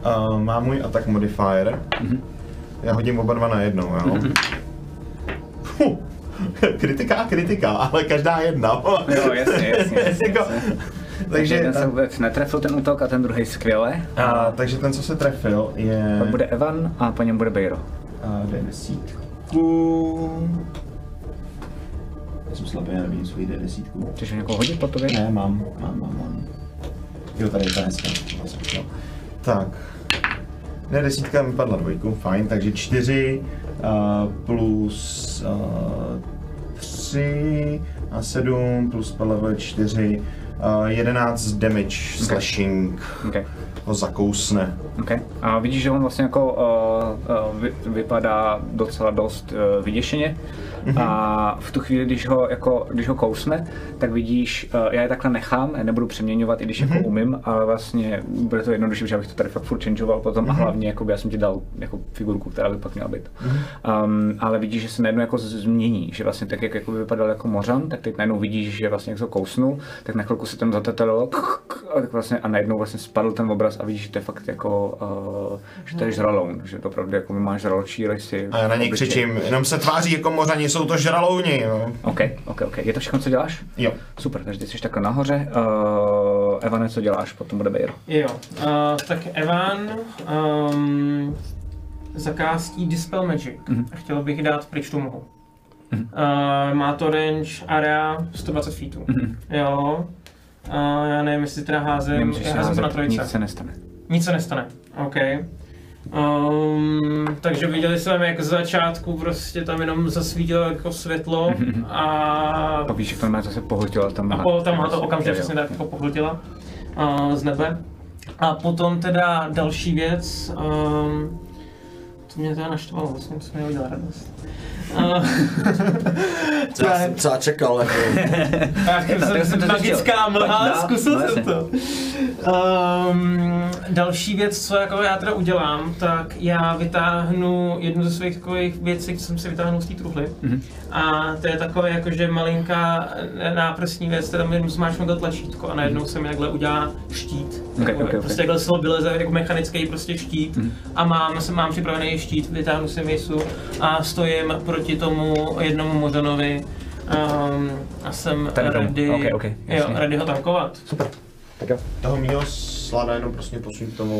uh, má můj attack modifier, mm-hmm. já hodím oba dva na jednou, jo. Mm-hmm. [LAUGHS] kritika, kritika, ale každá jedna. Jo, jasně, jasně, jasně, [LAUGHS] jako, jasně. takže, ten se vůbec netrefil ten útok a ten druhý skvěle. a, takže ten, co se trefil, je... Pak bude Evan a po něm bude Bejro. A jde desítku. Já jsem slabý, já nevím svoji desítku. Chceš ho někoho hodit po tobě? Ne, mám, mám, mám, mám. Jo, tady je ta hezká. Tak. Ne, desítka mi padla dvojku, fajn, takže čtyři uh, plus uh, tři a sedm plus padla čtyři. Uh, 11 damage slashing Okay. ho zakousne. Okay. A vidíš, že on vlastně jako uh, uh, vy, vypadá docela dost uh, vyděšeně A v tu chvíli, když ho, jako, když ho kousne, tak vidíš, uh, já je takhle nechám, já nebudu přeměňovat, i když jako umím, ale vlastně bude to jednodušší, že abych to tady fakt furt changeoval potom a hlavně jako já jsem ti dal jako figurku, která by pak měla být. Um, ale vidíš, že se najednou jako změní, že vlastně tak, jak jako vypadal jako mořan, tak teď najednou vidíš, že vlastně jak ho kousnul, tak na chvilku se tam zatetelilo a, tak vlastně, a najednou vlastně spadl ten obraz a vidíš, že to je fakt jako, uh, že to je žraloun, že to opravdu jako máš žraločí rysy. A já na něj křičím, jenom se tváří jako mořani, jsou to žralouni, jo. OK, OK, OK. Je to všechno, co děláš? Jo. Super, takže ty jsi takhle nahoře. Uh, Evane, co děláš? Potom bude Bejro. Jo, uh, tak Evan um, zakástí Dispel Magic. Mhm. A chtěl bych dát pryč tu mlhu. Uh, má to range area 120 feetů. Jo. Uh, já nevím, jestli teda házím, Nemusíš já se házím to na trojice. nic se nestane. Nic se nestane. OK. Um, takže viděli jsme, jak z začátku prostě tam jenom zasvítilo jako světlo [LAUGHS] a Pak víš, jak to má zase pohltila tam. a po, tam má to okamžitě přesně tak jako pohltila uh, z nebe. A potom teda další věc, um, to mě teda naštvalo, vlastně to mi udělal radost. [LAUGHS] Co já jsem třeba čekal, jako. [LAUGHS] tak tak jsem, jsem to magická mlha, zkusil no jsem to. Um, další věc, co jako já teda udělám, tak já vytáhnu jednu ze svých takových věcí, co jsem si vytáhnul z té truhly. Mhm. A to je takové jakože malinká náprstní věc, teda mi zmáčknu to tlačítko a najednou se mi takhle udělá štít. Ok, Takový, ok, ok. Prostě takhle z toho vyleze jako mechanický prostě štít Mhm. a mám, jsem, mám připravený štít, vytáhnu si misu a stojím proti tomu jednomu Modanovi um, a jsem Tady tomu. ready, Ok, ok, jo, ready ho tankovat. Tak jo. Toho mýho slada jenom prostě posun k tomu...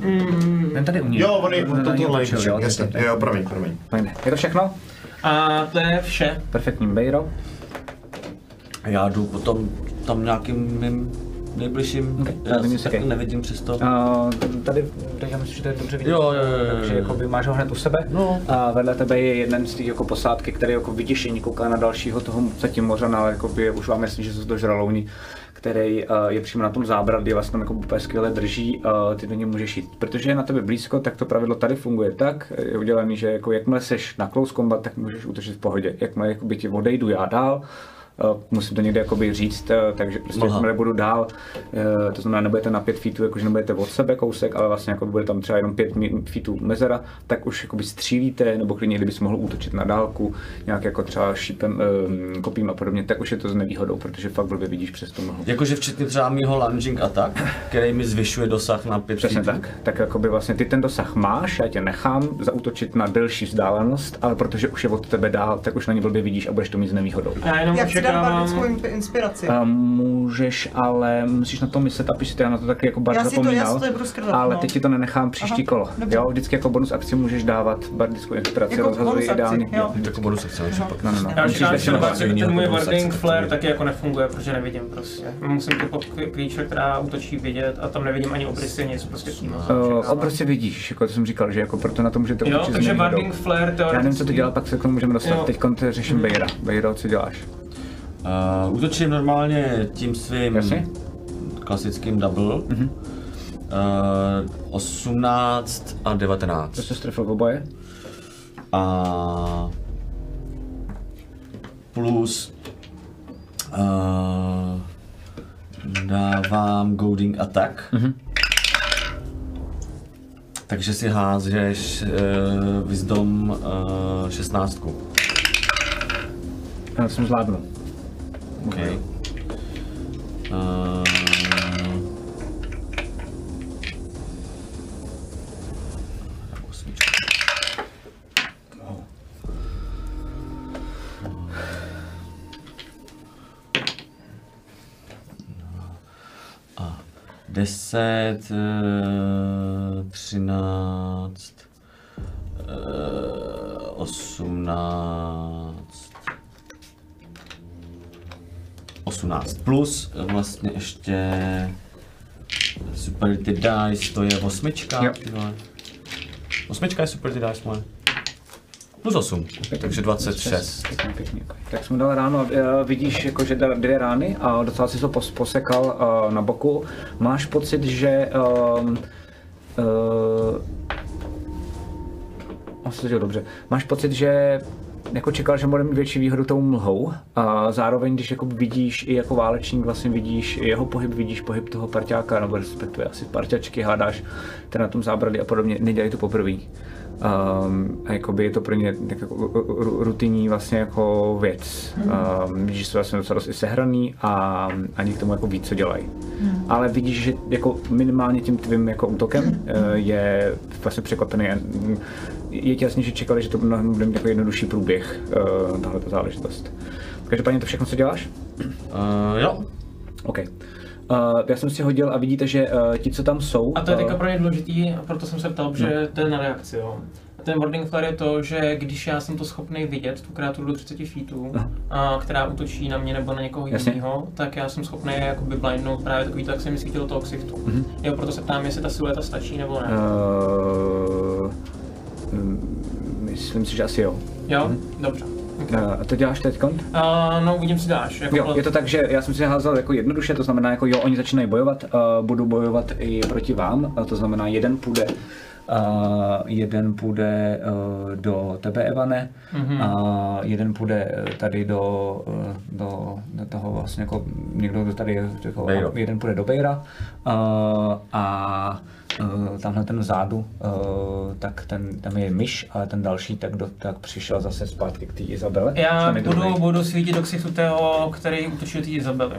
Mm, Jen tady u něj. Jo, on je, to tohle jo, jasně, jo, promiň, promiň. Fajn. Je to všechno? a to je vše. Perfektní Bejro. Já jdu potom tam nějakým mým nejbližším, Ok, já nevím, okej. nevidím přesto. Uh, tady, tady já myslím, že to je dobře vidět. Jo, jo, jo, jo, Takže jakoby máš ho hned u sebe. No. A vedle tebe je jeden z těch jako posádky, který jako vyděšení kouká na dalšího toho zatím mořana, ale jakoby už vám jasný, že jsou to žralouni, který uh, je přímo na tom zábradlí, vlastně tam jako úplně skvěle drží, uh, ty do něj můžeš jít. Protože je na tebe blízko, tak to pravidlo tady funguje tak, je udělané, že jako jakmile seš na close combat, tak můžeš útočit v pohodě. Jakmile jakoby ti odejdu já dál, Uh, musím to někde jakoby říct, uh, takže prostě Aha. jakmile budu dál, uh, to znamená nebudete na pět feetů, jakože nebudete od sebe kousek, ale vlastně jako bude tam třeba jenom pět feetů mezera, tak už jakoby střílíte, nebo klidně kdybys mohl útočit na dálku, nějak jako třeba šípem, kopím a podobně, tak už je to s nevýhodou, protože fakt blbě vidíš přes tu mlhu. Jakože včetně třeba mýho lunging attack, který mi zvyšuje dosah na 5 Přesně tak. Tak jakoby vlastně ty ten dosah máš, já tě nechám zautočit na delší vzdálenost, ale protože už je od tebe dál, tak už na ně blbě vidíš a budeš to mít s nevýhodou. A já jenom Jak dát bardickou inspiraci? A můžeš, ale musíš na to myslet a píš si to, já na to taky jako bar Já si to- já zapomínal, si to budu skrdat, ale no. teď ti to nenechám příští Aha, kolo. dobře. Jo, vždycky jako bonus akci můžeš dávat bardickou inspiraci, Jako rozhazuji bonus akci, ideálně. jo. Jako bonus akce, no, pak. No, no, no. já očekávám, že ten, vlastně ten můj bonus warding akce, flare taky jako nefunguje, protože nevidím prostě. Musím to pod creature, která útočí vidět a tam nevidím ani obrysy, nic prostě. Uh, prostě vidíš, jako jsem říkal, že jako proto na to můžete Jo, takže warding flare Já nevím, co to teoreticky- dělá, pak se k tomu můžeme dostat. Jo. Teď řeším Bejra. Bejro, co děláš? Uh, útočím normálně tím svým Jasně. klasickým double. Mhm. Uh, 18 a 19. To se strefil v oboje? A plus uh, dávám goading attack. Mhm. Takže si házeš uh, wisdom uh, 16. Já jsem zvládnul. OK. Uh, osmička. A 10, eh, 13, eh, 18, 18 plus eh, vlastně ještě Super ty dice, to je osmička, Jo. Osmička je super ty dice moje. Plus 8, takže 26. Pěkně, pěkně. ok. Tak jsem dal ráno, eh, vidíš jako, že dal dvě rány a docela si to pos, posekal eh, na boku. Máš pocit, že um, uh, asi to dělal dobře. Máš pocit, že jako čekal, že bude mít větší výhodu tou mlhou. A zároveň, když jako vidíš i jako válečník, vlastně vidíš i jeho pohyb, vidíš pohyb toho parťáka, nebo respektive asi parťačky, hádáš ten na tom zábradlí a podobně, nedělají to poprvé. Um, a jakoby je to pro ně tak jako ru- ru- rutinní vlastně jako věc. Um, vidíš, že jsou vlastně docela dost i sehraný a ani k tomu jako ví, co dělají. Ale vidíš, že jako minimálně tím tvým jako útokem eh, je vlastně překvapený. Je jasně, že čekali, že to mnohem bude mít jako jednodušší průběh, uh, tahle záležitost. Každopádně to všechno, co děláš? Uh, jo. OK. Uh, já jsem si hodil a vidíte, že uh, ti, co tam jsou... A to je teďka pro ně důležitý, a proto jsem se ptal, že to je na reakci, jo. A ten wording flare je to, že když já jsem to schopný vidět, tu kreaturu do 30 feetů, a, která útočí na mě nebo na někoho jiného, tak já jsem schopný jakoby blindnout právě takový jak se mi svítilo toho ksichtu. Mhm. Jo, proto se ptám, jestli ta silueta stačí nebo ne. Uh, myslím si, že asi jo. Jo, dobře. Uh, a to děláš teď? Uh, no, uvidím si dáš. Jako Jo, je to tak, že já jsem si házel jako jednoduše, to znamená jako jo, oni začínají bojovat, uh, budu bojovat i proti vám, a to znamená jeden půjde uh, jeden půjde uh, do tebe, Evane, Mhm. a jeden půjde eh, tady do, uh, do, do toho vlastně jako někdo, kdo tady je, jako, jeden půjde do Bejra uh, a uh, tamhle ten vzadu, uh, tak ten, tam je myš, ale ten další tak, do, tak přišel zase zpátky k té Izabele. Já budu, budu svítit do ksichtu toho, který útočí ty Izabely.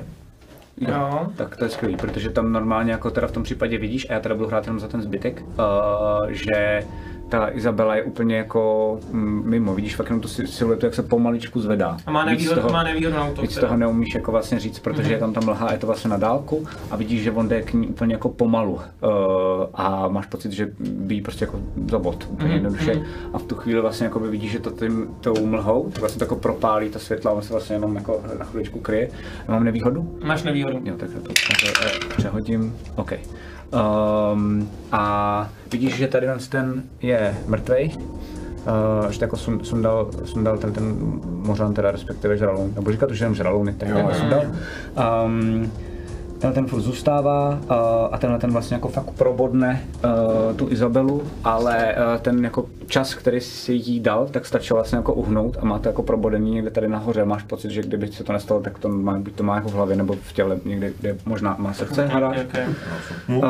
Jo. Tak to je skvělý, protože tam normálně jako teda v tom případě vidíš, a já teda budu hrát jenom za ten zbytek, uh, že ta Izabela je úplně jako mm, mimo, vidíš fakt jenom tu si- siluetu, jak se pomaličku zvedá. A má nevýhodu, toho- má nevýhodu na útok. Víc teda. toho neumíš jako vlastně říct, protože je tam tam mlha, je to vlastně na dálku a vidíš, že on jde k ní úplně jako pomalu uh, a máš pocit, že by jí prostě jako zabot úplně Mhm, jednoduše mhm. a v tu chvíli vlastně jako vidíš, že to tím, tou mlhou, vlastně to jako propálí ta světla, on se vlastně jenom jako na chviličku kryje. Mám nevýhodu? Máš nevýhodu. Jo, tak to, to, to eh, přehodím. OK. Um, a vidíš, že tady ten je mrtvej. Uh, že jako sun, sundal, sundal ten, ten mořan, teda respektive žraloun. Nebo říkat už jenom žralouny, tak Jo, jo. sundal. Um, ten ten furt zůstává uh, a tenhle ten vlastně jako fakt probodne uh, tu Izabelu, ale uh, ten jako čas, který si jí dal, tak stačil vlastně jako uhnout a má to jako probodený někde tady nahoře. Máš pocit, že kdyby se to nestalo, tak to má, buď to má jako v hlavě nebo v těle, někde, kde možná má srdce, Ok, hádáš. ok. Uh,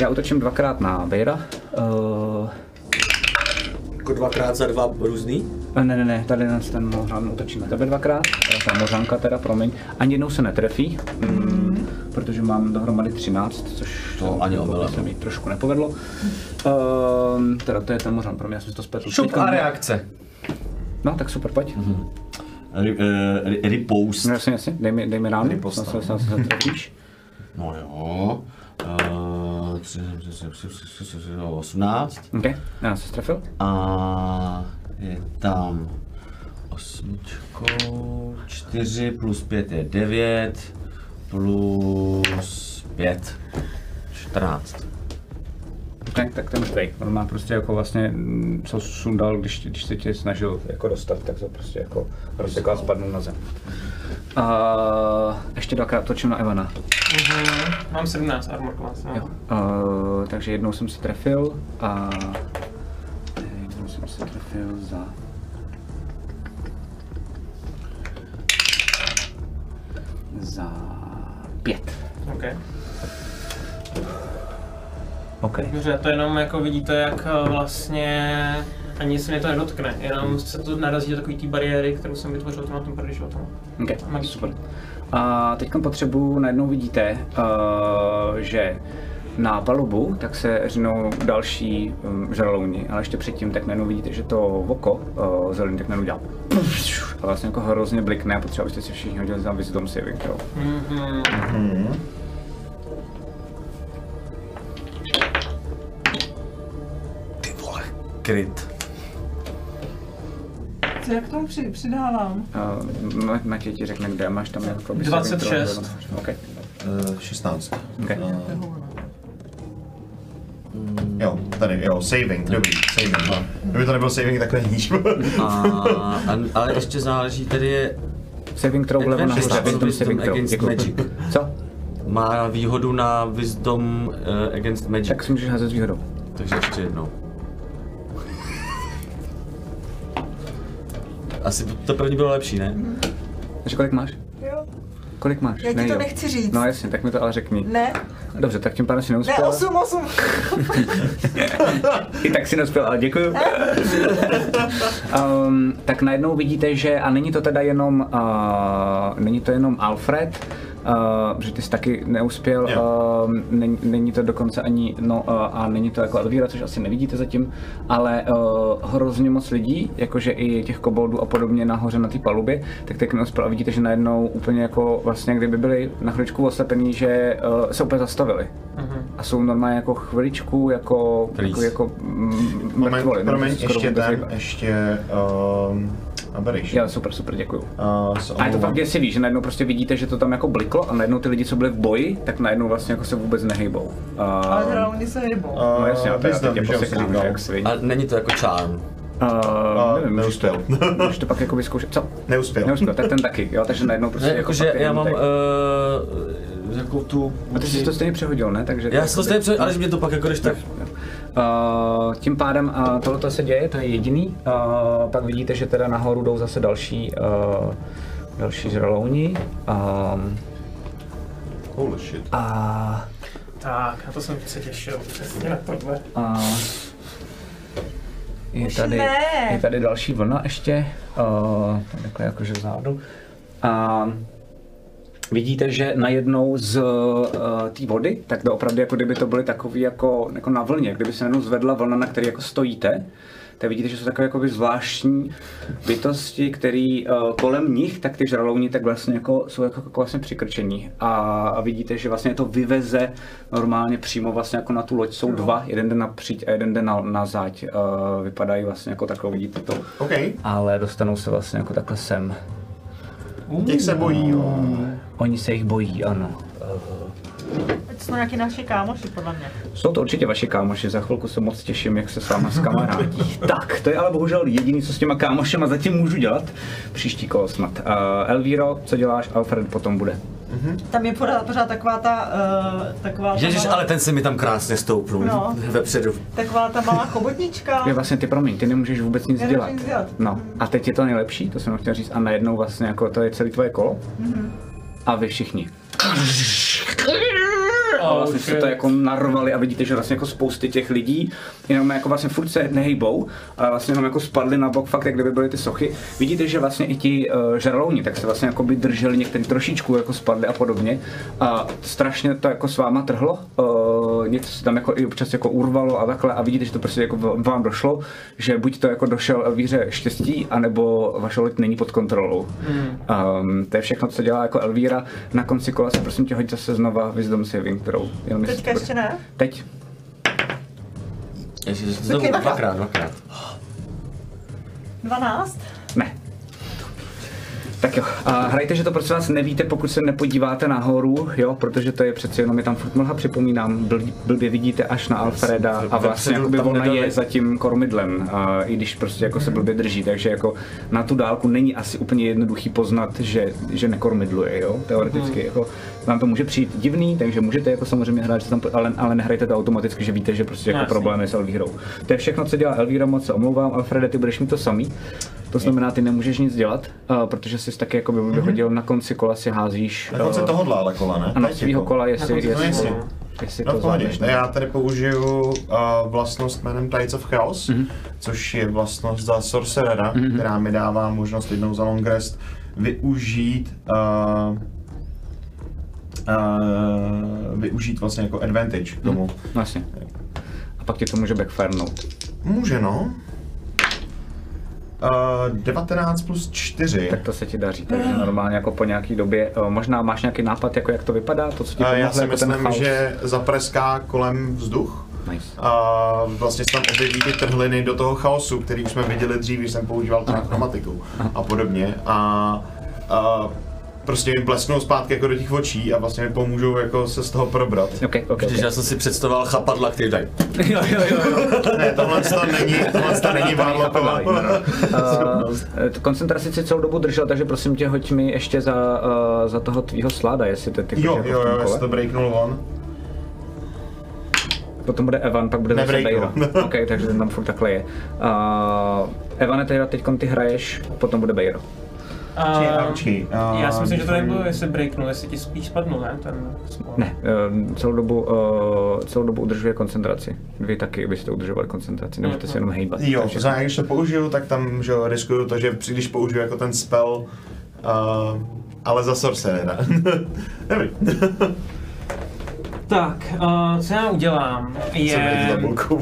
já útočím dvakrát na Bejra. Uh, Jako dvakrát za dva různý? ne, ne, ne, tady na ten mořan útočí na tebe dvakrát, teda ta mořanka teda, promiň. Ani jednou se netrefí, mm, protože mám dohromady 13, což To ani omylem. se mi trošku nepovedlo. Uh, teda to je ten mořan, pro mě já jsem si to spletl. Šup a reakce. No, tak super, pojď. Mm-hmm. Uh, ripoust. No, jasně, jasně, dej mi, dej mi ránu, snad se- snad se trefíš. No jo. Uh, 18. No, OK, já se strefil. A je tam osmičkou, 4 plus 5 je 9, plus 5, 14. Ne, tak ten mrtvej. On má prostě jako vlastně, mm, co sundal, když, když se tě snažil jako dostat, tak to prostě jako rozsekal a spadnul na zem. A ještě dvakrát točím na Evana. Mhm. Mám 17 armor class, no. Jo. Uh, takže jednou jsem se trefil a jednou jsem se trefil za... Za pět. Ok. OK. Dobře, to jenom jako vidíte, jak eh, vlastně ani se mě to nedotkne, jenom se to narazí do takový té bariéry, kterou jsem vytvořil tam na tom první životu. OK, Magický. super. A teď potřebuji, najednou vidíte, uh, že na palubu tak se řinou další um, žralouni, ale ještě předtím tak najednou vidíte, že to oko uh, zelený tak najednou dělá a vlastně jako hrozně blikne a potřeba byste si všichni hodili za wisdom saving throw. Mhm. Ty kryt. Co jak k tomu při, přidávám? Uh, Ma- Matěj ti řekne, kde máš tam jako by saving throw, 26. OK. Uh, 16. OK. Jo, tady, jo, saving, dobrý, saving. No. Kdyby to nebyl saving, tak není níž. A, a, ale ještě záleží, tady je Saving throw Advantage nahoře, na wisdom wisdom saving throw. against Děkuji. magic. Co? má výhodu na wisdom uh, against magic. Tak si můžeš házet s výhodou. Takže ještě jednou. Asi to první bylo lepší, ne? Takže kolik máš? Jo. Kolik máš? Já ti Ne, to jo. nechci říct. No jasně, tak mi to ale řekni. Ne, Dobře, tak tím pádem si ne, neuspěl. 8, 8. I tak si neuspěl, ale děkuju. um, tak najednou vidíte, že, a není to teda jenom, uh, není to jenom Alfred, Uh, že ty jsi taky neuspěl, uh, není, není, to dokonce ani, no uh, a není to jako Elvíra, což asi nevidíte zatím, ale uh, hrozně moc lidí, jakože i těch koboldů a podobně nahoře na té palubě, tak teď neuspěl. A vidíte, že najednou úplně jako vlastně kdyby byli na chviličku oslepení, že uh, se úplně zastavili. A jsou normálně jako chviličku jako, jako, jako mm, Moment, mrtvoli, promiň, se skoro ještě ten, ještě um, aberration. Jo, super, super, děkuju. Uh, so A je to fakt děsivý, že najednou prostě vidíte, že to tam jako bliklo a najednou ty lidi, co byli v boji, tak najednou vlastně jako se vůbec nehejbou. Uh, Ale teda oni se hejbou. Uh, no jasně, a teda teď je že jo, posekám, že říkal. jak si vidí. A není to jako charm. Uh, nevím, můžeš to, neuspěl. můžeš to pak jako vyzkoušet. Co? Neuspěl. Neuspěl, tak ten taky, jo, takže najednou prostě Ne, jakože fakt já mám uh, jako tu... A ty jsi to stejně přehodil, ne? Takže Já si to stejně před, ale že mě to pak jako když tak... Uh, tím pádem uh, tohle se děje, to je jediný. Uh, pak vidíte, že teda nahoru jdou zase další, uh, další žralouni. Um, Holy shit. a, Tak, na to jsem se těšil, přesně na tohle. a je tady, je tady další vlna ještě, uh, takhle jakože vzadu. A vidíte, že najednou z uh, té vody, tak to opravdu jako kdyby to byly takový jako, jako na vlně, kdyby se najednou zvedla vlna, na které jako stojíte, tak vidíte, že jsou takové jakoby zvláštní bytosti, které uh, kolem nich, tak ty žralouni tak vlastně jako, jsou jako, jako vlastně přikrčení. A, a, vidíte, že vlastně to vyveze normálně přímo vlastně jako na tu loď. Jsou dva, jeden jde napříč a jeden jde na, na záď. Uh, vypadají vlastně jako takhle, vidíte to. OK, Ale dostanou se vlastně jako takhle sem. těch se bojí, jo. Oni se jich bojí, ano. To jsou nějaký naši kámoši, podle mě. Jsou to určitě vaši kámoši, za chvilku se moc těším, jak se s váma skamarádí. [LAUGHS] tak, to je ale bohužel jediný, co s těma kámošema zatím můžu dělat. Příští kolo snad. Uh, Elvíro, co děláš? Alfred potom bude. Tam je pořád, pořád taková ta, uh, taková ta Ježiš, malá, ale ten se mi tam krásně stoupnul. No. [LAUGHS] Vepředu. taková ta malá chobotnička. Je vlastně ty promiň, ty nemůžeš vůbec nic dělat. nic dělat. No, a teď je to nejlepší, to jsem chtěl říct, a najednou vlastně jako to je celý tvoje kolo. Mhm. A vy všichni. [LAUGHS] A vlastně se to jako narvali a vidíte, že vlastně jako spousty těch lidí jenom jako vlastně furt se nehejbou, ale vlastně jenom jako spadli na bok, fakt jak kdyby byly ty sochy. Vidíte, že vlastně i ti uh, žralouni, tak se vlastně jako by drželi některý trošičku jako spadli a podobně. A strašně to jako s váma trhlo, uh, něco se tam jako i občas jako urvalo a takhle a vidíte, že to prostě jako vám došlo, že buď to jako došel Elvíře štěstí, anebo vaše loď není pod kontrolou. Um, to je všechno, co dělá jako Elvíra. Na konci kola se prosím tě hoď zase znova Wisdom Saving, kterou jenom Teďka to ještě ne? Teď. Ježiš, to Taky dvakrát. dvakrát, dvakrát. 12? Ne. Tak jo, a hrajte, že to prosím vás nevíte, pokud se nepodíváte nahoru, jo, protože to je přeci jenom je tam furt mlha, připomínám, bl, blbě vidíte až na Alfreda a vlastně jakoby tam ona je za tím kormidlem, a i když prostě jako se blbě drží, takže jako na tu dálku není asi úplně jednoduchý poznat, že, že nekormidluje, jo, teoreticky, jako vám to může přijít divný, takže můžete jako samozřejmě hrát, že tam, ale, ale nehrajte to automaticky, že víte, že prostě jako Jasně. problém je s Elvírou. To je všechno, co dělá Elvíra, moc se omlouvám, Alfrede, ty budeš mít to samý. To znamená, ty nemůžeš nic dělat, uh, protože jsi taky jako by vyhodil na konci kola si házíš. Na konci eh, tohohle ale kola, ne? Ano, jako. kola, jestli, konci toho jestli, kola. jestli No to zvládneš. Já tady použiju uh, vlastnost jménem Tides of Chaos, Mhm. což je vlastnost za Sorcerera, která mi dává možnost jednou za long rest využít uh, uh, využít vlastně jako advantage k tomu. Vlastně. A pak ti to může backfarnout. Může no. Uh, 19 plus 4. Tak to se ti daří, takže normálně jako po nějaký době, eh, možná máš nějaký nápad, jako jak to vypadá, to, co ti Uh, já si jako myslím, že zapreská kolem vzduch. Nice. A vlastně se tam objeví ty trhliny do toho chaosu, který už jsme viděli dřív, když jsem používal tu chromatiku a podobně. A, a prostě jim plesknou zpátky jako do těch očí a vlastně mi pomůžou jako se z toho probrat. Ok, ok, Když já jsem si představoval chapadla, který dají. [LAUGHS] jo, jo, jo, jo. Ne, tohle to není, tohle to není Varlokova. Uh, [LAUGHS] koncentraci si celou dobu držel, takže prosím tě, hoď mi ještě za, uh, za toho tvýho sláda, jestli to ty Jo, jako jo, jo, jestli to breaknul on. Potom bude Evan, pak bude zase. Bejra. [LAUGHS] OK, takže ten tam furt takhle je. Uh, Evane, teda teď ty hraješ, potom bude Bejro. A, Počkej, a- já si myslím, že to nebylo, jestli breaknul, jestli ti spíš spadnul, ne? Ten small. Ne, eh, celou dobu, uh, celou dobu udržuje koncentraci. Vy taky byste udržovali koncentraci, nemůžete se jenom hejbat. Jo, takže- znamená, když to použiju, tak tam že jo, riskuju to, že při- když použiju jako ten spell, uh, ale za sorcerera. [LAUGHS] Nevím. Tak, uh, co já udělám, Co je... s tabulkou?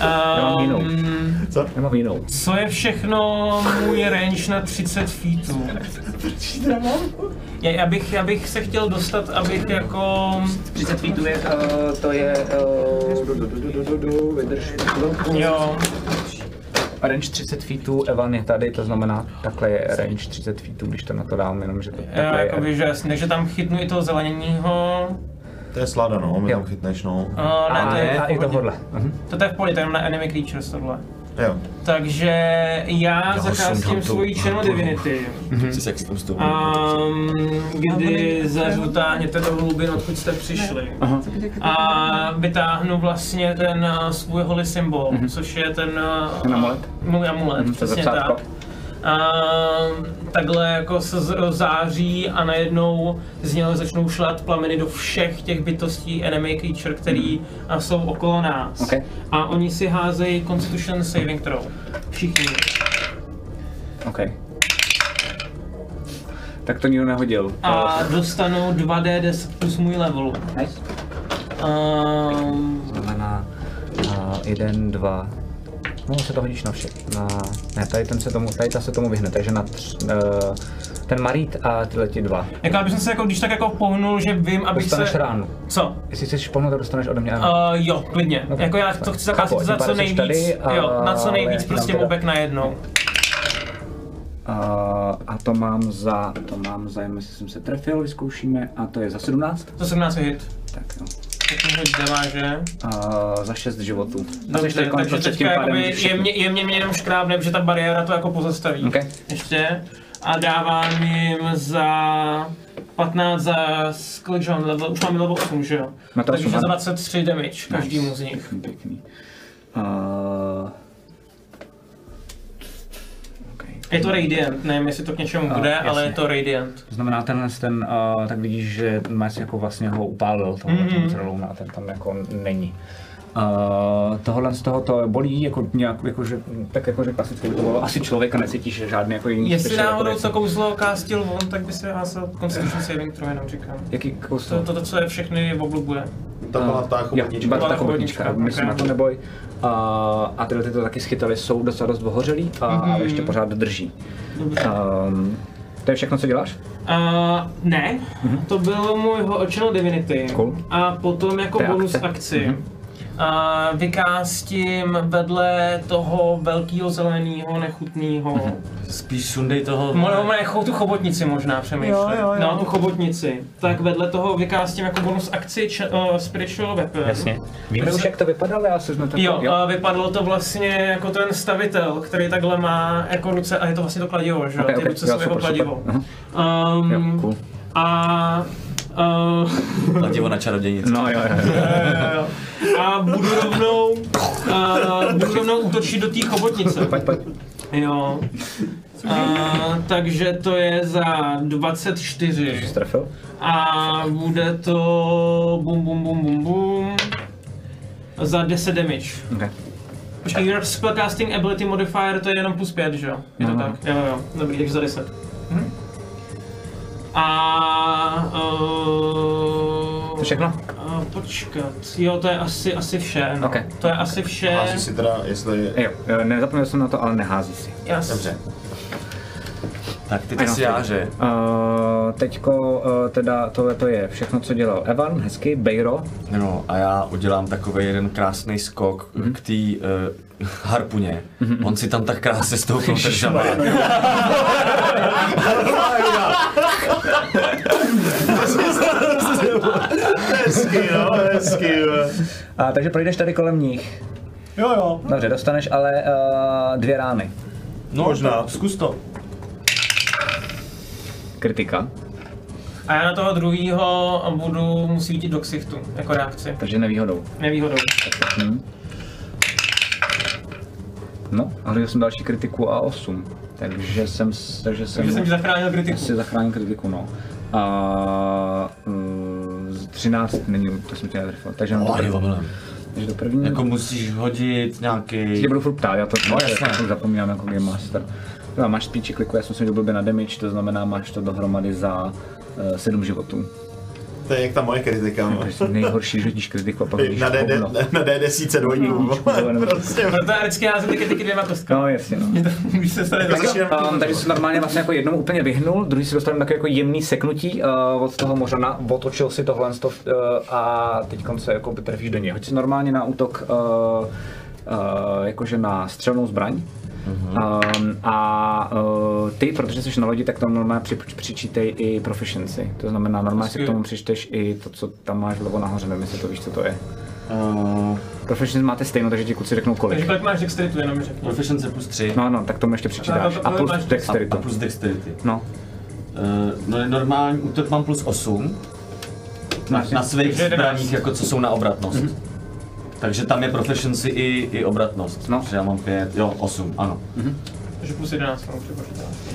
Já mám jinou. Um, Co? Já mám jinou. co je všechno můj range na 30 feetů? Já, já, bych, já bych se chtěl dostat, abych jako... 30 feetů je, uh, to je, uh, du, du, du, du, du, du, vydrž chvilku. Jo, Range 30 feetů, Evan je tady, to znamená, takhle je range 30 feetů, když to na to dám, jenom že to já, takhle je. jakoby, že jasně, takže tam chytnu i toho zeleněního. To je slada, no, mi Jo. tam chytneš, no. Uh, ne, A, to je a v i tohohle. Mhm. To je v pohodě, to je jenom na enemy creatures tohle. Jo. Takže já sundám tou svoji channel divinity. Tou Um, kdy zazutáhněte do hlubin, odkud jste přišli. A vytáhnu vlastně ten uh, svůj holy symbol, což je ten, uh, Ten amulet? můj amulet, Mhm, to přesně tak. A takhle jako se září a najednou z něho začnou šlat plameny do všech těch bytostí enemy creature, který mm. jsou okolo nás. Okay. A oni si házejí Constitution Saving Throw. Všichni. OK. Tak to nikdo nehodil. A dostanou 2D10 plus můj level. Nice. Um, Znamená uh, 1, 2, Tomu se to hodíš na vše. Na... Ne, tady, ten se tomu, tady ta se tomu vyhne, takže na tř, uh, ten Marit a tyhle ti dva. Jako abych se jako, když tak jako pohnul, že vím, abych dostaneš se... ránu. Co? Jestli chceš pohnout, tak dostaneš ode mě. Uh, jo, klidně. Okay. Jako já to chci zakázat za co nejvíc. Tady, a... jo, na co nejvíc prostě obek na jednou. Uh, a to mám za, to mám za, jestli jsem se trefil, vyzkoušíme, a to je za 17. Za 17 je hit. Tak jo. Hoď deváže. Uh, za 6 životů. Jsi Dobře, teď takže teďka jakoby jemně, jemně mě jenom škrábne, protože ta bariéra to jako pozastaví. Ok. Ještě. A dávám jim za 15 za kolik, že mám level, už mám level 8, že jo? Takže za ano. 23 damage každému z nich. Pěkný, pěkný. Uh, Je to Radiant, nevím jestli to k něčemu A, bude, ale jasně. je to Radiant. To znamená, tenhle ten, uh, tak vidíš, že Mas jako vlastně ho upálil, tohle Mhm. mm-hmm. mm a ten tam jako není. Uh, tohle z toho to bolí, jako nějak, jako, že, tak jako, že klasicky by to bylo asi člověka, necítíš žádný jako jiný Jestli special náhodou jako to kouzlo kástil on, tak by se házel Constitution Saving Throw, jenom říkám. Jaký To, kousek? to, to, co je všechny oblubuje. To byla ta chobotnička. byla to Byla ta chobotnička, chobotnička, myslím, ok. na to neboj. Uh, a tyhle ty to taky schytali, jsou docela dost ohořelý, a, Mhm. ale ještě pořád drží. Dobře. Um, to je všechno, co děláš? Uh, ne, to byl můj Channel Divinity. Cool. A potom jako To bonus akce. akci. Mhm. Uh, vykástím vedle toho velkého zeleného nechutného. Mhm. Spíš sundej toho... Mo- ne, cho- tu chobotnici možná přemýšlím. Jo, jo, jo. No, tu chobotnici. Tak vedle toho vykástím jako bonus akci č- uh, Spiritual Weapon. Víme už, jak to vypadalo, já se to Jo, jo. vypadalo to vlastně jako ten stavitel, který takhle má jako ruce, a je to vlastně to kladivo, že jo? Ok, Ty ok, ruce jsou jako kladivo. super. Um, Jo, cool. A... Uh, Kladivo na čarodějnici. No jo, jo, jo. jo. [LAUGHS] a budu rovnou, uh, budu rovnou útočit do té chobotnice. Pojď, pojď. Jo. Uh, takže to je za 24. Jsi trefil? A bude to bum bum bum bum bum za 10 damage. Okay. Počkej, your spellcasting ability modifier to je jenom plus 5, že jo? Je to No. tak? Jo, jo, dobrý, takže za 10. Mhm. A... Uh, To všechno? Uh, počkat, jo, to je asi, asi vše, no. Ok. To je asi vše. Hází si teda, jestli... Jo, jo, nezapomněl jsem na to, ale nehází si. S- Dobře. Tak ty Ano. si jáře. Uh, teďko uh, teda tohle to je všechno, co dělal Evan, hezky, Bejro. No a já udělám takový jeden krásný skok Mhm. k té uh, harpuně. On si tam tak krásně stoupil [LAUGHS] žabák. Hezky, no, hezky. jo. A, takže projdeš tady kolem nich. Jo jo. Dobře, dostaneš ale uh, dvě rány. No Možná. Zkus to. Kritika, A já na toho druhýho budu musí jít do ksichtu, jako reakci. takže nevýhodou. Nevýhodou. Hm. No, ale já jsem další kritiku a 8. Takže jsem, takže jsem, Takže jsem ti zachránil kritiku. si zachránil kritiku, no. A uh, 13 není, to jsem tě netrefil, takže Oh, ani první. Takže do první. Jako musíš hodit nějaký. Tě budu furt ptát, já to No, to jasně. jako zapomínám jako Game Master. No, máš speech kliku, já jsem si blbě na damage, to znamená máš to dohromady za uh, 7 životů. To je jak ta moje kritika. no. To je nejhorší, že hodíš kritiku a pak hodíš Na, D, hovno. na, na D10 dvojku. prostě. Proto já vždycky házím ty kritiky dvěma kostkama. No jasně no. Když [LAUGHS] se stane Tak Um, takže se normálně vlastně jako jednou úplně vyhnul, druhý si dostal takové jako jemný seknutí uh, od toho možana, otočil si tohle uh, a teď se jako by trefíš do něj. Hoď si normálně na útok uh, uh, jakože na střelnou zbraň. Um, a uh, ty, protože jsi na lodi, tak tam normálně při, přičítej i proficiency. To znamená, normálně si k tomu přičteš i to, co tam máš vlevo nahoře, nevím, jestli to víš, co to je. Uh, Proficiency máte stejno, takže ti kluci řeknou kolik. Takže kolik máš dexteritu, jenom mi řekni. proficiency plus 3 No, no, tak tomu ještě přičítáš. A to- A to plus máš- a, dexteritu. a plus dexterity. No, Uh, no, normální útok mám plus 8 na, na svých zbraních, jako co jsou na obratnost. Takže tam je proficiency i, i obratnost. No. Takže já mám 5, jo, 8, ano. Takže plus 11 mám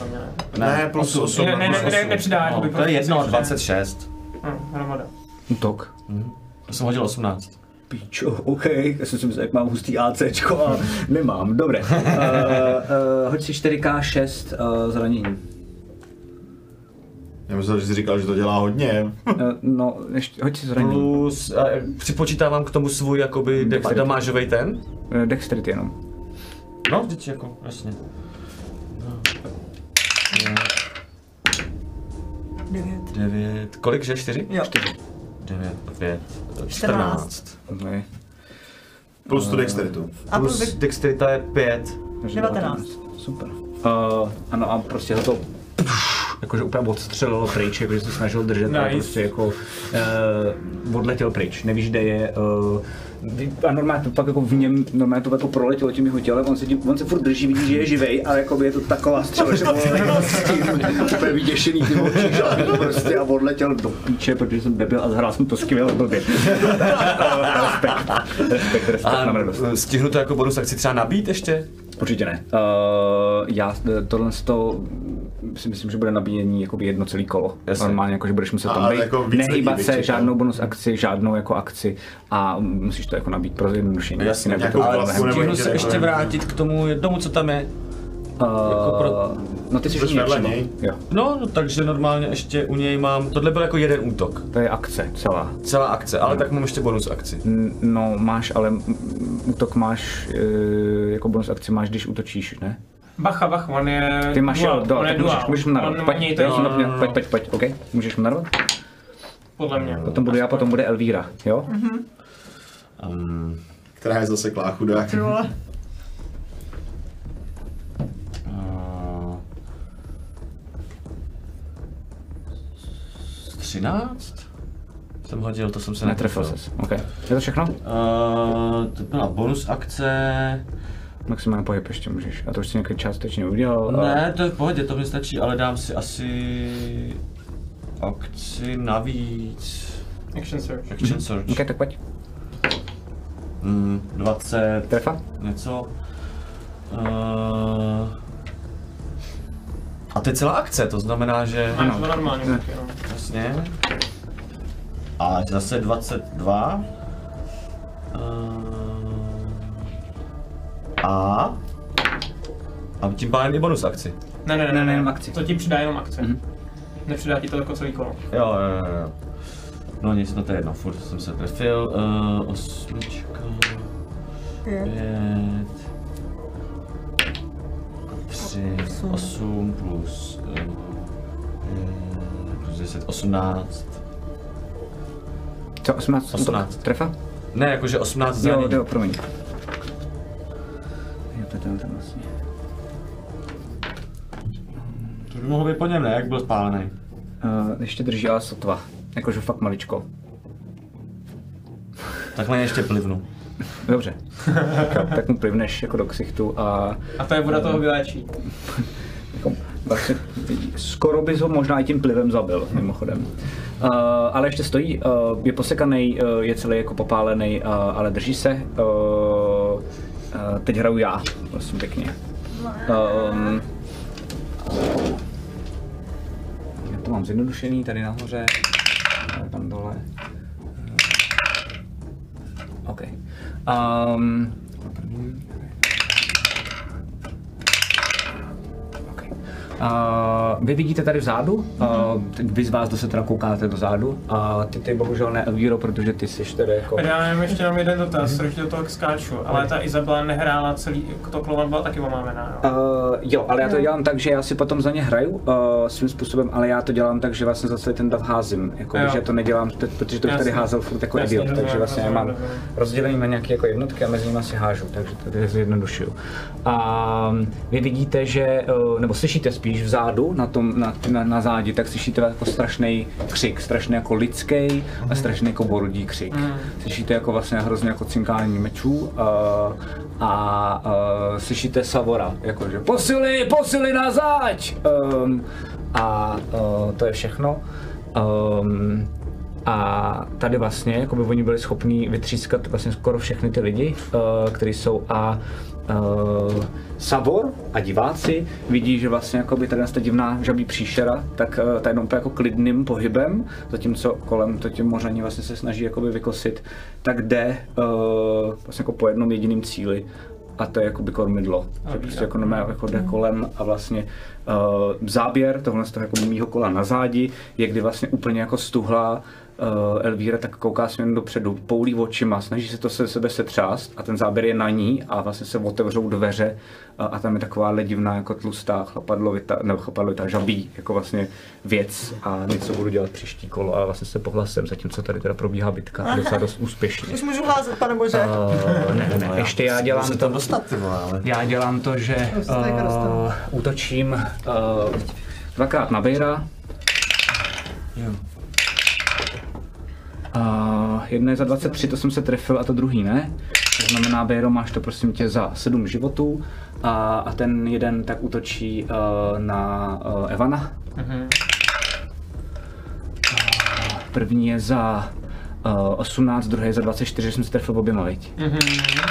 mě ne. Ne, plus 8. Ne, ne, ne, ne, nepřidá, No, to je jedno, proficiency, 26. Hm, hromada. útok. To jsem hodil 18. Píčo, OK, já jsem si myslel, jak mám hustý ACčko a nemám, dobré. Uh, [LAUGHS] uh, hoď si 4K6 uh, zranění. Já myslel, že jsi říkal, že to dělá hodně. Uh, [LAUGHS] no, ještě, hoď si zranění. Plus, a, připočítávám k tomu svůj jakoby de- Dexterity. damážovej ten. Uh, dexterity jenom. No, vždyť jako, jasně. No. 9. 9, kolik, že? 4? Jo. 9, 5, 14. 14. Okay. Plus tu dexteritu. A plus Plus dex- dexterita je 5. Takže 19. Super. Uh, ano a prostě ho to jakože úplně odstřelilo pryč, jakože se snažil držet, ale Nice. prostě jako uh, odletěl pryč, nevíš kde je. Uh, a normálně to pak jako v něm, normálně to jako proletělo tím jeho tělem, on se, tím, on se furt drží, vidí, že je živej, ale jako je to taková střela, že on [LAUGHS] úplně vyděšený ty oči, že jo, prostě a odletěl do píče, protože jsem debil a zahrál jsem to skvěle blbě. [LAUGHS] respekt, respekt, respekt, A stihnu to jako bonus akci třeba nabít ještě? Určitě ne. Uh, já tohle to si myslím, že bude nabíjení jakoby jedno celý kolo. Jasně. Normálně, jako, že budeš muset tam Ale být, jako nehýbat se, žádnou bonus akci, žádnou jako akci a musíš to jako nabít pro zjednodušení. Jasně, Jinak to Stihnu něco se ještě vrátit k tomu jednomu, co tam je. Uh, jako pro- No ty jsi už vedle přímo. něj? Jo, No, no, takže normálně ještě u něj mám, tohle byl jako jeden útok. to je akce celá. Celá akce, ale tak mám ještě bonus akci. No máš, ale útok máš, uh, jako bonus akci máš, když útočíš, ne? Bacha, bacha, on je Ty máš dual, jo, do, on je tak můžeš, dual. můžeš mu narvat. Pojď, to no, no, pojď, pojď, pojď, OK, můžeš mu narvat? podle mě. Potom budu já, potom bude Elvíra, jo? Um, Která je zaseklá chudák. [LAUGHS] Ty vole. uh, 13? Jsem hodil, to jsem se Netrefil netrefil. ses, OK. Je to všechno? Uh, to byla bonus akce. Maximální pohyb ještě můžeš. A to už si nějaký částečně udělal. a- Ne, to je v pohodě, to mi stačí, ale dám si asi akci navíc. Action search. Action search. OK, tak pojď. Mm, 20, Trefa? něco. Uh, a to je celá akce, to znamená, že... Ano, to normálně. Ne. taky, no. Jasně. A zase 22. Uh, a... A tím pádem i bonus akci. Ne, ne, ne, Ne, ne, ne, jenom akci. To ti přidá jenom akce. Mhm. Nepřidá ti to jako celý kolo. Jo, jo, jo, jo. No nic, no to je jedno, furt jsem se trefil. Uh, osmička, Pět. pět, tři, Osm. osm plus, uh, plus deset, osmnáct. Co, 18? 18. útok? Trefa? Ne, jakože osmnáct Jo, zranění. jo, promiň. Jo, to ten vlastně. To by mohlo být po něm, ne, jak byl spálený. Uh, ještě drží ale sotva. Jakože fakt maličko. Tak na ně ještě plivnu. Dobře. tak, tak mu plivneš jako do ksichtu a A to je voda toho vyléčí. jako, vlastně, skoro bys ho možná i tím plivem zabil, mimochodem. Uh, ale ještě stojí, uh, je posekaný, uh, je celý jako popálený, uh, ale drží se. Uh, Uh, teď hraju já, prosím pěkně. Um, já to mám zjednodušený tady nahoře, tam dole. OK. Um, Uh, vy vidíte tady vzadu, uh, vy z vás, kdo se teda koukáte dozadu, a ty, ty bohužel ne Elvíro, protože ty jsi tady jako... Já mám ještě jenom jeden dotaz, mm-hmm. do toho skáču, ale ta Izabela nehrála celý, to klovan byla taky omámená, jo? Uh, jo, ale já to dělám tak, že já si potom za ně hraju uh, svým způsobem, ale já to dělám tak, že vlastně za celý ten dav házím, jako, Jo. že to nedělám, protože to už tady házel furt jako Jasně, idiot, rozumím, takže vlastně já mám rozumím, rozumím. rozdělený na nějaké jako jednotky a mezi nimi si hážu, takže tady zjednodušuju. A vy vidíte, že, uh, nebo slyšíte spíš vzadu, na tom, na, na, na zádi, tak slyšíte jako strašný křik, strašný jako lidský a strašný jako borodí křik. Slyšíte jako vlastně hrozně jako cinkání mečů uh, a uh, slyšíte Savora, jako že posily, posily na záď! Um, a uh, to je všechno. Um, a tady vlastně, jako by oni byli schopni vytřískat vlastně skoro všechny ty lidi, uh, kteří jsou a uh, Savor a diváci vidí, že vlastně jako by tady ta divná žabí příšera, tak uh, ta jenom úplně jako klidným pohybem, zatímco kolem to tím moření vlastně se snaží jakoby vykosit, tak jde uh, vlastně jako po jednom jediném cíli a to je jakoby kormidlo. Že prostě jako, normálně jako jde kolem a vlastně uh, záběr tohle z toho jako mýho kola na zádi je kdy vlastně úplně jako stuhlá uh, Elvíra tak kouká směrem dopředu, poulí očima, snaží se to se sebe setřást a ten záběr je na ní a vlastně se otevřou dveře a, a tam je taková ledivná jako tlustá chlapadlovita, nebo chlapadlovita žabí jako vlastně věc a něco budu dělat příští kolo a vlastně se pohlasem, zatímco tady teda probíhá bitka a docela dost úspěšně. Už můžu házet, pane bože. Uh, ne, ne, ještě já dělám to, dostat, ale... já dělám to, že uh, útočím uh, dvakrát na Bejra. Uh, jedno je za 23, to jsem se trefil a to druhý ne. To znamená, Bejro, máš to prosím tě za 7 životů a, a ten jeden tak útočí uh, na uh, Evana. Uh, první je za uh, 18, druhý je za 24, že jsem se trefil oběma, viď?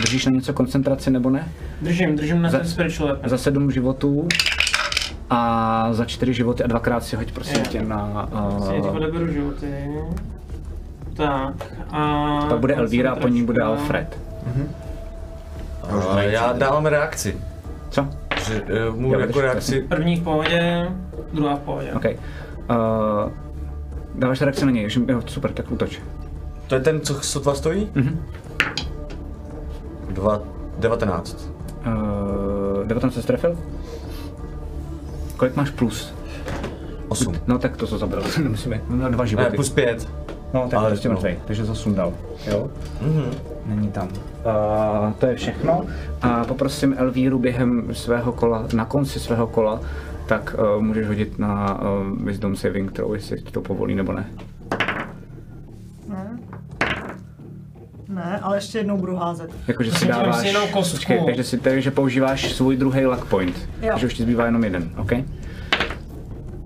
Držíš na něco koncentraci nebo ne? Držím, držím na Za- ten spiritual weapon. Za 7 životů a za 4 životy a dvakrát si hoď prosím Jo. tě na... Si teď Uh, odeberu životy. Tak a... pak bude Elvíra a po ní bude. Alfred. A já dávám reakci. Co? Že uh, mu Jo, jako vydrž, reakci... První v pohodě, druhá v pohodě. OK. Uh, dáváš reakci na něj, že, jo, super, tak útoč. To je ten, co sotva stojí? Mhm. Dva, 19. Uh, 19 se strefil? Kolik máš plus? 8. No tak to, co zabral, [LAUGHS] nemusíme, no dva Ne, životy. plus 5. No, tak ale prostě no. mrtvej, takže zase dal, jo? Mhm. Není tam. Uh, to je všechno. A poprosím Elvíru během svého kola, na konci svého kola, tak uh, můžeš hodit na uh, Wisdom Saving Throw, jestli ti to povolí nebo ne. Ne? Ne, ale ještě jednou budu házet. Jakože si dáváš... si jenom kostku. Počkej, takže, si, takže používáš svůj druhý luck point. Jo. Takže už ti zbývá jenom jeden, OK?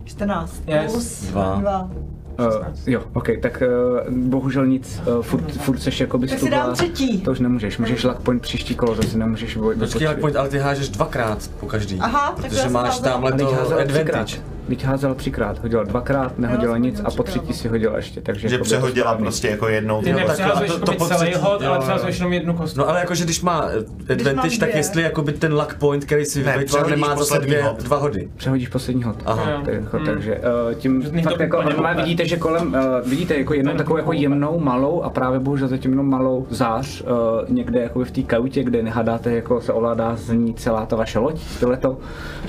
14 Yes. plus Dva. 2. Uh, jo, OK, tak uh, bohužel nic, uh, furt, furt seš jakoby Tak si dám třetí. To už nemůžeš, můžeš luck point příští kolo, zase nemůžeš boj- Počkej, pojď, ale ty hážeš dvakrát po každý. Aha, Protože máš tamhle to advantage. Teď házela třikrát, hodila dvakrát, nehodila nic a po třetí no. si hodila ještě, takže Že jako to přehodila prostě jako jednou. Ty nepřehazuješ to- to jakoby celý hod, ale přehazuješ jenom jednu kostku. No ale jakože když má eh, advantage, tak jestli jakoby ten luck point, který si Ne, vytvořil, nemá zase poslední dvě, hod. dva hody. Přehodíš poslední hod. Aha. Jako, Hmm. Takže uh, tím to fakt jako, vidíte, že kolem, uh, vidíte jako jednou takovou jako jemnou malou a právě bohužel zatím jenom malou zář někde jako v té kajutě, kde nehadáte, jako se ovládá z ní celá ta vaše loď.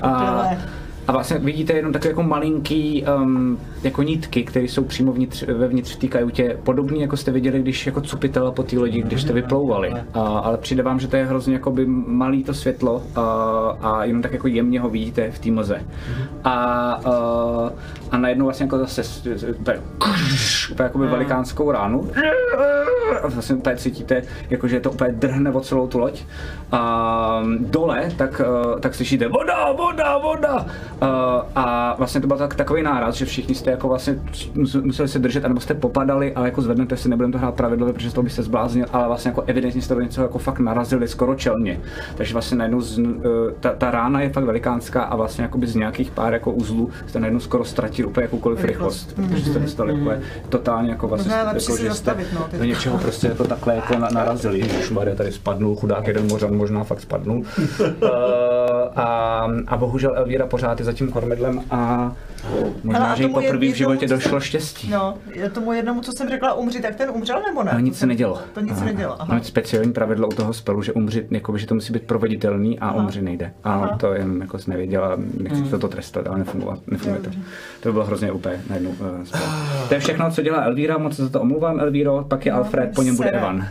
A, Tohle. A vlastně vidíte jenom takové jako malinký um, jako nitky, které jsou přímo vnitř, vevnitř v té kajutě, podobný jako jste viděli, když jako cupitela po té lodi, když jste vyplouvali. A, ale přijde vám, že to je hrozně jakoby malý to světlo a, a jenom tak jako jemně ho vidíte v té mlze. A, a, a najednou vlastně jako zase úplně, úplně jakoby velikánskou ránu. A vlastně úplně cítíte, jako že to úplně drhne o celou tu loď. A dole tak, tak slyšíte voda, voda, voda. A vlastně to byl tak, takový náraz, že všichni jste jako vlastně mus- museli se držet, anebo jste popadali, ale jako zvednete si, nebudeme to hrát pravidlově, protože toho by se zbláznil, ale vlastně jako evidentně jste do něco jako fakt narazili skoro čelně. Takže vlastně najednou z, uh, ta, ta, rána je fakt velikánská a vlastně jakoby z nějakých pár jako uzlů jste najednou skoro ztratili úplně jakoukoliv rychlost, protože jste dostali úplně totálně jako vlastně, jako, že jste zastavit, no, do něčeho prostě jako takhle jako na, narazili. Ježišmarja, tady spadnul, chudák jeden mořan možná fakt spadnul. uh, [LAUGHS] a, a bohužel Elvíra pořád je za tím kormidlem a možná, a že jí poprvé v jednomu, životě co došlo štěstí. No, je tomu jednomu, co jsem řekla umřít, tak ten umřel nebo ne? To nic se nedělo. To nic se Aha. nedělo, aha. No, speciální pravidlo u toho spelu, že umřít, jako, že to musí být proveditelný a umřít nejde. A Aha. to jen jako jsi nevěděla, nechci to trestat, ale nefungovat, nefunguje to. To by bylo hrozně úplně najednou uh, spel. To je všechno, co dělá Elvíra, moc se za to omlouvám, Elvíro, pak je No, Alfred, po něm bude. Evan.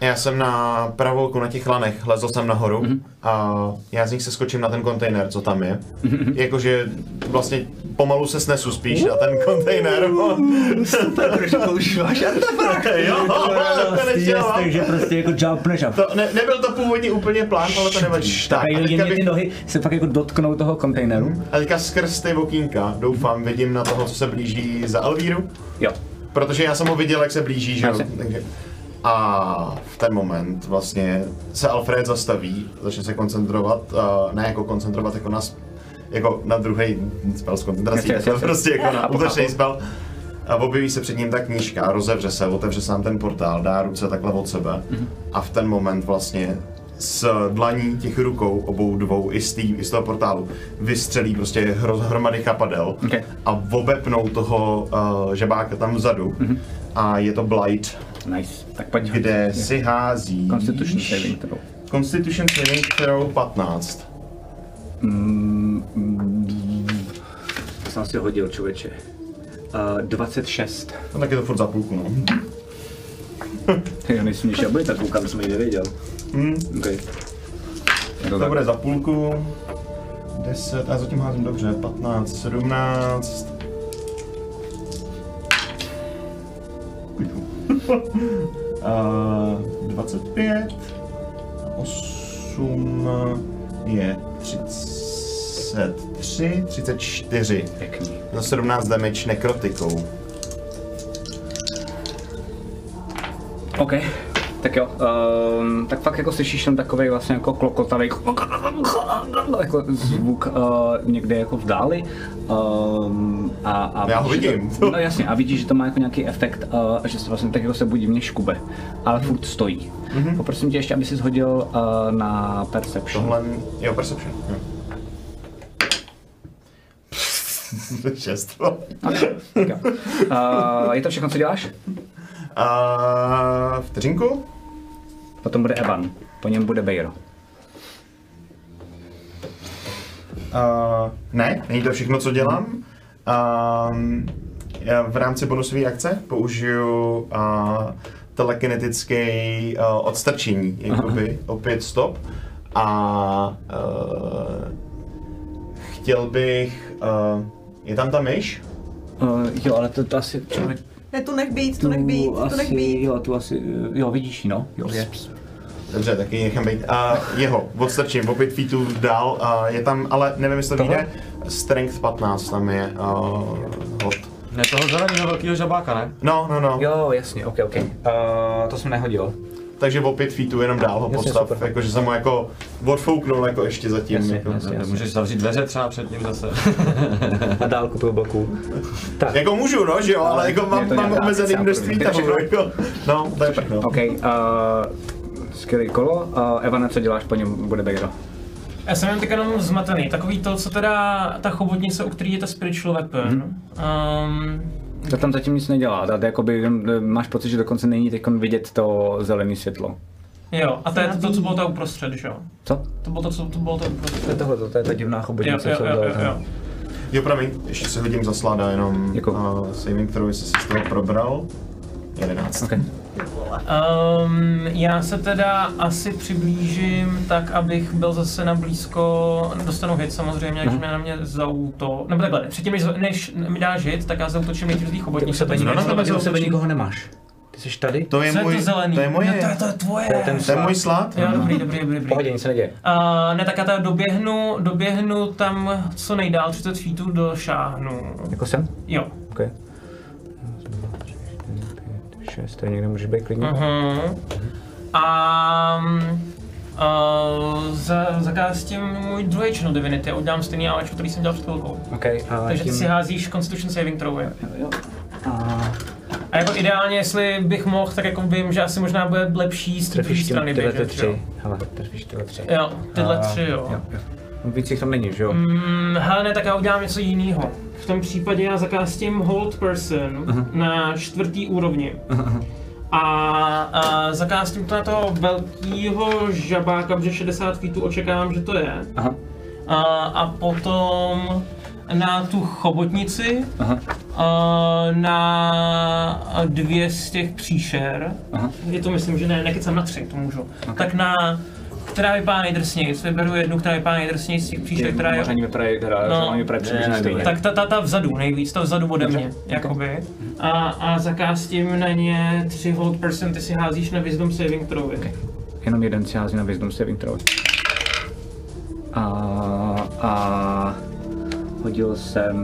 Já jsem na pravouku na těch lanech, lezl jsem nahoru Mhm. a já z nich se skočím na ten kontejner, co tam je. Jakože vlastně pomalu se snesu spíš na ten kontejner. Používáš [LAUGHS] [LAUGHS] jo, mám. Takže prostě jako jumpneš a To, ne, nebyl to původně úplně plán, ale to nevadí. Tak, a Tak, teďka, jen bych, ty nohy se fakt jako dotknou toho kontejneru. a teďka skrz ty okýnka, doufám, vidím na toho, co se blíží za Elvíru. Jo. Protože já jsem ho viděl, jak se blíží, že jo? Takže... A v ten moment vlastně se Alfred zastaví, začne se koncentrovat, uh, ne jako koncentrovat jako na, s- jako na druhý spell s koncentrací, ale [LAUGHS] prostě jako na [LAUGHS] útočný spell. A objeví se před ním ta knížka, rozevře se, otevře se nám ten portál, dá ruce takhle od sebe Mhm. a v ten moment vlastně z dlaní těch rukou obou dvou i z, tý, i z toho portálu vystřelí prostě hro, hromady chapadel Okay. a obepnou toho uh, žebáka tam vzadu Mhm. a je to Blight, Nice. Tak pojď. kde si hází Constitution saving throw. Constitution saving throw 15. To jsem si hodil, člověče. Uh, 26. No tak je to furt za půlku, no. [LAUGHS] Jo, nejsem nižší abilita, koukám, jsem ji nevěděl. Hmm. Okay. To To tak. bude za půlku. 10, a zatím házím dobře, 15, 17. A 25, 8 je 33, 34. Pěkný. Za 17 damage nekrotikou. OK. Tak jo, um, tak fakt jako slyšíš tam takový vlastně jako klokotavý jako zvuk uh, někde jako v dáli. Um, a, a Já ho vidím. To, no jasně, a vidíš, že to má jako nějaký efekt, uh, a že se vlastně tak jako se budí mě škube, ale furt stojí. Mm-hmm. Poprosím tě ještě, aby si shodil uh, na Perception. Tohle, jo, perception. Jo. [LAUGHS] Šest. Tak jo. Uh, je to všechno, co děláš? A vteřinku. Potom bude Evan, po něm bude Bejro. Uh, ne, není to všechno, co dělám. Um, já v rámci bonusové akce použiju uh, telekinetický uh, odstrčení, jakoby, opět stop. A uh, chtěl bych... Uh, je tam ta myš? Uh, jo, ale to, to asi člověk Ne, tu nech být, tu nech být, tu nech být. jo, tu asi, jo, vidíš no. Jo, je. Dobře, taky ji nechám být. A jeho odstrčím o 5 feetů dál. A je tam, ale nevím, jestli to vyjde. Strength 15 tam je uh, hod. Ne, toho zeleného velkého žabáka, ne? No, no, no. Jo, jasně, ok, ok. Uh, to jsem nehodil. Takže o 5 feetů jenom dál ho Jasně, postav. super. Jakože jsem ho jako odfouknul jako ještě zatím. Jasně, jako. jasně. Ne, Můžeš zavřít dveře třeba před ním zase. [LAUGHS] A dálku toho bloku. Tak, Jako můžu, no, že jo, ale jako mám, mám omezený množství to je toho, všechno. jako. No, to je ok. Uh, skvělý kolo. Uh, Evane, co děláš, po něm bude Bejro. Já jsem jen teď jenom zmatený. Takový to, co teda ta chobotnice, u který je ta spiritual weapon. Mm-hmm. Um, To tam zatím nic nedělá, to, jakoby, eh, máš pocit, že dokonce není teď vidět to zelené světlo. jo, a to je to, to, co bylo to uprostřed, že jo? Co? To bylo to, co to bylo to To je uprostřed. tohle, to je ta divná Jo, chobotnice, jo, co jo, jo, ten- jo. Jo, promiň, ještě se hodím za sláda, jenom uh, saving throw, jestli jsi z toho probral. 11. Okay. Um, já se teda asi přiblížím tak, abych byl zase na blízko, dostanu hit samozřejmě, když mě na mě zauto, nebo takhle, předtím než, než mi dáš hit, tak já zautočím nejdřív z té chobotnice, U sebe, to no, no, u sebe nikoho nemáš. Ty jsi tady? To je Co je můj, to zelený? to je moje, No to je, to je tvoje. To je ten to je můj slad. Jo, dobrý, dobrý, dobrý. dobrý. Pohodě, nic se neděje. Uh, ne, tak já teda doběhnu, doběhnu tam co nejdál, 30 feetů došáhnu. Jako jsem? Jo. OK. 6, tady někde můžeš být klidně. Uh-huh. A uh, za, můj druhý channel divinity a udělám stejný alečku, který jsem dělal před chvilkou. OK, a Takže ty tím... si házíš Constitution Saving Throw. Jo, jo. A A jako ideálně, jestli bych mohl, tak jako vím, že asi možná bude lepší z druhé strany tyhle běžet, ty tři. Hele, trefíš tyhle tři. Jo, tyhle A- tři, jo. jo, jo. No, víc jich tam není, že jo? Mm, hele, ne, tak já udělám něco jiného. V tom případě já zakástím Hold Person na čtvrtý úrovni. A, a zakástím to na toho velkého žabáka, protože 60 feetů očekávám, že to je. Aha, A, a potom na tu chobotnici, aha, a na dvě z těch příšer. aha. Je to myslím, že ne, nekecám na tři, to můžu. Tak na, která vypadá nejdrsnějc, vyberu jednu, která vypadá nejdrsnějc z těch příšer, která je Moření vypadají, teda, No. vypadají přibližně stejně. tak ta, ta, ta vzadu nejvíc, ta vzadu ode mě, jakoby. A, a zakástím na ně tři hold person, ty si házíš na wisdom saving throw. Jenom jeden si hází na Wisdom Saving Throw. A, a hodil jsem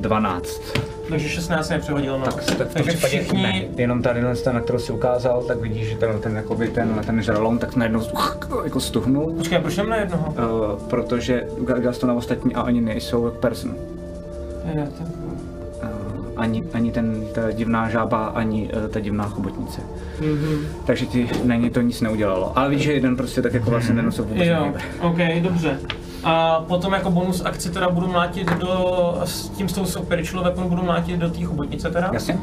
12. Takže 16 nepřehodil, no. Tak, tak v tom Takže případě všichni, ne. Jenom tady ten, na kterou si ukázal, tak vidíš, že ten, ten, jakoby ten, ten žralom tak najednou jako stuhnul. Počkej, proč jenom na jednoho? Uh, protože jsi to na ostatní a oni nejsou person. Je, tak, Uh, ani, ani ten, ta divná žába, ani uh, ta divná chobotnice. mhm. Takže ti na ně to nic neudělalo. Ale víš, že jeden prostě tak jako vlastně se vůbec Jo, nehybe. ok, dobře. A potom jako bonus akci teda budu mlátit do, s tím s tou spiritual weapon budu mlátit do té chobotnice teda. Jasně?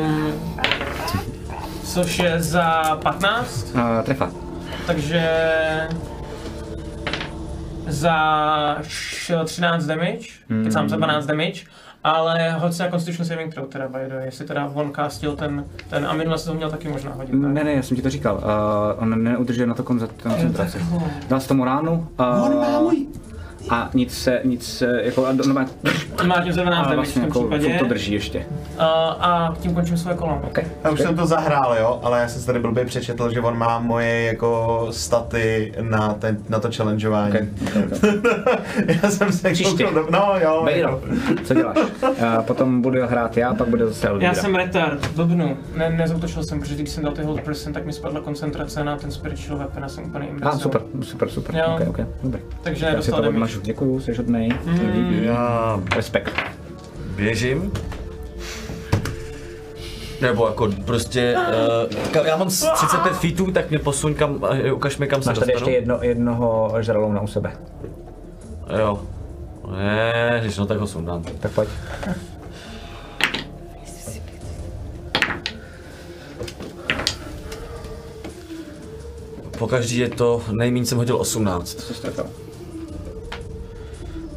Um, což je za 15. Uh, trefa. Takže za š- 13 damage, teď sám za 12 damage, ale hoď se na Constitution Saving Throw teda, by the way, jestli teda on castil ten, ten a minule se to měl taky možná hodit. ne? Ne, ne, já jsem ti to říkal. Uh, on neudržuje na to konce- koncentraci. Dal jsi tomu ránu. Uh, On má můj... A nic se, nic se, jako, a do- no, má, Má tím za 12 ale damage vlastně v tom jako, případě. to drží ještě. A, a tím končím svoje kolo. Okay. Já už jsem to zahrál, jo, ale já jsem si tady blbě přečetl, že on má moje jako staty na, ten, na to challengeování. Okay. Okay. [LAUGHS] já jsem se Příště. koukal do- No jo. Bejro, co děláš? Uh, potom budu hrát já, pak bude zase Elvira. Já jsem retard, blbnu. Ne, nezautočil jsem, protože když jsem dal ty hold person, tak mi spadla koncentrace na ten spiritual weapon a jsem úplně A imbecil. ah, super, super, super. Jo. Okay, okay, dobrý. Takže nedostal damage. Odmažu. Děkuju, jsi hodnej. Mm. Já Respekt. běžím. Nebo jako prostě, uh, ka, já mám s 35 feetů, tak mě posuň kam, uh, ukaž mi kam se Máš tady dostanu. ještě jedno, jednoho žralouna u sebe. Jo. Ne, když no tak ho sundám. Tak pojď. Pokaždý je to, nejméně jsem hodil 18. Co jsi trefil?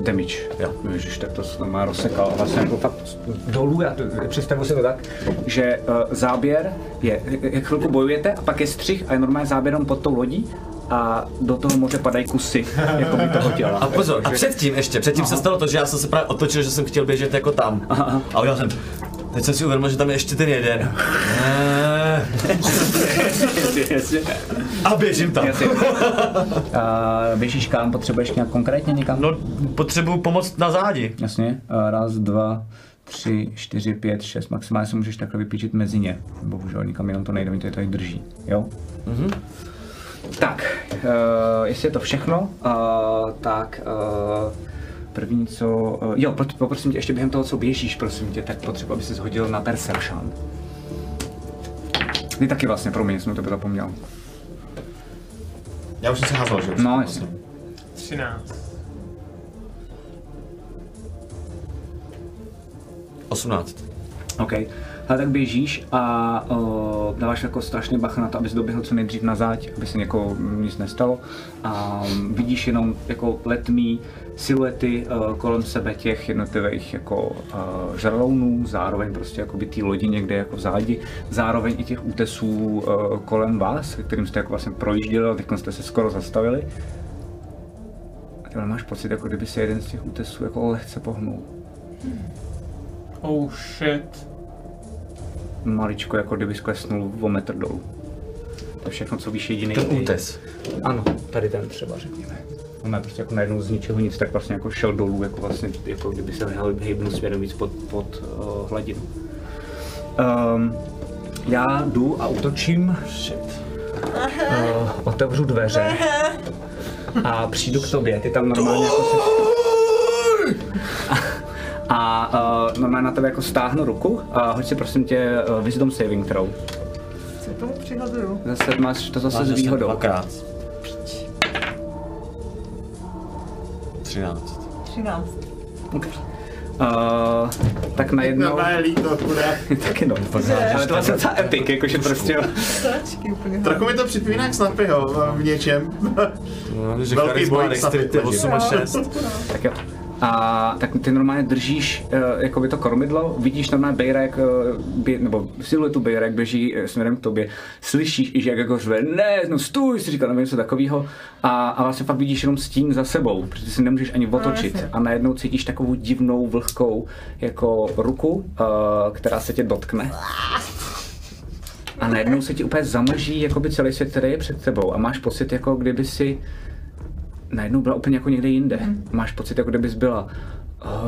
Damage. Jo. Ježiš, tak to se má rozsekal. Vlastně jako fakt dolů, já to, představuji si to tak, že uh, záběr je, jak chvilku bojujete a pak je střih a je normálně záběrem pod tou lodí a do toho moře padají kusy jako by toho těla. A pozor, a předtím ještě, předtím se stalo to, že já jsem se právě otočil, že jsem chtěl běžet jako tam. A udělal jsem, teď jsem si uvědomil, že tam je ještě ten jeden. [LAUGHS] A běžím tam. A běžíš kam? Potřebuješ nějak konkrétně někam? No, potřebuju pomoc na zádi. Jasně. A raz, dva, tři, čtyři, pět, šest. Maximálně se můžeš takhle vypíčit mezi ně. Bohužel nikam jinam to nejde, oni to tady drží. Jo? Mhm. Tak, uh, jestli je to všechno, uh, tak uh, první co... Uh, jo, pro- poprosím tě, ještě během toho, co běžíš, prosím tě, tak potřeba, aby se hodil na Perception. Ty taky vlastně, promiň, jsem to zapomněl. Já už jsem si házel, že? No, jasně. 13. 18. OK. Ale tak běžíš a uh, dáváš jako strašně bacha na to, abys doběhl co nejdřív na záď, aby se někoho nic nestalo. A um, vidíš jenom jako letmý siluety uh, kolem sebe těch jednotlivých jako uh, žralounů, zároveň prostě jako by té lodi někde jako v zádi, zároveň i těch útesů uh, kolem vás, kterým jste jako vlastně projížděli, a teď jste se skoro zastavili. A ty máš pocit, jako kdyby se jeden z těch útesů jako lehce pohnul. Oh shit. Maličko, jako kdyby sklesnul o metr dolů. To je všechno, co víš jediný. Ten útes. Ano, tady ten třeba, řekněme. On má prostě jako najednou z ničeho nic, tak vlastně jako šel dolů, jako vlastně, jako kdyby se hejbnul směrem víc pod, pod uh, hladinu. Um, já jdu a útočím. Shit. Uh, otevřu dveře a přijdu k tobě. Ty tam normálně jako se... A uh, normálně na tebe jako stáhnu ruku a hoď si prosím tě uh, Wisdom Saving Throw. Se tomu přihazuju. Zase máš to zase s výhodou. Dvakrát. 13. 13. Uh, tak najednou... Normálně líto, chudák. [LAUGHS] Taky no. Ale to vlastně docela epic, jakože prostě. Trochu mi to připomíná jak Snappyho v něčem. No, že Velký boj, snad 8 a 6. Tak jo. A tak ty normálně držíš uh, jakoby to kormidlo, vidíš normálně Bejra, jak, uh, bě, nebo siluetu Bejra, jak běží uh, směrem k tobě, slyšíš že jak jako řve, ne, no stůj, si říkal, nebo něco takového a, a vlastně fakt vidíš jenom stín za sebou, protože si nemůžeš ani otočit jasně. a najednou cítíš takovou divnou vlhkou jako ruku, uh, která se tě dotkne. A najednou se ti úplně zamlží jakoby celý svět, který je před tebou a máš pocit, jako kdyby si najednou byla úplně jako někde jinde. Mm. Máš pocit, jako kdybys byla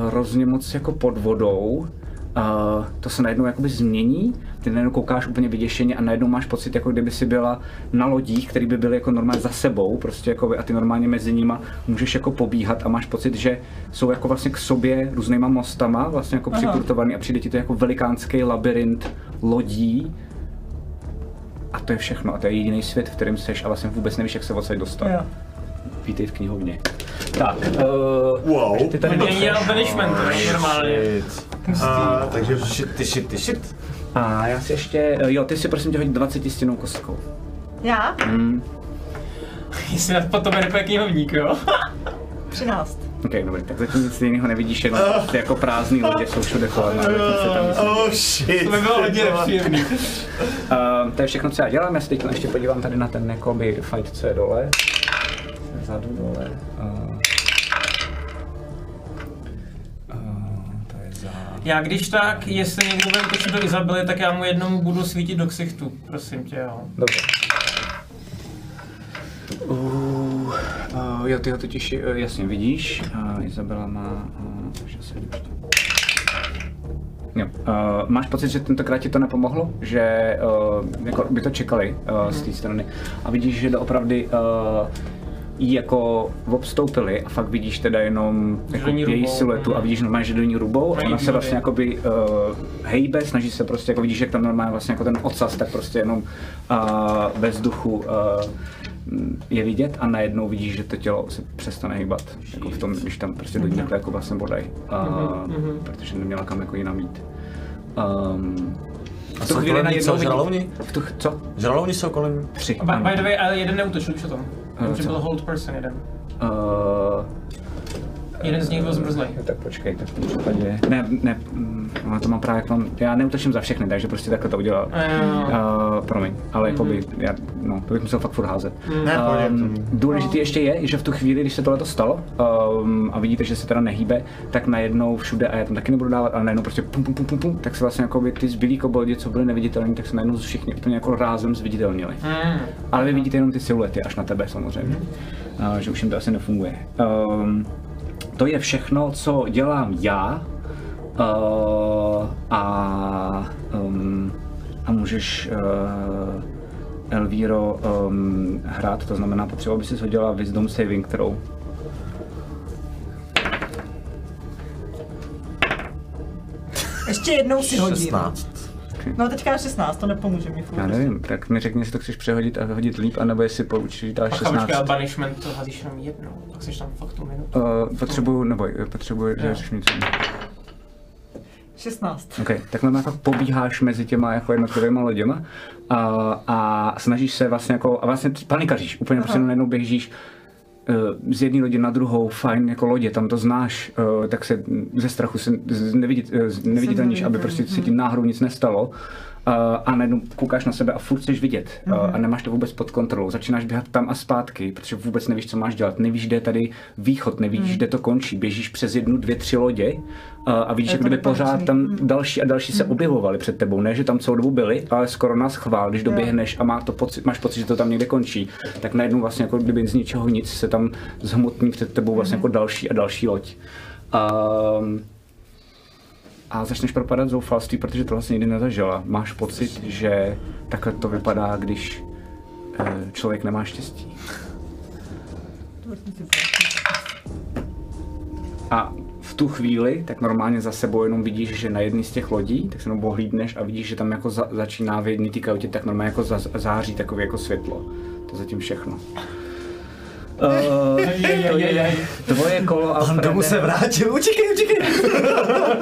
hrozně moc jako pod vodou, Uh, to se najednou jakoby změní, ty najednou koukáš úplně vyděšeně a najednou máš pocit, jako kdyby si byla na lodích, které by byly jako normálně za sebou, prostě jako a ty normálně mezi nima můžeš jako pobíhat a máš pocit, že jsou jako vlastně k sobě různýma mostama, vlastně jako přikurtovaný a přijde ti to jako velikánský labirint lodí, a to je všechno. A to je jediný svět, v kterém seš a vlastně vůbec nevíš, jak se odsaď dostat. Jo. Vítej v knihovně. Tak, uh, Wow. ty tady Není dělal banishment, to není normálně. A, takže Shit, ty shit, ty shit. A já si ještě, eh, jo, ty si prosím tě hodit 20 stěnou kostkou. Já? Jestli na potom je knihovník, jo? 13. Ok, dobrý, tak zatím nic jiného nevidíš, jenom ty jako prázdný lodě jsou všude kolem. tam nic Oh shit. To by bylo hodně nepříjemný. Uh, to je všechno, co já dělám, já se teď ještě podívám tady na ten jakoby fight, co je dole. Vzadu dole. Uh, to je za... Já když tak, jestli někdo bude točit do Izabely, tak já mu jednomu budu svítit do ksichtu, prosím tě, jo. Dobře. Uh, uh, jo, ty ho totiž uh, jasně vidíš. Uh, Izabela má... Uh, se. Jo. Uh, máš pocit, že tentokrát ti to nepomohlo? Že uh, jako by to čekali uh, z té strany. A vidíš, že doopravdy uh, jí jako obstoupili a fakt vidíš teda jenom jako její rubou, siluetu a vidíš normálně, že do ní rubou a ona se vlastně jakoby uh, hejbe, snaží se prostě, jako vidíš, jak tam normálně vlastně jako ten ocas, tak prostě jenom uh, ve vzduchu uh, je vidět a najednou vidíš, že to tělo se přestane hýbat. Jako v tom, když tam prostě do ní takhle jako vlastně bodaj. Uh, Protože neměla kam jako jinam jít. Um, A jsou chvíli kolem ní najednou co, žralouni? V tu, co? Žralouni jsou kolem? Tři. By, by the way, ale jeden neutočil už o tom. Že co? byl hold person jeden. Uh, Jeden z nich byl zmrzlej. Jo, tak počkej, tak v tom případě... Ne, ne, mm, ono to mám právě jak mám, já neutočím za všechny, takže prostě takhle to udělal. Uh, promiň, ale jako by, já, no, to bych musel fakt furt házet. Ne, pohodě, Um, důležitý ještě je, že v tu chvíli, když se tohle stalo um, a vidíte, že se teda nehýbe, tak najednou všude, a já tam taky nebudu dávat, ale najednou prostě pum, pum, pum, pum, pum tak se vlastně jako by ty zbylí koboldi, co byly neviditelní, tak se najednou všichni úplně jako rázem zviditelnili. Mm. Ale vy vidíte jenom ty siluety až na tebe samozřejmě, uh, že už jim to asi nefunguje. Um, to je všechno, co dělám já. Uh, a, um, a můžeš uh, Elvíro um, hrát, to znamená potřeba, aby si hodila Wisdom Saving Throw. Ještě jednou si hodím. 16. No teďka 16, to nepomůže mi furt. Já nevím, tak mi řekni, jestli to chceš přehodit a hodit líp, anebo jestli počítáš Bacha, 16. počkej, ale banishment to házíš jenom jednou, pak jsi tam fakt tu minutu. Uh, potřebuju, nebo potřebuji, že Jo. řeš něco. 16. OK, tak normálně fakt pobíháš mezi těma jako jednotlivými loděma a, a snažíš se vlastně jako, a vlastně panikaříš, úplně prostě jenom najednou běžíš eh, z jedné lodi na druhou, fajn jako lodě, tam to znáš, eh, tak se ze strachu se nevidit, eh, neviditelníš, aby prostě se ti náhodou nic nestalo. Uh, a najednou koukáš na sebe a furt chceš vidět uh, a nemáš to vůbec pod kontrolou. Začínáš běhat tam a zpátky, protože vůbec nevíš, co máš dělat. Nevíš, kde je tady východ, nevíš, kde to končí. Běžíš přes jednu, dvě, tři lodě uh, a vidíš, jak to kdyby pořád tam další a další se objevovaly před tebou. Ne, že tam celou dobu byli, ale skoro nás chvál, když doběhneš a má to pocit, máš pocit, že to tam někde končí, tak najednou vlastně jako kdyby z ničeho nic se tam zhmotní před tebou vlastně jako další a další loď. Um, a začneš propadat zoufalství, protože to vlastně nikdy nezažila. Máš pocit, že takhle to vypadá, když eh, člověk nemá štěstí. A v tu chvíli, tak normálně za sebou jenom vidíš, že na jedné z těch lodí, tak se jenom ohlídneš a vidíš, že tam jako za, začíná v jedné té kautě, tak normálně jako za, září takové jako světlo. To je zatím všechno. Uh, to je tvoje kolo, Pan domů se Alfrede. vrátil, utíkej, utíkej.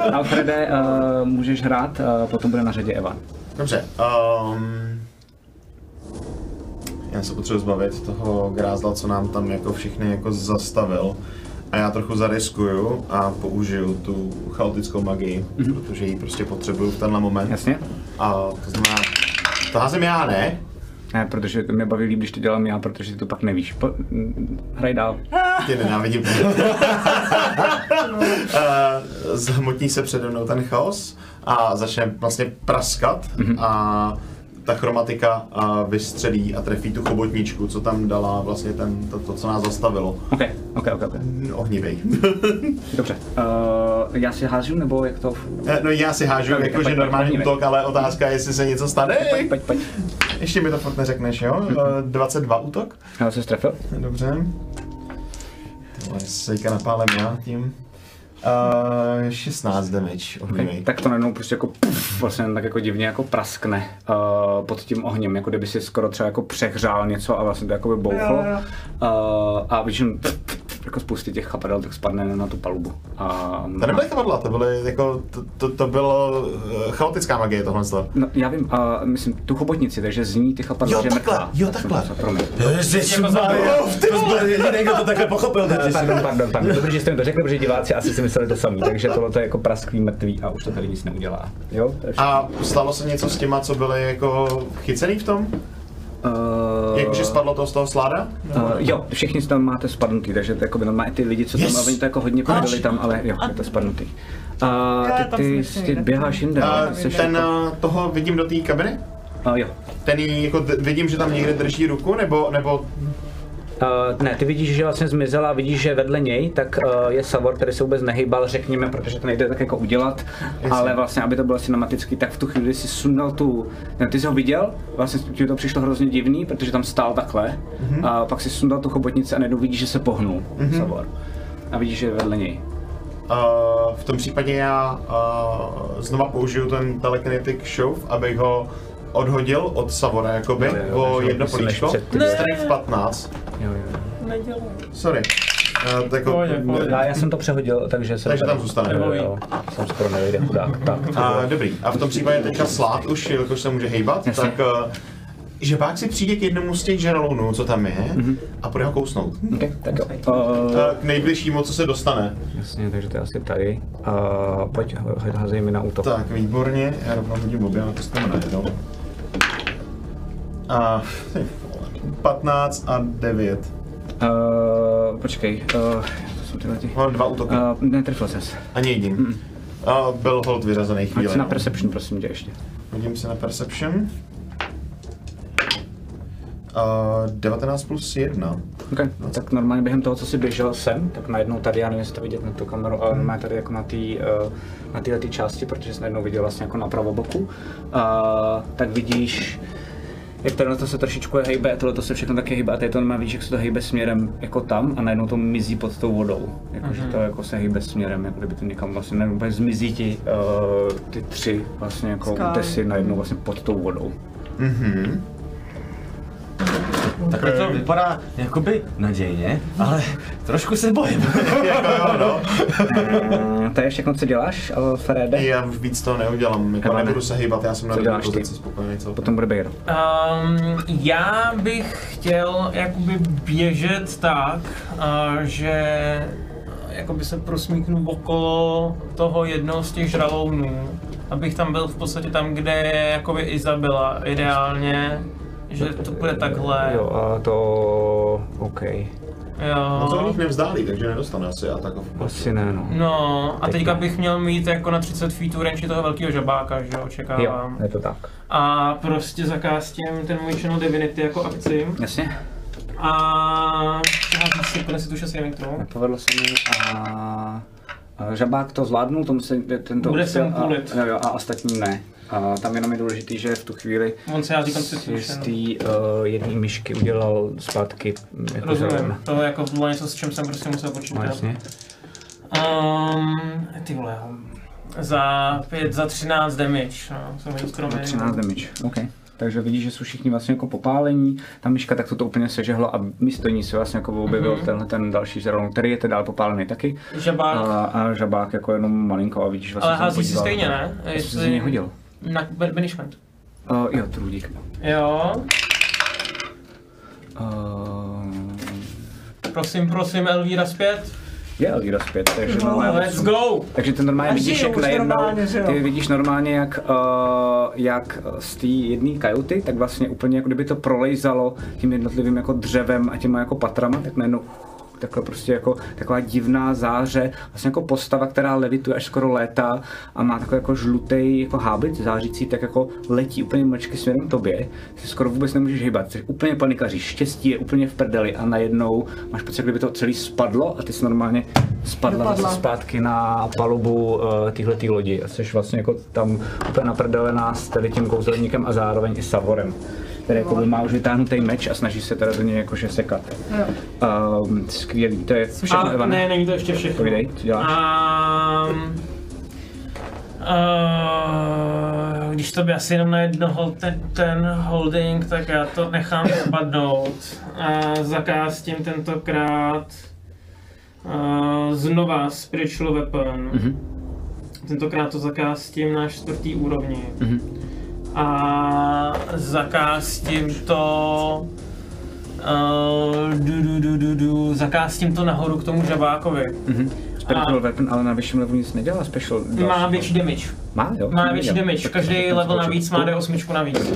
[LAUGHS] Alfrede, uh, můžeš hrát, uh, potom bude na řadě Evan. Dobře. Um, já se potřebuji zbavit toho grázla, co nám tam jako všechny jako zastavil. A já trochu zariskuju a použiju tu chaotickou magii, mm-hmm. protože ji prostě potřebuju v tenhle moment. Jasně? A to znamená, to házím já, ne? Ne, protože to mě baví líp, když to dělám já, protože ty to pak nevíš. Po, hraj dál. Tě nenávidím. [LAUGHS] Eh, Zhmotní se přede mnou ten chaos a začne vlastně praskat a ta chromatika a vystřelí a trefí tu chobotničku, co tam dala vlastně ten, to, to co nás zastavilo. OK, OK, OK, OK. Ohnivej. [LAUGHS] [LAUGHS] Dobře. Uh, já si hážu, nebo jak to? Eh, no já si hážu Dobrý, jakože normální pojď, útok, ale otázka je, jestli se něco stane. Pojď, pojď, pojď. Ještě mi to fakt neřekneš, jo? Eh, 22 útok. Já se strefil. Dobře. Tohle sejka napálem já tím. Uh, 16 damage. Okay. Tak to najednou prostě jako puf, vlastně tak jako divně jako praskne uh, pod tím ohněm, jako kdyby si skoro třeba jako přehřál něco a vlastně to jako by bouchlo. Uh, a víš, jako spousty těch chapadel tak spadne na tu palubu. A, To nebyly chapadla, to byly jako, to, to, to bylo eh, chaotická magie tohle. No, já vím, uh, myslím, tu chobotnici, takže z ní ty chapadla, Jo, že takhle, mrtvá. jo, takhle. Ježišmarja, to byl jediný, kdo to takhle pochopil. Pardon, pardon, pardon. Dobrý, že jste mi to řekli, protože diváci asi si mysleli to samý, takže tohle to je jako prasklý mrtvý a už to tady nic neudělá. Jo? A stalo se něco s těma, co byly jako chycený v tom? Uh, Jakože spadlo to z toho sláda? Uh, jo, všichni tam máte spadnutý, takže to jako by normálně ty lidi, co tam, Yes! yes. oni to jako hodně byli tam, ale jo, je to spadnutý. Uh, ty, tam ty, ty běháš jinde, seš ten, jako, eh, toho vidím do té kabiny? uh, jo. Ten jí jako vidím, že tam někde drží ruku, nebo, nebo Uh, ne, ty vidíš, že vlastně zmizela a vidíš, že vedle něj, tak uh, je Savor, který se vůbec nehýbal, řekněme, protože to nejde tak jako udělat, ale vlastně, aby to bylo cinematický, tak v tu chvíli si sundal tu, ne, ty jsi ho viděl, vlastně ti to přišlo hrozně divný, protože tam stál takhle, Mhm. a pak si sundal tu chobotnici a najednou vidíš, že se pohnul, Savor. A vidíš, že je vedle něj. uh, v tom případě já uh, znova použiju ten telekinetic shove, abych ho odhodil od Savora jakoby Jo, jo, jo, o jedno políčko. Strength 15. Jo, jo. Nedělej. Sorry. Uh, tak jako, Pohodě, pohodě. Já, já jsem to přehodil, takže se Takže tam zůstane. Jo, jo, jsem skoro nevejde chudák. Tak, A, dobrý. A v tom případě teďka slát už, jelikož se může hejbat, Jasně. tak uh, že pak si přijde k jednomu z těch žralounů, co tam je, a bude ho kousnout. okay, tak jo. Uh, Uh, k nejbližšímu, co se dostane. jasně, takže to je asi tady. Uh, pojď, ho- házej mi na útok. Tak, výborně, já rovnou hodím obě, to jsme najednou. A ty vole, 15 a 9. Uh, počkej, uh, to jsou tyhle ti. Mám dva útoky. Uh, netrefil ses. Ani jedním. A byl hold vyřazený Hoď chvíli. si na no. Perception, prosím tě ještě. Hodím si na Perception. Uh, 19 plus 1. Okay. Tak normálně během toho, co jsi běžel sem, tak najednou tady, já nevím, jestli to vidět na tu kameru, ale normálně tady jako na té uh, na téhle části, protože jsi najednou viděl vlastně jako na pravoboku, uh, tak vidíš, jak tohle to se trošičku hejbe, tohle to se všechno taky hejbe a tady to normálně vidíš, jak se to hejbe směrem jako tam a najednou to mizí pod tou vodou. Jakože to jako se hejbe směrem, jako kdyby to někam vlastně najednou úplně zmizí ti uh, ty tři vlastně jako útesy najednou vlastně pod tou vodou. Mhm. Takhle to vypadá jakoby nadějně, ale trošku se bojím. [LAUGHS] jako jo, no. Eh, To je všechno, co děláš, Alfrede? Já už víc toho neudělám, jako nebudu se hýbat, já jsem na dobré pozici spokojený celkem. Potom bude Bejro. Um, já bych chtěl jakoby běžet tak, uh, že jakoby se prosmíknu okolo toho jednoho z těch žralounů, abych tam byl v podstatě tam, kde je jakoby Izabela ideálně, že to bude takhle. Jo, a to... OK. No to Jo. nich nevzdálí, takže nedostane asi já tak. Asi ne, no. No, a Teď teďka ne. bych měl mít jako na 30 feetů range toho velkého žabáka, že jo, Jo, očekávám. je to tak. A prostě zakástím ten můj Channel Divinity jako akci. Jasně. A hází si Constitution saving throw. Nepovedlo se mi a... a Žabák to zvládnul, tomu se tento Bude se mu a, půlit. jo, jo, a ostatní ne. A tam jenom je důležitý, že v tu chvíli On se z té uh, jedné myšky udělal zpátky jako Rozumím, to jako bylo něco, s čím jsem prostě musel No počítat. jasně. Um, ty vole, za 5, za 13 damage, no, jsem hodil skoro 13 damage, OK. Takže vidíš, že jsou všichni vlastně jako popálení, ta myška tak to úplně sežehlo a místo ní se vlastně jako objevil Mhm. tenhle ten další žralon, který je teda dál popálený taky. Žabák, A, a žabák jako jenom malinko a vidíš vlastně ale hází si stejně, ne? Já jsem si z něj hodil. Na banishment. Uh, jo, trudík. Jo, Uh, prosím, prosím, Elvíra zpět. je Elvira zpět, takže No, normálně Let's go! Takže ty normálně A vidíš, jak najednou, ty vidíš normálně, jak, uh, jak z té jedné kajuty, tak vlastně úplně jako kdyby to prolejzalo tím jednotlivým jako dřevem a těma jako patrama, tak najednou takhle prostě jako taková divná záře, vlastně jako postava, která levituje až skoro létá a má takový jako žlutý jako hábit zářící, tak jako letí úplně mlčky směrem k tobě, si skoro vůbec nemůžeš hýbat, jsi úplně panikaříš, štěstí je úplně v prdeli a najednou máš pocit, kdyby to celý spadlo a ty jsi normálně spadla Dopadla. zase zpátky na palubu uh, téhle lodi a jsi vlastně jako tam úplně naprdelená s tady tím kouzelníkem a zároveň i Savorem, který jako má už vytáhnutý meč a snaží se teda do něj jakože sekat. Jo. Um, skvělý, to je všechno, A Evane. ne, není to ještě všechno. Povídej, co děláš? Um, uh, když to by asi jenom na jednoho ten, ten holding, tak já to nechám dopadnout. A zakástím tentokrát uh, znova Spiritual Weapon. Mhm. Tentokrát to zakástím na čtvrtý úrovni. Mhm. A zakástím to... Uh, du, du, du, du, du, zakástím to nahoru k tomu žabákovi. Mhm. Spiritual A- weapon, ale na vyšším levelu nic nedělá special. Má větší damage. Má, jo? Má větší damage. Tak Každý jsem level navíc má D8 navíc.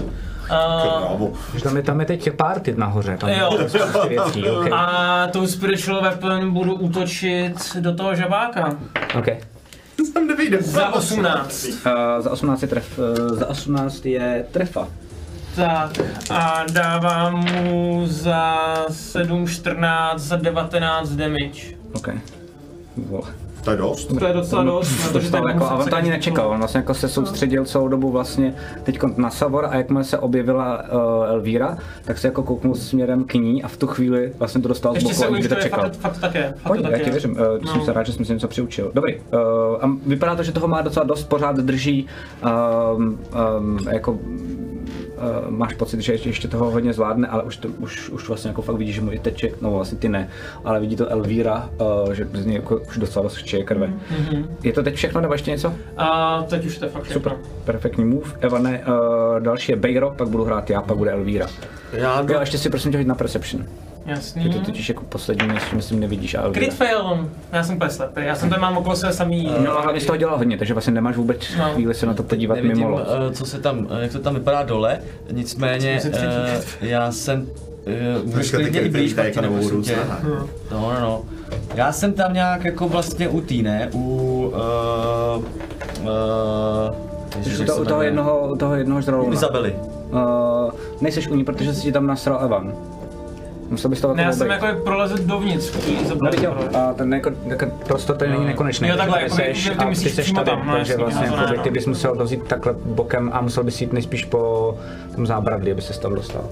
Uh, tam je, tam je teď těch party nahoře, tam Jo. je spousta věcí, [LAUGHS] okay. a tou spiritual weapon budu útočit do toho žabáka. okay. [LAUGHS] Tam nevyjde. Za 18. Uh, za 18 je tref, uh, za 18 je trefa. Tak a dávám mu za 7, 14, za 19 damage. OK. Vole. To je dost. To je docela dost. protože Dostal tak jako, musím a on to ani nečekal, on vlastně jako se soustředil celou dobu vlastně teď na Savor a jakmile se objevila uh, Elvíra, tak se jako kouknul směrem k ní a v tu chvíli vlastně to dostal z Ještě boku se a nikdy to čekal. fakt, fakt tak je. Fakt Pojď, to já ti věřím, uh, jsem No. se rád, že jsem si něco přiučil. Dobrý, uh, a vypadá to, že toho má docela dost, pořád drží, um, um, jako uh, máš pocit, že ještě, ještě toho hodně zvládne, ale už, to, už, už vlastně jako fakt vidíš, že mu i teče, no vlastně ty ne, ale vidí to Elvíra, uh, že z něj jako už docela dost chčeje krve. Mhm. Je to teď všechno, nebo ještě něco? A teď už to je fakt všechno. Super, perfektní move. Evane, uh, další je Bejro, pak budu hrát já, pak bude Elvíra. Já jdu, Jo, ještě si prosím tě na Perception. Ty Jasný. to totiž jako poslední, myslím, myslím nevidíš a Elvíra. Crit fail, já jsem úplně slepý, já jsem tady mám okolo sebe samý... No a hlavně z toho dělal hodně, takže vlastně nemáš vůbec No. chvíli se na to podívat nevidím, mimo loď. eh, co se tam, eh, jak to tam vypadá dole, nicméně eh, já jsem, můžeš ty klidně i blíž, kryty jako růst. No, no, no. Já jsem tam nějak jako vlastně u tý, ne? U... Uh, uh, Jsi u toho, u toho jednoho, u toho jednoho žralouna. Izabely. Uh, nejseš u ní, protože si ti tam nasral Evan. Musel bys to Ne, já jsem jako prolezl dovnitř, No viděl, a ten jako, jako prostor tady není nekonečný. Jo, takhle, Ty jako seš ty- ty myslíš seš přímo tady, tam, no, takže jasně, vlastně no, to jako, ty no. bys musel to vzít takhle bokem a musel bys jít nejspíš po tom zábradlí, aby se tam dostal.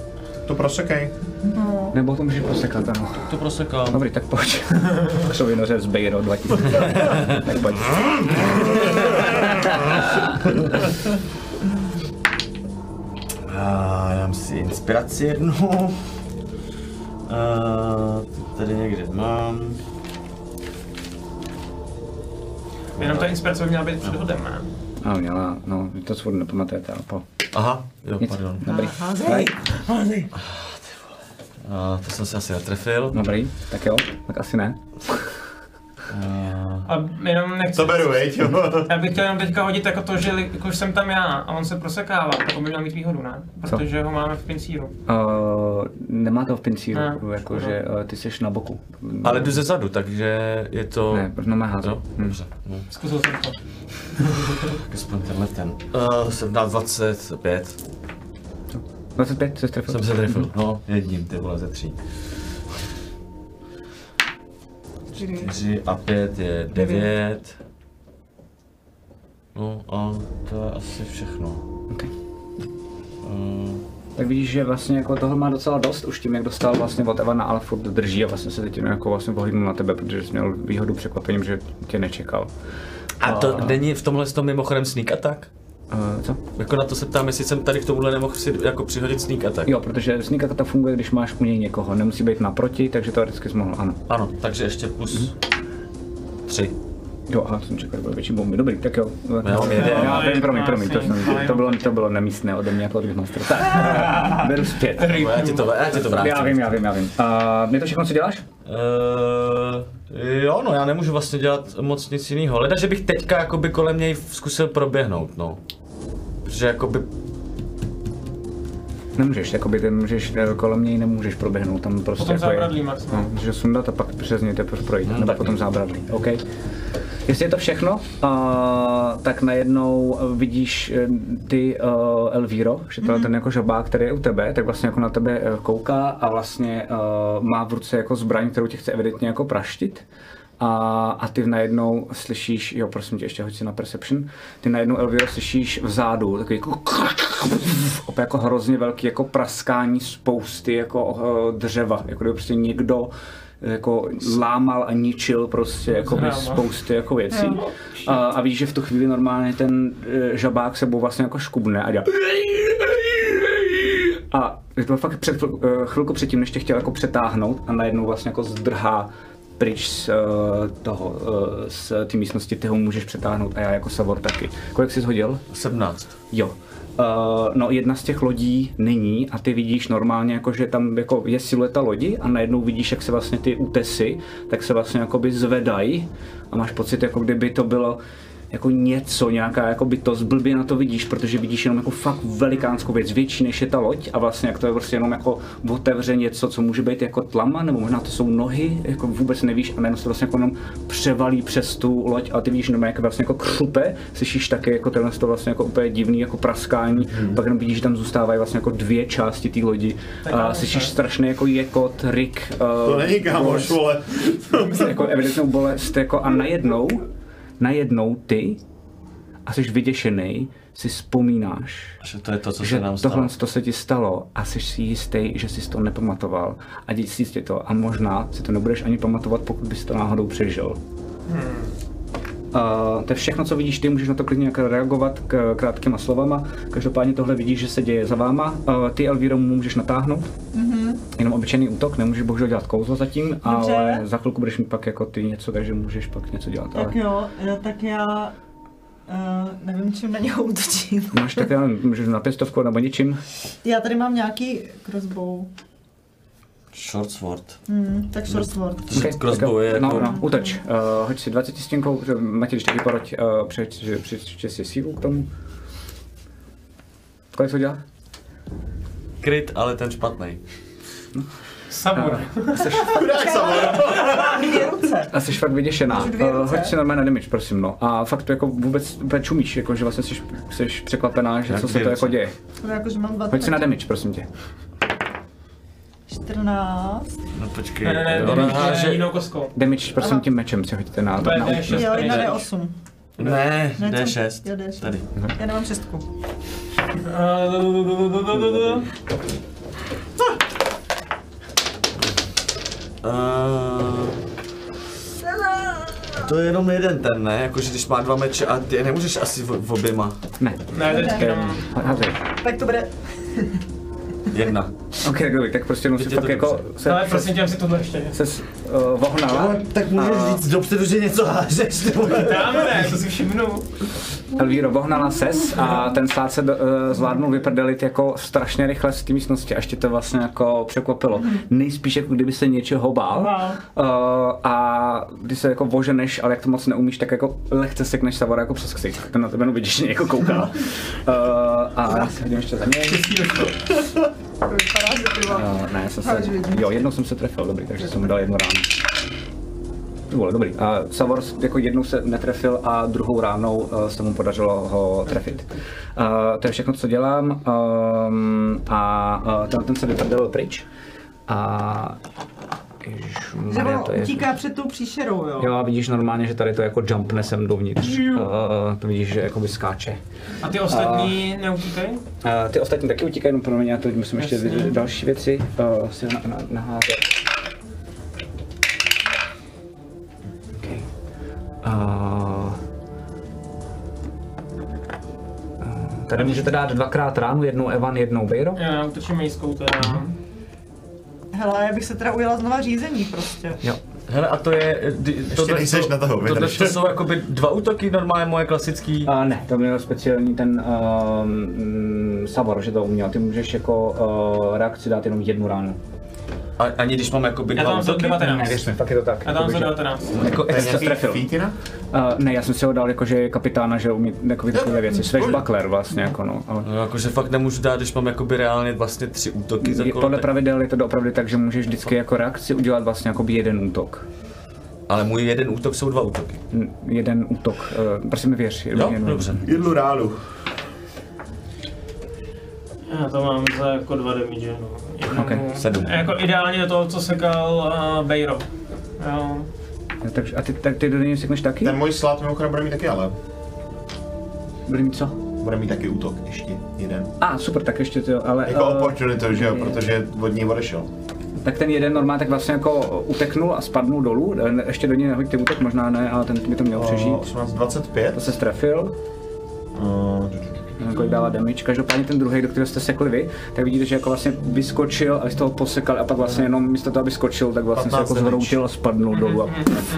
To prosekej. Nebo to můžeš posekat, ano. To prosekám. Dobrý, tak pojď. Křovinoře z Bejro 2000. tak pojď. [LAUGHS] A dám si inspiraci jednu. Uh, tady někde mám. Jenom ta inspirace by měla být před hodem, ne? No, měla, no, vy to svůj nepamatujete, ale po. Aha, jo, Nic. pardon. Dobrý. Házej, házej. Uh, to jsem se asi netrefil. Dobrý, tak jo, tak asi ne. Uh, A jenom nechci... To beru, veď, jo. [LAUGHS] Já bych chtěl jenom teďka hodit jako to, že jako už jsem tam já a on se prosekává, tak on by měl mít výhodu, ne? Protože ho máme v pincíru. Uh, nemá to v pincíru, Ne, jakože uh, ty jsi na boku. ale jdu ze zadu, takže je to... Ne, no má. Jo, Hm. dobře. No, Zkusil jsem to. [LAUGHS] aspoň tenhle ten. Uh, jsem dal 25. 25 se trefil. Jsem se trefil, no, jedním, ty vole, ze tří. 4 a 5 je 9. No a to je asi všechno. Okay. Uh, Tak vidíš, že vlastně jako toho má docela dost, už tím, jak dostal vlastně od Evana, ale furt drží a vlastně se teď jako vlastně pohlídnul na tebe, protože jsi měl výhodu překvapením, že tě nečekal. a to není v tomhle tom mimochodem sneak attack? Uh, co? Jako na to se ptám, jestli jsem tady k tomuhle nemohl si jako přihodit sneak attack. Jo, protože sneak attack funguje, když máš u něj někoho, nemusí být naproti, takže teoreticky jsi mohl, ano. Ano, takže ještě plus 3. Jo, aha, jsem čekal, že bude větší bomby. Dobrý, tak jo. Mám jeden. Já, promiň, promiň, promiň, to, jsem, to, bylo, to bylo nemístné ode mě jako od Wigmaster. Tak, [LAUGHS] beru zpět. Já ti to, já ti to vrátím. Já vím, já vím, já vím. Uh, je to všechno, co děláš? Uh, jo, no já nemůžu vlastně dělat moc nic jiného. Leda, že bych teďka jakoby kolem něj zkusil proběhnout, no. Protože jakoby, Nemůžeš, jakoby ty můžeš, eh, kolem něj nemůžeš proběhnout, tam prostě Potom jako je- zábradlí maximum. No, můžeš sundat a pak přes něj teprve projít, No, nebo tak. potom zábradlí, OK. Jestli je to všechno, uh, tak najednou eh, vidíš eh, ty uh, Elvíro, že to je ten jako žabák, který je u tebe, tak vlastně jako na tebe kouká a vlastně uh, má v ruce jako zbraň, kterou tě chce evidentně jako praštit. A, a ty najednou slyšíš, jo prosím tě, ještě hoď si na Perception, ty najednou Elviro slyšíš vzadu, takový jako, [LAUGHS] opět jako hrozně velký jako praskání spousty jako uh, dřeva, jako kdyby prostě někdo jako lámal a ničil prostě jako Zhráma. spousty jako věcí. A, a víš, že v tu chvíli normálně ten eh, žabák sebou vlastně jako škubne a dělá a je to fakt před, chvil- eh, chvilku předtím, než tě chtěl jako přetáhnout a najednou vlastně jako zdrhá pryč z eh, toho, eh, z té místnosti, ty ho můžeš přetáhnout a já jako Savor taky. Kolik jsi hodil? 17. Jo. Uh, no jedna z těch lodí není a ty vidíš normálně jako, že tam jako je silueta lodi a najednou vidíš, jak se vlastně ty útesy, tak se vlastně jakoby zvedají a máš pocit, jako kdyby to bylo jako něco, nějaká jako bytost, blbě na to vidíš, protože vidíš jenom jako fakt velikánskou věc, větší než je ta loď a vlastně jak to je prostě jenom jako otevře něco, co může být jako tlama, nebo možná to jsou nohy, jako vůbec nevíš a najednou se vlastně jako jenom převalí přes tu loď a ty vidíš jenom jak vlastně jako křupe, slyšíš také jako tenhle to vlastně jako úplně divný jako praskání, hmm. pak jenom vidíš, že tam zůstávají vlastně jako dvě části té lodi a slyšíš strašný jako jekot, rik, To není kámoš, vole. [LAUGHS] jako evidentnou bolest jako a najednou, najednou ty a jsi vyděšený, si vzpomínáš, Že to je to, co že se nám stalo. tohle to se ti stalo a jsi si jistý, že jsi to nepamatoval a děj si to a možná si to nebudeš ani pamatovat, pokud bys to náhodou přežil. Uh, to je všechno, co vidíš ty, můžeš na to klidně reagovat k, krátkýma slovama. Každopádně tohle vidíš, že se děje za váma. Uh, ty Elvíro mu můžeš natáhnout. Mm-hmm. Jenom obyčejný útok, nemůžeš bohužel dělat kouzlo zatím, ale za chvilku budeš mít pak jako ty něco, takže můžeš pak něco dělat. Tak Ale jo, jo, tak já uh, nevím, čím na něho [LAUGHS] útočím. máš tak, já nevím, můžeš na pěstovku nebo něčím. Já tady mám nějaký crossbow. Short sword. Hmm, tak short sword. Okay, crossbow je no, jako... no, útoč. Uh, hoď si 20 stěnkou, Matěj, když taky poroď, uh, přečtě si sílu k tomu. Kolik to dělá? Kryt, ale ten špatný. Sabor. Chudák samor. Dvě ruce. A jsi fakt vyděšená. Uh, hoď si normálně na damage, prosím, no. A fakt jako vůbec úplně čumíš, jako že vlastně jsi, jsi překvapená, že Jak co se to jako děje. To jako, že mám Hoď si na damage, prosím tě. 14. No počkej, Ne, ne, ne, ona ne, háže... jinou koskou. Damage, prosím, tím mečem si hoďte na, To je na, D6. na, Jo, jedna ne. D8. Ne, Ne, co? D6. Jo, D6. Tady. Já nemám šestku. Uh, to je jenom jeden ten, ne? Jakože když má dva meče a ty je nemůžeš asi v, v oběma. ne. Ne, teďka jenom... Házej. Tak to bude Jedna. Ok, tak dobrý, tak prostě fakt to jako dobře. se, Ale prosím tě, si tohle ještě. se uh, vohnala. Tak můžeš říct dopředu, že něco hážeš, ty vole. Dáme ne, to si všimnu. Elvíro vohnala ses a ten stát se uh, zvládnul vyprdelit jako strašně rychle z té místnosti, až tě to vlastně jako překvapilo. Nejspíš jako kdyby se něčeho bál uh, a když se jako voženeš, ale jak to moc neumíš, tak jako lehce sekneš Savora jako přes ksich. Ten na tebe jenom vidíš, že jako kouká. Uh, a já se ještě za něj. Uh, ne, jsem se, jo, jednou jsem se trefil, dobrý, takže jsem mu dal jednu ránu. Ty vole, dobrý. A Savor jako jednou se netrefil a druhou ránou uh, se mu podařilo ho trefit. Uh, to je všechno, co dělám. Um, a uh, ten, ten se vyprdel pryč. A... Že Ježišmarja, to je... utíká před tou příšerou, jo. Jo, a vidíš normálně, že tady to jako jumpne sem dovnitř. Uh, to vidíš, že jako skáče. A ty ostatní neutíkají? Uh, ty ostatní taky utíkají, jenom pro mě, já teď musím ještě Jasně. vidět další věci uh, si na, na, naházet. Okay. Uh, uh, tady můžete dát dvakrát ránu, jednou Evan, jednou Bejro. Já utočím jiskou teda. Hele, já bych se teda ujela znova řízení prostě. Jo. Hele, a to je... tohle nejseš to- na toho, Tohle vydrž. to jsou jakoby dva útoky, normálně moje klasický. Uh, ne, to měl speciální ten um, Savor, že to uměl. Ty můžeš jako uh, reakci dát jenom jednu ránu. A, ani když mám jakoby Já dva tam za útoky? 19. Ne, věř mi, fakt je to tak. Já tam jakoby, za že- 19. Jako extra trefil. Uh, ne, já jsem si ho dal jako, že je kapitána, že umí jako takové věci. Swashbuckler vlastně, jako no. Ale No, jakože fakt nemůžu dát, když mám jakoby reálně vlastně tři útoky za je, kolo. podle tak- pravidel je to doopravdy tak, že můžeš vždycky jako reakci udělat vlastně jako jeden útok. Ale můj jeden útok jsou dva útoky. N- jeden útok. Uh, prosím mi věř. Jo, jeden- dobře. Jednu ránu. Já to mám za jako dva damage, no. Jednomu. Ok, sedm. Jako ideálně do toho, co sekal uh, Bejro. Jo. No, takže, a ty, tak ty do něj sekneš taky? Ten můj slát mimochodem bude mít taky, ale Bude mít co? bude mít taky útok, ještě jeden. A ah, super, tak ještě to, ale... Jako eh, opportunity, že jo, protože od ní odešel. tak ten jeden normálně tak vlastně jako uteknul a spadnul dolů. Ještě do něj nehoď ty útok, možná ne, ale ten by to měl přežít. O, 18, 25. To se strefil. Uh, kolik dává damage. Každopádně ten druhý, do kterého jste sekli vy, tak vidíte, že jako vlastně vyskočil a vy jste ho posekali a pak vlastně jenom místo toho, aby skočil, tak vlastně se 15 jako zhroutil a spadnul dolů. A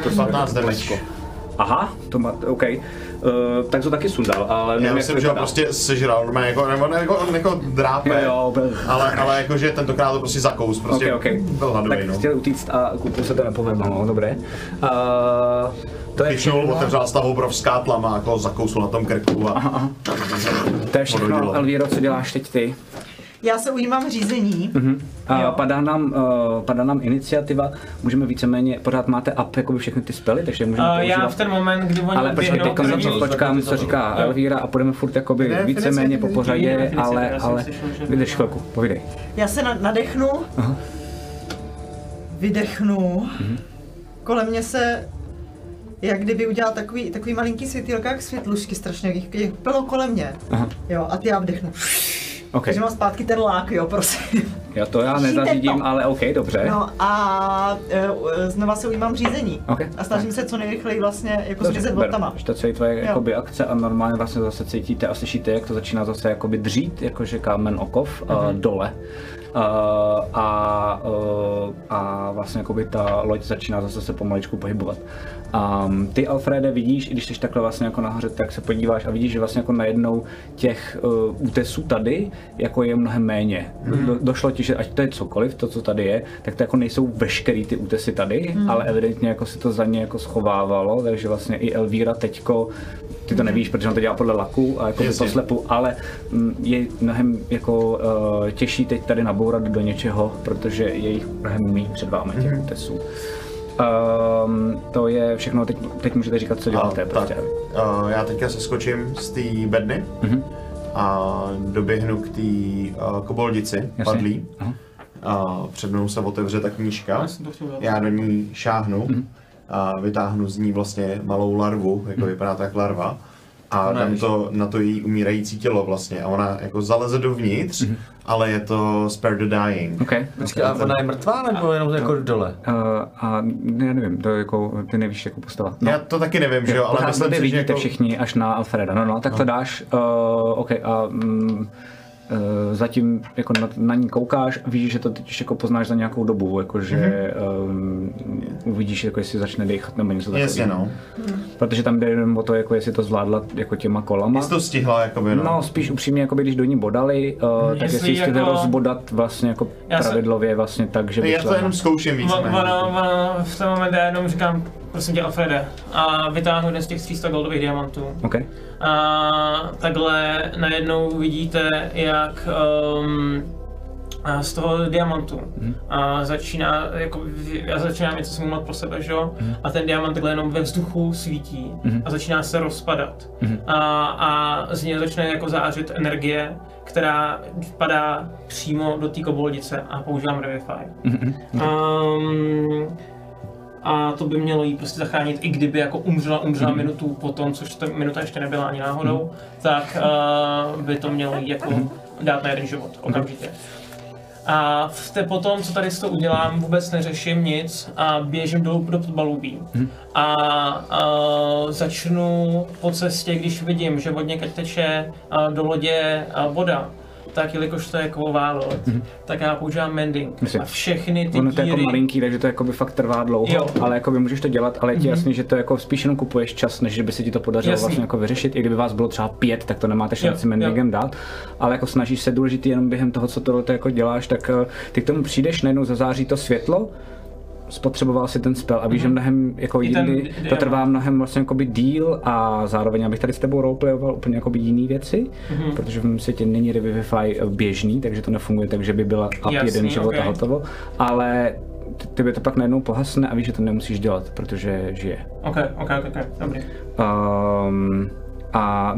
to 15 damage. Aha, to má, OK. Uh, tak to taky sundal, ale Já nevím, jak myslím, že ho prostě sežral, normálně jako, nebo ne, jako, jako drápe, Jo, jo, byl. ale, ale jakože tentokrát to prostě zakous, prostě Ok, ok. byl hladový, tak no. chtěl utíct a kupu se to nepovedlo, no, dobré. Uh, to je Píšnul, všechno, otevřela ta obrovská tlama, jako zakousl na tom krku a to je všechno. Elvíro, co děláš teď ty? Já se ujímám řízení. A Jo. padá nám, uh, padá nám iniciativa, můžeme víceméně, pořád máte up jakoby všechny ty spely, takže můžeme Uh, já používat. v ten moment, kdy oni ale počkej, teď na to počkám, co říká Jo. Elvíra a půjdeme furt jakoby Ne, víceméně po pořadě, ale, já ale vydrž chvilku, povídej. Já se na- nadechnu, vydechnu, Mhm. kolem mě se jak kdyby udělal takový, takový malinký světýlka, jak světlušky strašně, jak je plno kolem mě. Aha. Jo, a ty já vdechnu. OK, Takže mám zpátky ten lák, jo, prosím. já to já nezařídím, to. ale OK, dobře. No a e, znova se ujímám řízení. OK. A snažím se co nejrychleji vlastně jako Dobře, zmizet botama. Už to celé tvoje jakoby, akce a normálně vlastně zase cítíte a slyšíte, jak to začíná zase jakoby dřít, jakože kámen okov uh, dole. Uh, a, uh, a vlastně jakoby ta loď začíná zase se pomaličku pohybovat. Um, ty Alfrede vidíš, i když jsi takhle vlastně jako nahoře, tak se podíváš a vidíš, že vlastně jako najednou těch uh, útesů tady jako je mnohem méně. Do, došlo ti, že ať to je cokoliv, to, co tady je, tak to jako nejsou veškerý ty útesy tady, ale evidentně jako si to za ně jako schovávalo, takže vlastně i Elvíra teďko, ty to nevíš, protože on to dělá podle laku a jako to Jasně. slepu, ale mm, je mnohem jako uh, těžší teď tady nabourat do něčeho, protože je jich mnohem méně před vámi těch Mhm. útesů. Um, to je všechno, teď, teď můžete říkat, co děláte. A, prostě. tak, uh, já teďka se skočím z té bedny Mhm. a doběhnu k té uh, koboldici Jasně. padlý. Aha. A před mnou se otevře ta knížka. Já jsem to chtěl dát. Já do ní šáhnu Mhm. A vytáhnu z ní vlastně malou larvu, jako vypadá to jak larva. A Ona dám je- to na to její umírající tělo vlastně a ona jako zaleze dovnitř, Mhm. ale je to spare the dying. OK. Počkej, a ona je mrtvá nebo jenom jako dole? Uh, a ne, já nevím, to je jako, ty nevíš jako postava. Já to taky nevím, že jo, ale myslím že vidíte jako... všichni až na Alfreda. No, no, tak to dáš. Uh, OK, a Uh, zatím jako na, na ní koukáš a víš, že to teď jako poznáš za nějakou dobu, jakože um, uvidíš, jako jestli začne dechat nebo něco takového. Jasně no. Protože tam jde jenom o to, jako jestli to zvládla jako těma kolama. Jestli to stihla, jakoby no. No, spíš upřímně, jako když do ní bodali, uh, tak Jestli jestli ji jako- rozbodat vlastně jako Já pravidlově vlastně tak, že by Já to jenom zkouším víc. Ono, v tom momentě já jenom říkám, prosím tě Alfrede, a vytáhnu jeden z těch 300 goldových diamantů. OK. A takhle najednou vidíte, jak um, a z toho diamantu a začíná, jako, já začínám něco smlouvat pro sebe, že jo? A ten diamant takhle jenom ve vzduchu svítí a začíná se rozpadat. A, a z něj začne jako zářit energie, která padá přímo do té koboldice a používám Revify. Um, a to by mělo jí prostě zachránit, i kdyby jako umřela, umřela minutu potom, což ta minuta ještě nebyla ani náhodou, tak uh, by to mělo jí jako dát na jeden život, okamžitě. A v té potom, co tady s to udělám, vůbec neřeším nic a běžím dolů do podbalubí. A, a začnu po cestě, když vidím, že od někaď teče a, do lodě a, voda, tak jelikož to je kovová loď, tak já používám mending. Myslím. A všechny ty Ono to je jako díry... malinký, takže to jakoby fakt trvá dlouho, Jo. Ale jakoby můžeš to dělat, ale je ti jasný, že to jako spíš jenom kupuješ čas, než že by se ti to podařilo Jasný. vlastně jako vyřešit. I kdyby vás bylo třeba pět, tak to nemáte šanci mendingem dát, ale jako snažíš se důležitý jenom během toho, co tohle jako děláš, tak eh, ty k tomu přijdeš, najednou zazáří to světlo, spotřeboval si ten spell a víš, že mnohem jako Mhm. I ten jindy, di- to trvá mnohem vlastně jakoby díl a zároveň abych tady s tebou roleplayoval úplně jakoby jiný věci, Mhm. protože v mém světě není Revivify běžný, takže to nefunguje tak, že by byla up Jasný, jeden život a okej. hotovo, ale t- tebe to pak najednou pohasne a víš, že to nemusíš dělat, protože žije. Ok, ok, ok, ok, dobrý. Um, a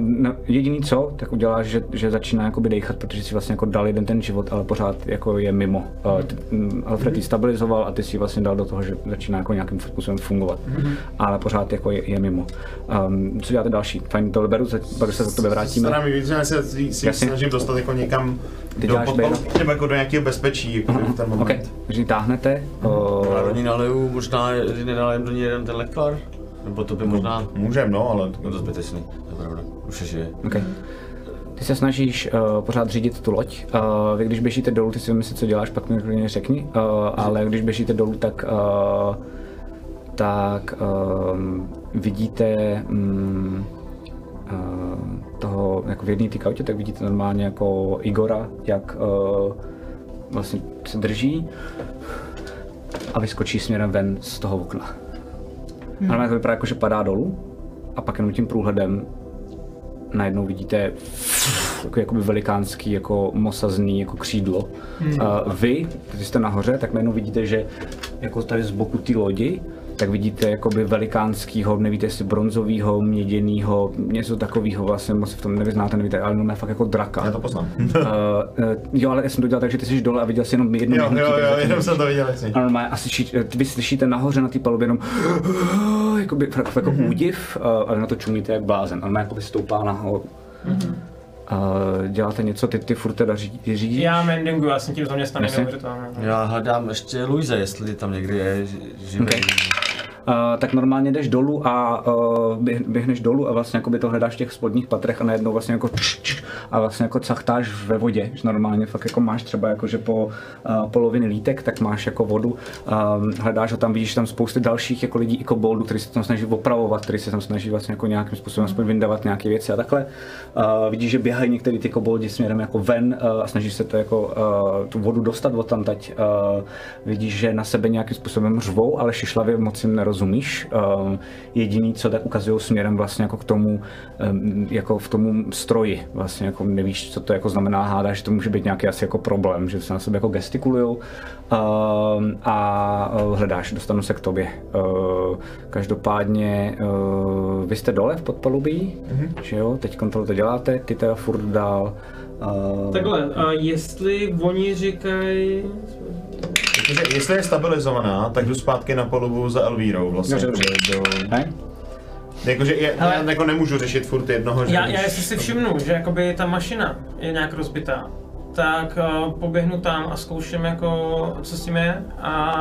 jediný co, tak uděláš, že, že začíná jakoby dejchat, protože si vlastně jako dal jeden ten život, ale pořád jako je mimo. Uh, t- m, Alfred ji stabilizoval a ty si ji vlastně dal do toho, že začíná jako nějakým způsobem fungovat. Ale pořád jako je, je mimo. Um, co děláte další? Fajn, to beru, za- pak se za tebe vrátíme. Stará mi víc, že já se si Jasně. snažím dostat jako někam Ty do nebo jako do nějakého bezpečí jako v ten moment. takže ji táhnete. Uh, Já do ní naleju, možná že nenalejem do ní jeden ten lekvar? Nebo to by možná... Můžem, no, ale No to zbytečný, to je pravda. Už je žije. Okay. Ty se snažíš uh, pořád řídit tu loď. Uh, vy když běžíte dolů, ty si vymyslí, co děláš, pak mi klidně řekni. Uh, ale když běžíte dolů, tak, uh, tak um, vidíte um, uh, toho, jako v jedné té kautě, tak vidíte normálně jako Igora, jak uh, vlastně se drží a vyskočí směrem ven z toho okna. Hmm. Ale to vypadá jako, že padá dolů a pak jenom tím průhledem najednou vidíte takový jakoby velikánský, jako mosazný jako křídlo. Hmm. A vy, když jste nahoře, tak najednou vidíte, že jako tady z boku té lodi, tak vidíte jakoby velikánskýho, nevíte jestli bronzovýho, měděnýho, něco takového vlastně moc v tom nevyznáte, nevíte, ale no fakt jako draka. já to poznám. Uh, [LAUGHS] uh, jo, ale já jsem to dělal tak, že ty jsi dole a viděl jsi jenom jedno jo, jo, jo, jenom jsem to viděl, a normálně asi ší, vy slyšíte nahoře na té palubě jenom [GASPS] jakoby, jako Mhm. údiv a, a na to čumíte jak blázen. A jako stoupá nahoru. A děláte něco, ty, ty furt teda řídí, řídíš? Já mendingu, já jsem tím zaměstnaný Jasně. neuvěřitelně. Já hledám ještě Luise, jestli tam někdy je ži- živý. Okay. Uh, tak normálně jdeš dolů a běh, běhneš dolů a vlastně jakoby to hledáš v těch spodních patrech a najednou vlastně jako tš, tš, a vlastně jako cachtáš ve vodě, že normálně fakt jako máš třeba jako, že po uh, poloviny lítek, tak máš jako vodu, hledáš ho tam, vidíš tam spousty dalších jako lidí i koboldů, kteří se tam snaží opravovat, kteří se tam snaží vlastně jako nějakým způsobem aspoň vyndávat nějaké věci a takhle. Vidíš, že běhají některý ty koboldi směrem jako ven a snaží se to jako tu vodu dostat od tam. Uh, vidíš, že na sebe nějakým způsobem řvou, ale šišlavě moc jim nerozumíš. Um, jediný, co tak ukazují směrem vlastně jako k tomu, um, jako v tomu stroji. Vlastně jako nevíš, co to jako znamená, hádáš, že to může být nějaký asi jako problém, že se na sebe jako gestikulujou um, a uh, hledáš, dostanu se k tobě. Uh, každopádně uh, vy jste dole v podpalubí, mm-hmm. že jo, teď kontrolu to děláte, ty teda furt dál. Uh, Takhle, a jestli oni říkají... Protože jestli je stabilizovaná, tak jdu zpátky na palubu za Elvírou vlastně. Dobře, dobře. Do, ne? jakože je, Hele. já jako nemůžu řešit furt jednoho, že Já, já jestli si všimnu, že jakoby ta mašina je nějak rozbitá, tak uh, poběhnu tam a zkouším jako, co s tím je a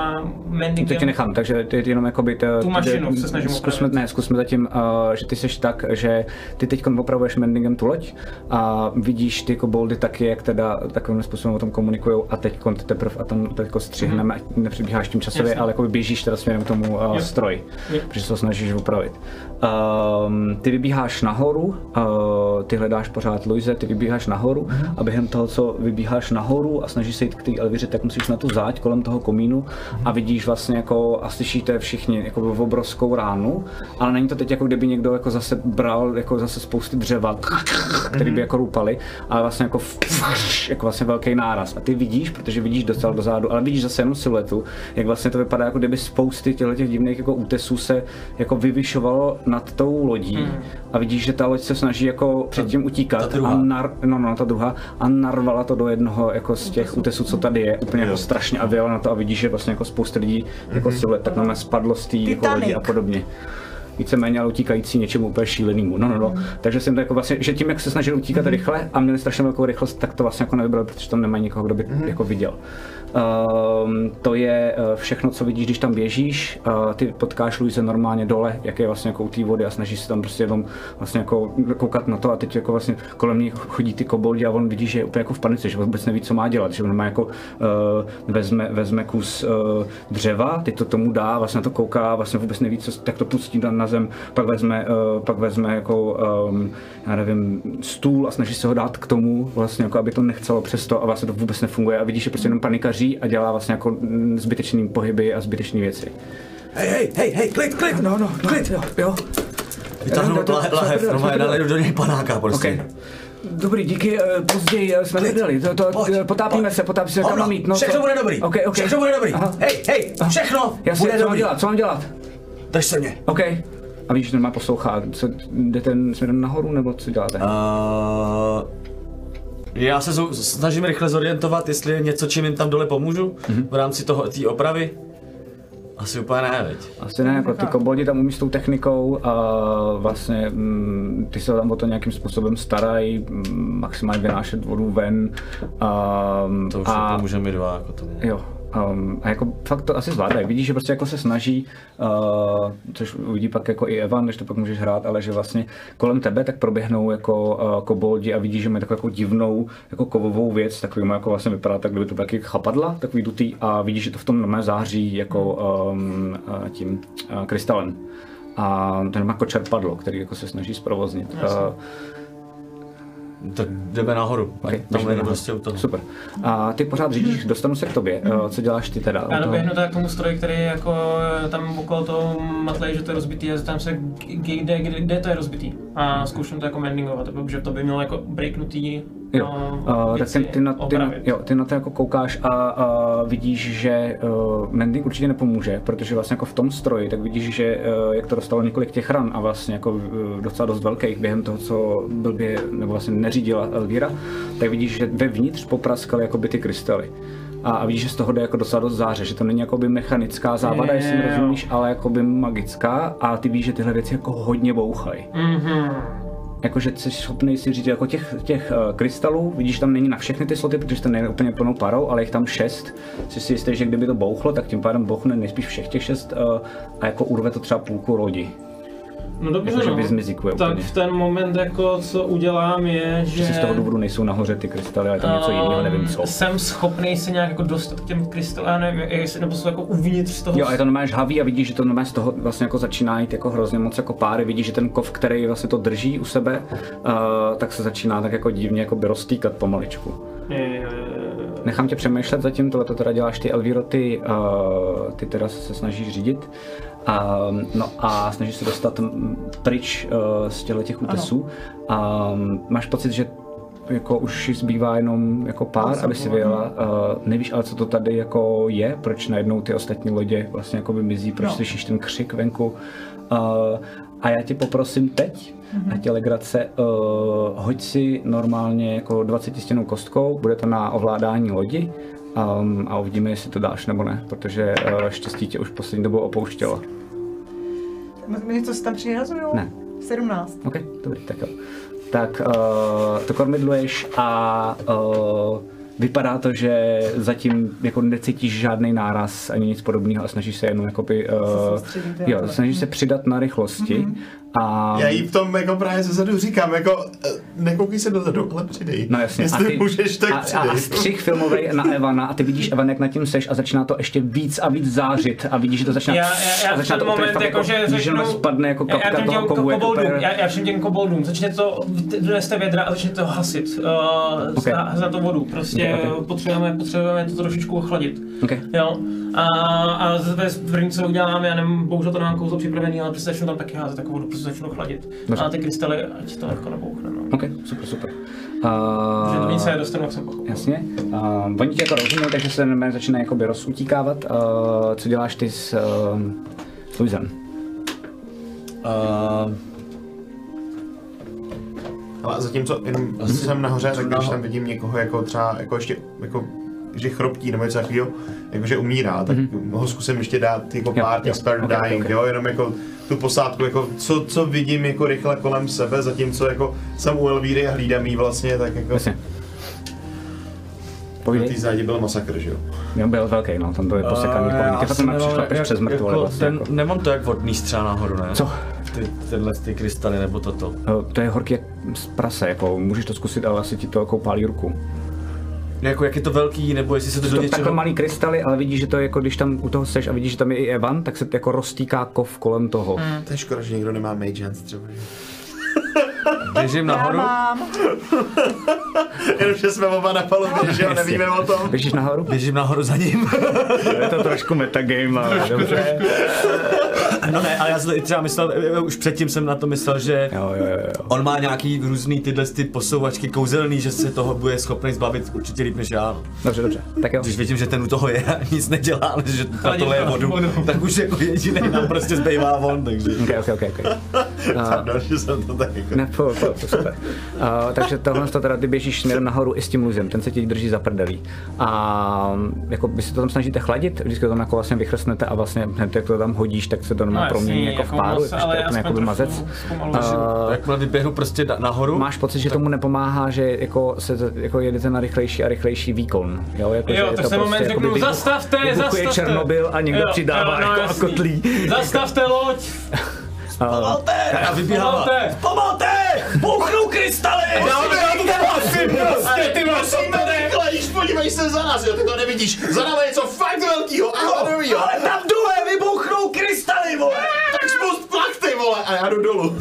mendingem. To tě nechám, takže ty jenom jakoby... To, Tu mašinu se snažím zkusme, ne, zkusme zatím, uh, že ty seš tak, že ty teď opravuješ mendingem tu loď a vidíš ty koboldy taky, jak teda takovým způsobem o tom komunikují a teď ty teprve a tam teď střihneme, ať nepřibíháš tím časově, Jasně. ale jako běžíš teda směrem k tomu uh, Jo. stroji, Jo. protože se to snažíš opravit. Um, ty vybíháš nahoru, uh, ty hledáš pořád Luise, ty vybíháš nahoru a během toho, co vybíháš nahoru a snažíš se jít k té Elviře, tak musíš na tu záď kolem toho komínu a vidíš vlastně jako a slyšíte všichni jako v obrovskou ránu, ale není to teď jako kdyby někdo jako zase bral jako zase spousty dřeva, který by jako růpali, ale vlastně jako, jako vlastně velký náraz. A ty vidíš, protože vidíš docela dozadu, ale vidíš zase jenom siluetu, jak vlastně to vypadá, jako kdyby spousty těchto těch divných jako útesů se jako vyvyšovalo nad tou lodí a vidíš, že ta loď se snaží jako předtím utíkat ta druhá. a nar, no, no, ta druhá a narvala to do jednoho jako z těch útesů, co tady je, úplně jako strašně a vyjela na to a vidíš, že vlastně jako spousta lidí jako siluet, tak nám spadlo z té jako lodi a podobně víceméně ale utíkající něčemu úplně šílenému. No, no, no. Takže jsem to jako vlastně, že tím, jak se snažili utíkat rychle a měli strašně velkou rychlost, tak to vlastně jako nevybrali, protože tam nemají nikoho, kdo by jako viděl. Um, to je eh, všechno, co vidíš, když tam běžíš. Uh, ty potkáš Luise normálně dole, jak je vlastně jako u té vody a snažíš se tam prostě jenom vlastně jako koukat na to a teď jako vlastně kolem ní chodí ty koboldi a on vidí, že je úplně jako v panice, že vůbec neví, co má dělat, že on má jako uh, vezme, vezme kus uh, dřeva, teď to tomu dá, vlastně na to kouká, vlastně vůbec neví, co, tak to pustí na, na zem, pak vezme, uh, pak vezme jako, um, já nevím, stůl a snaží se ho dát k tomu, vlastně jako, aby to nechcelo přesto a vlastně to vůbec nefunguje a vidíš, že prostě jenom panikaří a dělá vlastně jako zbytečný pohyby a zbytečné věci. Hej, hej, hej, hej, klid, klid, no, no, klid. Jo, jo. Vytáhnu Jo, to- lahev, to- lahev, to- normálně to- naliju do něj panáka prostě. Okay. Dobrý, díky, eh, později eh, jsme hledali, to, to, Pojď, potápíme pojď. se, potápíme se, kam mám jít, no. všechno to- bude dobrý, Okay, okay. všechno bude dobrý. Aha. Hej, hej, všechno Jasně, bude co mám dobrý. dělat, co mám dělat? Drž se mě. OK. A víš, že má poslouchá, co, jdete směrem nahoru, nebo co děláte? Uh, já se snažím rychle zorientovat, jestli je něco, čím jim tam dole pomůžu v rámci toho té opravy. Asi úplně ne, veď. Asi ne, jako ty koboldi tam umí s tou technikou a vlastně mm, ty se tam o to nějakým způsobem starají, mm, maximálně vynášet vodu ven. A, To už a, nepomůže mi dva jako tomu. Jo. Um, a jako fakt to asi zvládají. Vidíš, že prostě jako se snaží, uh, což uvidí pak jako i Evan, když to pak můžeš hrát, ale že vlastně kolem tebe tak proběhnou jako uh, koboldi a vidíš, že mají takovou jako divnou jako kovovou věc, takový jako vlastně vypadá tak, kdyby to taky chapadla, takový dutý a vidíš, že to v tom normálně září jako um, uh, tím uh, krystalem. A ten má jako čerpadlo, který jako se snaží zprovoznit. Uh, Tak jdeme nahoru. Okay, tam je prostě u toho. Super. A ty pořád řídíš, dostanu se k tobě. Uh, co děláš ty teda? Já doběhnu tak k tomu stroji, který jako tam okolo toho matlej, že to je rozbitý a zeptám se, kde, kde, kde to je rozbitý. A zkouším to jako mendingovat, protože to by mělo jako breaknutý Jo, no, uh, tak ty, ty, na, ty, na, jo, ty na to jako koukáš a, a vidíš, že uh, mending určitě nepomůže, protože vlastně jako v tom stroji, tak vidíš, že uh, jak to dostalo několik těch ran a vlastně jako uh, docela dost velkých během toho, co blbě, nebo vlastně neřídila Elvira, tak vidíš, že vevnitř popraskaly jakoby ty krystaly. A, a vidíš, že z toho jde jako docela dost záře, že to není jakoby mechanická závada, jestli mi Jo. rozumíš, ale jakoby magická a ty víš, že tyhle věci jako hodně bouchají Mhm. Jakože jsi schopný si říct, jako těch, těch uh, krystalů, vidíš, tam není na všechny ty sloty, protože to není úplně plnou parou, ale jich tam šest. Jsi si jistý, že kdyby to bouchlo, tak tím pádem bouchne nejspíš všech těch šest uh, a jako urve to třeba půlku lodi. No dobře, Jakože no. vyzmizikuje tak úplně. v ten moment jako co udělám je, že... Že si z toho důvodu nejsou nahoře ty krystaly, ale je tam něco jiného, nevím co. Jsem schopný se nějak jako dostat k těm krystalům, nevím, jestli, nebo jsou jako uvnitř z toho... Jo, a je to normálně žhavý a vidíš, že to normálně z toho vlastně jako začíná jít jako hrozně moc jako páry. Vidíš, že ten kov, který vlastně to drží u sebe, uh, tak se začíná tak jako divně jako by roztýkat pomaličku. Je, je. Nechám tě přemýšlet zatím, tohle to teda děláš ty Elviro, ty, uh, ty teda se snažíš řídit. Um, no a snažíš se dostat pryč uh, z těchto těch útesů. Um, máš pocit, že jako už zbývá jenom jako pár, aby si vyjela. Uh, nevíš ale, co to tady jako je, proč najednou ty ostatní lodě vlastně jako mizí, proč No. slyšíš ten křik venku. Uh, a já tě poprosím teď, mm-hmm. ať je legrace, uh, hoď si normálně jako 20 stěnou kostkou, bude to na ovládání lodi um, a uvidíme, jestli to dáš nebo ne, protože uh, štěstí tě už poslední dobou opouštělo. My něco tam přihazujou? Ne. 17. OK, dobrý, tak jo. Tak uh, to kormidluješ a uh, vypadá to, že zatím jako necítíš žádný náraz ani nic podobného a snažíš se jenom jakoby, uh, soustředíte jo, snažíš se přidat na rychlosti a Já jí v tom jako právě zezadu říkám, jako eh, nekoukej se dozadu, ale přidej. No jasně. Jestli můžeš, tak a, a, přidej. a střih filmový na Evana a ty vidíš Evan, jak nad tím seš a začíná to ještě víc a víc zářit a vidíš, že to začíná Já, já, já a začíná v ten to moment, fakt jako, že jenom spadne jako já, já kapka těm toho kovu. koboldům, úplně- já, já všem těm koboldům, začne to, doneste vědra a začne to hasit, uh, Okay. okay. za to vodu, prostě Okay, potřebujeme, potřebujeme to trošičku ochladit. Okay. Jo, a, a ve první, co uděláme, já nevím, bohužel to nemám kouzlo připravený, ale prostě začnu tam taky házet takovou vodu, prostě začnu chladit. Dobře. A ty krystaly, ať to jako nebouchne, no. OK, super, super. Že to Uh, více dostanu, jak jsem pochopil. Jasně. Uh, oni ti jako rozumí, takže se jmenuje začíná jakoby rozutíkávat. Uh, co děláš ty s uh, s Luisem? Uh, Ale zatímco jenom jsem nahoře, tak když tam vidím někoho jako třeba, jako ještě, jako že chroptí nebo něco takového, jakože umírá, tak ho zkusím ještě dát jako Jo, pár jo. těch spare Ok, ok, dying, ok. jo, jenom jako tu posádku, jako co, co vidím jako rychle kolem sebe, zatímco jako jsem u Elvíry a hlídám jí vlastně, tak jako Jasně. na Povídej. té zádě byl masakr, že jo. Jo, byl velký, no, tam to je posekaný. Uh, asi potom nemám přišlapeš jak- přes mrtvoly jako vlastně. ten, Jako. Nemám to jak vodný střela nahoru, ne? Co? Ty, tenhle ty krystaly nebo toto. Uh, to je horký jak z prase, jako můžeš to zkusit, ale asi ti to jako pálí ruku. Jako jak je to velký, nebo jestli se to To do takhle něčeho... malý krystaly, ale vidíš, že to je jako, když tam u toho seš a vidíš, že tam je i Evan, tak se jako roztýká kov kolem toho. Hmm. To je škoda, že někdo nemá Mage Hands třeba, že? Běžím Já nahoru, mám. [LAUGHS] Jenom, že jsme oba na palubě, že jo, nevíme o tom. Běžíš nahoru? běžím nahoru za ním. [LAUGHS] je to trošku metagame, ale dobře. [LAUGHS] no ne, ale já jsem to třeba myslel, eh, už předtím jsem na to myslel, že Jo, jo, jo, jo. on má nějaký různý tyhle ty posouvačky kouzelný, že se toho bude schopný zbavit určitě líp než já. Dobře, dobře. Tak jo. Když vidím, že ten u toho je a nic nedělá, ale že na tohle je vodu, vodu. tak už jako jediný nám prostě zbývá on, takže... Ok, ok, ok, ok. Pardon, že jsem to tak jako... Ne, po, po, to super. Uh, takže tohle to teda ty běžíš směrem nahoru i s tím luzem, ten se ti drží za prdelí. A jako vy se to tam snažíte chladit, vždycky to tam jako vlastně vychrstnete a vlastně hned jak to tam hodíš, tak se to normálně No, promění jako v jako páru, jako ale aspoň jako mazec. Uh, Jakmile vyběhnu prostě nahoru, Máš pocit, že tomu nepomáhá, že jako se jako jedete na rychlejší a rychlejší výkon, jo? Jako, že Jo, je tak to jsem moment řeknu, zastavte, zastavte. Černobyl a někdo Jo, přidává jo, no, jako kotlí. Zastavte loď! [LAUGHS] Pomalte! A vybíhává. Pomalte! Pomalte! Bouchnou krystaly! Prostě ty máš Musíme rychle, již podívej se za nás, jo, ty to nevidíš. Za námi je něco fakt velkýho a hladovýho. Ale tam dole vybuchnou krystaly, vole! Tak spust plachty, vole, a já jdu dolů.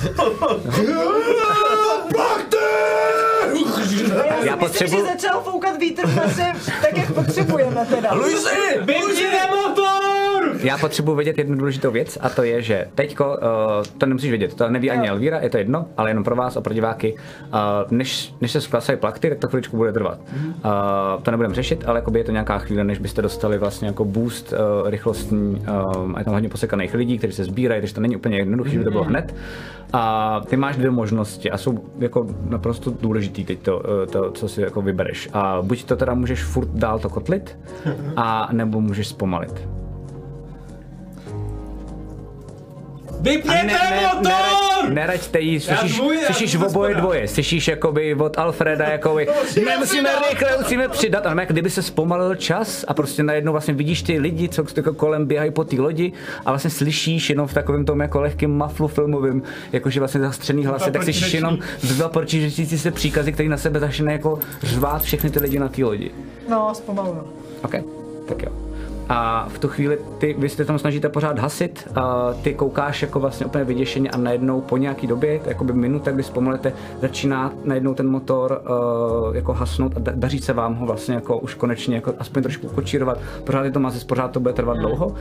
Já Myslím, potřebuji... že začal foukat vítr vlastně tak, jak potřebujeme teda. Luisi! Vypněte motor! Já potřebuji vědět jednu důležitou věc a to je, že teďko, uh, to nemusíš vědět, to neví ani Elvíra, je to jedno, ale jenom pro vás a pro diváky, uh, než, než se zklasají plakty, tak to chviličku bude trvat. Uh, to nebudeme řešit, ale jakoby je to nějaká chvíle, než byste dostali vlastně jako boost uh, rychlostní, um, a je tam hodně posekaných lidí, kteří se sbírají, takže to není úplně jednoduché, že by to bylo hned. A ty máš dvě možnosti a jsou jako naprosto důležitý teď to, to, co si jako vybereš. A buď to teda můžeš furt dál to kotlit, [LAUGHS] a nebo můžeš zpomalit. Vypněte motor! neraď- Neraďte jí, slyšíš, já slyšíš oboje dvoje, slyšíš jakoby od Alfreda jakoby, ne, musíme rychle, musíme přidat, ale jak kdyby se zpomalil čas a prostě najednou vlastně vidíš ty lidi, co jako kolem běhají po té lodi a vlastně slyšíš jenom v takovém tom jako lehkém maflu filmovým, jakože vlastně zastřený hlasy, tak slyšíš jenom dva protiřečící se příkazy, který na sebe začne jako řvát všechny ty lidi na té lodi. No, zpomaluju. OK, tak jo. A v tu chvíli ty, vy se tam snažíte pořád hasit, a ty koukáš jako vlastně úplně vyděšeně a najednou po nějaký době, jakoby minuta, kdy zpomalete, začíná najednou ten motor uh, jako hasnout a da- daří se vám ho vlastně jako už konečně jako aspoň trošku kočírovat. Pořád je to mazec, pořád to bude trvat dlouho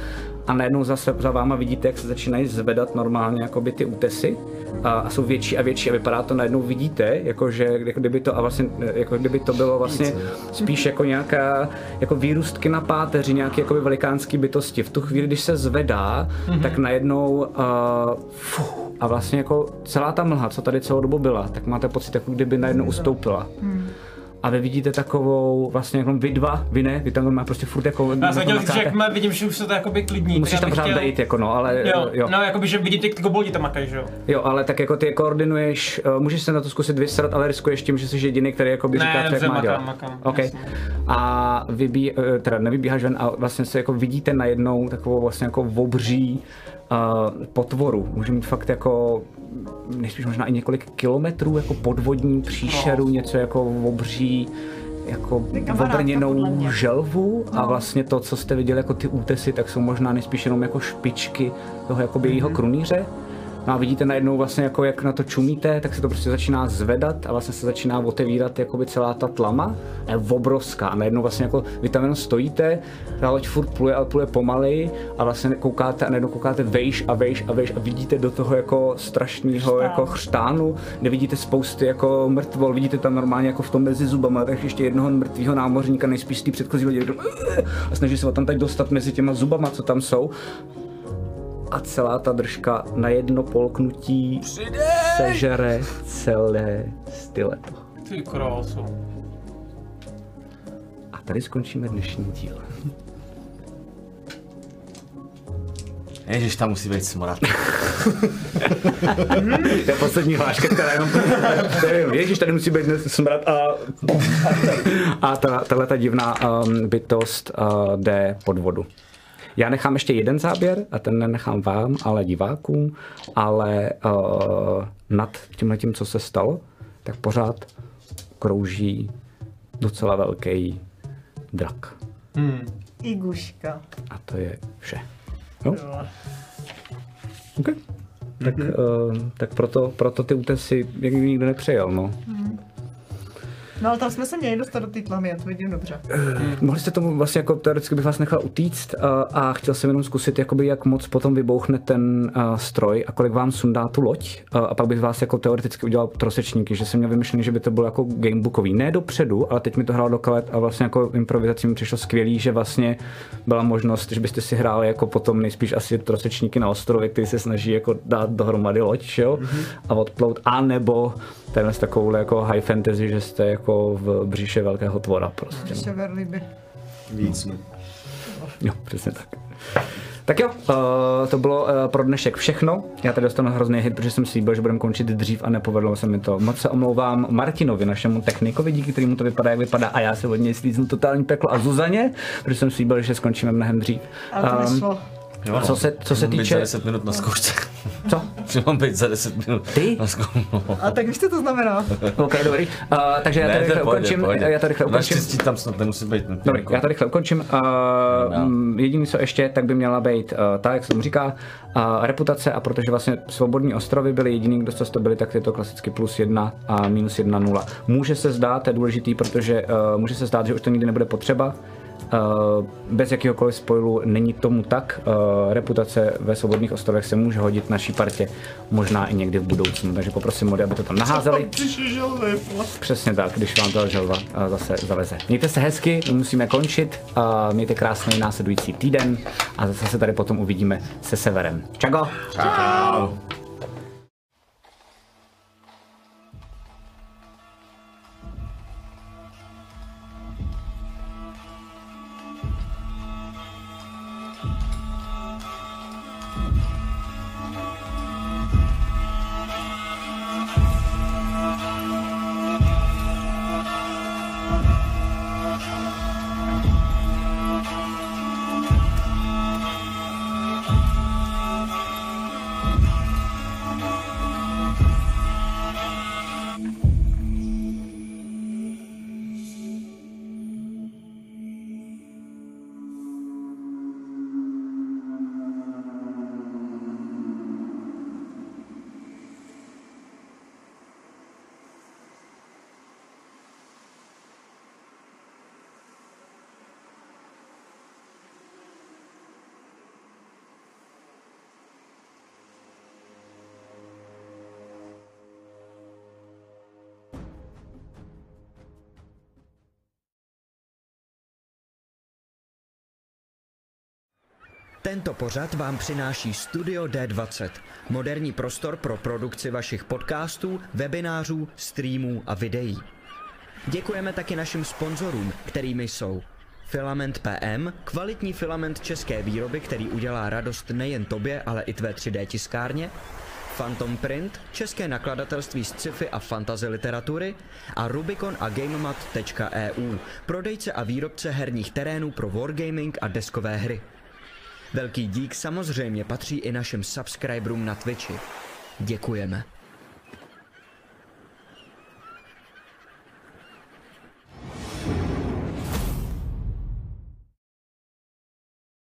a najednou zase za váma vidíte, jak se začínají zvedat normálně jakoby ty útesy a, a jsou větší a větší a vypadá to najednou vidíte, jako že jako kdyby to a vlastně jako kdyby to bylo vlastně spíš jako nějaká jako výrůstky na páteři, nějaké jakoby velikánský bytosti. V tu chvíli, když se zvedá, mm-hmm. tak najednou uh, fuh, a vlastně jako celá ta mlha, co tady celou dobu byla, tak máte pocit, jako kdyby najednou ustoupila. A vy vidíte takovou, vlastně jako vy dva, vy ne, vy tam má prostě furt jako... Já jsem chtěl říct, že jakmile vidím, že už se to jakoby klidní. Musíš tam pořád chtěl- být, jako no, ale Jo, jo. no jakoby, že vidíte, ty koboldi tam makají, že jo? Jo, ale tak jako ty je koordinuješ, uh, můžeš se na to zkusit vysrat, ale riskuješ tím, že jsi jediný, který jako by Ne, říká, co jak má makám, dělat. makám, OK. jasně. A vybí, uh, teda nevybíháš ven a vlastně se jako vidíte najednou takovou vlastně jako obří uh, potvoru. Může mít fakt jako nejspíš možná i několik kilometrů jako podvodní příšeru, něco jako obří jako obrněnou želvu. A vlastně to, co jste viděli jako ty útesy, tak jsou možná nejspíš jenom jako špičky toho jakoby jejího krunýře. No a vidíte najednou vlastně jako jak na to čumíte, tak se to prostě začíná zvedat a vlastně se začíná otevírat jakoby celá ta tlama. A je obrovská. A najednou vlastně jako vy tam jenom stojíte, ta loď furt pluje, ale pluje pomaleji a vlastně koukáte a najednou koukáte vejš a vejš a vejš a vidíte do toho jako strašného jako chřtánu, kde vidíte spousty jako mrtvol, vidíte tam normálně jako v tom mezi zubama, tak ještě jednoho mrtvého námořníka nejspíš z té předchozí lodi a snaží se ho tam teď dostat mezi těma zubama, co tam jsou a celá ta držka na jedno polknutí sežere celé styleto. Ty krásu. A tady skončíme dnešní díl. Ježiš, tam musí být smrad. [LAUGHS] To je poslední hláška, která jenom... to je jenom, Ježíš, tady musí být smrad a... [LAUGHS] a ta, tahle ta divná um, bytost uh, jde pod vodu. Já nechám ještě jeden záběr a ten nenechám vám, ale divákům, ale uh, nad tímhle tím, co se stalo, tak pořád krouží docela velký drak. Iguška. A to je vše. Jo? Okay. Tak, uh, tak proto, proto ty útesy jak nikdo nepřejel, no. No ale tam jsme se měli dostat do té tlamy, já to vidím dobře. Mohli jste tomu vlastně jako teoreticky bych vás nechal utíct uh, a chtěl jsem jenom zkusit, jakoby, jak moc potom vybouchne ten uh, stroj a kolik vám sundá tu loď uh, a pak bych vás jako teoreticky udělal trosečníky, že jsem měl vymyšlený, že by to bylo jako gamebookový. Ne dopředu, ale teď mi to hrálo do kalet a vlastně jako improvizací mi přišlo skvělý, že vlastně byla možnost, že byste si hráli jako potom nejspíš asi trosečníky na ostrově, který se snaží jako dát dohromady loď, jo, a odplout, a nebo tenhle s takovou jako high fantasy, že jste jako v břiše velkého tvora prostě. no. Víc. no. Jo, přesně tak. Tak jo, uh, to bylo uh, pro dnešek všechno. Já tady dostanu hrozný hit, protože jsem slíbil, že budeme končit dřív a nepovedlo se mi to. Moc se omlouvám Martinovi, našemu technikovi, díky kterému to vypadá, jak vypadá, a já se od něj slíznu totální peklo a Zuzaně, protože jsem slíbil, že skončíme mnohem dřív. Ale to Ehm, Jo, co se, co se Mám být za týče... 10 minut na zkoušce. [LAUGHS] Co? [LAUGHS] Že mám být za 10 minut Ty? na zkoušce. A tak víš, co to znamená? [LAUGHS] Ok, dobrý. Uh, takže já to rychle ukončím. Já to rychle ukončím. Naštěstí tam snad nemusí být nutně Dobrý, já to rychle ukončím. Uh, jediný, co ještě, tak by měla být uh, ta, jak se tomu říká, uh, reputace a protože vlastně svobodní ostrovy byly jediný, kdo z toho byli, tak je to klasicky plus jedna a minus jedna nula. Může se zdát, to je důležitý, protože uh, může se zdát, že už to nikdy nebude potřeba, bez jakéhokoliv spoilu není tomu tak. Uh, reputace ve svobodných ostrovech se může hodit naší partě, možná i někdy v budoucnu. Takže poprosím mody, aby to tam naházeli. Přesně tak, když vám ta želva uh, zase zaleze. Mějte se hezky, my musíme končit. Mějte krásný následující týden a zase se tady potom uvidíme se Severem. Čago! Tento pořad vám přináší Studio D20, moderní prostor pro produkci vašich podcastů, webinářů, streamů a videí. Děkujeme taky našim sponzorům, kterými jsou Filament PM, kvalitní filament české výroby, který udělá radost nejen tobě, ale i tvé 3D tiskárně, Phantom Print, české nakladatelství z sci-fi a fantasy literatury a Rubicon a GameMat.eu, prodejce a výrobce herních terénů pro wargaming a deskové hry. Velký dík samozřejmě patří i našim subscriberům na Twitchi. Děkujeme.